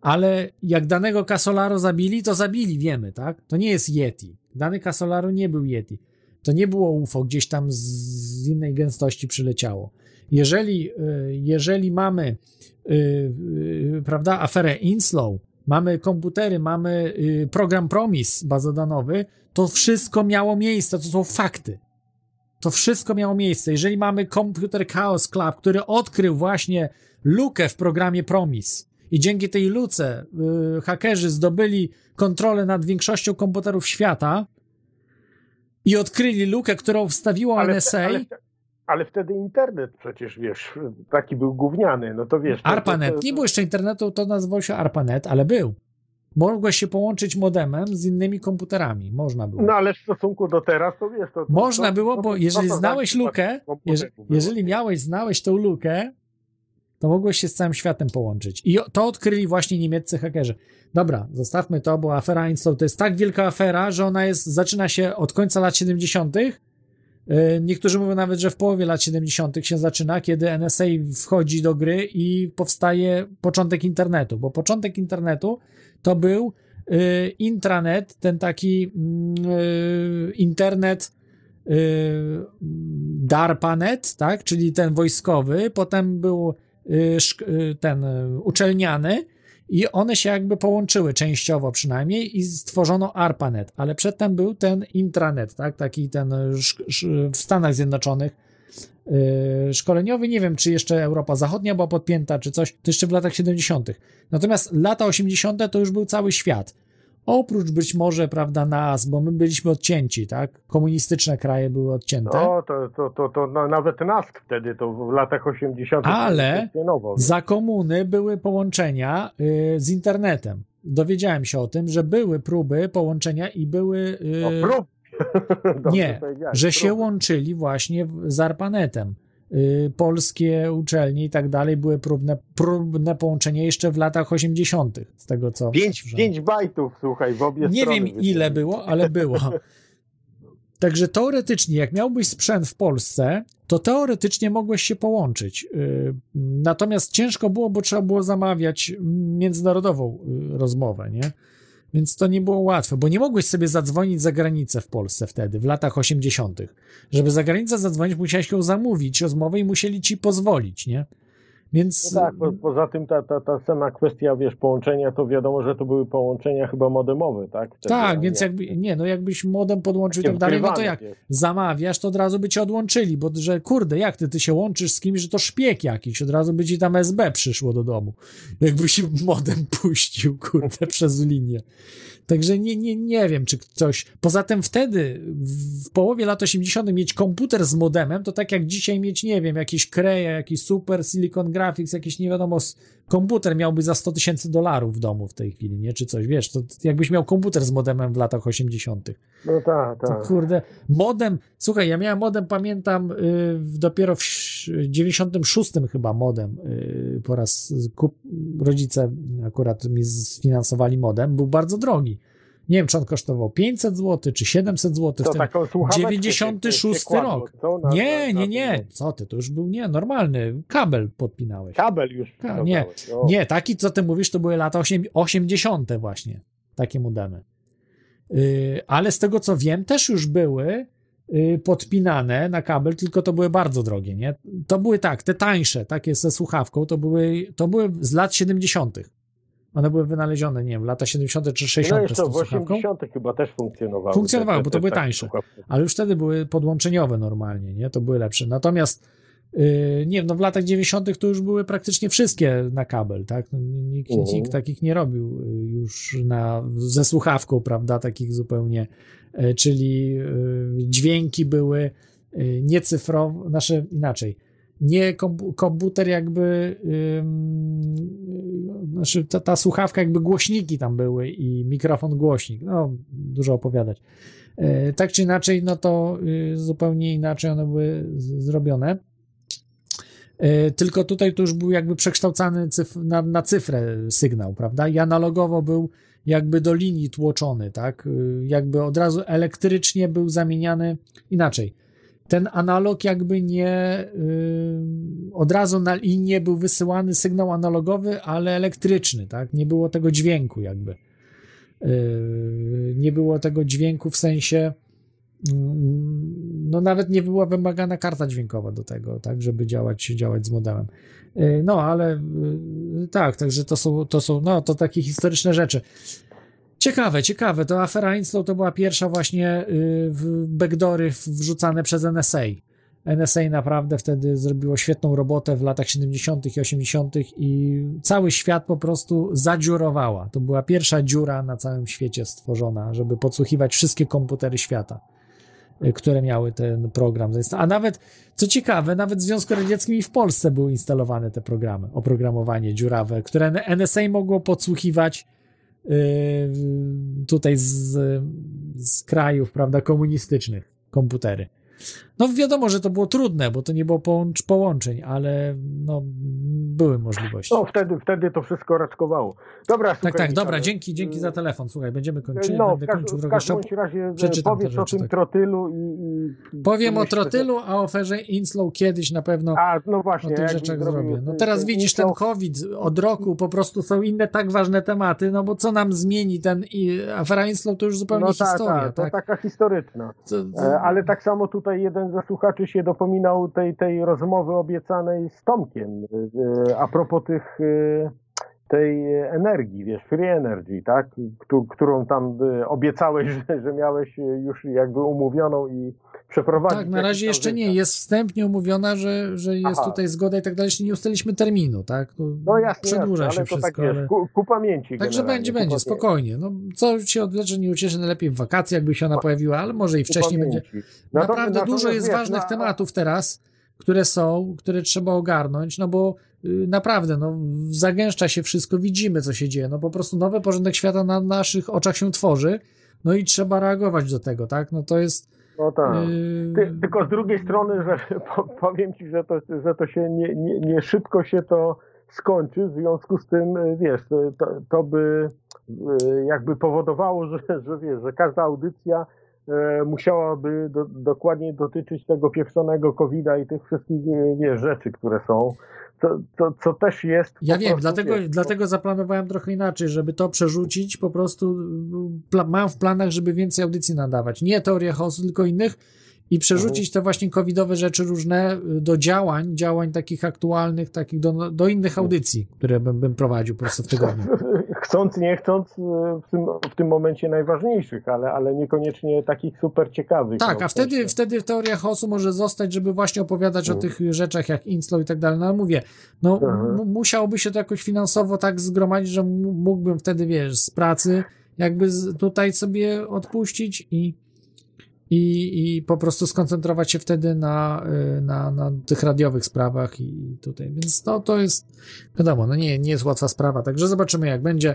ale jak danego Casolaro zabili, to zabili, wiemy, tak? To nie jest Yeti. Dany Casolaro nie był Yeti. To nie było UFO, gdzieś tam z, innej gęstości przyleciało. Jeżeli, y, jeżeli mamy, y, y, prawda, aferę Inslow, mamy komputery, mamy program Promis bazodanowy, to wszystko miało miejsce, to są fakty. To wszystko miało miejsce. Jeżeli mamy Computer Chaos Club, który odkrył właśnie lukę w programie Promis i dzięki tej luce y, hakerzy zdobyli kontrolę nad większością komputerów świata i odkryli lukę, którą wstawiło Ale, NSA, ale, ale wtedy internet przecież, wiesz, taki był gówniany, no to wiesz. ARPANET. to- to- Nie było jeszcze internetu, to nazywał się ARPANET, ale był. Mogłeś się połączyć modemem z innymi komputerami. Można było. No ale w stosunku do teraz, to wiesz, to... to Można było, bo jeżeli znałeś lukę, to- to- jeż, jeżeli miałeś, znałeś tą lukę, to mogłeś się z całym światem połączyć. I to odkryli właśnie niemieccy hakerzy. Dobra, zostawmy to, bo afera Einstein to jest tak wielka afera, że ona jest, zaczyna się od końca lat 70. Yy, Niektórzy mówią nawet, że w połowie lat 70. się zaczyna, kiedy NSA wchodzi do gry i powstaje początek internetu, bo początek internetu to był yy, intranet, ten taki mm, yy, internet DARPANET, tak, czyli ten wojskowy, potem był ten yy, uczelniany i one się jakby połączyły częściowo przynajmniej i stworzono ARPANET, ale przedtem był ten intranet, tak, taki ten w Stanach Zjednoczonych szkoleniowy, nie wiem czy jeszcze Europa Zachodnia była podpięta czy coś, to jeszcze w latach 70. Natomiast lata 80. to już był cały świat. Oprócz być może, prawda, nas, bo my byliśmy odcięci, tak? Komunistyczne kraje były odcięte. No, to, to, to, to no, nawet NASK wtedy, to w latach 80. Ale za komuny były połączenia y, z internetem. Dowiedziałem się o tym, że były próby połączenia i były. y, O, prób. Nie, że się łączyli właśnie z ARPANETem. Y, polskie uczelnie i tak dalej były próbne, próbne połączenia jeszcze w latach 80., z tego co. 5, słyszałem. 5 bajtów, słuchaj, w obie Nie wiem ile było, ale było. Także teoretycznie, jak miałbyś sprzęt w Polsce, to teoretycznie mogłeś się połączyć. Yy, Natomiast ciężko było, bo trzeba było zamawiać międzynarodową yy, rozmowę, nie? Więc to nie było łatwe, bo nie mogłeś sobie zadzwonić za granicę w Polsce wtedy, w latach 80. Żeby za granicę zadzwonić, musiałeś ją zamówić rozmowę i musieli ci pozwolić, nie? Więc No tak, po, poza tym ta, ta, ta sama kwestia, wiesz, połączenia, to wiadomo, że to były połączenia chyba modemowe, tak? Wtedy, Tak, więc nie- jakby, nie, no jakbyś modem podłączył i tak dalej, no to jak jest. zamawiasz, to od razu by cię odłączyli, bo że kurde, jak ty, ty się łączysz z kimś, że to szpieg jakiś, od razu by ci tam SB przyszło do domu, jakbyś modem puścił, kurde, przez linię. Także nie, nie, nie wiem, czy ktoś. Poza tym wtedy, w połowie lat 80., mieć komputer z modemem, to tak jak dzisiaj mieć, nie wiem, jakiś Kreja, jakiś Super Silicon Graphics, jakiś nie wiadomo, komputer miałby za 100 tysięcy dolarów w domu w tej chwili, nie? Czy coś, wiesz, to jakbyś miał komputer z modemem w latach 80. No tak, tak. kurde, modem, słuchaj, ja miałem modem, pamiętam, y, dopiero w ś- 96 chyba modem, y, po raz kup, rodzice akurat mi sfinansowali modem, był bardzo drogi. Nie wiem, czy on kosztował 500 zł, czy 700 zł. To wtedy. taką słuchaweczkę się- 96 się rok. Na- nie, na- nie, nie, co ty, to już był, nie, normalny, kabel podpinałeś. Kabel już Ka- nie, o. nie, taki, co ty mówisz, to były lata osiem- 80. właśnie, takie modemy. Yy, ale z tego co wiem, też już były yy, podpinane na kabel, tylko to były bardzo drogie, nie? To były tak, te tańsze, takie ze słuchawką, to były, to były z lat 70. One były wynalezione, nie wiem, lata 70. czy 60. No jeszcze w słuchawką. 80. chyba też funkcjonowały. Funkcjonowały, te- bo te- to były te takie tańsze. Ale już wtedy były podłączeniowe normalnie, nie? To były lepsze. Natomiast yy, nie wiem, no w latach 90. to już były praktycznie wszystkie na kabel, tak? No, nikt, Mhm. nikt takich nie robił y, już na, ze słuchawką, prawda? Takich zupełnie, y, czyli y, dźwięki były y, niecyfrowe, znaczy inaczej. Nie kompu- komputer jakby, ym, znaczy ta, ta słuchawka jakby głośniki tam były i mikrofon głośnik, no dużo opowiadać. E, tak czy inaczej, no to y, zupełnie inaczej one były zrobione. E, Tylko tutaj to już był jakby przekształcany cyf- na, na cyfrę sygnał, prawda? I analogowo był jakby do linii tłoczony, tak? Y, Jakby od razu elektrycznie był zamieniany inaczej. Ten analog jakby nie y, od razu na linię był wysyłany sygnał analogowy, ale elektryczny, tak? Nie było tego dźwięku jakby. Y, nie było tego dźwięku w sensie mm, no nawet nie była wymagana karta dźwiękowa do tego, tak, żeby działać, działać z modemem. Y, No, ale tak, także to są, to są, no, to takie historyczne rzeczy. Ciekawe, ciekawe, to afera Inslow to była pierwsza właśnie y, w backdoory wrzucane przez NSA. NSA naprawdę wtedy zrobiło świetną robotę w latach 70. i 80. i cały świat po prostu zadziurowała. To była pierwsza dziura na całym świecie stworzona, żeby podsłuchiwać wszystkie komputery świata, y, które miały ten program. A nawet, co ciekawe, nawet w Związku Radzieckim i w Polsce były instalowane te programy, oprogramowanie dziurawe, które NSA mogło podsłuchiwać tutaj z, z krajów, prawda, komunistycznych komputery. No wiadomo, że to było trudne, bo to nie było połącz, połączeń, ale no, były możliwości. No wtedy, wtedy to wszystko raczkowało. Dobra, tak, słuchaj, tak, dobra, Michale, dzięki, dzięki za telefon. Słuchaj, będziemy kończyli, No, w, będę każ, kończył w każdym razie e, Przeczytam powiedz o rzeczy, tym tak. trotylu i... i Powiem o trotylu, a o aferze Inslow kiedyś na pewno A, no właśnie, o tych rzeczach zrobię. No ten- teraz ten widzisz, ten COVID od roku po prostu są inne tak ważne tematy, no bo co nam zmieni ten i afera Inslow to już zupełnie no tak, historia, tak, to tak? taka historyczna. To- E, Ale tak samo tutaj jeden ze słuchaczy się dopominał tej, tej rozmowy obiecanej z Tomkiem e, a propos tych e, tej energii, wiesz, free energy, tak, Któ- którą tam e, obiecałeś, że, że miałeś e, już jakby umówioną i przeprowadzić. Tak, na razie jeszcze nie. Jest wstępnie umówiona, że, że jest Aha. tutaj zgoda i tak dalej. Jeszcze nie ustaliliśmy terminu, tak? To No jasne, Przedłuża jasne, się ale to wszystko. tak wiesz, ale... ku, ku pamięci Także będzie, będzie, spokojnie. No, co się odwlecze, nie ucieszy, najlepiej w wakacje, jakby się ona pojawiła, ale może i wcześniej będzie. pamięci. Natomiast- Naprawdę dużo natomiast jest wiesz, ważnych no, tematów teraz, które są, które trzeba ogarnąć, no bo naprawdę, no, zagęszcza się wszystko, widzimy, co się dzieje. No po prostu nowy porządek świata na naszych oczach się tworzy, no i trzeba reagować do tego, tak? No to jest. No tak. Yy, Ty, tylko z drugiej strony, że po, powiem ci, że to, że to się nie, nie, nie szybko się to skończy, w związku z tym, y, wiesz, to, to by y, jakby powodowało, że, że wiesz, że każda audycja musiałaby do, dokładnie dotyczyć tego pieprzonego COVID-a i tych wszystkich, y, wiesz, rzeczy, które są, co, co, co też jest... Ja wiem, dlatego, wiesz, dlatego zaplanowałem trochę inaczej, żeby to przerzucić. Po prostu pla- mam w planach, żeby więcej audycji nadawać. Nie teorie chaosu, tylko innych i przerzucić te właśnie covidowe rzeczy różne y, do działań, działań takich aktualnych, takich do, do innych audycji, które bym, bym prowadził po prostu w tygodniu. chcąc, nie chcąc, y, w tym, w tym momencie najważniejszych, ale, ale niekoniecznie takich super ciekawych. Tak, no, a w sensie- wtedy, wtedy teoria chaosu może zostać, żeby właśnie opowiadać o Mm. tych rzeczach jak Inslow i tak dalej. No mówię, no Mhm. mu- musiałoby się to jakoś finansowo tak zgromadzić, że mógłbym wtedy, wiesz, z pracy jakby z, tutaj sobie odpuścić i, i, i po prostu skoncentrować się wtedy na, y, na, na tych radiowych sprawach i tutaj, więc no to jest, wiadomo, no nie, nie jest łatwa sprawa, także zobaczymy jak będzie.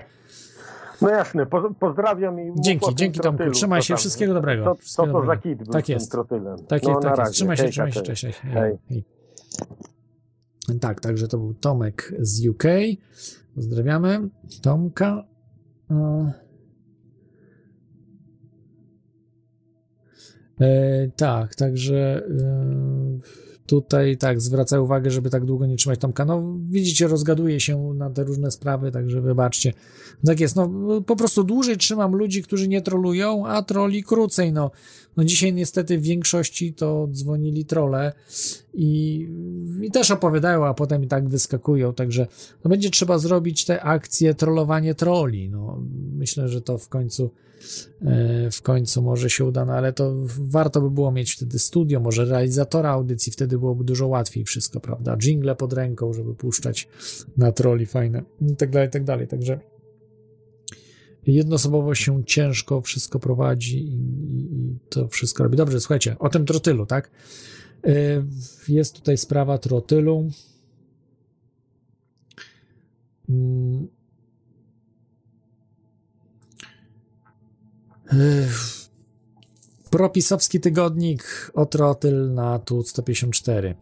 No jasne, po, pozdrawiam i Dzięki, dzięki, Tomku. trotylu, Trzymaj się, tam. wszystkiego dobrego. Co Wszystkiego to za kit był Tak jest. trotylem? Tak no, jest, na tak jest. Trzymaj się, trzymaj się, cześć. Hej. Hej. Tak, także to był Tomek z UK. Pozdrawiamy Tomka. E, tak, także e, tutaj tak, zwracaję uwagę, żeby tak długo nie trzymać Tomka. No widzicie, rozgaduje się na te różne sprawy, także wybaczcie. Tak jest, no po prostu dłużej trzymam ludzi, którzy nie trolują, a troli krócej, no. No dzisiaj niestety w większości to dzwonili trole i, i też opowiadają, a potem i tak wyskakują, także no będzie trzeba zrobić te akcje trollowanie troli, no myślę, że to w końcu w końcu może się uda, no ale to warto by było mieć wtedy studio, może realizatora audycji, wtedy byłoby dużo łatwiej wszystko, prawda? Jingle pod ręką, żeby puszczać na troli fajne i tak dalej, tak dalej, także jednoosobowo się ciężko wszystko prowadzi i, i, to wszystko robi. Dobrze, słuchajcie, o tym trotylu, tak? Y, Jest tutaj sprawa trotylu. Propisowski tygodnik o trotyl na tu 154.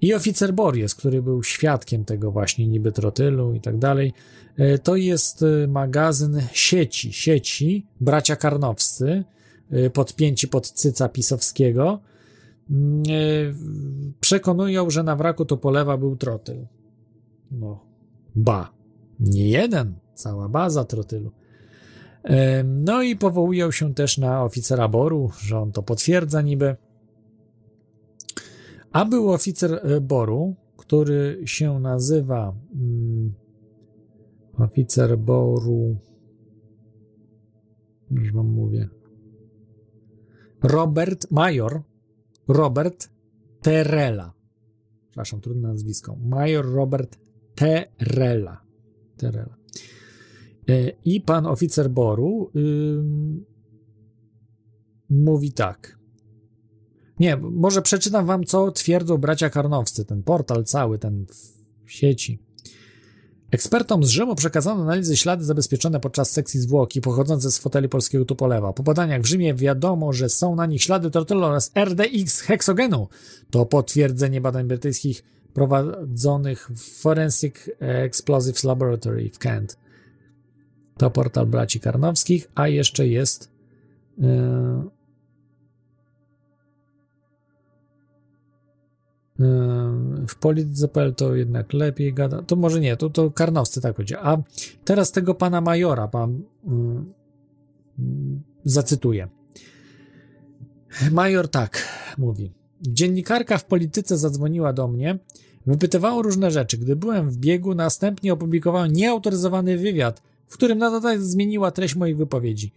I oficer Bories, który był świadkiem tego właśnie niby trotylu i tak dalej. Y, To jest y, magazyn sieci, sieci bracia Karnowscy, y, podpięci pod cyca pisowskiego. Mm, Przekonują, że na wraku Topolewa był trotyl. No, ba, nie jeden, cała baza trotylu. No i powołują się też na oficera Boru, że on to potwierdza niby. A był oficer e, Boru, który się nazywa mm, oficer Boru już wam mówię Robert Major Robert Terela. Przepraszam, trudne nazwisko. Major Robert Terela. Terela I pan oficer Boru mówi tak. Nie, może przeczytam wam, co twierdzą bracia Karnowscy, ten portal cały, ten w sieci. Ekspertom z Rzymu przekazano analizy ślady zabezpieczone podczas sekcji zwłoki pochodzące z foteli polskiego Tupolewa. Po badaniach w Rzymie wiadomo, że są na nich ślady trotylu oraz RDX heksogenu. To potwierdzenie badań brytyjskich prowadzonych w Forensic Explosives Laboratory w Kent. To portal braci Karnowskich, a jeszcze jest yy, yy, w polityce.pl to jednak lepiej gada. To może nie, to, to Karnowscy tak powiedział. A teraz tego pana majora pan yy, zacytuję. Major tak mówi. Dziennikarka w polityce zadzwoniła do mnie, wypytywała różne rzeczy. Gdy byłem w biegu, następnie opublikowałem nieautoryzowany wywiad, w którym na dodatek zmieniła treść moich wypowiedzi.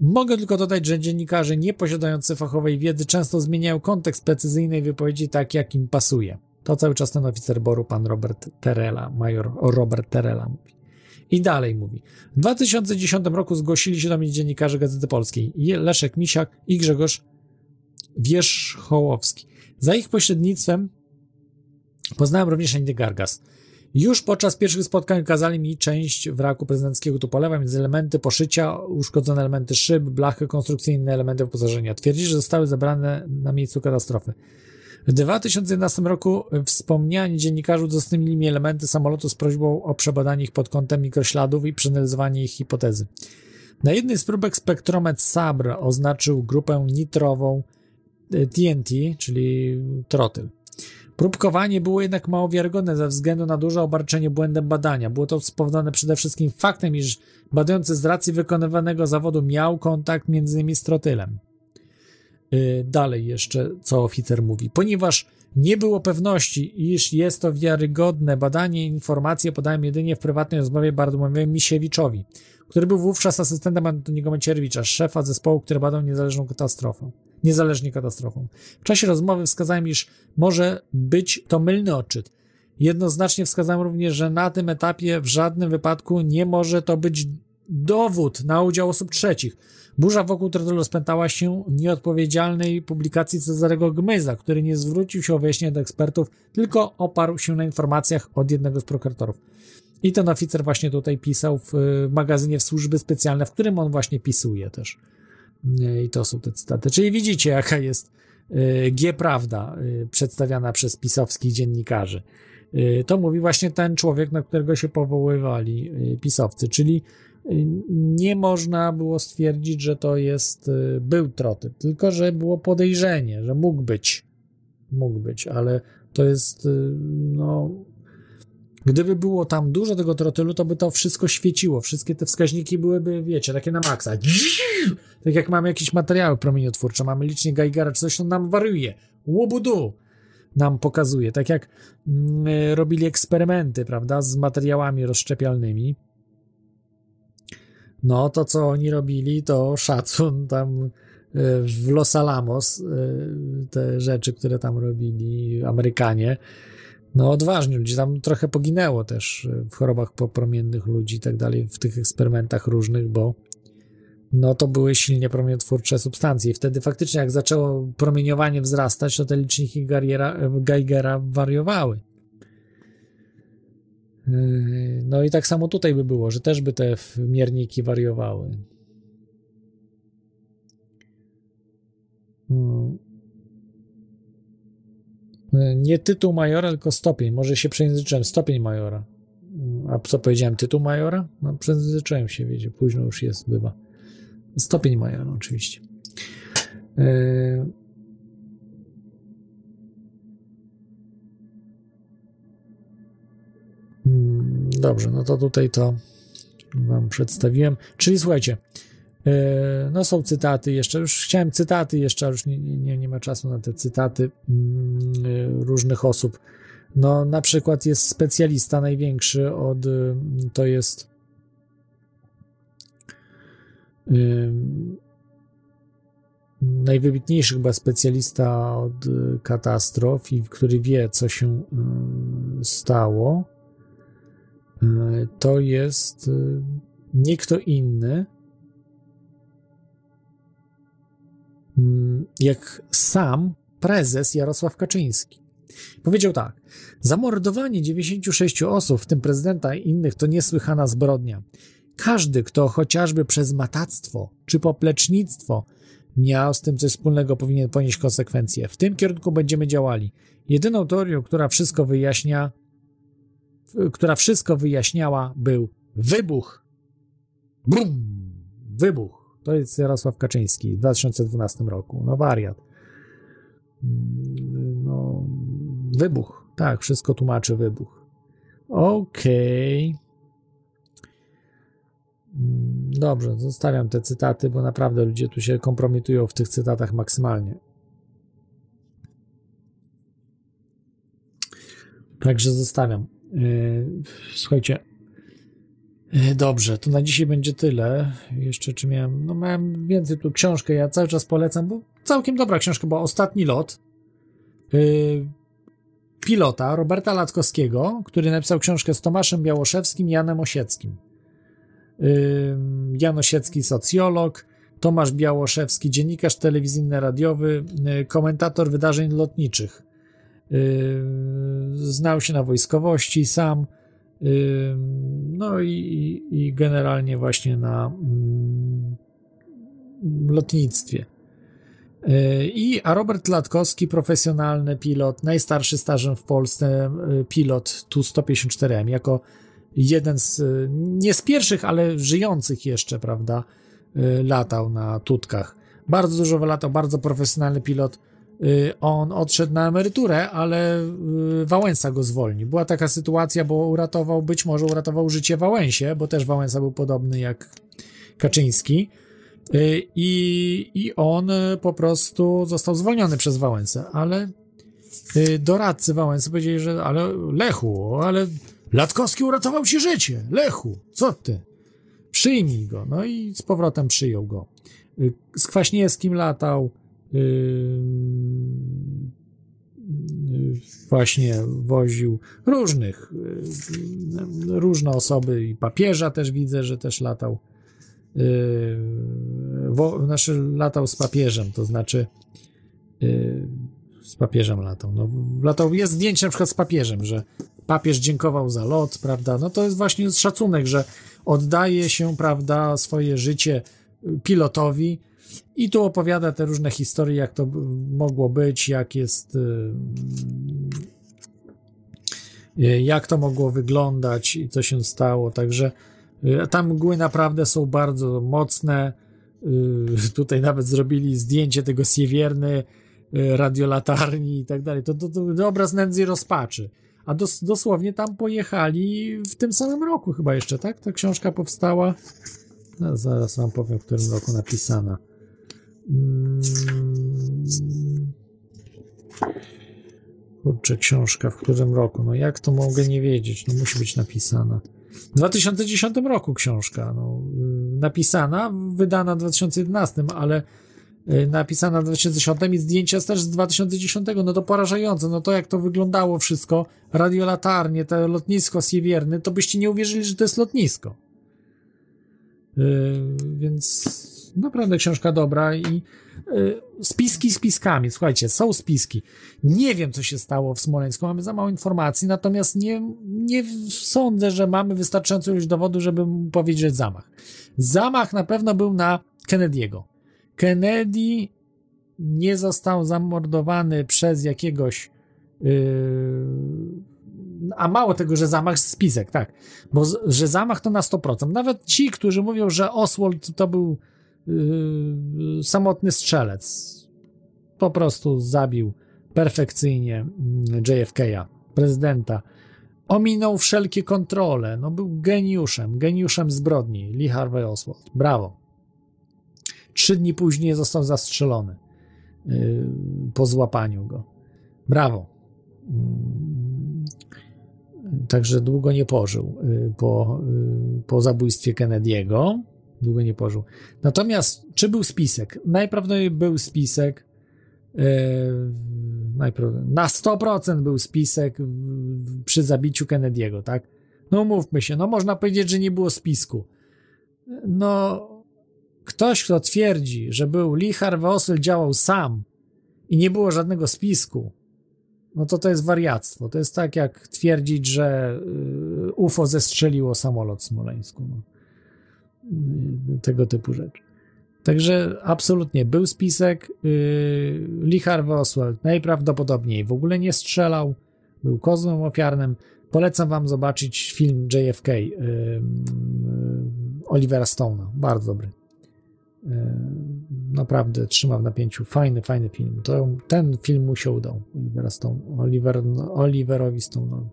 Mogę tylko dodać, że dziennikarze nie posiadający fachowej wiedzy często zmieniają kontekst precyzyjnej wypowiedzi tak, jak im pasuje. To cały czas ten oficer boru, pan Robert Terela, major Robert Terela mówi. I dalej mówi. W 2010 roku zgłosili się do mnie dziennikarze Gazety Polskiej Leszek Misiak i Grzegorz Wierzchołowski. Za ich pośrednictwem poznałem również Andy Gargas. Już podczas pierwszych spotkań kazali mi część wraku prezydenckiego Tupolewa, między elementy poszycia, uszkodzone elementy szyb, blachy konstrukcyjne, elementy wyposażenia. Twierdzi, że zostały zebrane na miejscu katastrofy. W 2011 roku wspomniani dziennikarze udostępnili mi elementy samolotu z prośbą o przebadanie ich pod kątem mikrośladów i przeanalizowanie ich hipotezy. Na jednej z próbek spektrometr SABR oznaczył grupę nitrową TNT, czyli trotyl. Próbkowanie było jednak mało wiarygodne ze względu na duże obarczenie błędem badania. Było to spowodowane przede wszystkim faktem, iż badający z racji wykonywanego zawodu miał kontakt między innymi z trotylem. Yy, dalej jeszcze, co oficer mówi. Ponieważ nie było pewności, iż jest to wiarygodne badanie, informacje podałem jedynie w prywatnej rozmowie Bartłomiejowi Misiewiczowi, który był wówczas asystentem Antoniego Macierewicza, szefa zespołu, który badał niezależną katastrofę niezależnie katastrofą. W czasie rozmowy wskazałem, iż może być to mylny odczyt. Jednoznacznie wskazałem również, że na tym etapie w żadnym wypadku nie może to być dowód na udział osób trzecich. Burza wokół Trotylu spętała się nieodpowiedzialnej publikacji Cezarego Gmyza, który nie zwrócił się o wyjaśnienie do ekspertów, tylko oparł się na informacjach od jednego z prokuratorów. I ten oficer właśnie tutaj pisał w magazynie w służby specjalne, w którym on właśnie pisuje też. I to są te cytaty. Czyli widzicie, jaka jest G prawda przedstawiana przez pisowskich dziennikarzy. To mówi właśnie ten człowiek, na którego się powoływali pisowcy, czyli nie można było stwierdzić, że to jest, był trotyl, tylko że było podejrzenie, że mógł być. Mógł być, ale to jest, no, Gdyby było tam dużo tego trotylu, to by to wszystko świeciło. Wszystkie te wskaźniki byłyby, wiecie, takie na maksa. Tak jak mamy jakieś materiały promieniotwórcze, mamy licznik Geigera czy coś, on nam wariuje. Łobudu nam pokazuje. Tak jak mm, robili eksperymenty, prawda, z materiałami rozszczepialnymi. No, to co oni robili, to szacun tam w Los Alamos, te rzeczy, które tam robili Amerykanie, no odważni ludzie, tam trochę poginęło też w chorobach popromiennych ludzi i tak dalej, w tych eksperymentach różnych, bo no to były silnie promieniotwórcze substancje. I wtedy faktycznie jak zaczęło promieniowanie wzrastać, to te liczniki Geigera, Geigera wariowały. Yy, No i tak samo tutaj by było, że też by te mierniki wariowały. Mm. Nie tytuł majora, tylko stopień. Może się przejęzyczyłem. Stopień majora. Mm, A co powiedziałem? Tytuł majora? No, przejęzyczyłem się, wiecie, późno już jest, bywa. Stopień majora, oczywiście. Yy, Mm, Dobrze, no to tutaj to Wam przedstawiłem. Czyli słuchajcie, no są cytaty jeszcze, już chciałem cytaty jeszcze, ale już nie, nie, nie ma czasu na te cytaty mm, yy, różnych osób. No na przykład jest specjalista największy od, yy, to jest najwybitniejszy chyba specjalista od katastrof i który wie, co się y, stało, to jest nie kto inny, jak sam prezes Jarosław Kaczyński. Powiedział tak: Zamordowanie 96 osób, w tym prezydenta i innych, to niesłychana zbrodnia. Każdy, kto chociażby przez matactwo czy poplecznictwo miał z tym coś wspólnego, powinien ponieść konsekwencje. W tym kierunku będziemy działali. Jedyną teorią, która wszystko wyjaśnia, która wszystko wyjaśniała, był wybuch. Bum! Wybuch. To jest Jarosław Kaczyński w 2012 roku. No wariat. Mm, No, wybuch. Tak, wszystko tłumaczy wybuch. Okej. Mm, Dobrze, zostawiam te cytaty, bo naprawdę ludzie tu się kompromitują w tych cytatach maksymalnie. Także zostawiam. Yy, Słuchajcie. Yy, Dobrze, to na dzisiaj będzie tyle. Jeszcze czy miałem. No, miałem więcej tu książkę. Ja cały czas polecam, bo całkiem dobra książka, bo ostatni lot. Yy, pilota Roberta Latkowskiego, który napisał książkę z Tomaszem Białoszewskim Janem Osieckim. Ym, Jan Osiecki, socjolog, Tomasz Białoszewski, dziennikarz telewizyjny, radiowy, komentator wydarzeń lotniczych. Znał się na wojskowości sam, no i, i, generalnie właśnie na mm, lotnictwie. Y, I, a Robert Latkowski, profesjonalny pilot, najstarszy stażem w Polsce y, pilot Tu-154M, jako jeden z, y, nie z pierwszych, ale żyjących jeszcze, prawda, latał na tutkach. Bardzo dużo latał, bardzo profesjonalny pilot. Y, On odszedł na emeryturę, ale y, Wałęsa go zwolnił. Była taka sytuacja, bo uratował, być może uratował życie Wałęsie, bo też Wałęsa był podobny jak Kaczyński. Y, I, I on po prostu został zwolniony przez Wałęsę, ale doradcy Wałęsy powiedzieli, że ale Lechu, ale Latkowski uratował ci życie. Lechu, co ty? Przyjmij go. No i z powrotem przyjął go. Z Kwaśniewskim latał. Właśnie woził różnych, y, różne osoby i papieża też widzę, że też latał. Y, Wo, znaczy latał z papieżem, to znaczy y, z papieżem latał. No, latał. Jest zdjęcie na przykład z papieżem, że papież dziękował za lot, prawda? No to jest właśnie szacunek, że oddaje się, prawda, swoje życie pilotowi i tu opowiada te różne historie, jak to mogło być, jak jest, y, y, jak to mogło wyglądać i co się stało. Także y, tam mgły naprawdę są bardzo mocne. Tutaj nawet zrobili zdjęcie tego siewierny, radiolatarni i tak dalej. To, to, to obraz nędzy i rozpaczy. A dos, dosłownie tam pojechali w tym samym roku chyba jeszcze, tak? Ta książka powstała. No, zaraz wam powiem, w którym roku napisana. Mm. Kurczę, książka w którym roku? No jak to mogę nie wiedzieć? No musi być napisana. W 2010 roku książka. No, y, napisana, wydana w 2011, ale y, napisana w 2010 i zdjęcia też z 2010. No to porażające. No to jak to wyglądało wszystko, radiolatarnie, to lotnisko Siewierny, to byście nie uwierzyli, że to jest lotnisko. Yy, więc naprawdę książka dobra i y, spiski spiskami. Słuchajcie, są spiski. Nie wiem, co się stało w Smoleńsku, mamy za mało informacji, natomiast nie, nie sądzę, że mamy wystarczająco już dowodu, żeby powiedzieć zamach. Zamach na pewno był na Kennedy'ego. Kennedy nie został zamordowany przez jakiegoś yy, a mało tego, że zamach spisek, tak, bo że zamach to na 100%. Nawet ci, którzy mówią, że Oswald to był yy, samotny strzelec, po prostu zabił perfekcyjnie mm, JFK-a, prezydenta. Ominął wszelkie kontrole, no był geniuszem, geniuszem zbrodni, Lee Harvey Oswald. Brawo. Trzy dni później został zastrzelony yy, po złapaniu go. Brawo. Yy, także długo nie pożył yy, po, po zabójstwie Kennedy'ego. Długo nie pożył. Natomiast, czy był spisek? Najprawdopodobniej był spisek. Yy, najprawdopodobniej na 100% był spisek przy zabiciu Kennedy'ego, tak? No mówmy się, no można powiedzieć, że nie było spisku. No, ktoś, kto twierdzi, że był Lee Harvey Oswald działał sam i nie było żadnego spisku, no to to jest wariactwo. To jest tak, jak twierdzić, że y, UFO zestrzeliło samolot w Smoleńsku. No. Y, tego typu rzeczy. Także absolutnie był spisek. Yy, Lee Oswald najprawdopodobniej w ogóle nie strzelał, był kozłem ofiarnym. Polecam wam zobaczyć film JFK yy, yy, Olivera Stone'a. Bardzo dobry. Yy, naprawdę trzyma w napięciu. Fajny, fajny film. To, ten film mu się udał. Olivera Stone, Oliver, Oliverowi Stone'owi.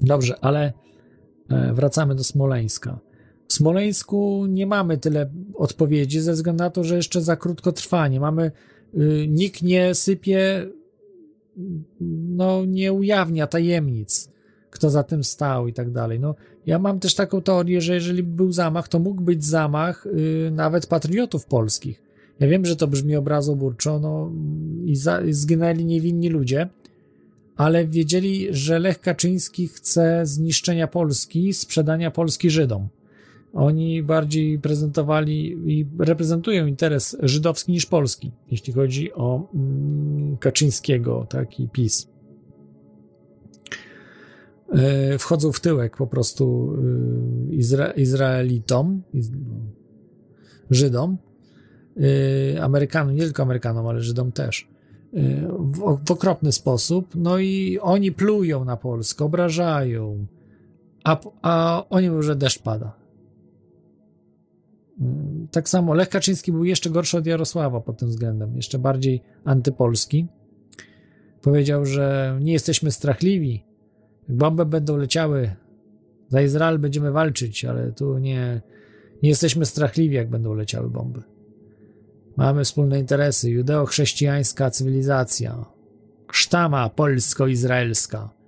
Dobrze, ale wracamy do Smoleńska. W Smoleńsku nie mamy tyle odpowiedzi ze względu na to, że jeszcze za krótko trwa. Nie mamy, yy, nikt nie sypie, no nie ujawnia tajemnic, kto za tym stał i tak dalej. No, ja mam też taką teorię, że jeżeli był zamach, to mógł być zamach yy, nawet patriotów polskich. Ja wiem, że to brzmi obrazoburczo, no i, za, i zginęli niewinni ludzie, ale wiedzieli, że Lech Kaczyński chce zniszczenia Polski, sprzedania Polski Żydom. Oni bardziej prezentowali i reprezentują interes żydowski niż polski, jeśli chodzi o mm, Kaczyńskiego, taki PiS. E, wchodzą w tyłek po prostu y, Izra Izraelitom, iz Żydom, y, Amerykanom, nie tylko Amerykanom, ale Żydom też. Y, w, w okropny sposób. No i oni plują na Polskę, obrażają, a, a oni mówią, że deszcz pada. Tak samo Lech Kaczyński był jeszcze gorszy od Jarosława pod tym względem, jeszcze bardziej antypolski. Powiedział, że nie jesteśmy strachliwi. Bomby będą leciały. Za Izrael będziemy walczyć, ale tu nie, nie jesteśmy strachliwi, jak będą leciały bomby. Mamy wspólne interesy. Judeo-chrześcijańska cywilizacja. Sztama polsko-izraelska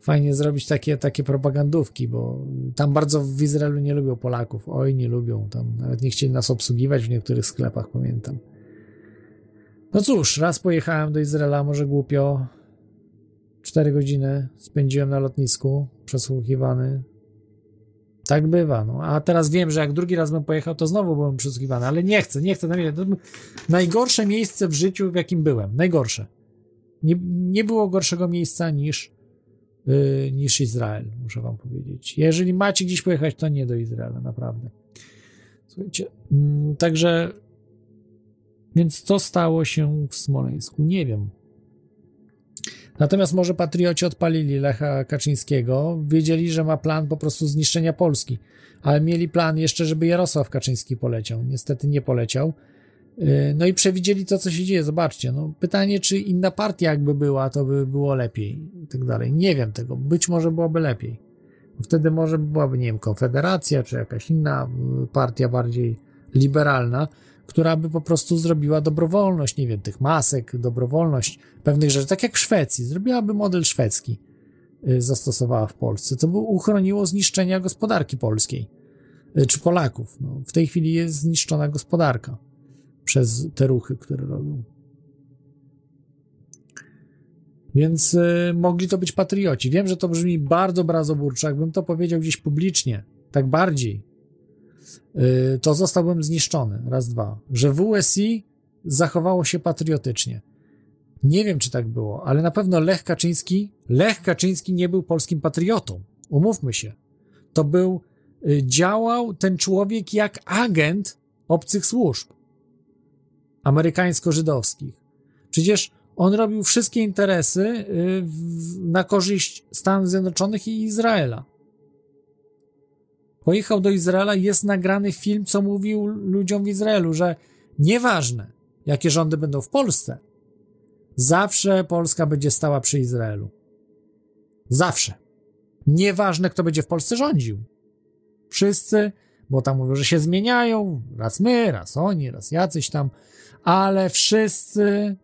fajnie zrobić takie, takie propagandówki, bo tam bardzo w Izraelu nie lubią Polaków. Oj, nie lubią. Tam nawet nie chcieli nas obsługiwać w niektórych sklepach, pamiętam. No cóż, raz pojechałem do Izraela, może głupio. Cztery godziny spędziłem na lotnisku, przesłuchiwany. Tak bywa, no. A teraz wiem, że jak drugi raz bym pojechał, to znowu byłem przesłuchiwany, ale nie chcę, nie chcę. Najgorsze miejsce w życiu, w jakim byłem. Najgorsze. Nie, nie było gorszego miejsca niż niż Izrael, muszę wam powiedzieć. Jeżeli macie gdzieś pojechać, to nie do Izraela, naprawdę. Słuchajcie, także więc co stało się w Smoleńsku? Nie wiem. Natomiast może patrioci odpalili Lecha Kaczyńskiego, wiedzieli, że ma plan po prostu zniszczenia Polski, ale mieli plan jeszcze, żeby Jarosław Kaczyński poleciał. Niestety nie poleciał. No i przewidzieli to, co się dzieje. Zobaczcie, no pytanie, czy inna partia jakby była, to by było lepiej i tak dalej. Nie wiem tego. Być może byłoby lepiej. Wtedy może byłaby, nie wiem, Konfederacja, czy jakaś inna partia bardziej liberalna, która by po prostu zrobiła dobrowolność, nie wiem, tych masek, dobrowolność pewnych rzeczy, tak jak w Szwecji. Zrobiłaby model szwedzki, zastosowała w Polsce, co by uchroniło zniszczenia gospodarki polskiej, czy Polaków. No, w tej chwili jest zniszczona gospodarka przez te ruchy, które robią. Więc y, mogli to być patrioci. Wiem, że to brzmi bardzo brazoburczo, jakbym to powiedział gdzieś publicznie, tak bardziej, y, to zostałbym zniszczony. Raz, dwa. Że WSI zachowało się patriotycznie. Nie wiem, czy tak było, ale na pewno Lech Kaczyński, Lech Kaczyński nie był polskim patriotą. Umówmy się. To był, y, działał ten człowiek jak agent obcych służb amerykańsko-żydowskich. Przecież on robił wszystkie interesy y, na korzyść Stanów Zjednoczonych i Izraela. Pojechał do Izraela, jest nagrany film, co mówił ludziom w Izraelu, że nieważne, jakie rządy będą w Polsce, zawsze Polska będzie stała przy Izraelu. Zawsze. Nieważne, kto będzie w Polsce rządził. Wszyscy, bo tam mówią, że się zmieniają, raz my, raz oni, raz jacyś tam, ale wszyscy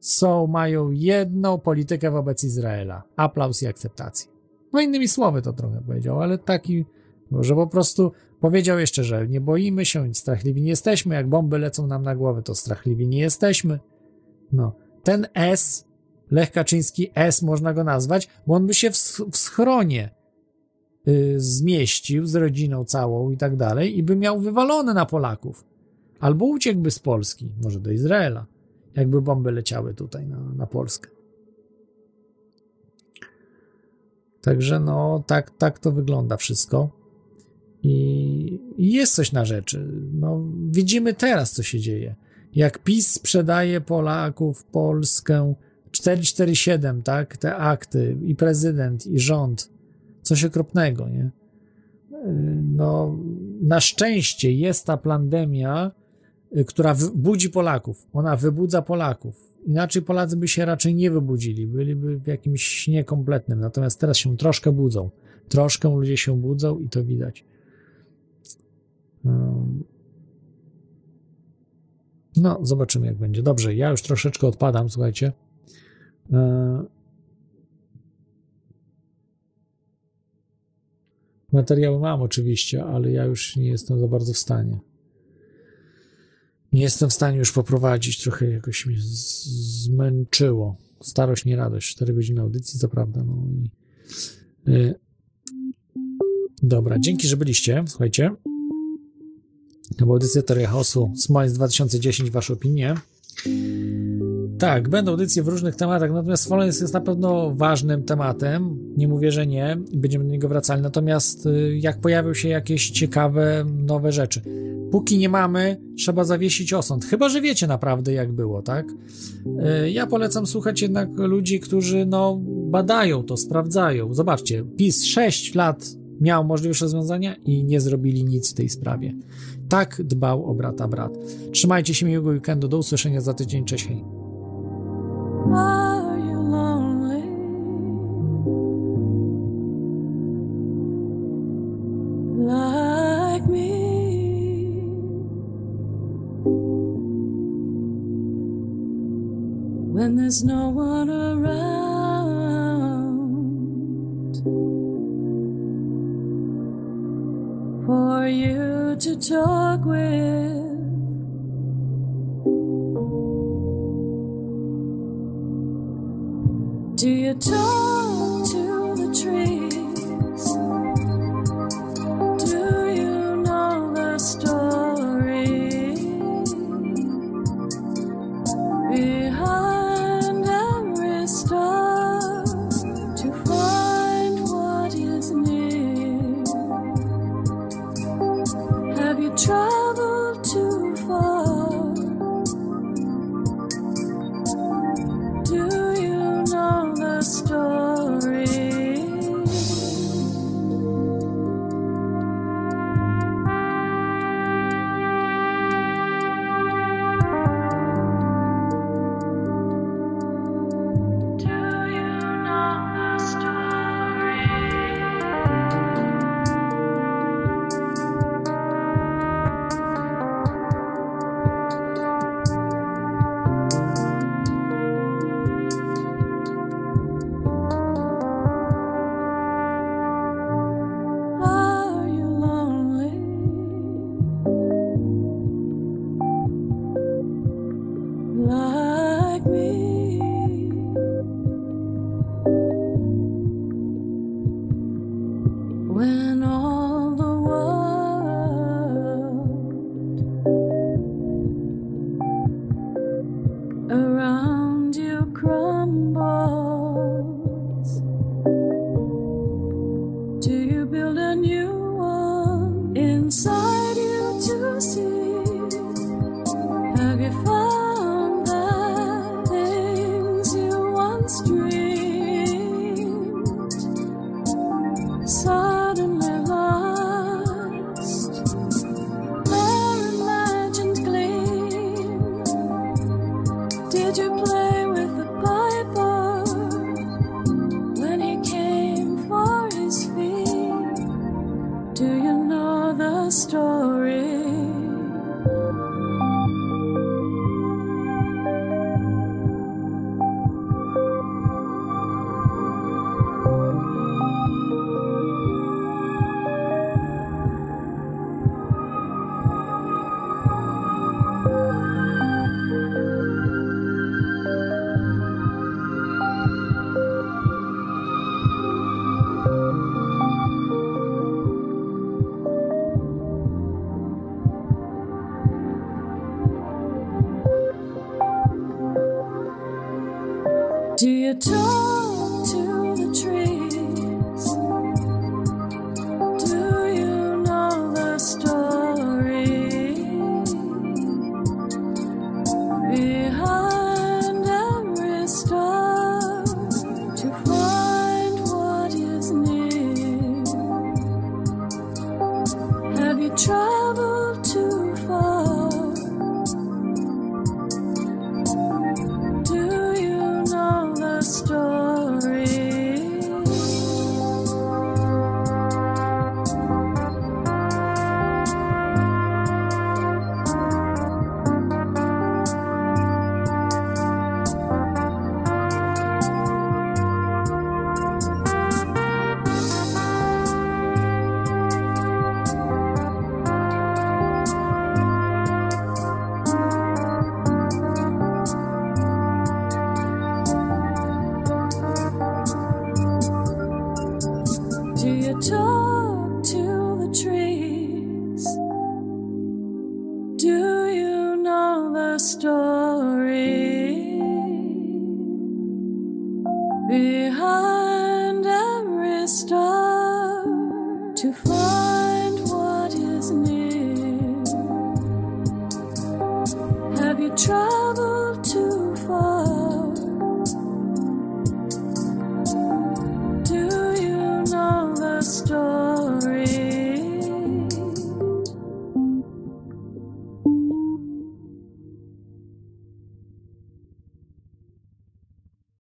są, mają jedną politykę wobec Izraela. Aplauz i akceptacja. No innymi słowy to trochę powiedział, ale taki, że po prostu powiedział jeszcze, że nie boimy się, strachliwi nie jesteśmy, jak bomby lecą nam na głowę, to strachliwi nie jesteśmy. No, ten S, Lech Kaczyński S można go nazwać, bo on by się w, w schronie y, zmieścił z rodziną całą i tak dalej i by miał wywalone na Polaków. Albo uciekłby z Polski, może do Izraela, jakby bomby leciały tutaj na, na Polskę. Także no, tak, tak to wygląda wszystko. I, jest coś na rzeczy. No, widzimy teraz, co się dzieje. Jak PiS sprzedaje Polaków, Polskę, 447, tak, te akty, i prezydent, i rząd. Coś okropnego, nie? No, na szczęście jest ta pandemia, y, która budzi Polaków. Ona wybudza Polaków. Inaczej Polacy by się raczej nie wybudzili, byliby w jakimś śnie kompletnym. Natomiast teraz się troszkę budzą. Troszkę ludzie się budzą i to widać. No, zobaczymy, jak będzie. Dobrze, ja już troszeczkę odpadam, słuchajcie. E, Materiały mam oczywiście, ale ja już nie jestem za bardzo w stanie. Nie jestem w stanie już poprowadzić, trochę jakoś mnie zmęczyło. Starość, nie radość. 4 godziny audycji, co prawda. No i, y, dobra, dzięki, że byliście. Słuchajcie. To była audycja Teoria Chaosu Smoleńsk 2010, wasze opinie. Tak, będą audycje w różnych tematach, natomiast Smoleńsk jest na pewno ważnym tematem. Nie mówię, że nie, będziemy do niego wracali. Natomiast y, jak pojawią się jakieś ciekawe, nowe rzeczy. Póki nie mamy, trzeba zawiesić osąd. Chyba, że wiecie naprawdę, jak było, tak? Y, Ja polecam słuchać jednak ludzi, którzy no, badają to, sprawdzają. Zobaczcie, PiS 6 lat miał możliwość rozwiązania i nie zrobili nic w tej sprawie. Tak dbał o brata brat. Trzymajcie się miłego weekendu. Do usłyszenia za tydzień. Cześć, hej. When there's no one talk with.